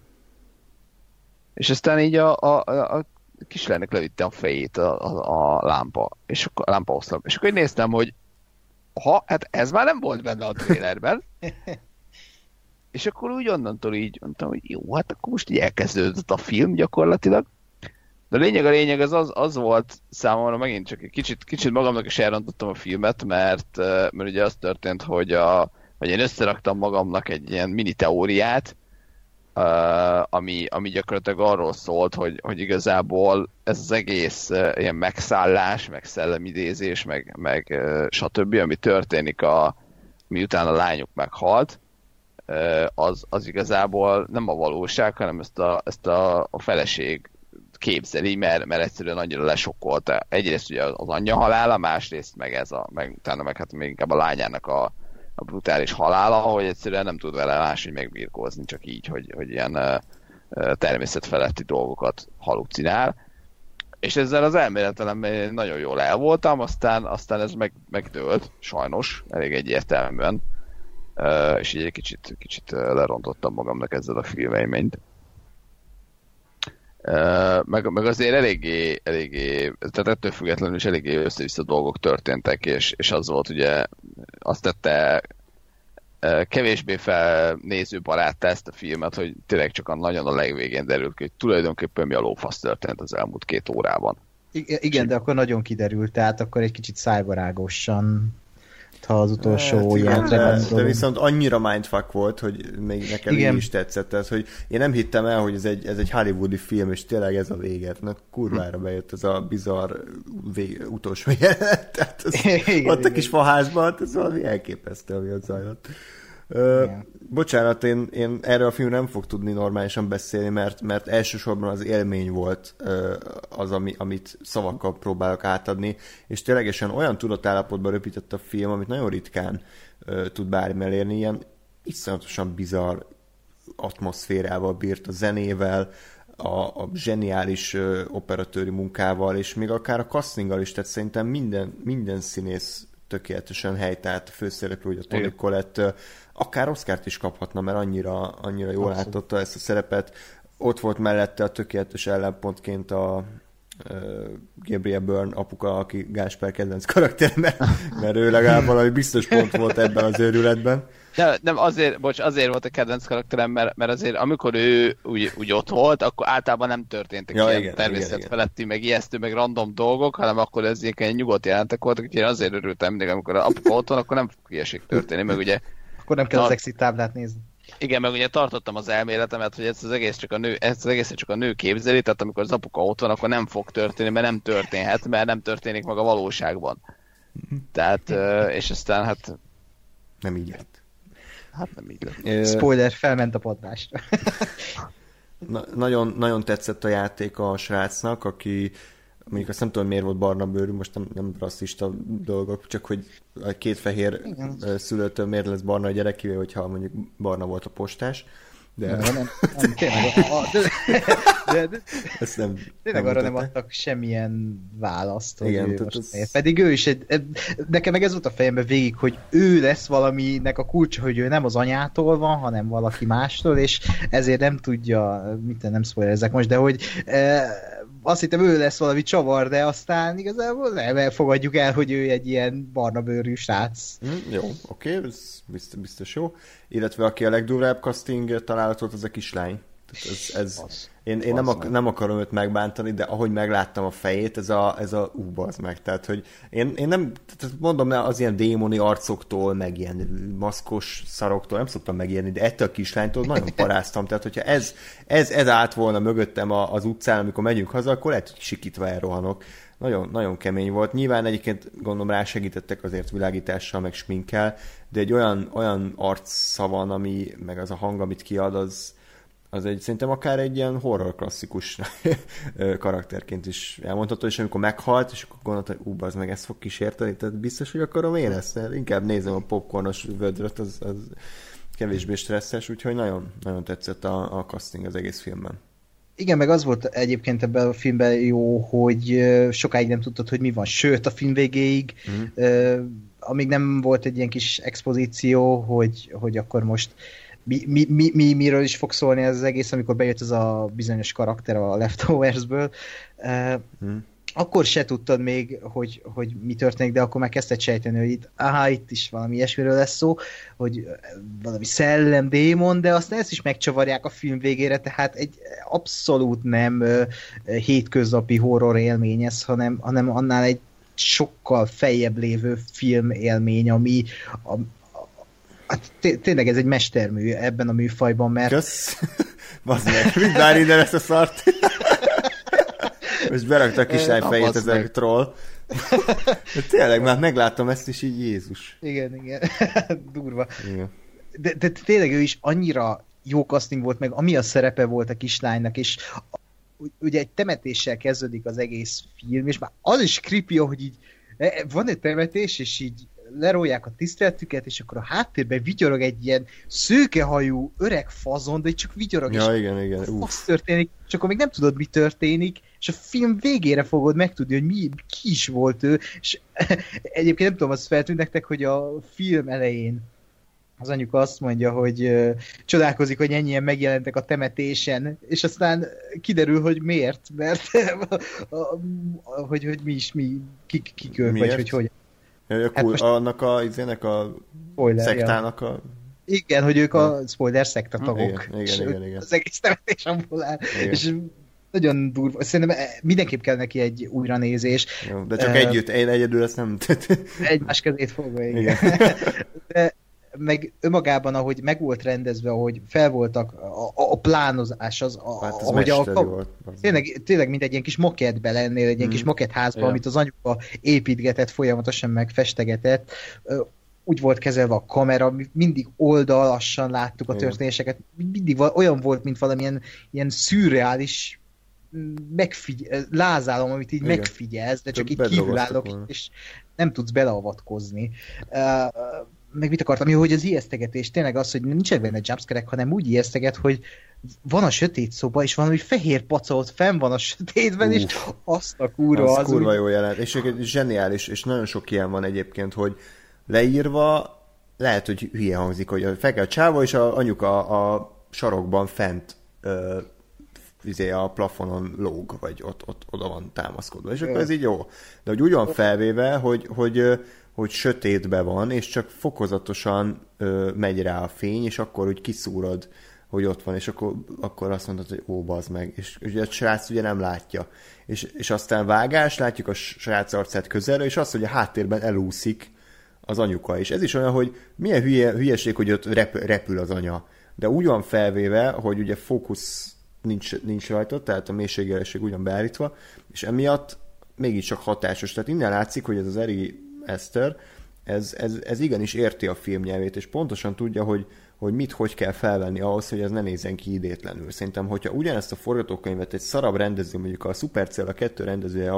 és aztán így a, a, a, kislánynak levitte a fejét a, a, a lámpa, és akkor a lámpa oszlop, és akkor így néztem, hogy ha, hát ez már nem volt benne a trailerben, és akkor úgy onnantól így mondtam, hogy jó, hát akkor most így elkezdődött a film gyakorlatilag. De a lényeg a lényeg az, az, az volt számomra megint csak egy kicsit, kicsit magamnak is elrontottam a filmet, mert, eh, mert ugye az történt, hogy, a, hogy én összeraktam magamnak egy ilyen mini teóriát, ami, ami gyakorlatilag arról szólt, hogy, hogy igazából ez az egész ilyen megszállás, meg szellemidézés, meg, meg stb., ami történik a, miután a lányuk meghalt, az, az igazából nem a valóság, hanem ezt a, ezt a, a feleség képzeli, mert, mert egyszerűen annyira lesokkolta. Egyrészt ugye az anyja halála, másrészt meg ez a, meg utána meg hát még inkább a lányának a, a brutális halála, hogy egyszerűen nem tud vele máshogy megbírkózni, csak így, hogy, hogy ilyen természetfeletti dolgokat halucinál. És ezzel az elméletelem nagyon jól el voltam, aztán, aztán ez meg, megdőlt, sajnos, elég egyértelműen. És így egy kicsit, kicsit lerontottam magamnak ezzel a filmeiményt. Meg, meg azért eléggé, eléggé, tehát ettől függetlenül is eléggé össze-vissza dolgok történtek, és, és az volt ugye, azt tette kevésbé felnéző barátta ezt a filmet, hogy tényleg csak a nagyon a legvégén derült ki, hogy tulajdonképpen mi a lófasz történt az elmúlt két órában. igen, de akkor nagyon kiderült, tehát akkor egy kicsit szájbarágosan ha az utolsó hát, ilyen de, de viszont annyira mindfuck volt, hogy még nekem igen. is tetszett. Tehát, hogy én nem hittem el, hogy ez egy, ez egy hollywoodi film, és tényleg ez a véget. Na, kurvára hm. bejött ez a bizarr vég, utolsó jelenet. Tehát az, igen, ott igen. a kis faházban, hát ez valami elképesztő, ami ott zajlott. Ö, bocsánat, én, én erről a filmről nem fog tudni normálisan beszélni, mert, mert elsősorban az élmény volt ö, az, ami, amit szavakkal próbálok átadni, és ténylegesen olyan tudatállapotban röpített a film, amit nagyon ritkán ö, tud bármi elérni, ilyen iszonyatosan bizarr atmoszférával bírt a zenével, a, a zseniális ö, operatőri munkával, és még akár a castinggal is, tehát szerintem minden, minden színész tökéletesen helytált főszereplő, hogy a Tony Collette akár Oscárt is kaphatna, mert annyira, annyira jól Abszolút. látotta ezt a szerepet. Ott volt mellette a tökéletes ellenpontként a Gabriel Byrne apuka, aki Gásper kedvenc karakter, mert, mert ő legalább valami biztos pont volt ebben az őrületben. Nem, nem azért, bocs, azért volt a kedvenc karakterem, mert, mert azért amikor ő úgy, úgy ott volt, akkor általában nem történtek ja, ilyen igen, természet igen, feletti, meg ijesztő, meg random dolgok, hanem akkor ez ilyen nyugodt jelentek voltak, úgyhogy én azért örültem mindig, amikor a apuka ott van, akkor nem fog ilyeség történni, meg ugye akkor nem kell Tart... az exit táblát nézni. Igen, meg ugye tartottam az elméletemet, hogy ez az egész csak a nő, ez az egész csak a nő képzeli, tehát amikor az apuka ott van, akkor nem fog történni, mert nem történhet, mert nem történik meg a valóságban. Tehát, és aztán hát... Nem így lett. Hát nem így lett. Spoiler, felment a padlásra. Na, nagyon, nagyon tetszett a játék a srácnak, aki mondjuk azt nem tudom, miért volt barna bőrű, most nem, nem rasszista dolgok, csak hogy a két fehér Igen. szülőtől miért lesz barna a gyerek, kivéve, hogyha mondjuk barna volt a postás. De... Nem, nem, nem. Tényleg, a, de, de, de, Ezt nem, tényleg nem arra nem adtak semmilyen választ. Hogy Igen, ő most az... Pedig ő is egy, nekem meg ez volt a fejemben végig, hogy ő lesz valaminek a kulcsa, hogy ő nem az anyától van, hanem valaki mástól, és ezért nem tudja, mit nem ezek most, de hogy e, azt hittem ő lesz valami csavar, de aztán igazából nem fogadjuk el, hogy ő egy ilyen barna bőrű srác. Mm, jó, oké, okay, ez biztos, biztos jó. Illetve aki a legdurvább casting találatot, az a kislány. ez, ez, az, én, én nem, ak- nem akarom őt megbántani, de ahogy megláttam a fejét, ez a, ez a ú, az meg. Tehát, hogy én, én nem, tehát mondom, az ilyen démoni arcoktól, meg ilyen maszkos szaroktól nem szoktam megérni, de ettől a kislánytól nagyon paráztam. Tehát, hogyha ez, ez, ez állt volna mögöttem az utcán, amikor megyünk haza, akkor lehet, hogy sikítva elrohanok. Nagyon, nagyon kemény volt. Nyilván egyébként gondolom rá segítettek azért világítással, meg sminkkel, de egy olyan, olyan arc van, ami, meg az a hang, amit kiad, az, az egy szerintem akár egy ilyen horror klasszikus karakterként is elmondható, és amikor meghalt, és akkor gondolta, hogy ú, az meg ezt fog kísérteni, tehát biztos, hogy akarom én ezt, inkább nézem a popcornos vödröt, az, az kevésbé stresszes, úgyhogy nagyon, nagyon tetszett a, a casting az egész filmben. Igen, meg az volt egyébként ebben a filmben jó, hogy sokáig nem tudtad, hogy mi van, sőt a film végéig, mm. amíg nem volt egy ilyen kis expozíció, hogy, hogy akkor most mi, mi, mi, mi, miről is fog szólni ez az egész, amikor bejött ez a bizonyos karakter a Leftoversből. Hmm. Akkor se tudtad még, hogy, hogy mi történik, de akkor már kezdted sejteni, hogy itt, aha, itt is valami ilyesmiről lesz szó, hogy valami szellem, démon, de aztán ezt is megcsavarják a film végére, tehát egy abszolút nem hétköznapi horror élmény ez, hanem, hanem annál egy sokkal feljebb lévő film élmény, ami, Hát tényleg ez egy mestermű ebben a műfajban, mert... Kösz! Bazd meg, mind innen ezt a szart. Most berakta a kislány fejét ez a troll. Tényleg, már megláttam ezt is így Jézus. Igen, igen. Durva. Igen. De, de tényleg ő is annyira jó casting volt, meg ami a szerepe volt a kislánynak, és ugye egy temetéssel kezdődik az egész film, és már az is creepy, hogy így e, van egy temetés, és így lerolják a tiszteletüket, és akkor a háttérben vigyorog egy ilyen szőkehajú öreg fazon, de csak vigyorog, ja, és igen, igen. Uf. történik, csak akkor még nem tudod, mi történik, és a film végére fogod megtudni, hogy mi, ki is volt ő, és egyébként nem tudom, az feltűnt nektek, hogy a film elején az anyuka azt mondja, hogy uh, csodálkozik, hogy ennyien megjelentek a temetésen, és aztán kiderül, hogy miért, mert hogy, hogy mi is, mi, kik, kik ők, vagy hogy hogy. Ja, hát most... Annak a, izének a spoiler, szektának a... Igen, hogy ők a spoiler szekta tagok. Igen, igen, igen, igen. Az egész temetés abból áll. És nagyon durva. Szerintem mindenképp kell neki egy újranézés. Jó, de csak uh, együtt, én egyedül ezt nem... Egymás kezét fogva, igen. igen. De meg önmagában, ahogy meg volt rendezve, ahogy fel voltak a, a, a plánozás, az, a, hát az ahogy a, volt. Tényleg, tényleg, mint egy ilyen kis moketbe lennél, egy ilyen hmm. kis moketházba, ja. amit az anyuka építgetett, folyamatosan meg festegetett úgy volt kezelve a kamera, mindig oldalassan láttuk a történéseket, mindig olyan volt, mint valamilyen ilyen szürreális megfigy- lázálom, amit így Igen. megfigyelsz, de csak így kívülállok, és nem tudsz beleavatkozni. Uh, meg mit akartam, jó, hogy az ijesztegetés tényleg az, hogy nincsenek benne jumpscare hanem úgy ijeszteget, hogy van a sötét szoba, és valami fehér paca ott fenn van a sötétben, Uf, és azt a kurva az, az kurva úgy... jó jelent, és zseniális, és nagyon sok ilyen van egyébként, hogy leírva lehet, hogy hülye hangzik, hogy a fekete csáva és a anyuka a sarokban fent ö, izé a plafonon lóg, vagy ott, ott oda van támaszkodva. És akkor ez így jó. De hogy úgy van felvéve, hogy, hogy, hogy sötétbe van, és csak fokozatosan ö, megy rá a fény, és akkor úgy kiszúrod, hogy ott van, és akkor, akkor azt mondod, hogy ó, bazd meg. És ugye a srác ugye nem látja. És, és aztán vágás, látjuk a srác arcát közelről, és azt, hogy a háttérben elúszik az anyuka. És ez is olyan, hogy milyen hülye, hülyeség, hogy ott rep, repül az anya. De úgy van felvéve, hogy ugye fókusz nincs, nincs rajta, tehát a mélységjelesség ugyan beállítva, és emiatt mégiscsak hatásos. Tehát innen látszik, hogy ez az Eri Eszter, ez, ez, ez igenis érti a filmnyelvét, és pontosan tudja, hogy, hogy mit, hogy kell felvenni ahhoz, hogy ez ne nézzen ki idétlenül. Szerintem, hogyha ugyanezt a forgatókönyvet egy szarab rendező, mondjuk a Supercell a kettő rendezője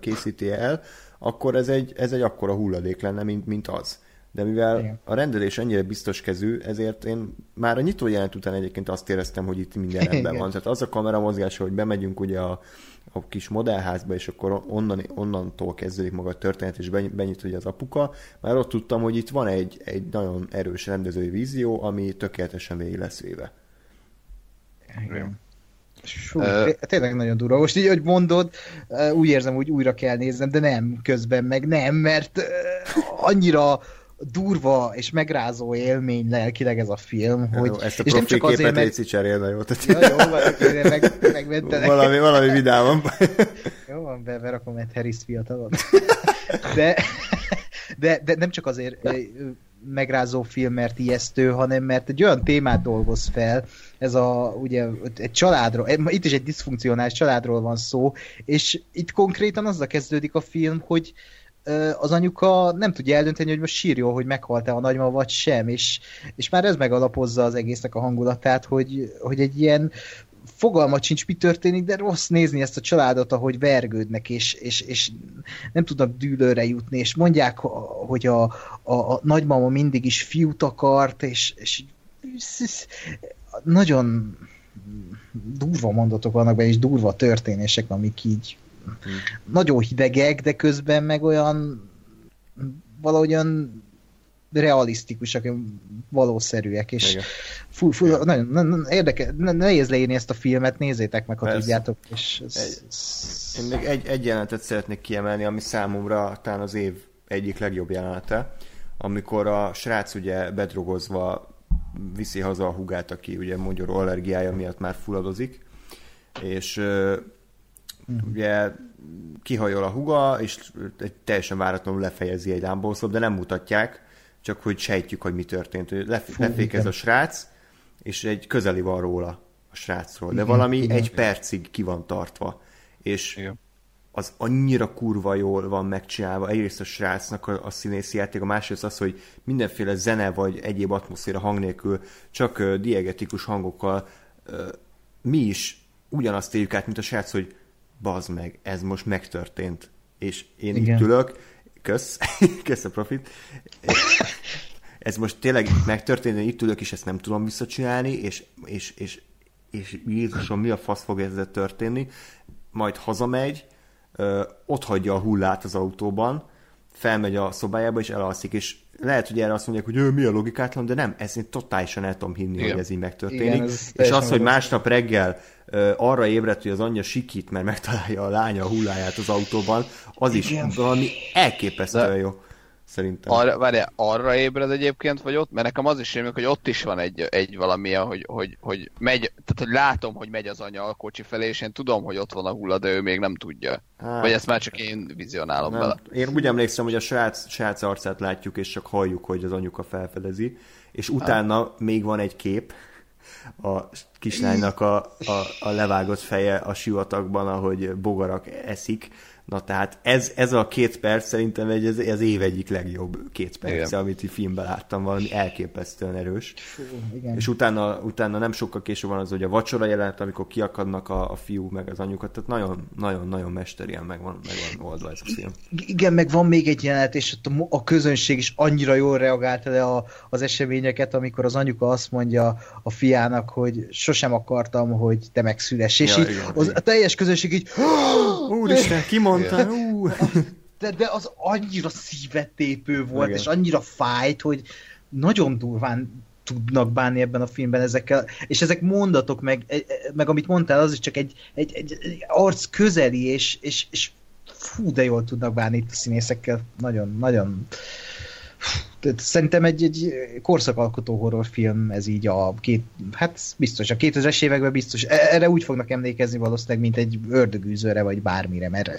készíti el, akkor ez egy, ez egy akkora hulladék lenne, mint, mint az. De mivel Igen. a rendelés ennyire biztos kezű, ezért én már a nyitó jelent után egyébként azt éreztem, hogy itt minden rendben Igen. van. Tehát az a kamera mozgása, hogy bemegyünk ugye a, a kis modellházba, és akkor onnan, onnantól kezdődik maga a történet, és benyit ugye az apuka, már ott tudtam, hogy itt van egy, egy nagyon erős rendezői vízió, ami tökéletesen végig lesz véve. Igen. Sú, uh, tényleg nagyon durva. Most így, hogy mondod, úgy érzem, hogy újra kell néznem, de nem, közben meg nem, mert annyira durva és megrázó élmény lelkileg ez a film, hogy... Jó, ezt a és nem csak azért, mert... Léci cserélne, jó? Tehát... Ja, jó, van, meg, megmentenek. Valami, valami vidáman. jó van, be, berakom egy Harris fiatalot. De, de, de nem csak azért megrázó film, mert ijesztő, hanem mert egy olyan témát dolgoz fel, ez a, ugye, egy családról, itt is egy diszfunkcionális családról van szó, és itt konkrétan azzal kezdődik a film, hogy az anyuka nem tudja eldönteni, hogy most sírjon, hogy meghalt-e a nagyma, vagy sem, és, és már ez megalapozza az egésznek a hangulatát, hogy, hogy egy ilyen fogalma sincs, mi történik, de rossz nézni ezt a családot, ahogy vergődnek, és, és, és nem tudnak dűlőre jutni, és mondják, hogy a, a, a nagymama mindig is fiút akart, és, és nagyon durva mondatok vannak benne, és durva történések, amik így hmm. nagyon hidegek, de közben meg olyan valahogyan realisztikusak, valószerűek, és fú, fú, nagyon, nagyon érdekel, nehéz leírni ezt a filmet, nézzétek meg, ha Persze. tudjátok. És ez, egy, én még egy, egy jelenetet szeretnék kiemelni, ami számomra talán az év egyik legjobb jelenete, amikor a srác ugye bedrogozva viszi haza a hugát, aki ugye magyaró allergiája miatt már fulladozik, és uh, ugye kihajol a huga, és egy teljesen váratlanul lefejezi egy lámbószlop, de nem mutatják, csak hogy sejtjük, hogy mi történt. Lef- lefékez a srác, és egy közeli van róla a srácról, de valami igen, egy igen. percig ki van tartva. És igen. az annyira kurva jól van megcsinálva, egyrészt a srácnak a, a színészi játék, a másrészt az, hogy mindenféle zene vagy egyéb atmoszféra hang nélkül, csak uh, diegetikus hangokkal uh, mi is ugyanazt éljük át, mint a srác, hogy bazd meg, ez most megtörtént. És én Igen. itt ülök, kösz, kösz a profit. Ez most tényleg megtörtént, itt ülök, és ezt nem tudom visszacsinálni, és, és, és, és Jézusom, mi a fasz fog ezzel történni? Majd hazamegy, ott hagyja a hullát az autóban, felmegy a szobájába, és elalszik, és lehet, hogy erre azt mondják, hogy ő, mi a logikátlan, de nem, ezt én totálisan el tudom hinni, Igen. hogy ez így megtörténik. Igen, ez és az, hogy másnap reggel uh, arra ébredt, hogy az anyja sikít, mert megtalálja a lánya a hulláját az autóban, az Igen. is valami elképesztően jó. Szerintem. Arra, várjál, arra ébred egyébként, vagy ott? Mert nekem az is rémlik, hogy ott is van egy, egy valamilyen, hogy, hogy, hogy megy, tehát hogy látom, hogy megy az anya a kocsi felé, és én tudom, hogy ott van a hulla, de ő még nem tudja. Hát, vagy ezt már csak én vizionálom nem. vele. Én úgy emlékszem, hogy a srác, srác arcát látjuk, és csak halljuk, hogy az anyuka felfedezi, és utána ah. még van egy kép, a kislánynak a, a, a levágott feje a sivatagban, ahogy bogarak eszik, Na tehát ez, ez a két perc szerintem egy, ez, ez év egyik legjobb két perc, amit a filmben láttam, valami elképesztően erős. Fú, igen. És utána, utána nem sokkal később van az, hogy a vacsora jelent, amikor kiakadnak a, a fiú meg az anyukat, tehát nagyon, nagyon, nagyon mesterien meg van, meg van oldva ez a film. Igen, meg van még egy jelenet, és ott a, a közönség is annyira jól reagálta le a, az eseményeket, amikor az anyuka azt mondja a fiának, hogy sosem akartam, hogy te megszüless, és ja, így igen, az, igen. a teljes közönség így Úristen, kimond mondta, De, de az annyira szívetépő volt, Igen. és annyira fájt, hogy nagyon durván tudnak bánni ebben a filmben ezekkel, és ezek mondatok, meg, e, e, meg amit mondtál, az is csak egy, egy, egy, egy arc közeli, és, és, és fú, de jól tudnak bánni itt a színészekkel. Nagyon, nagyon Szerintem egy, egy korszakalkotó horrorfilm, ez így a két, hát biztos, a 2000-es években biztos, e, erre úgy fognak emlékezni valószínűleg, mint egy ördögűzőre, vagy bármire, mert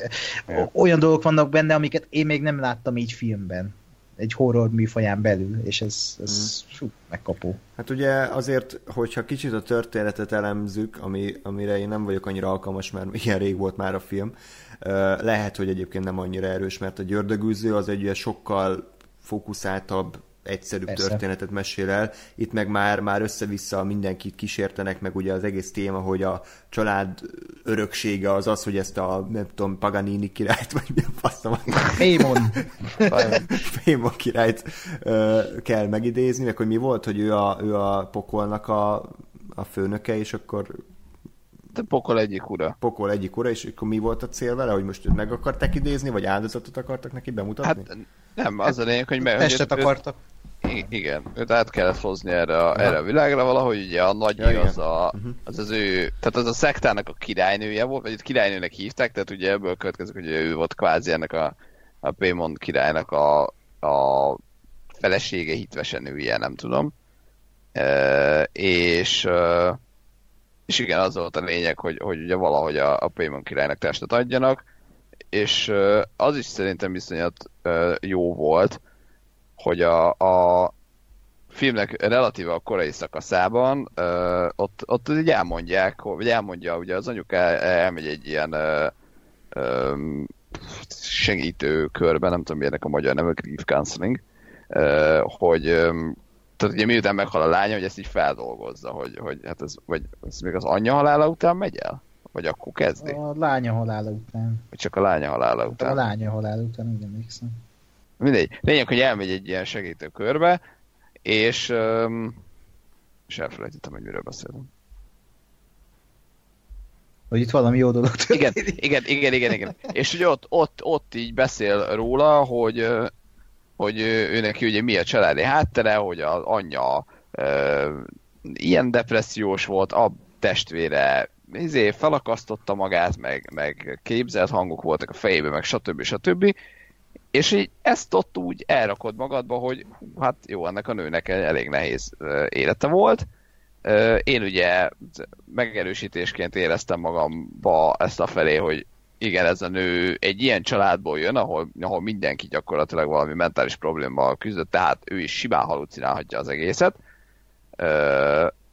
olyan dolgok vannak benne, amiket én még nem láttam így filmben egy horror műfaján belül, és ez, ez mm. megkapó. Hát ugye azért, hogyha kicsit a történetet elemzük, ami, amire én nem vagyok annyira alkalmas, mert ilyen rég volt már a film, lehet, hogy egyébként nem annyira erős, mert a györdögűző az egy sokkal fókuszáltabb, egyszerűbb Persze. történetet mesél el. Itt meg már, már össze-vissza mindenkit kísértenek, meg ugye az egész téma, hogy a család öröksége az az, hogy ezt a, nem tudom, Paganini királyt, vagy mi a faszom. Fémon. Fémon királyt uh, kell megidézni, meg hogy mi volt, hogy ő a, ő a pokolnak a, a főnöke, és akkor de pokol egyik ura. Pokol egyik ura, és akkor mi volt a cél vele, hogy most őt meg akarták idézni, vagy áldozatot akartak neki bemutatni? Hát nem, az a lényeg, hogy... Meg, Testet akartak. Őt, igen, őt át kellett hozni erre a, erre a világra valahogy, ugye a nagy ja, az, a, mhm. az az ő, tehát az a szektának a királynője volt, vagy itt királynőnek hívták, tehát ugye ebből következik, hogy ő volt kvázi ennek a, a Paymon királynak a, a felesége, hitvesen nője, nem tudom. E, és e, és igen, az volt a lényeg, hogy, hogy ugye valahogy a, a Paymon királynak testet adjanak, és az is szerintem viszonyat jó volt, hogy a, a filmnek relatíve a korai szakaszában ott, ott így elmondják, vagy elmondja, ugye az anyuka el, elmegy egy ilyen segítő körbe, nem tudom milyenek a magyar neve, grief counseling, hogy tehát ugye miután meghal a lánya, hogy ezt így feldolgozza, hogy, hogy hát ez, vagy ez még az anyja halála után megy el? Vagy akkor kezdi? A lánya halála után. Vagy csak a lánya halála után? A lánya halála után, úgy emlékszem. Mindegy. Lényeg, hogy elmegy egy ilyen segítő körbe, és, um, és elfelejtettem, hogy miről beszéltem. Hogy itt valami jó dolog Igen, igen, igen, igen, igen. És hogy ott, ott, ott így beszél róla, hogy, hogy ő neki ugye mi a családi háttere, hogy az anyja uh, ilyen depressziós volt, a testvére izé, felakasztotta magát, meg, meg képzelt hangok voltak a fejében, meg stb. stb. És így ezt ott úgy elrakod magadba, hogy hát jó, ennek a nőnek elég nehéz élete volt. Én ugye megerősítésként éreztem magamba ezt a felé, hogy igen, ez a nő egy ilyen családból jön, ahol, ahol mindenki gyakorlatilag valami mentális problémával küzdött, tehát ő is simán halucinálhatja az egészet.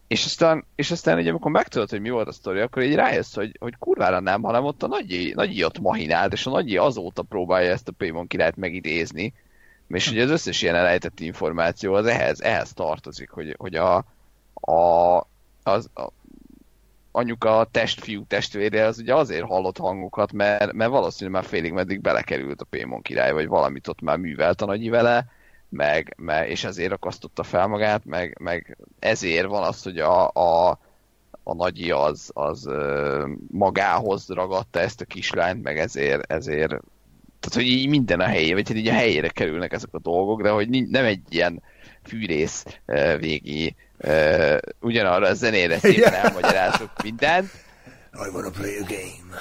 És aztán, és aztán ugye, amikor megtudod, hogy mi volt a sztori, akkor így rájössz, hogy, hogy kurvára nem, hanem ott a nagyi, nagyi ott mahinált, és a nagyi azóta próbálja ezt a Paymon királyt megidézni, és ugye az összes ilyen elejtett információ az ehhez, ehhez tartozik, hogy, hogy a, a, az, a anyuka testfiú testvére az ugye azért hallott hangokat, mert, mert valószínűleg már félig meddig belekerült a Paymon király, vagy valamit ott már művelt a nagyi vele, meg, meg, és ezért akasztotta fel magát, meg, meg ezért van az, hogy a, a, a nagyi az, az magához ragadta ezt a kislányt, meg ezért, ezért tehát, hogy így minden a helyére, vagy hát így a helyére kerülnek ezek a dolgok, de hogy nem egy ilyen fűrész végi ugyanarra a zenére szépen elmagyarázok mindent. I wanna play a game.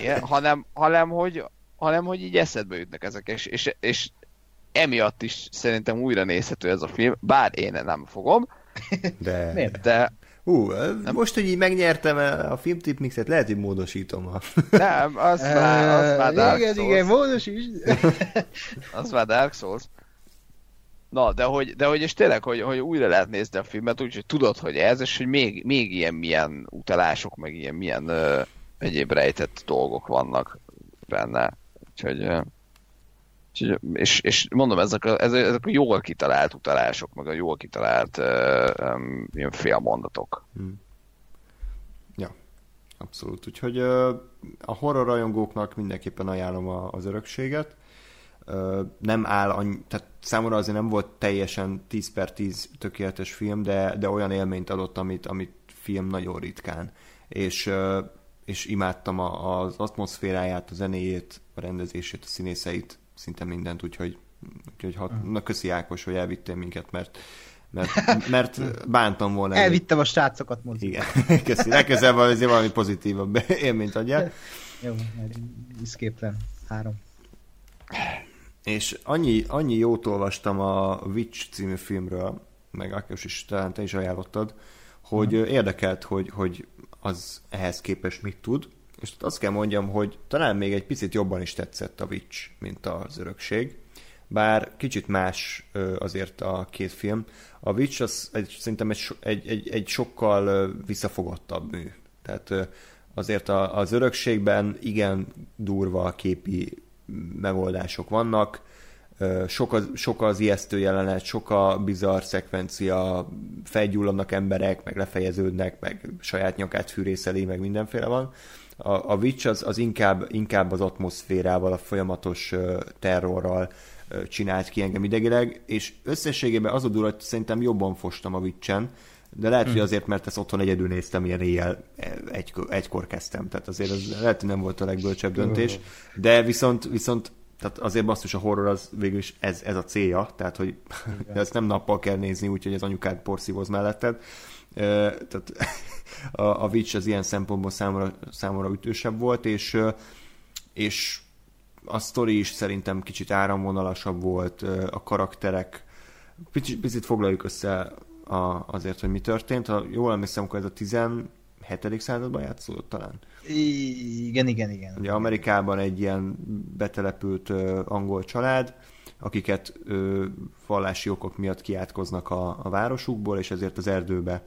Igen, hanem, hanem, hogy, hanem, hogy így eszedbe jutnak ezek, és, és, és emiatt is szerintem újra nézhető ez a film, bár én nem fogom. De... Miért? De Hú, most, hogy így megnyertem a filmtip mixet, lehet, hogy módosítom a... nem, az már, az már Dark igen, Souls. igen, módos is. Az már Dark Souls. Na, de hogy, de hogy és tényleg, hogy, hogy újra lehet nézni a filmet, úgyhogy tudod, hogy ez, és hogy még, még ilyen milyen utalások, meg ilyen milyen ö, egyéb rejtett dolgok vannak benne. Úgyhogy, úgyhogy és, és mondom, ezek a, ezek, a jól kitalált utalások, meg a jól kitalált ö, ö, ilyen félmondatok. Abszolút. Úgyhogy ö, a horror rajongóknak mindenképpen ajánlom a, az örökséget. Nem áll, annyi, tehát számomra azért nem volt teljesen 10 per 10 tökéletes film, de, de olyan élményt adott, amit, amit film nagyon ritkán. És, és imádtam a, az atmoszféráját, a zenéjét, a rendezését, a színészeit, szinte mindent, úgyhogy, úgyhogy hat, na köszi Ákos, hogy elvittél minket, mert, mert, mert bántam volna. Elvittem a srácokat moziba. igen, köszi. Legközelebb azért valami pozitívabb élményt adjál. Jó, mert Escape három. És annyi, annyi jót olvastam a Witch című filmről, meg Ákos is talán te is ajánlottad, hogy hmm. érdekelt, hogy, hogy az ehhez képest mit tud. És azt kell mondjam, hogy talán még egy picit jobban is tetszett a Witch, mint az örökség. Bár kicsit más azért a két film. A Witch az egy, szerintem egy, egy, egy, egy sokkal visszafogottabb mű. Tehát azért az örökségben igen durva a képi megoldások vannak, sok az, sok az ijesztő jelenet, sok a bizarr szekvencia, felgyulladnak emberek, meg lefejeződnek, meg saját nyakát fűrészeli, meg mindenféle van. A, a Witch az, az inkább, inkább az atmoszférával, a folyamatos terrorral csinált ki engem idegileg, és összességében az a hogy szerintem jobban fostam a Witchen, de lehet, hogy azért, mert ezt otthon egyedül néztem, ilyen éjjel e, egy, egykor kezdtem, tehát azért az lehet, hogy nem volt a legbölcsebb döntés, de viszont, viszont tehát azért basszus a horror az végül is ez, ez a célja, tehát hogy ezt nem nappal kell nézni, úgyhogy az anyukád porszívoz melletted. Tehát a, a Witch az ilyen szempontból számomra, számomra ütősebb volt, és, és a sztori is szerintem kicsit áramvonalasabb volt, a karakterek, picit, picit foglaljuk össze a, azért, hogy mi történt. Ha jól emlékszem, akkor ez a 17. században játszódott talán. Igen, igen, igen. Ugye Amerikában egy ilyen betelepült ö, angol család, akiket ö, vallási okok miatt kiátkoznak a, a városukból, és ezért az erdőbe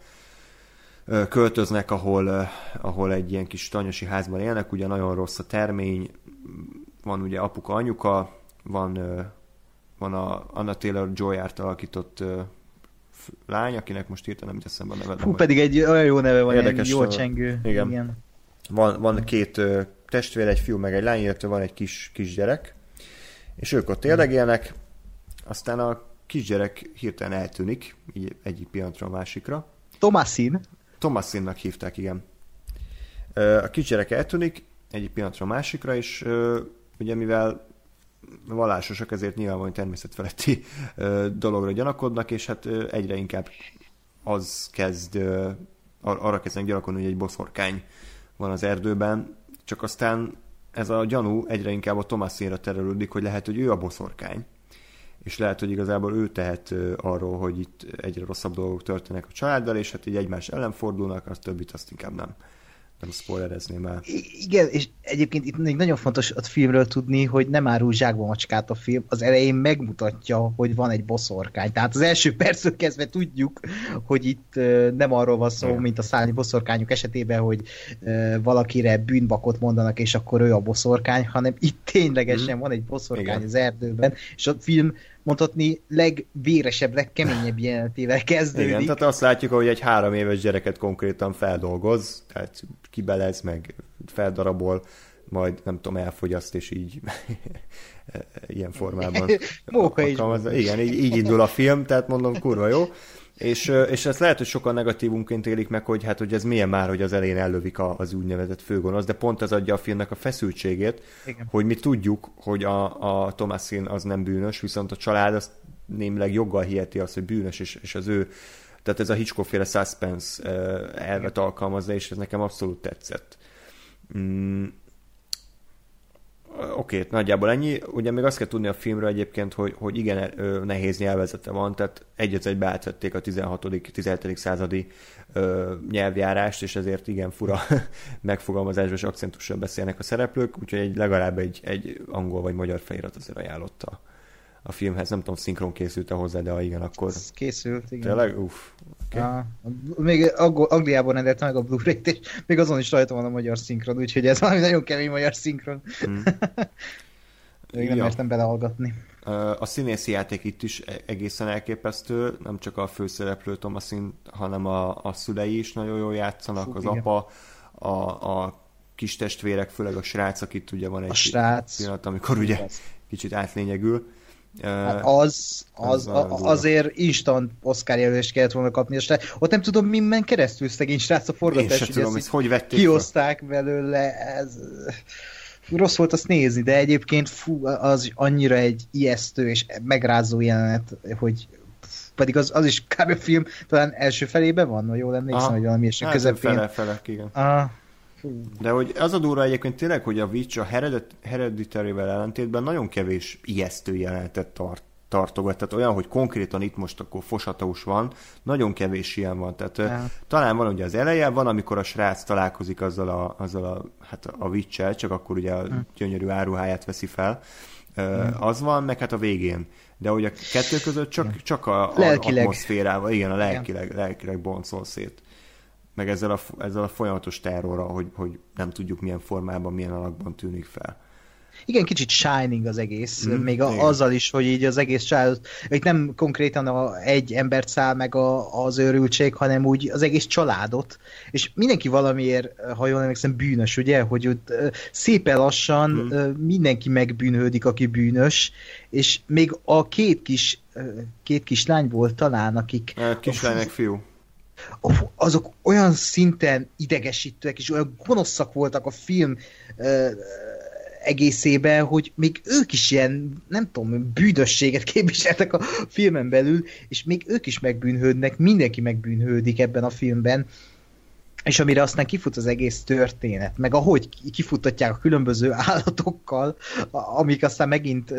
ö, költöznek, ahol, ö, ahol egy ilyen kis tanyosi házban élnek, ugye nagyon rossz a termény, van ugye apuka, anyuka, van, ö, van a Anna Taylor-Joy által alakított ö, lány, akinek most hirtelen nem jut eszembe a neve. majd- pedig egy olyan jó neve van, Érdekes jól szó. csengő. Igen. igen. Van, van két testvér, egy fiú meg egy lány, illetve van egy kis kisgyerek, és ők ott érdegélnek, aztán a kisgyerek hirtelen eltűnik, így egyik pillanatra a másikra. Tomasin. Thomasinnak hívták, igen. A kisgyerek eltűnik egyik pillanatra a másikra, és ugye mivel vallásosak, ezért nyilvánvalóan természetfeletti dologra gyanakodnak, és hát egyre inkább az kezd, arra kezdenek gyanakodni, hogy egy boszorkány van az erdőben, csak aztán ez a gyanú egyre inkább a Tomasinra terelődik, hogy lehet, hogy ő a boszorkány. És lehet, hogy igazából ő tehet arról, hogy itt egyre rosszabb dolgok történnek a családdal, és hát így egymás ellen fordulnak, az többit azt inkább nem, nem spoilerezném el. Igen, és egyébként itt még nagyon fontos a filmről tudni, hogy nem árul zsákba macskát a film. Az elején megmutatja, hogy van egy boszorkány. Tehát az első perctől kezdve tudjuk, hogy itt nem arról van szó, mint a szárnyi boszorkányok esetében, hogy valakire bűnbakot mondanak, és akkor ő a boszorkány, hanem itt ténylegesen van egy boszorkány Igen. az erdőben, és a film mondhatni legvéresebb, legkeményebb jelenetével kezdődik. Igen, tehát azt látjuk, hogy egy három éves gyereket konkrétan feldolgoz, tehát kibelez, meg feldarabol, majd nem tudom, elfogyaszt, és így ilyen formában Móka is. Igen, így, így indul a film, tehát mondom, kurva jó. És, és ezt lehet, hogy sokan negatívunként élik meg, hogy hát, hogy ez milyen már, hogy az elején ellövik a, az úgynevezett főgonosz, de pont ez adja a filmnek a feszültségét, Igen. hogy mi tudjuk, hogy a, a Thomasin az nem bűnös, viszont a család azt némileg joggal hiheti azt, hogy bűnös, és, és az ő, tehát ez a Hitchcock-féle suspense elvet alkalmazza, és ez nekem abszolút tetszett. Mm, Oké, nagyjából ennyi. Ugye még azt kell tudni a filmről egyébként, hogy, hogy igen nehéz nyelvezete van, tehát egy egybe átvették a 16 17 századi ö, nyelvjárást, és ezért igen fura megfogalmazásban és akcentussal beszélnek a szereplők, úgyhogy egy, legalább egy, egy angol vagy magyar felirat azért ajánlotta a filmhez. Nem tudom, szinkron készült -e hozzá, de ha igen, akkor... Ez készült, igen. Tényleg? Uff. Okay. Ah, még Angliában rendelte meg a Blu-ray-t, és még azon is rajta van a magyar szinkron, úgyhogy ez valami nagyon kemény magyar szinkron. Hmm. még nem ja. mertem belehallgatni. A színészi játék itt is e- egészen elképesztő, nem csak a főszereplő Thomasin, hanem a, a szülei is nagyon jól játszanak, Fú, az igen. apa, a, a kis testvérek, főleg a srác, akit ugye van egy a srác. pillanat, amikor ugye kicsit átlényegül. Hát az, az, az a, azért instant Oscar jelölést kellett volna kapni, és ott nem tudom, minden keresztül szegény srác a forgatás. Én tudom, ezt hogy vették Kihozták fel. belőle, ez rossz volt azt nézni, de egyébként fú, az annyira egy ijesztő és megrázó jelenet, hogy pedig az, az is kb. film talán első felében van, vagy jól emlékszem, hogy valami és a hát, közepén. Fele, fele, igen. Ah, de hogy az a durva egyébként tényleg, hogy a Witch a Hereditary-vel ellentétben nagyon kevés ijesztő jelenetet tart tartogat, tehát olyan, hogy konkrétan itt most akkor fosatós van, nagyon kevés ilyen van, tehát ja. talán van ugye az eleje, van, amikor a srác találkozik azzal a, azzal a, hát a witch csak akkor ugye a hm. gyönyörű áruháját veszi fel, hm. az van, meg hát a végén. De hogy a kettő között csak, csak a, a atmoszférával, igen, a lelkileg, lelkileg boncol szét meg ezzel a, ezzel a folyamatos terrorral, hogy, hogy nem tudjuk milyen formában, milyen alakban tűnik fel. Igen, kicsit shining az egész, mm, még a, azzal is, hogy így az egész család, itt nem konkrétan a, egy embert száll meg a, az őrültség, hanem úgy az egész családot, és mindenki valamiért, ha jól emlékszem, bűnös, ugye, hogy ott szépen lassan mm. mindenki megbűnhődik, aki bűnös, és még a két kis, két kis lány volt talán, akik... Kislányok, fiú azok olyan szinten idegesítőek, és olyan gonoszak voltak a film egészében, hogy még ők is ilyen, nem tudom, bűnösséget képviseltek a filmen belül, és még ők is megbűnhődnek, mindenki megbűnhődik ebben a filmben, és amire aztán kifut az egész történet, meg ahogy kifutatják a különböző állatokkal, amik aztán megint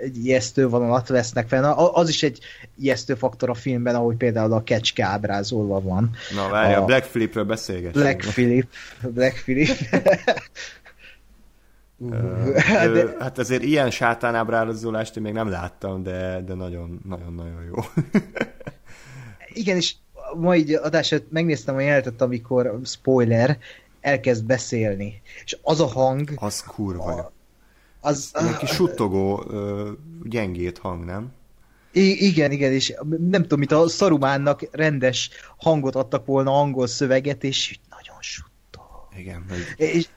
egy ijesztő vonalat vesznek fel. Na, az is egy ijesztő faktor a filmben, ahogy például a kecske ábrázolva van. Na várj, a, a Black Philipről beszélgessünk. Black Philip. Black Philip. de... Hát azért ilyen sátán ábrázolást én még nem láttam, de, de nagyon, nagyon, nagyon jó. Igen, és ma így adását megnéztem a jelenetet, amikor spoiler, elkezd beszélni. És az a hang... Az kurva. A, az, Egy kis suttogó, gyengét hang, nem? igen, igen, és nem tudom, mint a Szarumánnak rendes hangot adtak volna angol szöveget, és nagyon suttog. Igen. Hogy... És,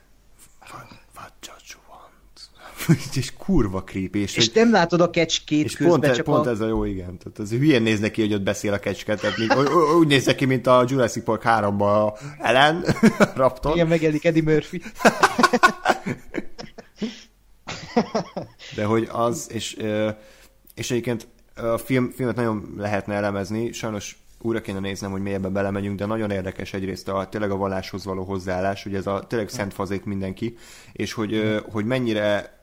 és kurva creepy. És, és hogy, nem látod a kecskét és közben, pont, csak pont a... ez a jó, igen. Tehát az hülyén néz neki, hogy ott beszél a kecske, tehát még, úgy néz neki, mint a Jurassic Park 3-ban a Ellen, Raptor. Igen, megjelenik Eddie Murphy. De hogy az, és, és egyébként a film, filmet nagyon lehetne elemezni, sajnos újra kéne néznem, hogy mélyebben belemegyünk, de nagyon érdekes egyrészt a, tényleg a valláshoz való hozzáállás, hogy ez a tényleg szent fazék mindenki, és hogy, hogy mennyire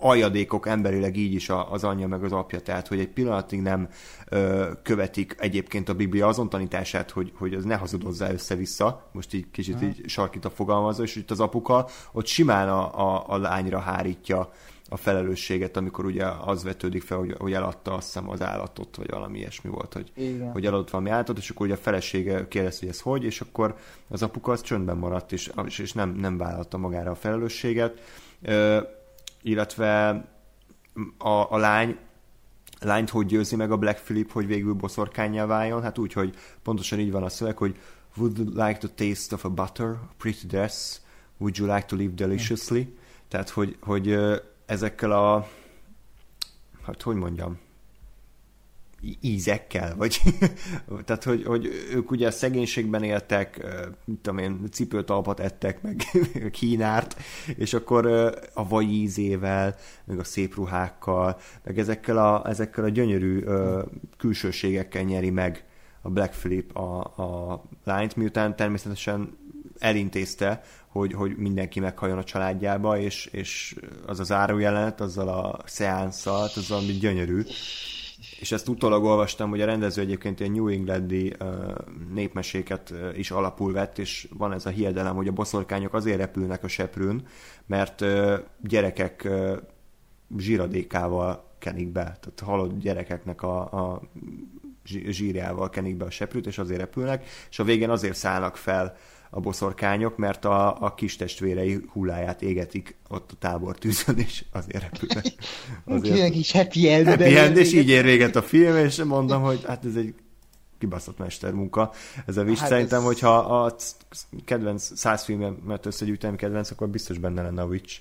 aljadékok emberileg így is az anyja meg az apja, tehát hogy egy pillanatig nem ö, követik egyébként a Biblia azon tanítását, hogy, hogy az ne hazudozzá össze-vissza, most így kicsit így sarkít a fogalmazó, és itt az apuka ott simán a, a, a lányra hárítja a felelősséget, amikor ugye az vetődik fel, hogy, hogy eladta azt hiszem az állatot, vagy valami ilyesmi volt, hogy, Igen. hogy eladott valami állatot, és akkor ugye a felesége kérdezi, hogy ez hogy, és akkor az apuka az csöndben maradt, és, és nem, nem vállalta magára a felelősséget. Ö, illetve a, a lány lányt hogy győzi meg a Black Philip, hogy végül boszorkányjá váljon? Hát úgy, hogy pontosan így van a szöveg, hogy would like to taste of a butter, a pretty dress, would you like to live deliciously? Tehát, hogy, hogy ezekkel a hát hogy mondjam, ízekkel, vagy tehát, hogy, hogy ők ugye a szegénységben éltek, mit tudom én, cipőtalpat ettek, meg kínárt, és akkor a vaj ízével, meg a szép ruhákkal, meg ezekkel a, ezekkel a gyönyörű külsőségekkel nyeri meg a Black Philip a, a lányt, miután természetesen elintézte, hogy, hogy mindenki meghajjon a családjába, és, és az az árójelenet, azzal a szeánszal, az valami gyönyörű. És ezt utólag olvastam, hogy a rendező egyébként ilyen New Englandi uh, népmeséket uh, is alapul vett, és van ez a hiedelem, hogy a boszorkányok azért repülnek a seprőn, mert uh, gyerekek uh, zsíradékával kenik be, tehát halott gyerekeknek a, a zsírjával kenik be a seprűt, és azért repülnek, és a végén azért szállnak fel a boszorkányok, mert a, a kis testvérei hulláját égetik ott a tábortűzön, és azért repülnek. Azért... Kinek is happy end. Happy end, és így ér véget a film, és mondom, hogy hát ez egy kibaszott mestermunka. Ez a Witch. Hát Szerintem, ez... hogyha a kedvenc száz filmet összegyűjtem kedvenc, akkor biztos benne lenne a Witch.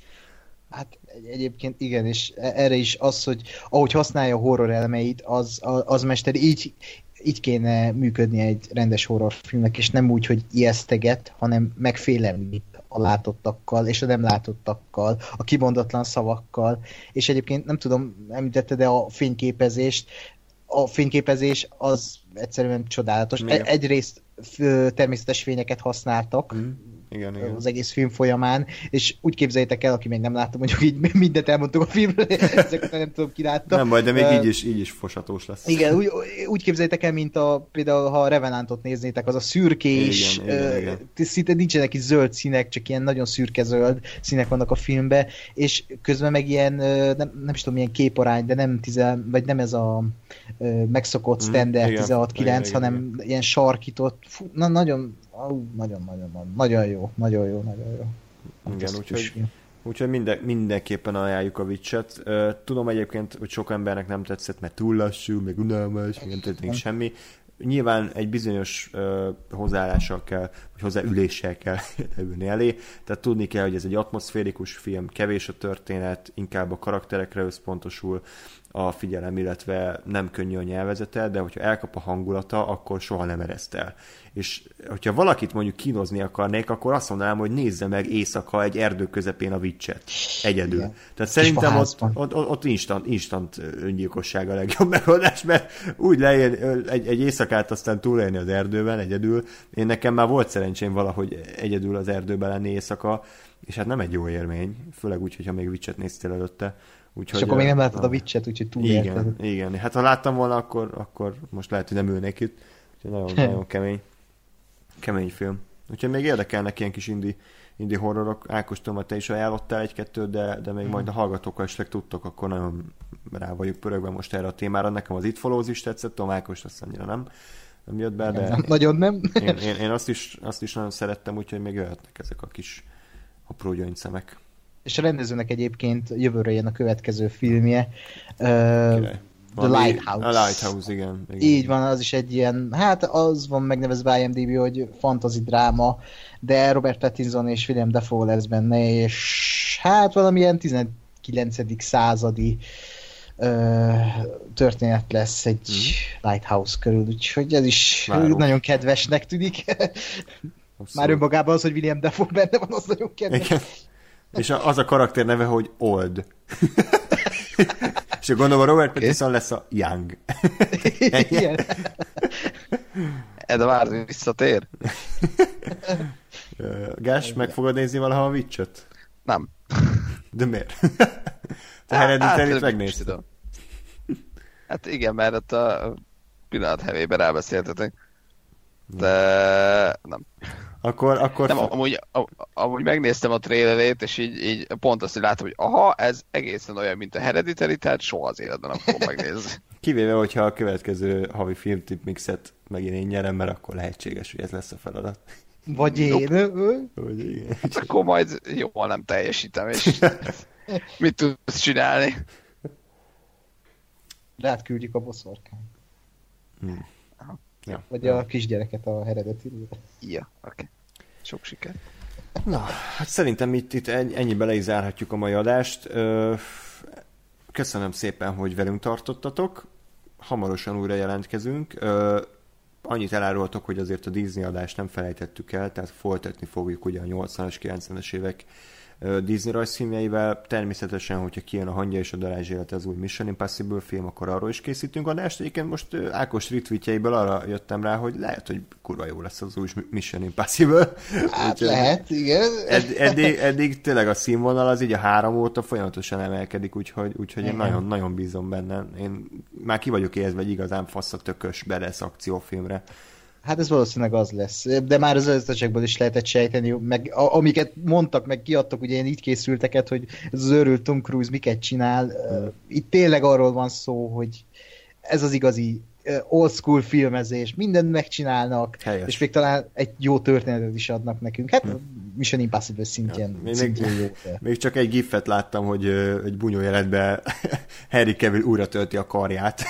Hát egyébként igen, és e- erre is az, hogy ahogy használja a horror elemeit, az, az mester így, így kéne működni egy rendes horrorfilmnek, és nem úgy, hogy ijeszteget, hanem megfélemlít a látottakkal, és a nem látottakkal, a kibondatlan szavakkal, és egyébként nem tudom, említette, de a fényképezést, a fényképezés az egyszerűen csodálatos. Igen. Egyrészt természetes fényeket használtak, mm igen, igen. az egész film folyamán, és úgy képzeljétek el, aki még nem látta, mondjuk így mindent elmondtuk a filmről, ezeket nem tudom, ki látta. Nem baj, de még uh, így is, így is fosatós lesz. Igen, úgy, úgy képzeljétek el, mint a, például ha a Revenantot néznétek, az a szürkés, igen, uh, igen, igen. szinte nincsenek is zöld színek, csak ilyen nagyon szürke-zöld színek vannak a filmben, és közben meg ilyen, nem, nem is tudom, milyen képarány, de nem tizel, vagy nem ez a megszokott mhm, standard mm, 16-9, hanem igen. ilyen sarkított, fú, na, nagyon nagyon-nagyon nagyon jó, nagyon jó, nagyon jó. Igen, úgyhogy Úgyhogy minden, mindenképpen ajánljuk a Witch-et. Tudom egyébként, hogy sok embernek nem tetszett, mert túl lassú, meg unalmas, meg nem tetszett semmi. Nyilván egy bizonyos uh, hozzáállással kell, vagy hozzáüléssel kell ülni elé, tehát tudni kell, hogy ez egy atmoszférikus film, kevés a történet, inkább a karakterekre összpontosul, a figyelem, illetve nem könnyű a nyelvezete, de hogyha elkap a hangulata, akkor soha nem ereszt el. És hogyha valakit mondjuk kínozni akarnék, akkor azt mondanám, hogy nézze meg éjszaka egy erdő közepén a vicset. Egyedül. Igen. Tehát szerintem ott, ott, ott, ott instant, instant öngyilkosság a legjobb megoldás, mert úgy leél egy, egy éjszakát aztán túlélni az erdőben egyedül. Én nekem már volt szerencsém valahogy egyedül az erdőben lenni éjszaka, és hát nem egy jó élmény, főleg úgy, hogyha még vicset néztél előtte. Úgyhogy, és akkor még nem láttad a, a Witch-et, úgyhogy túl Igen, érted. igen. Hát ha láttam volna, akkor, akkor most lehet, hogy nem ülnék itt. Úgyhogy nagyon, nagyon kemény. Kemény film. Úgyhogy még érdekelnek ilyen kis indi, indi horrorok. Ákos tudom, te is ajánlottál egy-kettőt, de, de még hmm. majd a hallgatókkal is tudtok, akkor nagyon rá vagyok pörögve most erre a témára. Nekem az It Follows is tetszett, tudom, Ákos azt annyira nem, nem jött be, de... Nem, nagyon nem. én, én, én, azt, is, azt is nagyon szerettem, úgyhogy még jöhetnek ezek a kis apró gyöngyszemek és a rendezőnek egyébként jövőre jön a következő filmje. Uh, The Lighthouse. A Lighthouse, igen, igen. Így van, az is egy ilyen, hát az van megnevezve IMDb, hogy fantasy dráma, de Robert Pattinson és William Dafoe lesz benne, és hát valamilyen 19. századi történet lesz egy mm. Lighthouse körül, úgyhogy ez is Várok. nagyon kedvesnek tűnik. Már önmagában az, hogy William Dafoe benne van, az nagyon kedves. Igen. És az a karakter neve, hogy Old. És gondolom a Robert Pattinson lesz a Young. Igen. Edward visszatér? Gás, meg fogod nézni valaha a Witch-et? Nem. De miért? Te herediterit hát, megnézted? Hát igen, mert ott a pillanat hevében elbeszéltetek. De nem. Akkor, akkor... Nem, amúgy, amúgy megnéztem a trailerét, és így, így pont azt, hogy látom, hogy aha, ez egészen olyan, mint a Hereditary, tehát soha az életben nem fogom megnézni. Kivéve, hogyha a következő havi filmtip mixet megint én nyerem, mert akkor lehetséges, hogy ez lesz a feladat. Vagy én. Vagy igen. Hát akkor majd jól nem teljesítem, és mit tudsz csinálni? Rád küldjük a boszorkányt. Hmm. Ja. Vagy a kisgyereket a eredeti. Ja, oké. Okay. Sok siker. Na, hát szerintem itt, itt ennyi bele is zárhatjuk a mai adást. Köszönöm szépen, hogy velünk tartottatok. Hamarosan újra jelentkezünk. Annyit elárultok, hogy azért a Disney adást nem felejtettük el, tehát folytatni fogjuk ugye a 80-as, 90-es évek Disney rajzfilmjeivel. Természetesen, hogyha kijön a hangja és a darázs élete az új Mission Impossible film, akkor arról is készítünk adást. Egyébként most Ákos retweetjeiből arra jöttem rá, hogy lehet, hogy kurva jó lesz az új Mission Impossible. Hát lehet, igen. Ed, eddig, eddig tényleg a színvonal az így a három óta folyamatosan emelkedik, úgyhogy, úgyhogy én nagyon-nagyon bízom benne. Én már ki vagyok érzve egy igazán fasz a tökös beresz akciófilmre. Hát ez valószínűleg az lesz. De már az összesekből is lehetett sejteni, meg a, amiket mondtak, meg kiadtak, ugye én így készülteket, hogy ez az őrült Tom Cruise miket csinál. Mm. Itt tényleg arról van szó, hogy ez az igazi old school filmezés, mindent megcsinálnak, Helyes. és még talán egy jó történetet is adnak nekünk. Hát hmm. Mission Impossible szintjén, ja, még, szintjén jó. De. Még csak egy gifet láttam, hogy egy bunyó jelenetben Harry Cavill újra tölti a karját.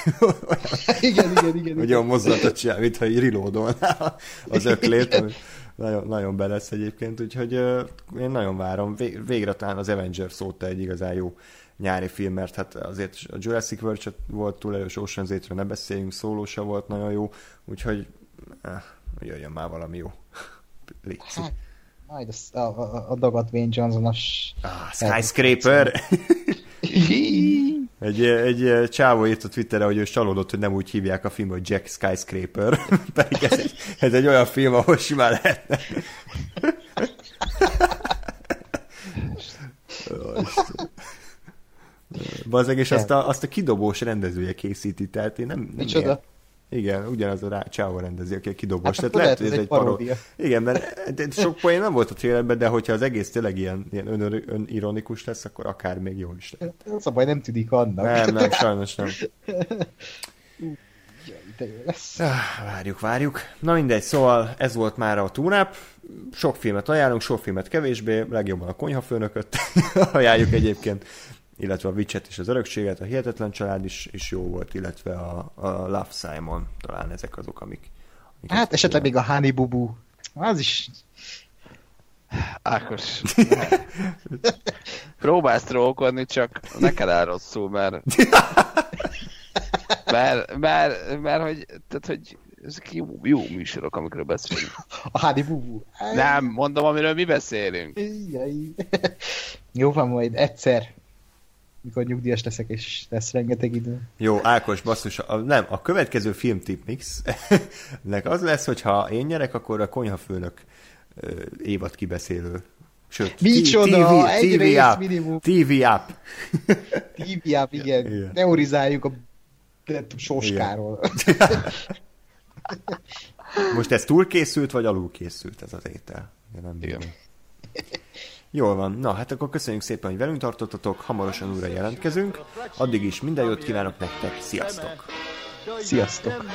igen, igen, igen. Hogy olyan mozdulatot csinál, mintha egy reloadolná az öklét. nagyon, nagyon be lesz egyébként, úgyhogy én nagyon várom. Végre talán az Avengers óta egy igazán jó nyári film, mert hát azért a Jurassic World volt túl erős, Ocean's 8 ne beszéljünk, szólósa volt nagyon jó, úgyhogy eh, jöjjön már valami jó. Léci. Hát, majd a, a, a Dagat Wayne Johnson-os... Ah, Skyscraper! egy, egy csávó írt a Twitterre, hogy ő csalódott, hogy nem úgy hívják a film, hogy Jack Skyscraper. Pedig ez egy, ez egy olyan film, ahol simán lehetne. Bazeg, és azt a, azt a kidobós rendezője készíti, tehát én nem... nem Micsoda? Igen, ugyanaz a rá, Csáva rendezi, aki a kidobós. Hát, tehát lehet, hogy ez egy paródia. Igen, mert sok poén nem volt a trailerben, de hogyha az egész tényleg ilyen, ilyen ön, önironikus lesz, akkor akár még jó is lehet. Az a baj, nem tűnik annak. Nem, nem, sajnos nem. Ah, várjuk, várjuk. Na mindegy, szóval ez volt már a túnáp. Sok filmet ajánlunk, sok filmet kevésbé, legjobban a konyhafőnököt ajánljuk egyébként illetve a Witchet és az örökséget, a Hihetetlen család is, is jó volt, illetve a, a Love Simon, talán ezek azok, amik... amik hát esetleg még a Honey Bubu, az is... Ákos. Próbálsz trókodni, csak neked áll rosszul, mert... mert, mert, mert, hogy, tehát, hogy ezek jó, jó műsorok, amikről beszélünk. A Honey Bubu. Nem, mondom, amiről mi beszélünk. Jó van, majd egyszer mikor nyugdíjas leszek, és lesz rengeteg idő. Jó, Ákos, basszus, a, nem, a következő film mix nek az lesz, hogy ha én nyerek, akkor a konyhafőnök uh, évad kibeszélő. Sőt, Micsoda, TV, egy TV app, minimum. TV app. TV app, igen. igen. Teorizáljuk a soskáról. Most ez túl készült, vagy alul készült ez az étel? Igen. Nem igen. Jól van. Na, hát akkor köszönjük szépen, hogy velünk tartottatok. Hamarosan újra jelentkezünk. Addig is minden jót kívánok nektek. Sziasztok! Sziasztok!